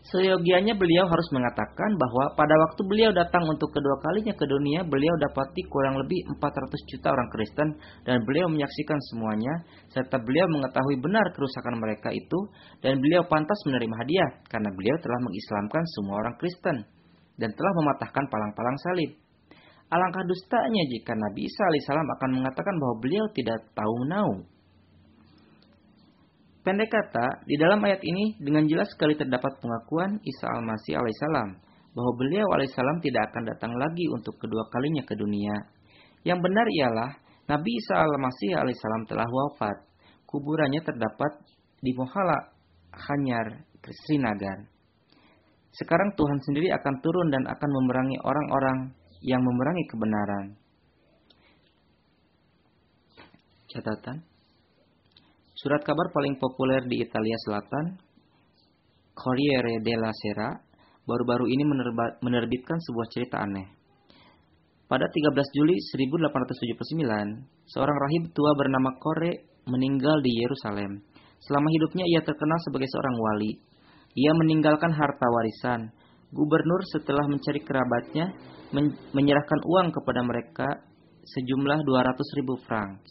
Seyogianya beliau harus mengatakan bahwa pada waktu beliau datang untuk kedua kalinya ke dunia, beliau dapati kurang lebih 400 juta orang Kristen dan beliau menyaksikan semuanya, serta beliau mengetahui benar kerusakan mereka itu, dan beliau pantas menerima hadiah karena beliau telah mengislamkan semua orang Kristen dan telah mematahkan palang-palang salib. Alangkah dustanya jika Nabi Isa alaihissalam akan mengatakan bahwa beliau tidak tahu menau. Pendek kata, di dalam ayat ini dengan jelas sekali terdapat pengakuan Isa al-Masih alaihissalam bahwa beliau alaihissalam tidak akan datang lagi untuk kedua kalinya ke dunia. Yang benar ialah Nabi Isa al-Masih alaihissalam telah wafat. Kuburannya terdapat di Mohala Hanyar, Srinagar. Sekarang Tuhan sendiri akan turun dan akan memerangi orang-orang yang memerangi kebenaran. Catatan. Surat kabar paling populer di Italia Selatan, Corriere della Sera, baru-baru ini menerbitkan sebuah cerita aneh. Pada 13 Juli 1879, seorang rahib tua bernama Kore meninggal di Yerusalem. Selama hidupnya ia terkenal sebagai seorang wali. Ia meninggalkan harta warisan, Gubernur setelah mencari kerabatnya men menyerahkan uang kepada mereka sejumlah 200 ribu franc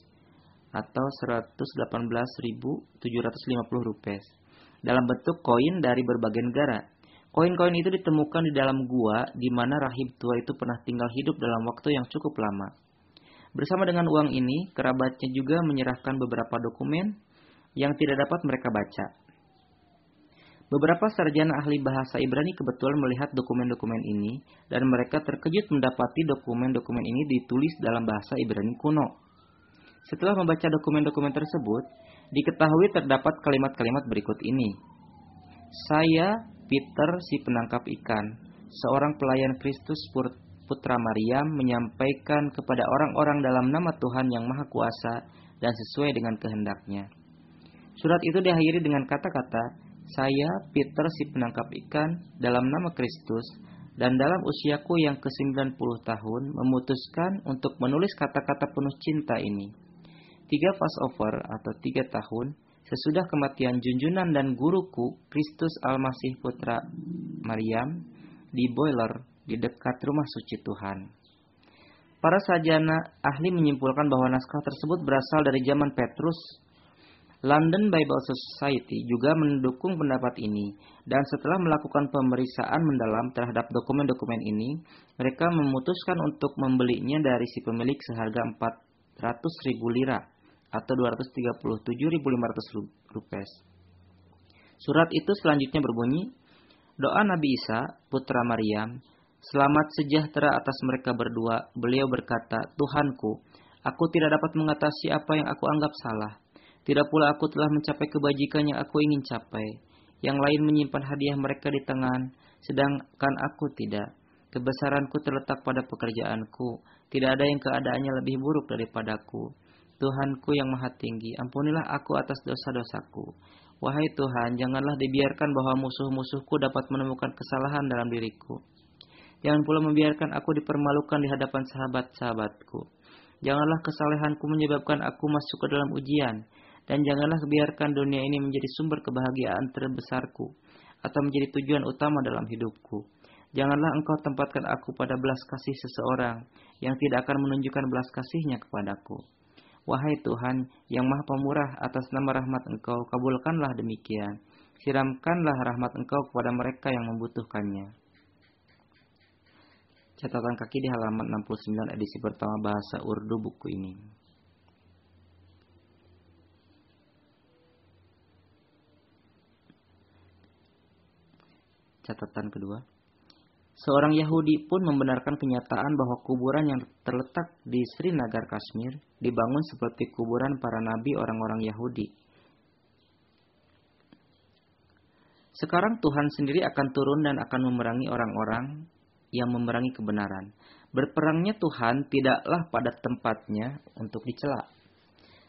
atau 118.750 rupiah dalam bentuk koin dari berbagai negara. Koin-koin itu ditemukan di dalam gua di mana rahib tua itu pernah tinggal hidup dalam waktu yang cukup lama. Bersama dengan uang ini, kerabatnya juga menyerahkan beberapa dokumen yang tidak dapat mereka baca. Beberapa sarjana ahli bahasa Ibrani kebetulan melihat dokumen-dokumen ini dan mereka terkejut mendapati dokumen-dokumen ini ditulis dalam bahasa Ibrani kuno. Setelah membaca dokumen-dokumen tersebut, diketahui terdapat kalimat-kalimat berikut ini. Saya, Peter si penangkap ikan, seorang pelayan Kristus putra Maryam menyampaikan kepada orang-orang dalam nama Tuhan yang Maha Kuasa dan sesuai dengan kehendaknya Surat itu diakhiri dengan kata-kata, Saya, Peter si penangkap ikan, dalam nama Kristus, dan dalam usiaku yang ke-90 tahun, memutuskan untuk menulis kata-kata penuh cinta ini. Tiga Passover atau tiga tahun, sesudah kematian junjunan dan guruku, Kristus Almasih Putra Maryam, di boiler di dekat rumah suci Tuhan. Para sajana ahli menyimpulkan bahwa naskah tersebut berasal dari zaman Petrus London Bible Society juga mendukung pendapat ini dan setelah melakukan pemeriksaan mendalam terhadap dokumen-dokumen ini, mereka memutuskan untuk membelinya dari si pemilik seharga 400 ribu lira atau 237.500 rupiah. Surat itu selanjutnya berbunyi, Doa Nabi Isa, putra Maryam, selamat sejahtera atas mereka berdua. Beliau berkata, Tuhanku, aku tidak dapat mengatasi apa yang aku anggap salah tidak pula aku telah mencapai kebajikan yang aku ingin capai. Yang lain menyimpan hadiah mereka di tangan, sedangkan aku tidak. Kebesaranku terletak pada pekerjaanku. Tidak ada yang keadaannya lebih buruk daripadaku. Tuhanku yang maha tinggi, ampunilah aku atas dosa-dosaku. Wahai Tuhan, janganlah dibiarkan bahwa musuh-musuhku dapat menemukan kesalahan dalam diriku. Jangan pula membiarkan aku dipermalukan di hadapan sahabat-sahabatku. Janganlah kesalehanku menyebabkan aku masuk ke dalam ujian dan janganlah biarkan dunia ini menjadi sumber kebahagiaan terbesarku atau menjadi tujuan utama dalam hidupku. Janganlah engkau tempatkan aku pada belas kasih seseorang yang tidak akan menunjukkan belas kasihnya kepadaku. Wahai Tuhan yang maha pemurah atas nama rahmat engkau, kabulkanlah demikian. Siramkanlah rahmat engkau kepada mereka yang membutuhkannya. Catatan kaki di halaman 69 edisi pertama bahasa Urdu buku ini. Catatan kedua. Seorang Yahudi pun membenarkan kenyataan bahwa kuburan yang terletak di Srinagar, Kashmir dibangun seperti kuburan para nabi orang-orang Yahudi. Sekarang Tuhan sendiri akan turun dan akan memerangi orang-orang yang memerangi kebenaran. Berperangnya Tuhan tidaklah pada tempatnya untuk dicela.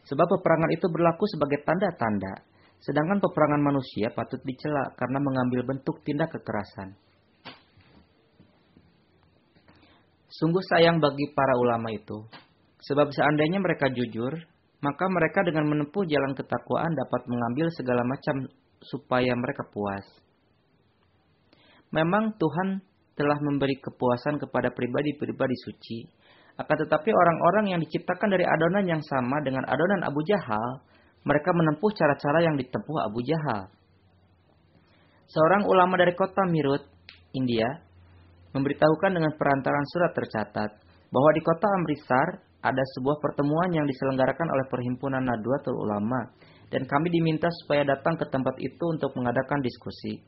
Sebab peperangan itu berlaku sebagai tanda-tanda Sedangkan peperangan manusia patut dicela karena mengambil bentuk tindak kekerasan. Sungguh sayang bagi para ulama itu. Sebab seandainya mereka jujur, maka mereka dengan menempuh jalan ketakwaan dapat mengambil segala macam supaya mereka puas. Memang Tuhan telah memberi kepuasan kepada pribadi-pribadi suci. Akan tetapi orang-orang yang diciptakan dari adonan yang sama dengan adonan Abu Jahal mereka menempuh cara-cara yang ditempuh Abu Jahal. Seorang ulama dari kota Mirut, India, memberitahukan dengan perantaran surat tercatat bahwa di kota Amritsar ada sebuah pertemuan yang diselenggarakan oleh Perhimpunan Nadwatul Ulama dan kami diminta supaya datang ke tempat itu untuk mengadakan diskusi.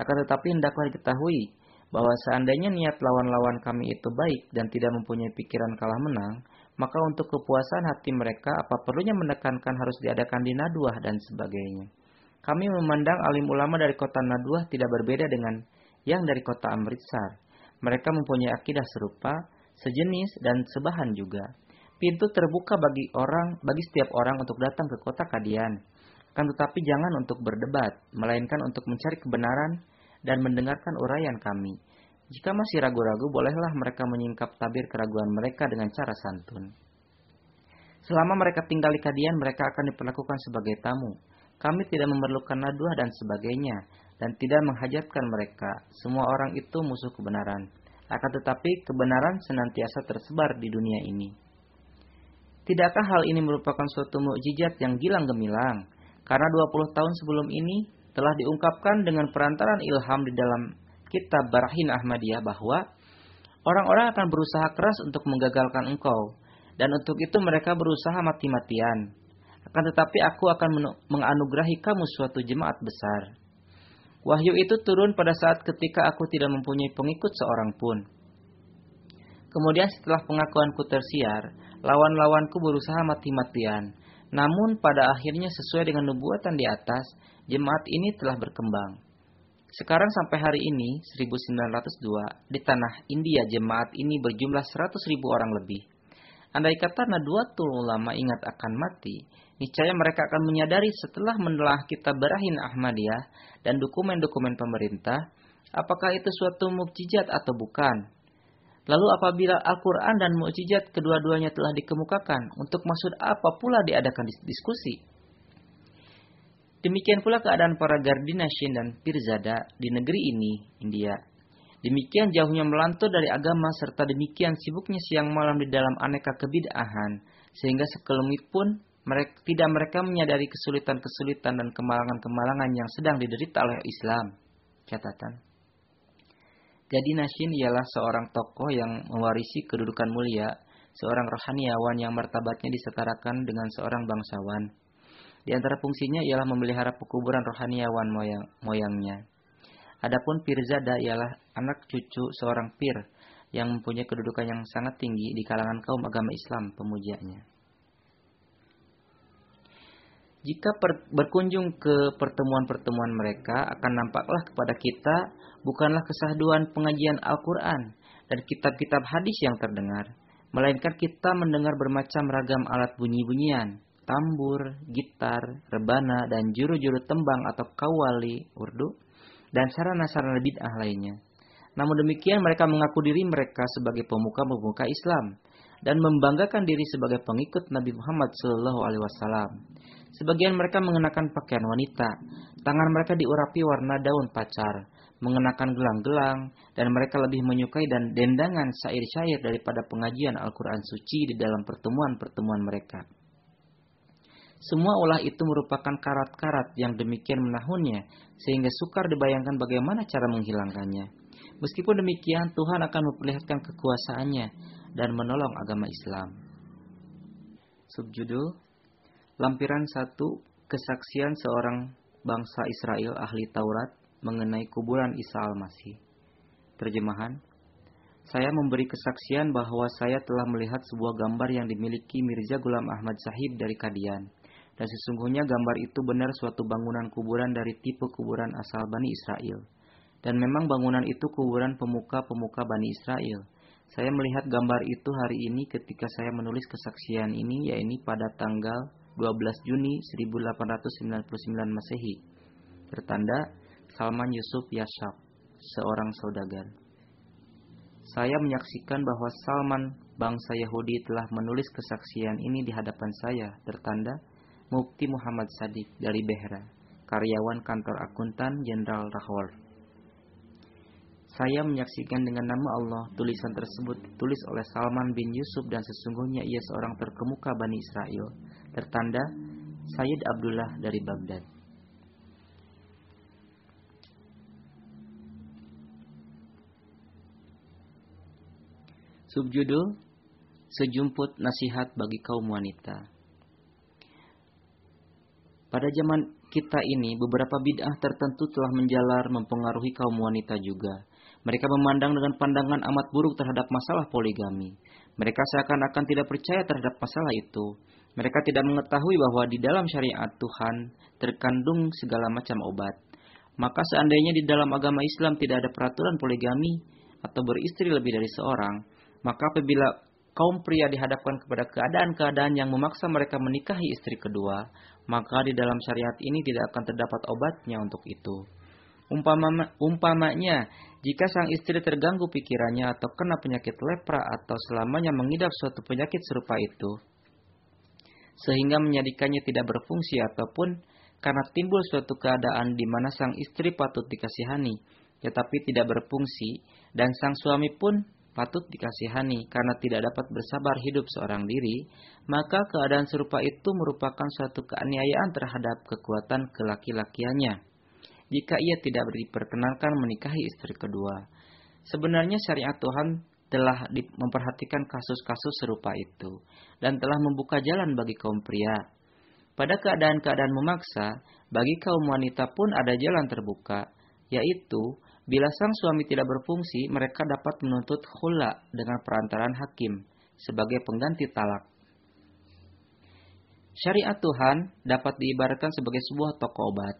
Akan tetapi hendaklah diketahui bahwa seandainya niat lawan-lawan kami itu baik dan tidak mempunyai pikiran kalah menang, maka untuk kepuasan hati mereka apa perlunya menekankan harus diadakan di Naduah dan sebagainya. Kami memandang alim ulama dari kota Naduah tidak berbeda dengan yang dari kota Amritsar. Mereka mempunyai akidah serupa, sejenis dan sebahan juga. Pintu terbuka bagi orang, bagi setiap orang untuk datang ke kota Kadian. Kan tetapi jangan untuk berdebat, melainkan untuk mencari kebenaran dan mendengarkan uraian kami jika masih ragu-ragu, bolehlah mereka menyingkap tabir keraguan mereka dengan cara santun. Selama mereka tinggal di Kadian, mereka akan diperlakukan sebagai tamu. Kami tidak memerlukan naduah dan sebagainya, dan tidak menghajatkan mereka. Semua orang itu musuh kebenaran. Akan tetapi, kebenaran senantiasa tersebar di dunia ini. Tidakkah hal ini merupakan suatu mukjizat yang gilang gemilang? Karena 20 tahun sebelum ini telah diungkapkan dengan perantaran ilham di dalam kitab Barahin Ahmadiyah bahwa orang-orang akan berusaha keras untuk menggagalkan engkau dan untuk itu mereka berusaha mati-matian. Akan tetapi aku akan menganugerahi kamu suatu jemaat besar. Wahyu itu turun pada saat ketika aku tidak mempunyai pengikut seorang pun. Kemudian setelah pengakuanku tersiar, lawan-lawanku berusaha mati-matian. Namun pada akhirnya sesuai dengan nubuatan di atas, jemaat ini telah berkembang. Sekarang sampai hari ini, 1902, di tanah India jemaat ini berjumlah 100 ribu orang lebih. Andai kata Nadwatul Ulama ingat akan mati, niscaya mereka akan menyadari setelah menelaah kitab Barahin Ahmadiyah dan dokumen-dokumen pemerintah, apakah itu suatu mukjizat atau bukan. Lalu apabila Al-Quran dan mukjizat kedua-duanya telah dikemukakan, untuk maksud apa pula diadakan diskusi? Demikian pula keadaan para Gardinashin dan Pirzada di negeri ini, India. Demikian jauhnya melantur dari agama serta demikian sibuknya siang malam di dalam aneka kebid'ahan, sehingga sekelumit pun mereka, tidak mereka menyadari kesulitan-kesulitan dan kemalangan-kemalangan yang sedang diderita oleh Islam. Catatan. Jadi Nashin ialah seorang tokoh yang mewarisi kedudukan mulia, seorang rohaniawan yang martabatnya disetarakan dengan seorang bangsawan. Di antara fungsinya ialah memelihara pekuburan rohaniawan moyang, moyangnya. Adapun Pirzada ialah anak cucu seorang pir yang mempunyai kedudukan yang sangat tinggi di kalangan kaum agama Islam pemujanya. Jika per, berkunjung ke pertemuan-pertemuan mereka, akan nampaklah kepada kita bukanlah kesahduan pengajian Al-Quran dan kitab-kitab hadis yang terdengar, melainkan kita mendengar bermacam ragam alat bunyi-bunyian, tambur, gitar, rebana, dan juru-juru tembang atau kawali urdu, dan sarana-sarana bid'ah lainnya. Namun demikian mereka mengaku diri mereka sebagai pemuka-pemuka Islam dan membanggakan diri sebagai pengikut Nabi Muhammad SAW. Sebagian mereka mengenakan pakaian wanita, tangan mereka diurapi warna daun pacar, mengenakan gelang-gelang, dan mereka lebih menyukai dan dendangan syair-syair daripada pengajian Al-Quran suci di dalam pertemuan-pertemuan mereka. Semua ulah itu merupakan karat-karat yang demikian menahunnya, sehingga sukar dibayangkan bagaimana cara menghilangkannya. Meskipun demikian, Tuhan akan memperlihatkan kekuasaannya dan menolong agama Islam. Subjudul Lampiran 1 Kesaksian seorang bangsa Israel ahli Taurat mengenai kuburan Isa Al-Masih. Terjemahan, saya memberi kesaksian bahwa saya telah melihat sebuah gambar yang dimiliki Mirza Gulam Ahmad Sahib dari Kadian. Dan sesungguhnya gambar itu benar suatu bangunan kuburan dari tipe kuburan asal Bani Israel. Dan memang bangunan itu kuburan pemuka-pemuka Bani Israel. Saya melihat gambar itu hari ini ketika saya menulis kesaksian ini, yaitu pada tanggal 12 Juni 1899 Masehi. Tertanda Salman Yusuf Yashab, seorang saudagar. Saya menyaksikan bahwa Salman bangsa Yahudi telah menulis kesaksian ini di hadapan saya, tertanda Mukti Muhammad Sadiq dari Behra, karyawan kantor akuntan Jenderal Rahwar. Saya menyaksikan dengan nama Allah tulisan tersebut ditulis oleh Salman bin Yusuf dan sesungguhnya ia seorang terkemuka Bani Israel, tertanda Sayyid Abdullah dari Baghdad. Subjudul Sejumput Nasihat bagi Kaum Wanita Pada zaman kita ini, beberapa bid'ah tertentu telah menjalar mempengaruhi kaum wanita juga. Mereka memandang dengan pandangan amat buruk terhadap masalah poligami. Mereka seakan-akan tidak percaya terhadap masalah itu. Mereka tidak mengetahui bahwa di dalam syariat Tuhan terkandung segala macam obat. Maka seandainya di dalam agama Islam tidak ada peraturan poligami atau beristri lebih dari seorang, maka apabila kaum pria dihadapkan kepada keadaan-keadaan yang memaksa mereka menikahi istri kedua, maka di dalam syariat ini tidak akan terdapat obatnya untuk itu. Umpama, umpamanya, jika sang istri terganggu pikirannya atau kena penyakit lepra atau selamanya mengidap suatu penyakit serupa itu, sehingga menjadikannya tidak berfungsi ataupun karena timbul suatu keadaan di mana sang istri patut dikasihani, tetapi tidak berfungsi, dan sang suami pun patut dikasihani karena tidak dapat bersabar hidup seorang diri, maka keadaan serupa itu merupakan suatu keaniayaan terhadap kekuatan kelaki-lakiannya. Jika ia tidak diperkenankan menikahi istri kedua, sebenarnya syariat Tuhan telah memperhatikan kasus-kasus serupa itu dan telah membuka jalan bagi kaum pria. Pada keadaan-keadaan memaksa, bagi kaum wanita pun ada jalan terbuka, yaitu Bila sang suami tidak berfungsi, mereka dapat menuntut khula dengan perantaran hakim sebagai pengganti talak. Syariat Tuhan dapat diibaratkan sebagai sebuah toko obat.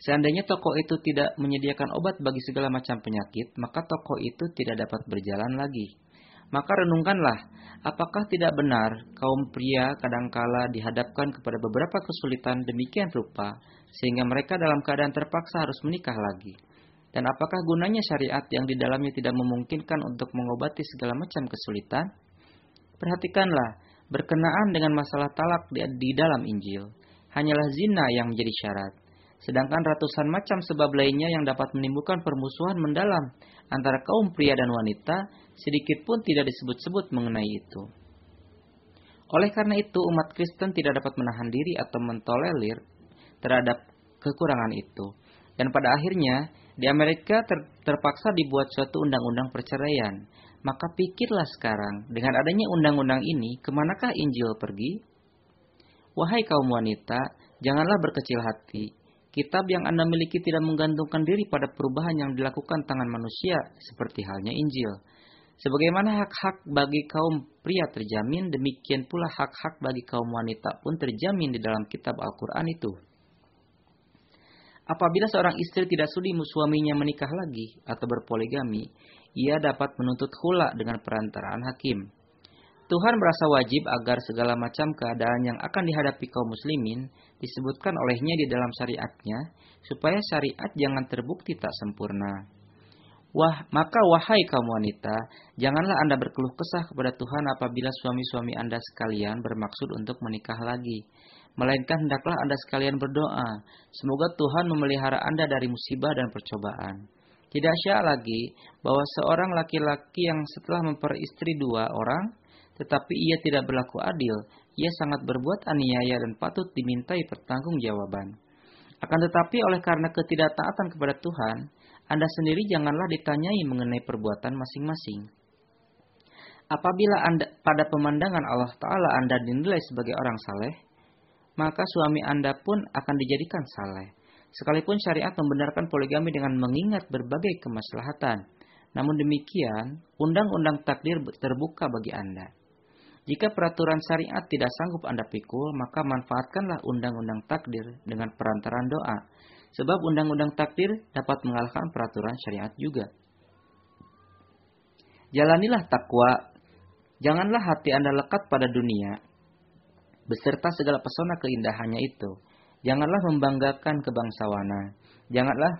Seandainya toko itu tidak menyediakan obat bagi segala macam penyakit, maka toko itu tidak dapat berjalan lagi. Maka renungkanlah, apakah tidak benar kaum pria kadangkala dihadapkan kepada beberapa kesulitan demikian rupa, sehingga mereka dalam keadaan terpaksa harus menikah lagi? Dan apakah gunanya syariat yang di dalamnya tidak memungkinkan untuk mengobati segala macam kesulitan? Perhatikanlah, berkenaan dengan masalah talak di, di dalam Injil, hanyalah zina yang menjadi syarat. Sedangkan ratusan macam sebab lainnya yang dapat menimbulkan permusuhan mendalam antara kaum pria dan wanita sedikit pun tidak disebut-sebut mengenai itu. Oleh karena itu, umat Kristen tidak dapat menahan diri atau mentolerir terhadap kekurangan itu. Dan pada akhirnya, di Amerika ter terpaksa dibuat suatu undang-undang perceraian. Maka pikirlah sekarang, dengan adanya undang-undang ini, ke manakah Injil pergi? Wahai kaum wanita, janganlah berkecil hati. Kitab yang Anda miliki tidak menggantungkan diri pada perubahan yang dilakukan tangan manusia, seperti halnya Injil. Sebagaimana hak-hak bagi kaum pria terjamin, demikian pula hak-hak bagi kaum wanita pun terjamin di dalam kitab Al-Quran itu. Apabila seorang istri tidak sudi suaminya menikah lagi atau berpoligami, ia dapat menuntut hula dengan perantaraan hakim. Tuhan merasa wajib agar segala macam keadaan yang akan dihadapi kaum muslimin disebutkan olehnya di dalam syariatnya, supaya syariat jangan terbukti tak sempurna. Wah, maka wahai kaum wanita, janganlah Anda berkeluh kesah kepada Tuhan apabila suami-suami Anda sekalian bermaksud untuk menikah lagi. Melainkan hendaklah Anda sekalian berdoa, semoga Tuhan memelihara Anda dari musibah dan percobaan. Tidak syak lagi bahwa seorang laki-laki yang setelah memperistri dua orang, tetapi ia tidak berlaku adil, ia sangat berbuat aniaya dan patut dimintai pertanggungjawaban. Akan tetapi oleh karena ketidaktaatan kepada Tuhan, Anda sendiri janganlah ditanyai mengenai perbuatan masing-masing. Apabila anda, pada pemandangan Allah Ta'ala Anda dinilai sebagai orang saleh, maka suami Anda pun akan dijadikan saleh. Sekalipun syariat membenarkan poligami dengan mengingat berbagai kemaslahatan. Namun demikian, undang-undang takdir terbuka bagi Anda. Jika peraturan syariat tidak sanggup Anda pikul, maka manfaatkanlah undang-undang takdir dengan perantaran doa. Sebab undang-undang takdir dapat mengalahkan peraturan syariat juga. Jalanilah takwa. Janganlah hati Anda lekat pada dunia, beserta segala pesona keindahannya itu. Janganlah membanggakan kebangsawanan. Janganlah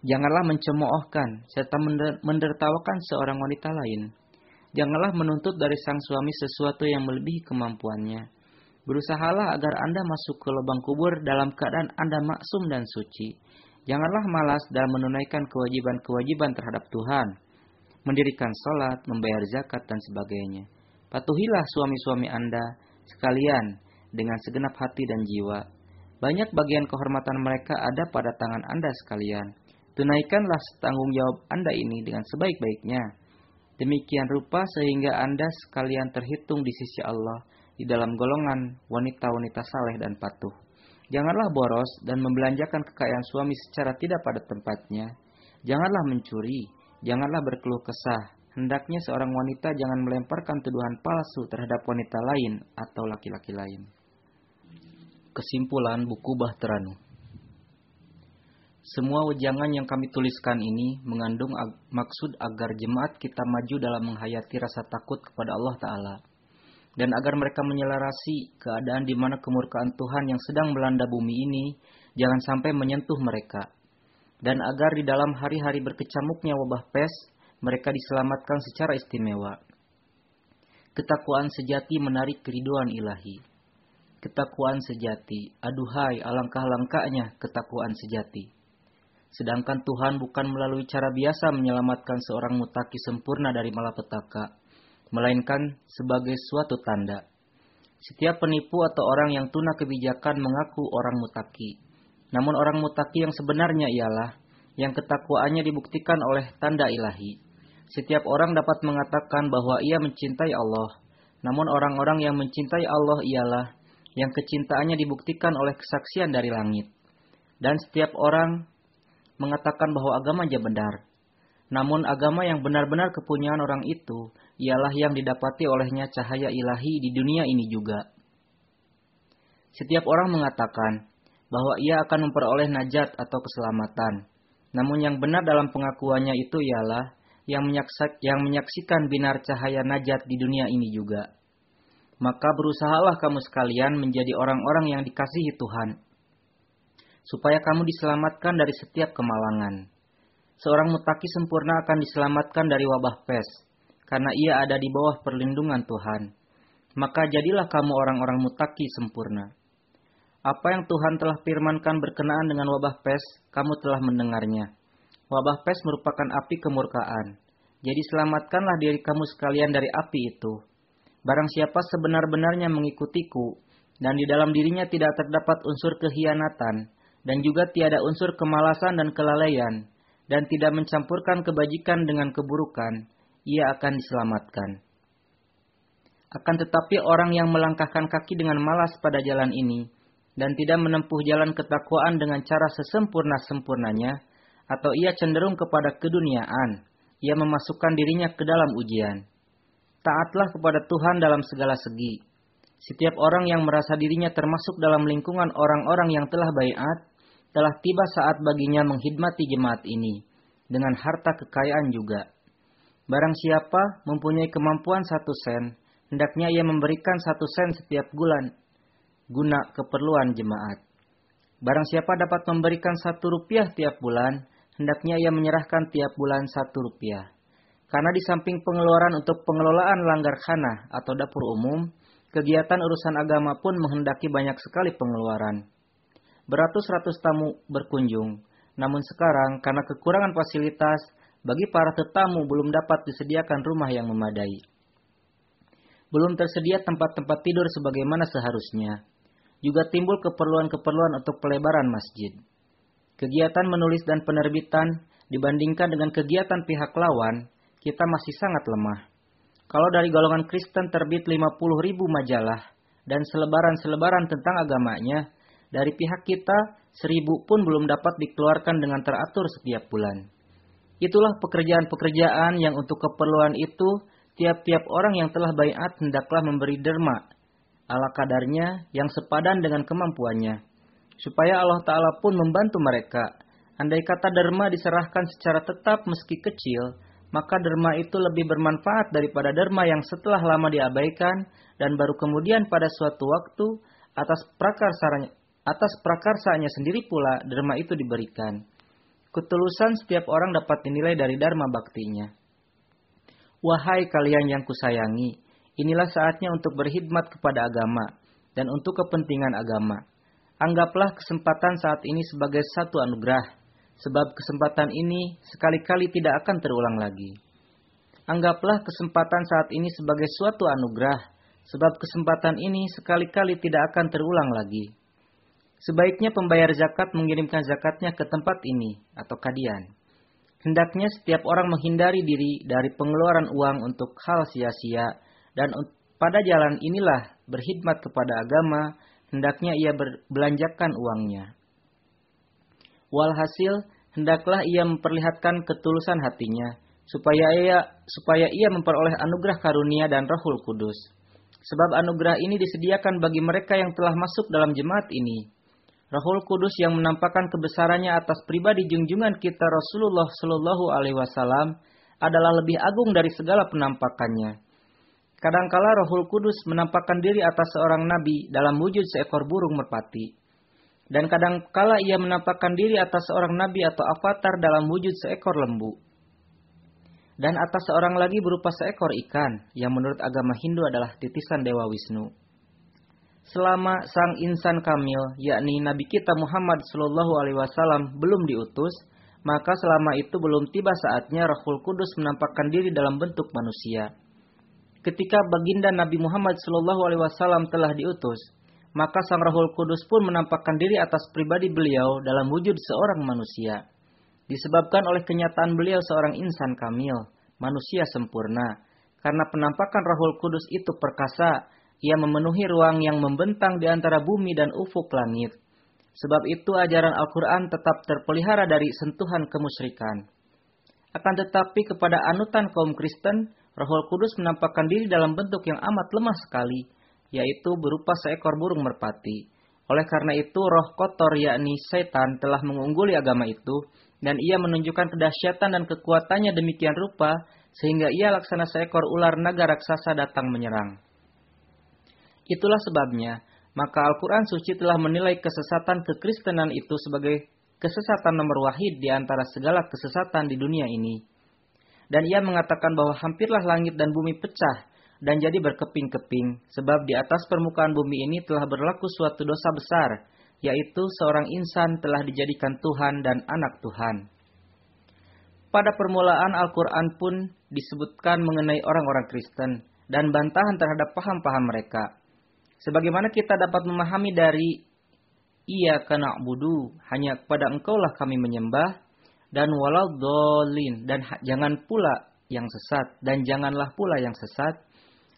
janganlah mencemoohkan serta mendertawakan seorang wanita lain Janganlah menuntut dari sang suami sesuatu yang melebihi kemampuannya. Berusahalah agar Anda masuk ke lubang kubur dalam keadaan Anda maksum dan suci. Janganlah malas dalam menunaikan kewajiban-kewajiban terhadap Tuhan. Mendirikan salat, membayar zakat, dan sebagainya. Patuhilah suami-suami Anda sekalian dengan segenap hati dan jiwa. Banyak bagian kehormatan mereka ada pada tangan Anda sekalian. Tunaikanlah tanggung jawab Anda ini dengan sebaik-baiknya Demikian rupa sehingga Anda sekalian terhitung di sisi Allah di dalam golongan wanita-wanita saleh dan patuh. Janganlah boros dan membelanjakan kekayaan suami secara tidak pada tempatnya. Janganlah mencuri, janganlah berkeluh kesah. Hendaknya seorang wanita jangan melemparkan tuduhan palsu terhadap wanita lain atau laki-laki lain. Kesimpulan buku Bahteranu semua wejangan yang kami tuliskan ini mengandung ag maksud agar jemaat kita maju dalam menghayati rasa takut kepada Allah Ta'ala. Dan agar mereka menyelarasi keadaan di mana kemurkaan Tuhan yang sedang melanda bumi ini jangan sampai menyentuh mereka. Dan agar di dalam hari-hari berkecamuknya wabah pes, mereka diselamatkan secara istimewa. Ketakwaan sejati menarik keriduan ilahi. Ketakwaan sejati, aduhai alangkah langkahnya ketakwaan sejati Sedangkan Tuhan bukan melalui cara biasa menyelamatkan seorang mutaki sempurna dari malapetaka, melainkan sebagai suatu tanda. Setiap penipu atau orang yang tuna kebijakan mengaku orang mutaki. Namun orang mutaki yang sebenarnya ialah yang ketakwaannya dibuktikan oleh tanda ilahi. Setiap orang dapat mengatakan bahwa ia mencintai Allah. Namun orang-orang yang mencintai Allah ialah yang kecintaannya dibuktikan oleh kesaksian dari langit. Dan setiap orang mengatakan bahwa agama aja benar. Namun agama yang benar-benar kepunyaan orang itu ialah yang didapati olehnya cahaya ilahi di dunia ini juga. Setiap orang mengatakan bahwa ia akan memperoleh najat atau keselamatan. Namun yang benar dalam pengakuannya itu ialah yang, yang menyaksikan binar cahaya najat di dunia ini juga. Maka berusahalah kamu sekalian menjadi orang-orang yang dikasihi Tuhan, supaya kamu diselamatkan dari setiap kemalangan. Seorang mutaki sempurna akan diselamatkan dari wabah pes, karena ia ada di bawah perlindungan Tuhan. Maka jadilah kamu orang-orang mutaki sempurna. Apa yang Tuhan telah firmankan berkenaan dengan wabah pes, kamu telah mendengarnya. Wabah pes merupakan api kemurkaan. Jadi selamatkanlah diri kamu sekalian dari api itu. Barang siapa sebenar-benarnya mengikutiku, dan di dalam dirinya tidak terdapat unsur kehianatan, dan juga tiada unsur kemalasan dan kelalaian, dan tidak mencampurkan kebajikan dengan keburukan, ia akan diselamatkan. Akan tetapi orang yang melangkahkan kaki dengan malas pada jalan ini, dan tidak menempuh jalan ketakwaan dengan cara sesempurna-sempurnanya, atau ia cenderung kepada keduniaan, ia memasukkan dirinya ke dalam ujian. Taatlah kepada Tuhan dalam segala segi. Setiap orang yang merasa dirinya termasuk dalam lingkungan orang-orang yang telah bayat, telah tiba saat baginya menghidmati jemaat ini dengan harta kekayaan juga. Barang siapa mempunyai kemampuan satu sen, hendaknya ia memberikan satu sen setiap bulan guna keperluan jemaat. Barang siapa dapat memberikan satu rupiah tiap bulan, hendaknya ia menyerahkan tiap bulan satu rupiah. Karena di samping pengeluaran untuk pengelolaan langgar khana atau dapur umum, kegiatan urusan agama pun menghendaki banyak sekali pengeluaran beratus-ratus tamu berkunjung. Namun sekarang karena kekurangan fasilitas, bagi para tetamu belum dapat disediakan rumah yang memadai. Belum tersedia tempat-tempat tidur sebagaimana seharusnya. Juga timbul keperluan-keperluan untuk pelebaran masjid. Kegiatan menulis dan penerbitan dibandingkan dengan kegiatan pihak lawan, kita masih sangat lemah. Kalau dari golongan Kristen terbit 50 ribu majalah dan selebaran-selebaran tentang agamanya, dari pihak kita, seribu pun belum dapat dikeluarkan dengan teratur setiap bulan. Itulah pekerjaan-pekerjaan yang untuk keperluan itu, tiap-tiap orang yang telah bayat hendaklah memberi derma, ala kadarnya yang sepadan dengan kemampuannya. Supaya Allah Ta'ala pun membantu mereka. Andai kata derma diserahkan secara tetap meski kecil, maka derma itu lebih bermanfaat daripada derma yang setelah lama diabaikan dan baru kemudian pada suatu waktu atas prakarsa Atas prakarsanya sendiri pula derma itu diberikan. Ketulusan setiap orang dapat dinilai dari dharma baktinya. Wahai kalian yang kusayangi, inilah saatnya untuk berkhidmat kepada agama dan untuk kepentingan agama. Anggaplah kesempatan saat ini sebagai satu anugerah, sebab kesempatan ini sekali-kali tidak akan terulang lagi. Anggaplah kesempatan saat ini sebagai suatu anugerah, sebab kesempatan ini sekali-kali tidak akan terulang lagi. Sebaiknya pembayar zakat mengirimkan zakatnya ke tempat ini atau kadian. Hendaknya setiap orang menghindari diri dari pengeluaran uang untuk hal sia-sia dan pada jalan inilah berkhidmat kepada agama, hendaknya ia berbelanjakan uangnya. Walhasil, hendaklah ia memperlihatkan ketulusan hatinya, supaya ia, supaya ia memperoleh anugerah karunia dan rohul kudus. Sebab anugerah ini disediakan bagi mereka yang telah masuk dalam jemaat ini, Rahul Kudus yang menampakkan kebesarannya atas pribadi junjungan kita Rasulullah Shallallahu Alaihi Wasallam adalah lebih agung dari segala penampakannya. Kadangkala Rohul Kudus menampakkan diri atas seorang nabi dalam wujud seekor burung merpati. Dan kadangkala ia menampakkan diri atas seorang nabi atau avatar dalam wujud seekor lembu. Dan atas seorang lagi berupa seekor ikan yang menurut agama Hindu adalah titisan Dewa Wisnu selama sang insan kamil, yakni Nabi kita Muhammad Shallallahu Alaihi Wasallam belum diutus, maka selama itu belum tiba saatnya Rahul Kudus menampakkan diri dalam bentuk manusia. Ketika baginda Nabi Muhammad Shallallahu Alaihi Wasallam telah diutus, maka sang Rahul Kudus pun menampakkan diri atas pribadi beliau dalam wujud seorang manusia. Disebabkan oleh kenyataan beliau seorang insan kamil, manusia sempurna, karena penampakan Rahul Kudus itu perkasa ia memenuhi ruang yang membentang di antara bumi dan ufuk langit. Sebab itu ajaran Al-Quran tetap terpelihara dari sentuhan kemusyrikan. Akan tetapi kepada anutan kaum Kristen, Rohul Kudus menampakkan diri dalam bentuk yang amat lemah sekali, yaitu berupa seekor burung merpati. Oleh karena itu, roh kotor yakni setan telah mengungguli agama itu dan ia menunjukkan kedahsyatan dan kekuatannya demikian rupa sehingga ia laksana seekor ular naga raksasa datang menyerang. Itulah sebabnya, maka Al-Quran suci telah menilai kesesatan kekristenan itu sebagai kesesatan nomor wahid di antara segala kesesatan di dunia ini. Dan ia mengatakan bahwa hampirlah langit dan bumi pecah dan jadi berkeping-keping, sebab di atas permukaan bumi ini telah berlaku suatu dosa besar, yaitu seorang insan telah dijadikan Tuhan dan anak Tuhan. Pada permulaan Al-Quran pun disebutkan mengenai orang-orang Kristen dan bantahan terhadap paham-paham mereka. Sebagaimana kita dapat memahami dari ia kena budu, hanya kepada engkaulah kami menyembah, dan walau dolin, dan jangan pula yang sesat, dan janganlah pula yang sesat,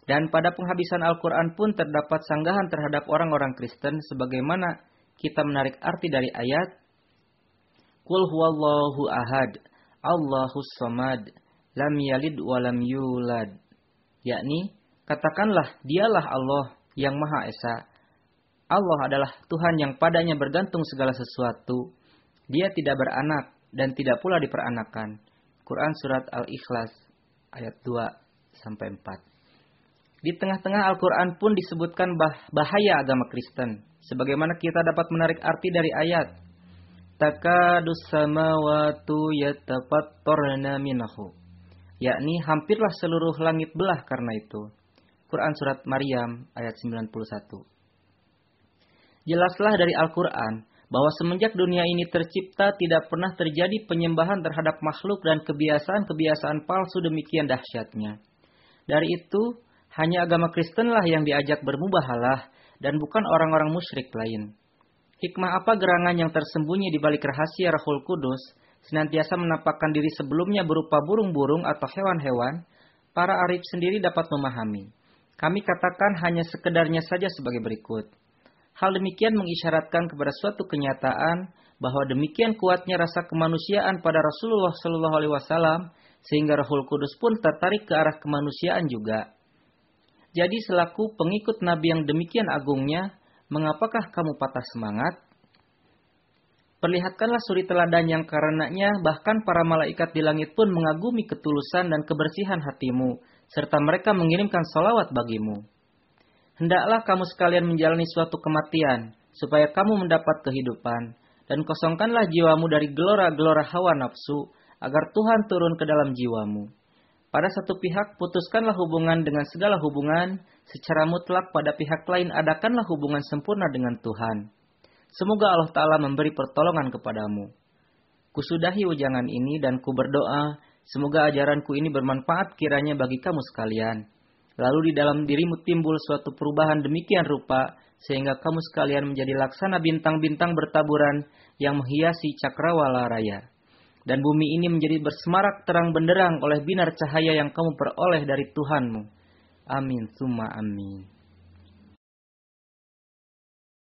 dan pada penghabisan Al-Quran pun terdapat sanggahan terhadap orang-orang Kristen sebagaimana kita menarik arti dari ayat Qul huwallahu ahad, Allahus samad, lam yalid wa lam yulad. Yakni, katakanlah dialah Allah yang Maha Esa. Allah adalah Tuhan yang padanya bergantung segala sesuatu. Dia tidak beranak dan tidak pula diperanakan. Quran Surat Al-Ikhlas ayat 2 sampai 4. Di tengah-tengah Al-Quran pun disebutkan bah bahaya agama Kristen. Sebagaimana kita dapat menarik arti dari ayat. Takadus samawatu yatafattarna minhu yakni hampirlah seluruh langit belah karena itu. Quran surat Maryam ayat 91 Jelaslah dari Al-Quran bahwa semenjak dunia ini tercipta tidak pernah terjadi penyembahan terhadap makhluk dan kebiasaan-kebiasaan palsu demikian dahsyatnya. Dari itu, hanya agama Kristenlah yang diajak bermubahalah dan bukan orang-orang musyrik lain. Hikmah apa gerangan yang tersembunyi di balik rahasia Rahul Kudus senantiasa menampakkan diri sebelumnya berupa burung-burung atau hewan-hewan, para arif sendiri dapat memahami. Kami katakan hanya sekedarnya saja sebagai berikut. Hal demikian mengisyaratkan kepada suatu kenyataan bahwa demikian kuatnya rasa kemanusiaan pada Rasulullah Shallallahu Alaihi Wasallam sehingga Rahul Kudus pun tertarik ke arah kemanusiaan juga. Jadi selaku pengikut Nabi yang demikian agungnya, mengapakah kamu patah semangat? Perlihatkanlah suri teladan yang karenanya bahkan para malaikat di langit pun mengagumi ketulusan dan kebersihan hatimu, serta mereka mengirimkan salawat bagimu. Hendaklah kamu sekalian menjalani suatu kematian, supaya kamu mendapat kehidupan, dan kosongkanlah jiwamu dari gelora-gelora hawa nafsu, agar Tuhan turun ke dalam jiwamu. Pada satu pihak, putuskanlah hubungan dengan segala hubungan, secara mutlak pada pihak lain adakanlah hubungan sempurna dengan Tuhan. Semoga Allah Ta'ala memberi pertolongan kepadamu. Kusudahi ujangan ini dan ku berdoa, semoga ajaranku ini bermanfaat kiranya bagi kamu sekalian. Lalu di dalam dirimu timbul suatu perubahan demikian rupa, sehingga kamu sekalian menjadi laksana bintang-bintang bertaburan yang menghiasi cakrawala raya dan bumi ini menjadi bersemarak terang benderang oleh binar cahaya yang kamu peroleh dari Tuhanmu. Amin, summa amin.